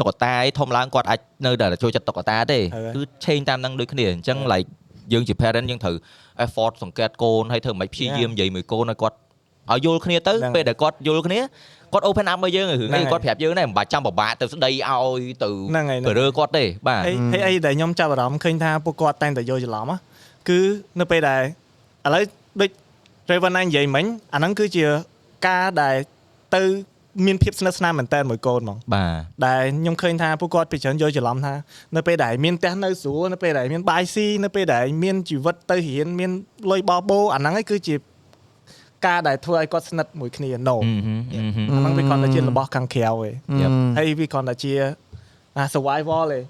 តុក្កតាអីធំឡើងគាត់អាចនៅតែចូលចិត្តតុក្កតាទេហើយគឺឆេងតាមហ្នឹងដូចគ្នាអញ្ចឹង like យើងជា parent យើងត្រូវ effort សង្កេតកូនហើយធ្វើមិនព្យាយាមនិយាយមួយកូនឲ្យគាត់ ឲ្យយល់គ្នាទៅហ្នឹងពេលដែលគាត់យល់គ្នាគាត់ open up មកយើងរឿងហ្នឹងអីហើយគាត់ប្រាប់យើងដែរមិនបាច់ចាំពិបាកទៅស្ដីឲ្យទៅហ្នឹងហើយទៅរើគាត់ទេបាទហើយហើយអីដែលខ្ញុំចាប់អារម្មណ៍ឃើញថាពួកគាត់តែងតែយកច្រឡំណាគឺនៅពេលដែលឥឡូវដូច Raven ណានិយាយមិញអាហ្នឹងគឺជាការដែលទៅមានភាពស្និទ្ធស្នាលមែនតើមួយកូនហ្មងបាទដែលខ្ញុំឃើញថាពួកគាត់ពីច្រើនយកច្រឡំថានៅពេលដែលមានផ្ទះនៅស្រួលនៅពេលដែលមានបាយស៊ីនៅពេលដែលមានជីវិតទៅរៀនមានលុយបោះបោអាហ្នឹងឯងគឺជា ការដែលធ្វើឲ្យគាត់ស្និទ្ធមួយគ្នា no អឺហឹមអឺហឹមអាហ្នឹងវាគ្រាន់តែជារបស់ខាងក្រៅឯង Yep. ហើយវាគ្រាន់តែជាអា survival ឯង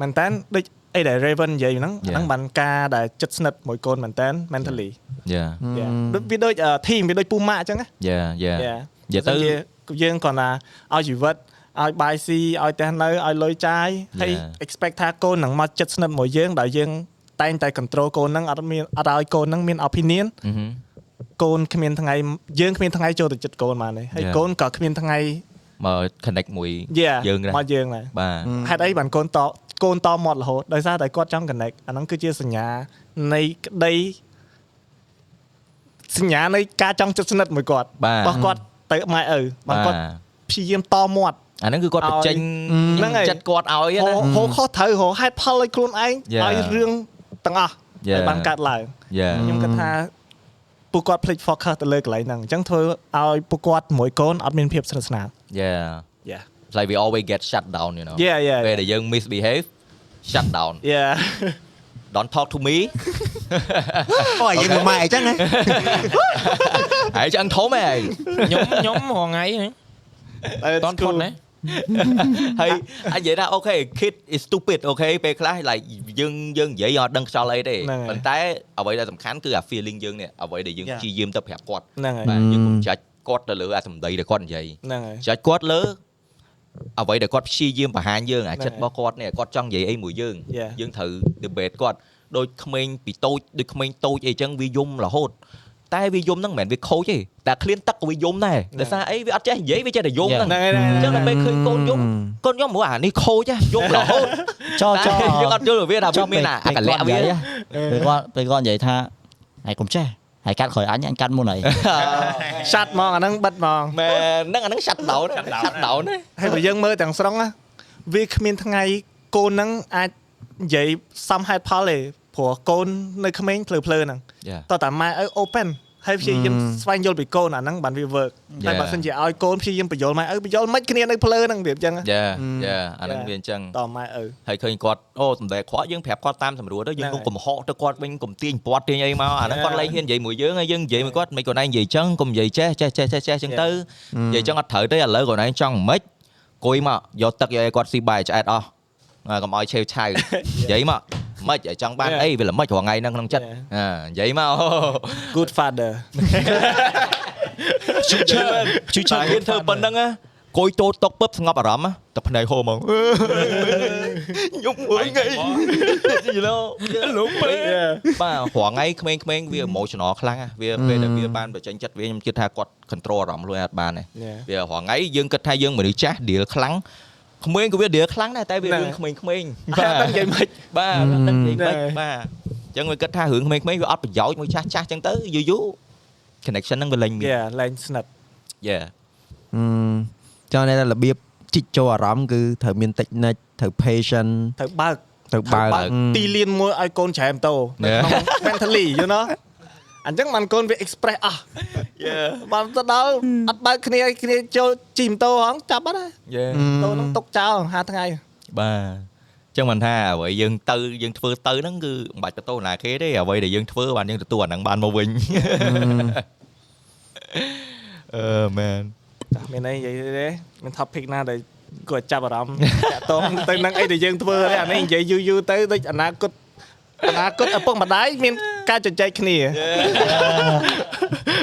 មែនតើដូចអីដែល Raven និយាយហ្នឹងអាហ្នឹងបានការដែលចិត្តស្និទ្ធមួយកូនមែនតើ mentally យ៉ា Yeah. ដូចវាដូច uh, team វាដូចពូម៉ាក់អញ្ចឹងណាយ៉ាយ៉ា Yeah. និយាយទៅទៅយើងគ្រាន់តែឲ្យជីវិតឲ្យបាយស៊ីឲ្យផ្ទះនៅឲ្យលុយចាយហើយ Yeah. expect ថាកូននឹងមកចិត្តស្និទ្ធមួយយើងដែលយើងតែងតែ control កូនហ្នឹងអត់មានអត់ឲ្យកូនហ្នឹងមាន opinion អឺហឹម កូនគ្មានថ្ងៃយើងគ្មានថ្ងៃចូលទៅចិត្តកូនបានទេហើយ Yeah. កូនក៏គ្មានថ្ងៃមក connect មួយ Yeah យើងដែរមកយើងដែរបាទហេតុអីបានកូនតកូនតមាត់រហូតដោយសារតែគាត់ចង់ connect អាហ្នឹងគឺជាសញ្ញានៃក្តីសញ្ញានៃការចង់ចិត្តស្និទ្ធមួយគាត់បាទរបស់គាត់ទៅម៉ែឪបើបាទគាត់ព្យាយាមតមាត់អាហ្នឹងគឺគាត់បញ្ចេញហ្នឹងហើយចិត្តគាត់ឲ្យហៅណាហៅខុសត្រូវហៅហេតុផលឲ្យខ្លួនឯង Yeah. ឲ្យរឿងទាំងអស់ Yeah. ឲ្យបានកើតឡើងយ៉ាខ្ញុំគិតថា ពួកគាត់ play focus ទៅលើកន្លែងហ្នឹងអញ្ចឹងធ្វើឲ្យពួកគាត់មួយកូនអត់មានភាពស្និទ្ធស្នាលយ៉ា Yeah It's like we always get shut down you know Yeah yeah ពេលដែលយើង misbehave shut down Yeah don't talk to me អូយយើងមកម៉ែអីចឹងណាហើយចឹងធំហ៎ឯងខ្ញុំខ្ញុំរងថ្ងៃហ្នឹង That's តន់ធ cool. ន់ណា ហើយអញនិយាយថាអូខេ kid is stupid អូខេពេលខ្លះ like យើងយើងនិយាយអត់ដឹងខ្យល់អីទេហ្នឹងហើយប៉ុន្តែអ្វីដែលសំខាន់គឺអា feeling យើងនេះអ្វីដែលយើង Yeah. ព្យាយាមទៅប្រាប់គាត់ហ្នឹងហើយបាទយើងកុំចាច់គាត់ទៅលើអាសម្ដីដែលគាត់និយាយហ្នឹងហើយចាច់គាត់លើអ្វីដែលគាត់ព្យាយាមបង្ហាញយើងអាហ្នឹងចិត្តហើយរបស់គាត់នេះគាត់ចង់និយាយអីមួយយើង Yeah. យើងត្រូវ debate គាត់ដូចក្មេងពីតូចដូចក្មេងតូចអីចឹងវាយំរហូត តែវាយំហ្នឹងមិនមែនវាខូចទេតែឃ្លានទឹកក៏វាយំដែរដោយសារអីវាអត់ចេះនិយាយវាចេះតែយំ Yeah. ហ្នឹងហ្នឹងហើយហ្នឹងអហើយញ្ចឹងដល់ពេលឃើញកូនយំកូនយំព្រោះអានេះខូចហ៎យំរហូតចោតែចោយើងអត់យល់ពីវាថាចុវាះមានអាអាកលៈវាពេលគាត់ពេលគាត់និយាយថាហើយកុំចេះហើយកាត់ក្រោយអញអញកាត់មុនហើយឆាត់ហ្មងអាហ្នឹងបិទហ្មងមែនហ្នឹងអាហ្នឹង shut down shut down ណាហើយបើយើងមើលទាំងស្រុងណាវាគ្មានថ្ងៃកូនហ្នឹងអាចនិយាយសំហេតុផលទេ ព្រោះកូននៅក្មេងភ្លឺភ្លឺហ្នឹង Yeah. តោះតែម៉ែឲ្យ open ហើយព្យាយាមស្វែងយល់ពីកូនអាហ្នឹងបានវា work តែ Yeah. បើសិនជាឲ្យកូនព្យាយាមបញ្យល់ម៉ែឪបញ្យល់មិនគ្នានៅភ្លើហ្នឹងវាអញ្ចឹងណាយ៉ាយ៉ាអាហ្នឹង Yeah. វាអញ្ចឹងតម៉ែឪហើយឃើញគាត់អូសំដែងក្រក់យើងប្រាប់គាត់តាមសម្រួលទៅយើងហ្នឹងកុំកំហកទៅគាត់វិញកុំទាញពាត់ទាញអីមកអាហ្នឹង Yeah. គាត់លែងហ៊ាននិយាយមួយយើងហើយយើងនិយាយមួយគាត់មិនគាត់ឯងនិយាយចឹងកុំនិយាយចេះចេះចេះចេះចេះចឹងទៅនិយាយចឹងអត់ត្រូវទេឥឡូវគាត់ឯងចង់មិនគួយមកយកទឹកយកឲ្យគាត់ស៊ីបាយឆ្អែតអស់ហើយកុំឲ្យឆេវឆៅនិយាយមក មិនឲ្យចង់បាន Yeah. អីវាល្មិចរាល់ថ្ងៃហ្នឹងក្នុងចិត្ត Yeah. អានិយាយមក good father ជួយជួយជួយហ៊ានធ្វើប៉ុណ្្នឹងណាអង្គុយតូតតុកពឹបស្ងប់អារម្មណ៍តែភ្នែកហូរហ្មងខ្ញុំមើលថ្ងៃ you know លោកពេបាទរងថ្ងៃក្មេងៗវា emotional ខ្លាំងណាវាពេលដែលវាបានបញ្ចេញចិត្តវាខ្ញុំគិតថាគាត់ control អារម្មណ៍ខ្លួនឯងអត់បានទេ Yeah. វារងថ្ងៃយើងគិតថាយើងមនុស្សចាស់ deal ខ្លាំង ក្មេងក៏វា deal ខ្លាំងដែរតែវាហ្នឹងរឿងក្មេងៗបាទដឹងនិយាយមិនបាទអត់ដឹងនិយាយហ្នឹងមិនបាទអញ្ចឹងវាគិតថារឿងក្មេងៗវាអត់ប្រយោជន៍មួយចាស់ចាស់អញ្ចឹងទៅយូរយូរ connection ហ្នឹងវាលែងមានយ៉ាឡើងស្និទ្ធ yeah អឺចង់តែរបៀបជីកចូលអារម្មណ៍គឺត្រូវមាន technique ត្រូវ patient ត្រូវបើកត្រូវបើកបើកទីលានមួយឲ្យកូនច្រែមតោនៅក្នុង mentally you know អញ្ចឹងបានកូនវា express អស់ yeah បានទៅដល់អត់បើកគ្នាគ្នាចូលជីម៉ូតូហងចាប់បាត់ហើយ yeah តូនឹងຕົកចោល5ថ្ងៃបាទអញ្ចឹងមិនថាអ្វីយើងទៅយើងធ្វើទៅហ្នឹងគឺមិនបាច់ទៅណាគេទេអ្វីដែលយើងធ្វើបានយើងទទួលអាហ្នឹងបានមកវិញអឺមែនចាស់មានអីនិយាយទេមាន topic ណាដែលគាត់ចាប់អារម្មណ៍តាក់ទងទៅនឹងអីដែលយើងធ្វើទេអានេះនិយាយយូរយូរទៅដូចអនាគត អនាគតឪពុកម្ដាយមានការជជែកគ្នា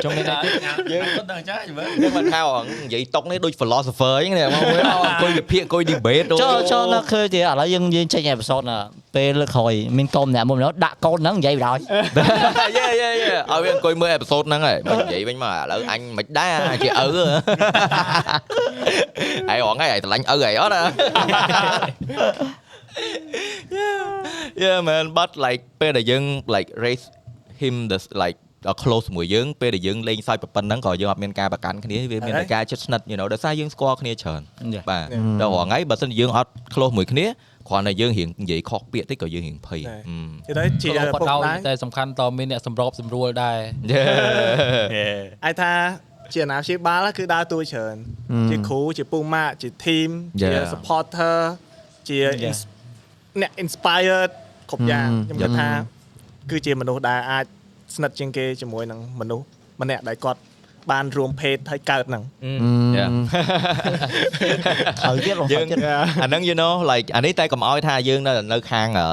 ចុងមានអីទៀតយើងគាត់ដឹងចាស់មើលយើងមិនថាអងនិយាយតុកនេះដូច philosopher អញ្ចឹងនេះមកមើលអង្គុយវិភាគអង្គុយ debate ចូលចូលនៅឃើញទេឥឡូវយើងយើងចេញអេពីសូតណាពេលលើកក្រោយមានកូនម្នាក់មុំនោះដាក់កូនហ្នឹងនិយាយបណ្ដោយយេយេយេឲ្យវាអង្គុយមើលអេពីសូតហ្នឹងហើយបើនិយាយវិញមកឥឡូវអញមិនដែរជាឪហើយរងហើយឆ្លាញ់ឪហើយអត់ Yeah man but like ពេលដែលយើង like raise him the like close មួយយើងពេលដែលយើងលេងសើចប៉ុណ្ណឹងក៏យើងអត់មានការប្រកាន់គ្នាវាមានតែការជិតស្និទ្ធ you know ដោយសារយើងស្គាល់គ្នាច្រើនបាទដល់រងថ្ងៃបើសិនជាយើងអត់ close មួយគ្នាគ្រាន់តែយើងរៀងនិយាយខុសពាក្យតិចក៏យើងរៀងភ័យណែហឹមនិយាយទៅជាជាឪពុពុកកម្ដៅដាយតែសំខាន់តមានអ្នកសម្របសម្រួលដែរអាចថាជាអាណាព្យាបាលគឺដើរតួច្រើនជាគ្រូជាពូម៉ាក់ជា team ជា Yeah. supporter ជា ins- អ្នក inspired គ្រប់យ៉ាង Mm. ខ្ញុំគិតថាគឺជាមនុស្សដែលអាចស្និទ្ធជាងគេជាមួយនឹងមនុស្សម្នាក់ដែលគាត់បានរួមភេទហើយកើតហ្នឹង Yeah. ហើយទៀតរហូយើតងទៀតអាហ្នឹង you know like អានេះតែកុំឲ្យថាយើងនៅនៅខាងអឺ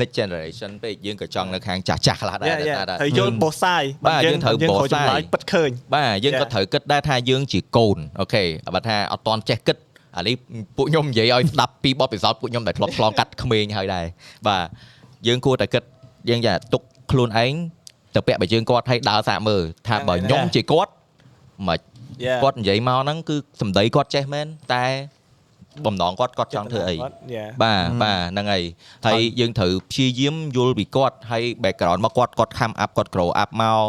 next generation ពេកយើងក៏ចង់នៅខាងចាស់ចាស់ខ្លះដែរយ៉ាយ៉ាតែថាត្រូវយល់បោះសាយបាទយើងត្រូវបោះសាយចម្លើយពិតឃើញបាទយើងក៏ Yeah. ត្រូវគិតដែរថាយើងជាកូនអូខេបើថាអត់តន់ចេះគិត អានេះពួកខ្ញុំនិយាយឲ្យស្ដាប់ពីបទពិសោធន៍ពួកខ្ញុំដែលធ្លាប់ឆ្លងកាត់ក្មេងហើយដែរបាទយើងគួរតែគិតយើងចាទុកខ្លួនឯងទៅពាក់បើយើងគាត់ឲ្យដើរសាកមើលថាបើខ្ញុំជាគាត់មិន Yeah. គាត់និយាយមកហ្នឹងគឺសម្ដីគាត់ចេះមែនតែបំណងគាត់គាត់ចង់ធ្វើអីយ៉ាបាទបាទហ្នឹងហើយហើយយើងត្រូវព្យាយាមយល់ពីគាត់ហើយ background មកគាត់គាត់ come up គាត់ grow up មក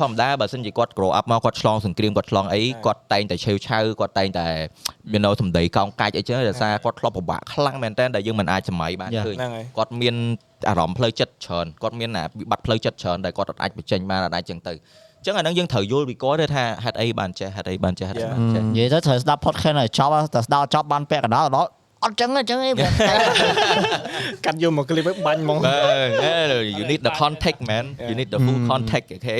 ធម្មតាបើសិនជាគាត់ grow up មកគាត់ឆ្លងសង្គ្រាមគាត់ឆ្លងអីគាត់តែងតែឆេវឆៅគាត់តែងតែមាននៅសម្ដីកោងកាច់អីចឹងដោយសារគាត់ធ្លាប់ពិបាកខ្លាំងមែនតើដែលយើងមិនអាចសម័យបាន Yeah. ឃើញហ្នឹងហើយគាត់មានអារម្មណ៍ផ្លូវចិត្តច្រើនគាត់មានអាវិបត្តិផ្លូវចិត្តច្រើនដែលគាត់អត់អាចបញ្ចេញបានអត់អាចចឹងទៅអញ្ចឹងអាហ្នឹងយើងត្រូវយល់ពីគាត់ទេថាហេតុអីបានចេះហេតុអីបានចេះហេតុអីបានចេះនិយាយទៅត្រូវស្ដាប់ podcast ឲ្យចប់តែស្ដាប់ចប់បានពាក់កណ្ដាលដល់ អត់ចឹងទេចឹងឯងកាត់យកមក clip ឲ្យបាញ់ហ្មងបាទ you need the context man you need the full context អូខេ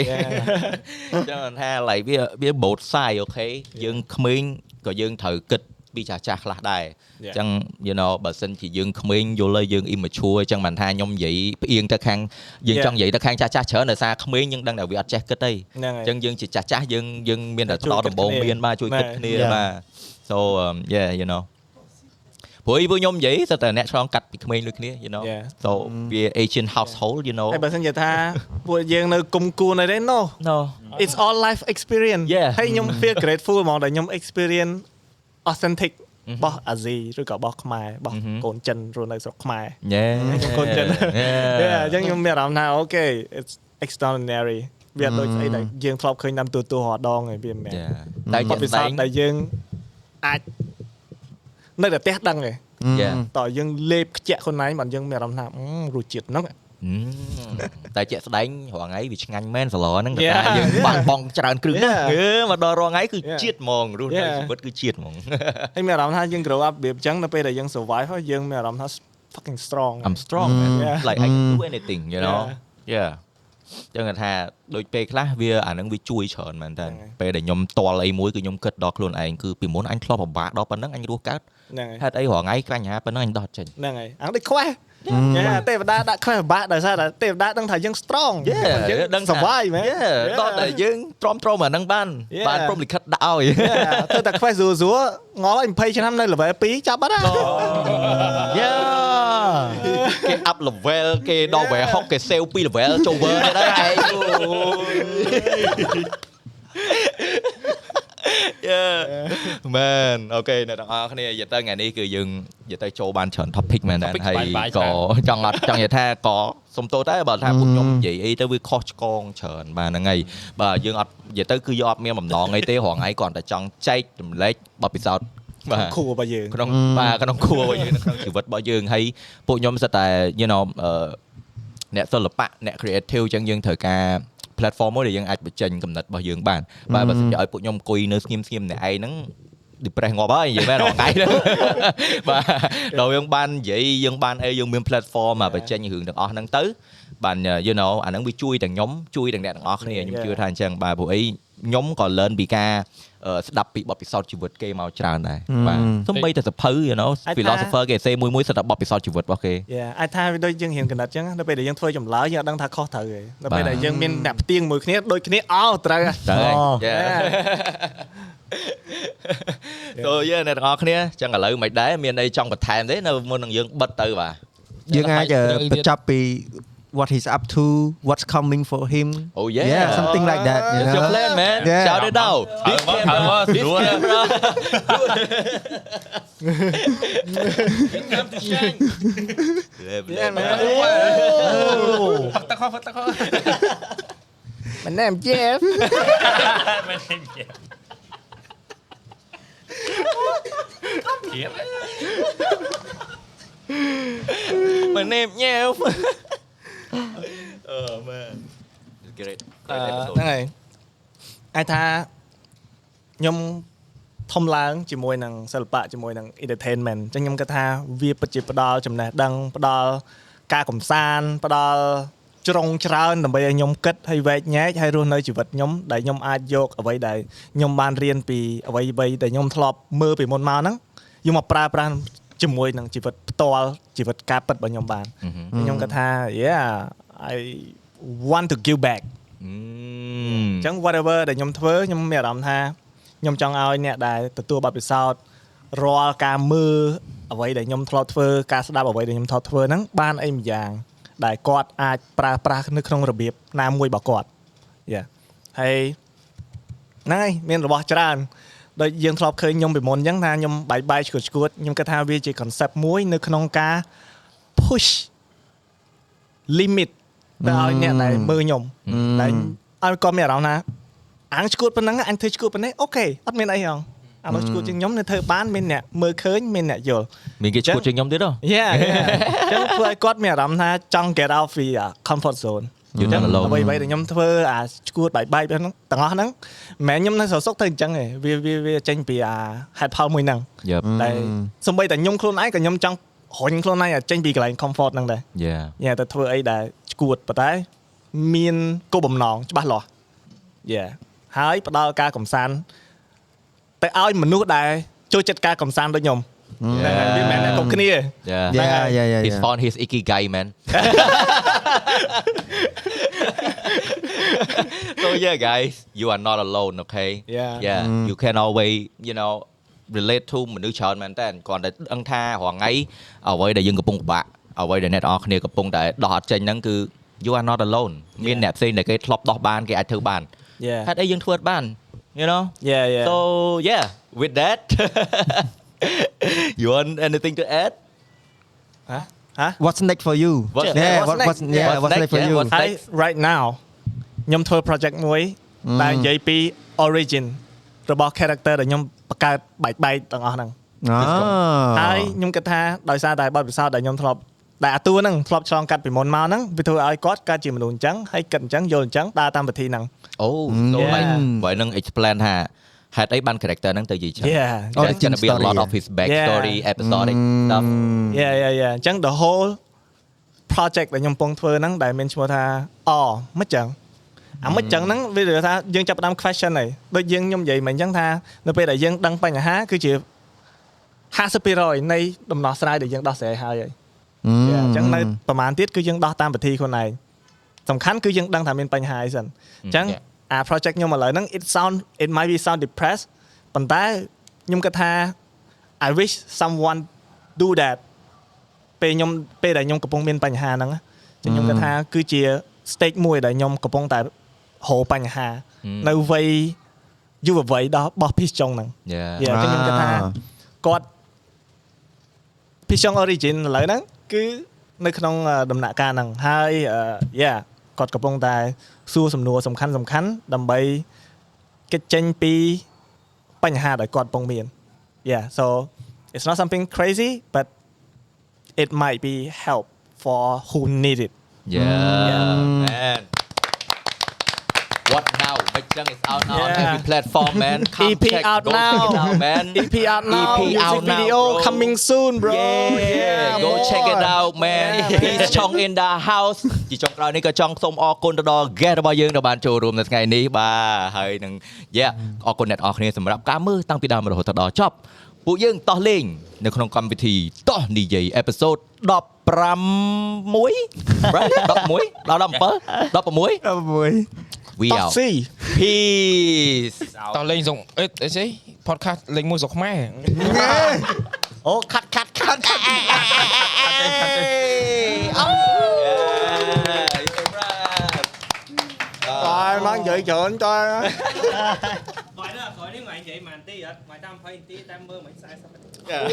ចឹងថា like វាវា both side អូខេយើងក្មេងក៏យើងត្រូវគិតពីចាស់ចាស់ខ្លះដែរអ Yeah. ញ្ចឹង you know បើសិនជាយើងក្មេងយល់ហើយយើង immature អញ្ចឹងមិនថាខ្ញុំនិយាយផ្អៀងទៅខាងយើង Yeah. ចង់និយាយទៅខាងចាស់ចាស់ច្រើនដោយសារក្មេងយើងដឹងតែវាអត់ចេះគិតទេហ្នឹងហើយអញ្ចឹងយើងជាចាស់ចាស់យើងយើងមានតែជួយផ្ដោតគិតដំបូងគ្នាមានបាទជួយគិតបាទគ្នា Yeah. បាទ so um, yeah you know ព្រោះពួកខ្ញុំនិយាយតែតែអ្នកឆ្លងកាត់ពីក្មេងដូចគ្នា you know Yeah. so វា Asian household you know ហើយបើសិនជាថាពួកយើងនៅគុំគួនអីទេ no no it's all life experience Yeah. ហើយខ្ញុំ feel grateful ហ្មងដែលខ្ញុំ experience authentic អឺហឹមរបស់អាស៊ីឬក៏របស់ខ្មែររបស់អឺហឹមកូនចិនរស់នៅស្រុកខ្មែរ Yeah កូនចិន Yeah. អញ្ចឹងខ្ញុំមានអារម្មណ៍ថាអូខេ it's extraordinary វាអត់ដូចស្អីដែលយើងធ្លាប់ឃើញតាមទូរទស្សន៍រដងឯងវាមិនមែន Yeah. តែបជាទក់ពិសោស្ដែធងន៍ដែលយើងអាច នៅតែផ្ទះដឹងឯង Yeah. តើយើងលេបខ្ជាក់ខ្លួនឯងបើយើងមានអារម្មណ៍ថាអឺរសជាតិហ្នឹងអឺតែជាក់ស្ដែងរងថ្ងៃវាឆ្ងាញ់មែនសឡហ្នឹងតែ Yeah. ថាយើងបាំងបងច្រើនគ្រឹះណាស់ Yeah. អឺមកដល់រងថ្ងៃគឺ Yeah. ជាតិហ្មងរស់នៅ Yeah. ជីវិតគឺជាតិហ្មងហើយមានអារម្មណ៍ថាយើង grow up របៀបអញ្ចឹងនៅពេលដែលយើង survive ហើយយើងមានអារម្មណ៍ថា fucking strong I'm strong man Yeah. like I can do anything you know yeah ចឹងគាត់ថាដូចពេលខ្លះវាអាហ្នឹងវាជួយច្រើនមែនតើហ្នឹងហើយពេលដែលខ្ញុំតល់អីមួយគឺខ្ញុំគិតដល់ខ្លួនឯងគឺពីមុនអញធ្លាប់ពិបាកដល់ប៉ុណ្ណឹងអញរស់កើតហ្នឹងហើយហេតុអីរងថ្ងៃក្រាញ់ហាប៉ុណ្ណឹងអញដោះចេញហ្នឹងហើយអាងដូចខ្វះ យ៉ាទេវតាដាក់ខ្វះបាក់ដោយសារតែទេវតាដឹងថាយើង strong យើងដឹង survive មែនតោះតែយើងទ្រាំទ្រមអាហ្នឹងបាន Yeah. បានព្រមលិខិតដាក់ឲ្យធ្វើតែខ្វះស្រួលស្រួលងល់ឲ្យ20ឆ្នាំនៅ level 2ចាប់បាត់ណាយ៉ាគេ up level គេដល់ level 6គេ save 2 level ចូល world នេះដែរឯង យ៉ាមែនអូខេអ្នកទាំងអស់គ្នានិយាយទៅថ្ងៃនេះគឺយើងនិយាយទៅចូលបានច្រើន topic មែនដែរ Topic ហើយបាយបាយក៏ច្រើនចង់អត់ចង់និយាយថាក៏សុំទោសដែរបើថាពួកខ្ញុំនិយាយអីទៅវាខុសឆ្គងច្រើនបាទហ្នឹងហើយបាទយើងអត់និយាយទៅគឺយើងអត់មានបំណងអីទេរងថ្ងៃគ្រាន់តែចង់ចែករំលែកបទពិសោធន៍បាទគ្រូរបស់យើងក្នុងបាទក្នុងគួររបស់យើងនៅក្នុងជីវិតរបស់យើងហើយពួកខ្ញុំសិតតែ you know អឺអ្នកសិល្បៈអ្នក creative អញ្ចឹងយើងត្រូវការ platform មួយដែលយើងអាចបញ្ចេញកំណត់របស់យើងបានបាទបើសិនជាឲ្យពួកខ្ញុំអង្គុយនៅស្ងៀមស្ងៀមម្នាក់ឯងហ្នឹង depress ងាប់ហើយនិយាយមែនរហងៃហ្នឹងបាទដល់យើងបាននិយាយយើងបានអីយើងមាន platform មកបញ្ចេញរឿងទាំងអស់ហ្នឹងទៅបាន you know អាហ្នឹងវាជួយទាំងខ្ញុំជួយទាំងអ្នកទាំងអស់គ្នាខ្ញុំជឿថាអញ្ចឹងបាទព្រោះអីខ្ញុំក៏ learn ពីការអឺ ស្ដាប់ពីបទពិសោធន៍ជីវិតគេមកច្រើនដែរបាទសំបីតែសភៅ you know អាចថា philosopher គេសេមួយមួយសិតតែបទពិសោធន៍ជីវិតរបស់គេយ៉ាអាចថាវាដូចយើងរៀនកណិតចឹងដល់ពេលដែលយើងធ្វើចម្លើយយើងអត់ដឹងថាខុសត្រូវទេដល់ពេលបាទដែលយើងមានអ្នកផ្ទៀងមួយគ្នាដូចគ្នាអោត្រូវហ่ะទៅហើយអូយ៉ាទៅយើអ្នកទាំងអស់គ្នាចឹងឥឡូវមិនដែរមានអីចង់បន្ថែមទេនៅមុននឹងយើងបិទទៅបាទយើងអាចរឿងអីទៀតបញ្ចប់ពី what he's up to what's coming for him Oh yeah. yeah something like that you It's your know plan man Yeah. shout it out This ថើ camera មក This ស្រួល camera Yeah, man. ផឹកទឹកខោផឹកទឹកខោ My name Jeff មិនឃើញទៀត My name Nyev Oh man Great អឺ Great ហ្នឹង episode ហើយអាចថាខ្ញុំធំឡើងជាមួយនឹងសិល្បៈជាមួយនឹង entertainment អញ្ចឹងខ្ញុំគិតថាវាពិតជាផ្ដល់ចំណេះដឹងផ្ដល់ការកំសាន្តផ្ដល់ជ្រុងច្រើនដើម្បីឲ្យខ្ញុំគិតហើយវែកញែកហើយរស់នៅជីវិតខ្ញុំដែលខ្ញុំអាចយកអ្វីដែលខ្ញុំបានរៀនពីអ្វីអ្វីដែលខ្ញុំធ្លាប់មើលពីមុនមកហ្នឹងយកមកប្រើប្រាស់ ជាមួយនឹងជីវិតផ្ទាល់ជីវិតការពិតរបស់ខ្ញុំបាន Mhm. ខ្ញុំគិតថា yeah I want to give back អអញ្ចឹង whatever ដែលខ្ញុំធ្វើខ្ញុំមានអារម្មណ៍ថាខ្ញុំចង់ឲ្យអ្នកដែលទទួលបទពិសោធន៍រាល់ការមើលអ្វីដែលខ្ញុំធ្លាប់ធ្វើការស្ដាប់អ្វីដែលខ្ញុំធ្លាប់ធ្វើហ្នឹងបានអីម្យ៉ាង ដែលគាត់អាចប្រើប្រាស់នៅក្នុងរបៀបណាមួយរបស់គាត់យ៉ាហើយហ្នឹងហើយមានរបស់ច្រើន ដូចយើងធ្លាប់ឃើញខ្ញុំពីមុនអញ្ចឹងថាខ្ញុំបាយបាយឈួតឈួតខ្ញុំគិតថាវាជា concept មួយនៅក្នុងការ push limit ទៅឲ្យអ្នកដែលមើលខ្ញុំតែឲ្យគាត់មានអារម្មណ៍ថាអញឈួតប៉ុណ្ណឹងអញធ្វើឈួតប៉ុណ្ណេះអូខេអត់មានអីហងអានោះឈួតជាងខ្ញុំនៅធ្វើបានមានអ្នកមើលឃើញមានអ្នកយល់មានគេឈួតជាងខ្ញុំទៀតហ៎ Yeah អញ្ចឹងធ្វើឲ្យគាត់មានអារម្មណ៍ថាចង់ get out free comfort zone You done alone អ្វីៗដែលខ្ញុំធ្វើអាឈួតបាយបាយហ្នឹងទាំងអស់ហ្នឹងមិនមែនខ្ញុំនៅស្រសុកទៅអញ្ចឹងទេវាវាវាចេញពីអាហេតុផលមួយហ្នឹង Yep តែសំបីតែខ្ញុំខ្លួនឯងក៏ខ្ញុំចង់រុញខ្លួនឯងឲ្យចេញពីកន្លែង comfort ហ្នឹងដែរ Yeah យ៉ាទៅធ្វើអីដែលឈួតប៉ុន្តែមានគោលបំណងច្បាស់លាស់យ៉ាហើយផ្ដល់ការកំសាន្តទៅឲ្យមនុស្សដែលចូលចិត្តការកំសាន្តដូចខ្ញុំហ្នឹងហើយវាមិនមែនតែគ្រប់គ្នា Yeah yeah yeah yeah He's yeah. found his ikigai man so yeah guys you are not alone okay Yeah. yeah you can always you know relate to មនុស្សច្រើនមែនតើគ្រាន់តែដឹងថារាល់ថ្ងៃអ្វីដែលយើងកំពុងពិបាកអ្វីដែលអ្នកទាំងអស់គ្នាកំពុងតែដោះអត់ចេញហ្នឹងគឺ you are not alone មានអ្នកផ្សេងដែលគេធ្លាប់ដោះបានគេអាចធ្វើបាន Yeah ហេតុអីយើងធ្វើអត់បាន you know Yeah yeah So yeah, with that, you want anything to add? ហ៎ហ៎ what's next for you What's yeah next? what, what's yeah What's what's next? next for Yeah, you what's ហើយ right now ខ្ញុំធ្វើ project មួយដែលនិយាយពី origin របស់ character ដែលខ្ញុំបង្កើតបែកបែកទាំងអស់ហ្នឹងอ๋อហើយខ្ញុំគិតថាដោយសារតែបទពិសោធន៍ដែលខ្ញុំធ្លាប់ដែលអាតួហ្នឹងធ្លាប់ឆ្លងកាត់ពីមុនមកហ្នឹងវាធ្វើឲ្យគាត់កើតជាមនុស្សអញ្ចឹងហើយគិតអញ្ចឹងយល់អញ្ចឹងដើរតាមវិធីហ្នឹង Oh, so Yeah. like បើនឹង explain ថាហេតុអីបាន character ហ្នឹងទៅនិយាយចឹង Yeah There's Origin gonna be a lot story, of his backstory, episodic stuff. yeah yeah yeah អញ្ចឹង the whole project ដែលខ្ញុំកំពុងធ្វើហ្នឹងដែលមានឈ្មោះថាអមិនចឹង អាមិនចឹងហ្នឹងវានិយាយថាយើងចាប់ផ្ដើម question ហើយដូចយើងខ្ញុំនិយាយមិនអញ្ចឹងថានៅពេលដែលយើងដឹងបញ្ហាគឺជា50%នៃដំណោះស្រាយដែលយើងដោះស្រាយហើយហើយ Yeah, អញ្ចឹងនៅប្រហែលទៀតគឺយើងដោះតាមវិធីខ្លួនឯងសំខាន់គឺយើងដឹងថាមានបញ្ហាអីសិនអញ្ចឹង Yeah. អា project ខ្ញុំឥឡូវហ្នឹង it sound it might be sound depressed ប៉ុន្តែខ្ញុំគិតថា I wish someone do that ពេលខ្ញុំពេលដែលខ្ញុំកំពុងមានបញ្ហាហ្នឹងណាអញ្ចឹងខ្ញុំគិតថាគឺជា stage មួយដែលខ្ញុំកំពុងតែ រោបញ្ហានៅវ័យយុវវ័យដល់បោះ piece ចុងហ្នឹង Yeah. យ៉ាអញ្ចឹងខ្ញុំគិតថាគាត់ Pichon Origin ឥឡូវហ្នឹងគឺនៅក្នុងអឺដំណាក់កាលហ្នឹងហើយយ៉ាគាត់កំពុងតែសួរសំណួរសំខាន់សំខាន់ដើម្បីគេចចេញពីបញ្ហាដែលគាត់កំពុងមាន Yeah so it's not something crazy but it might be help for who need it Yeah, man. What now? My junk is out now on Yeah. every platform, man. Come EP check, out go check now. it out, man. EP out now EP music out now, video bro. coming soon bro Yeah, go check it out man Yeah, Peace ចង់ in the house ជាចុងក្រោយនេះក៏ចង់សូមអរគុណទៅដល់ guest របស់យើងដែលបានចូលរួមនៅថ្ងៃនេះបាទហើយនឹង yeah អរគុណអ្នកនរគ្នាសម្រាប់ការមើលតាំងពីដើមរហូតដល់ចប់ពួកយើងតោះលេងនៅក្នុងកម្មវិធីតោះនិយាយ episode 15 right 11ដល់17 16 We Top out C Peace តោះលេងសុកអេអីស្អី podcast លេងមួយស្រុកខ្មែរ អូខាត់ខាត់ខាត់ Trời mang vậy trơn trời Gọi đó, gọi nếu mày vậy mà tí vậy, mày tao phải tí tao mơ mày sai sao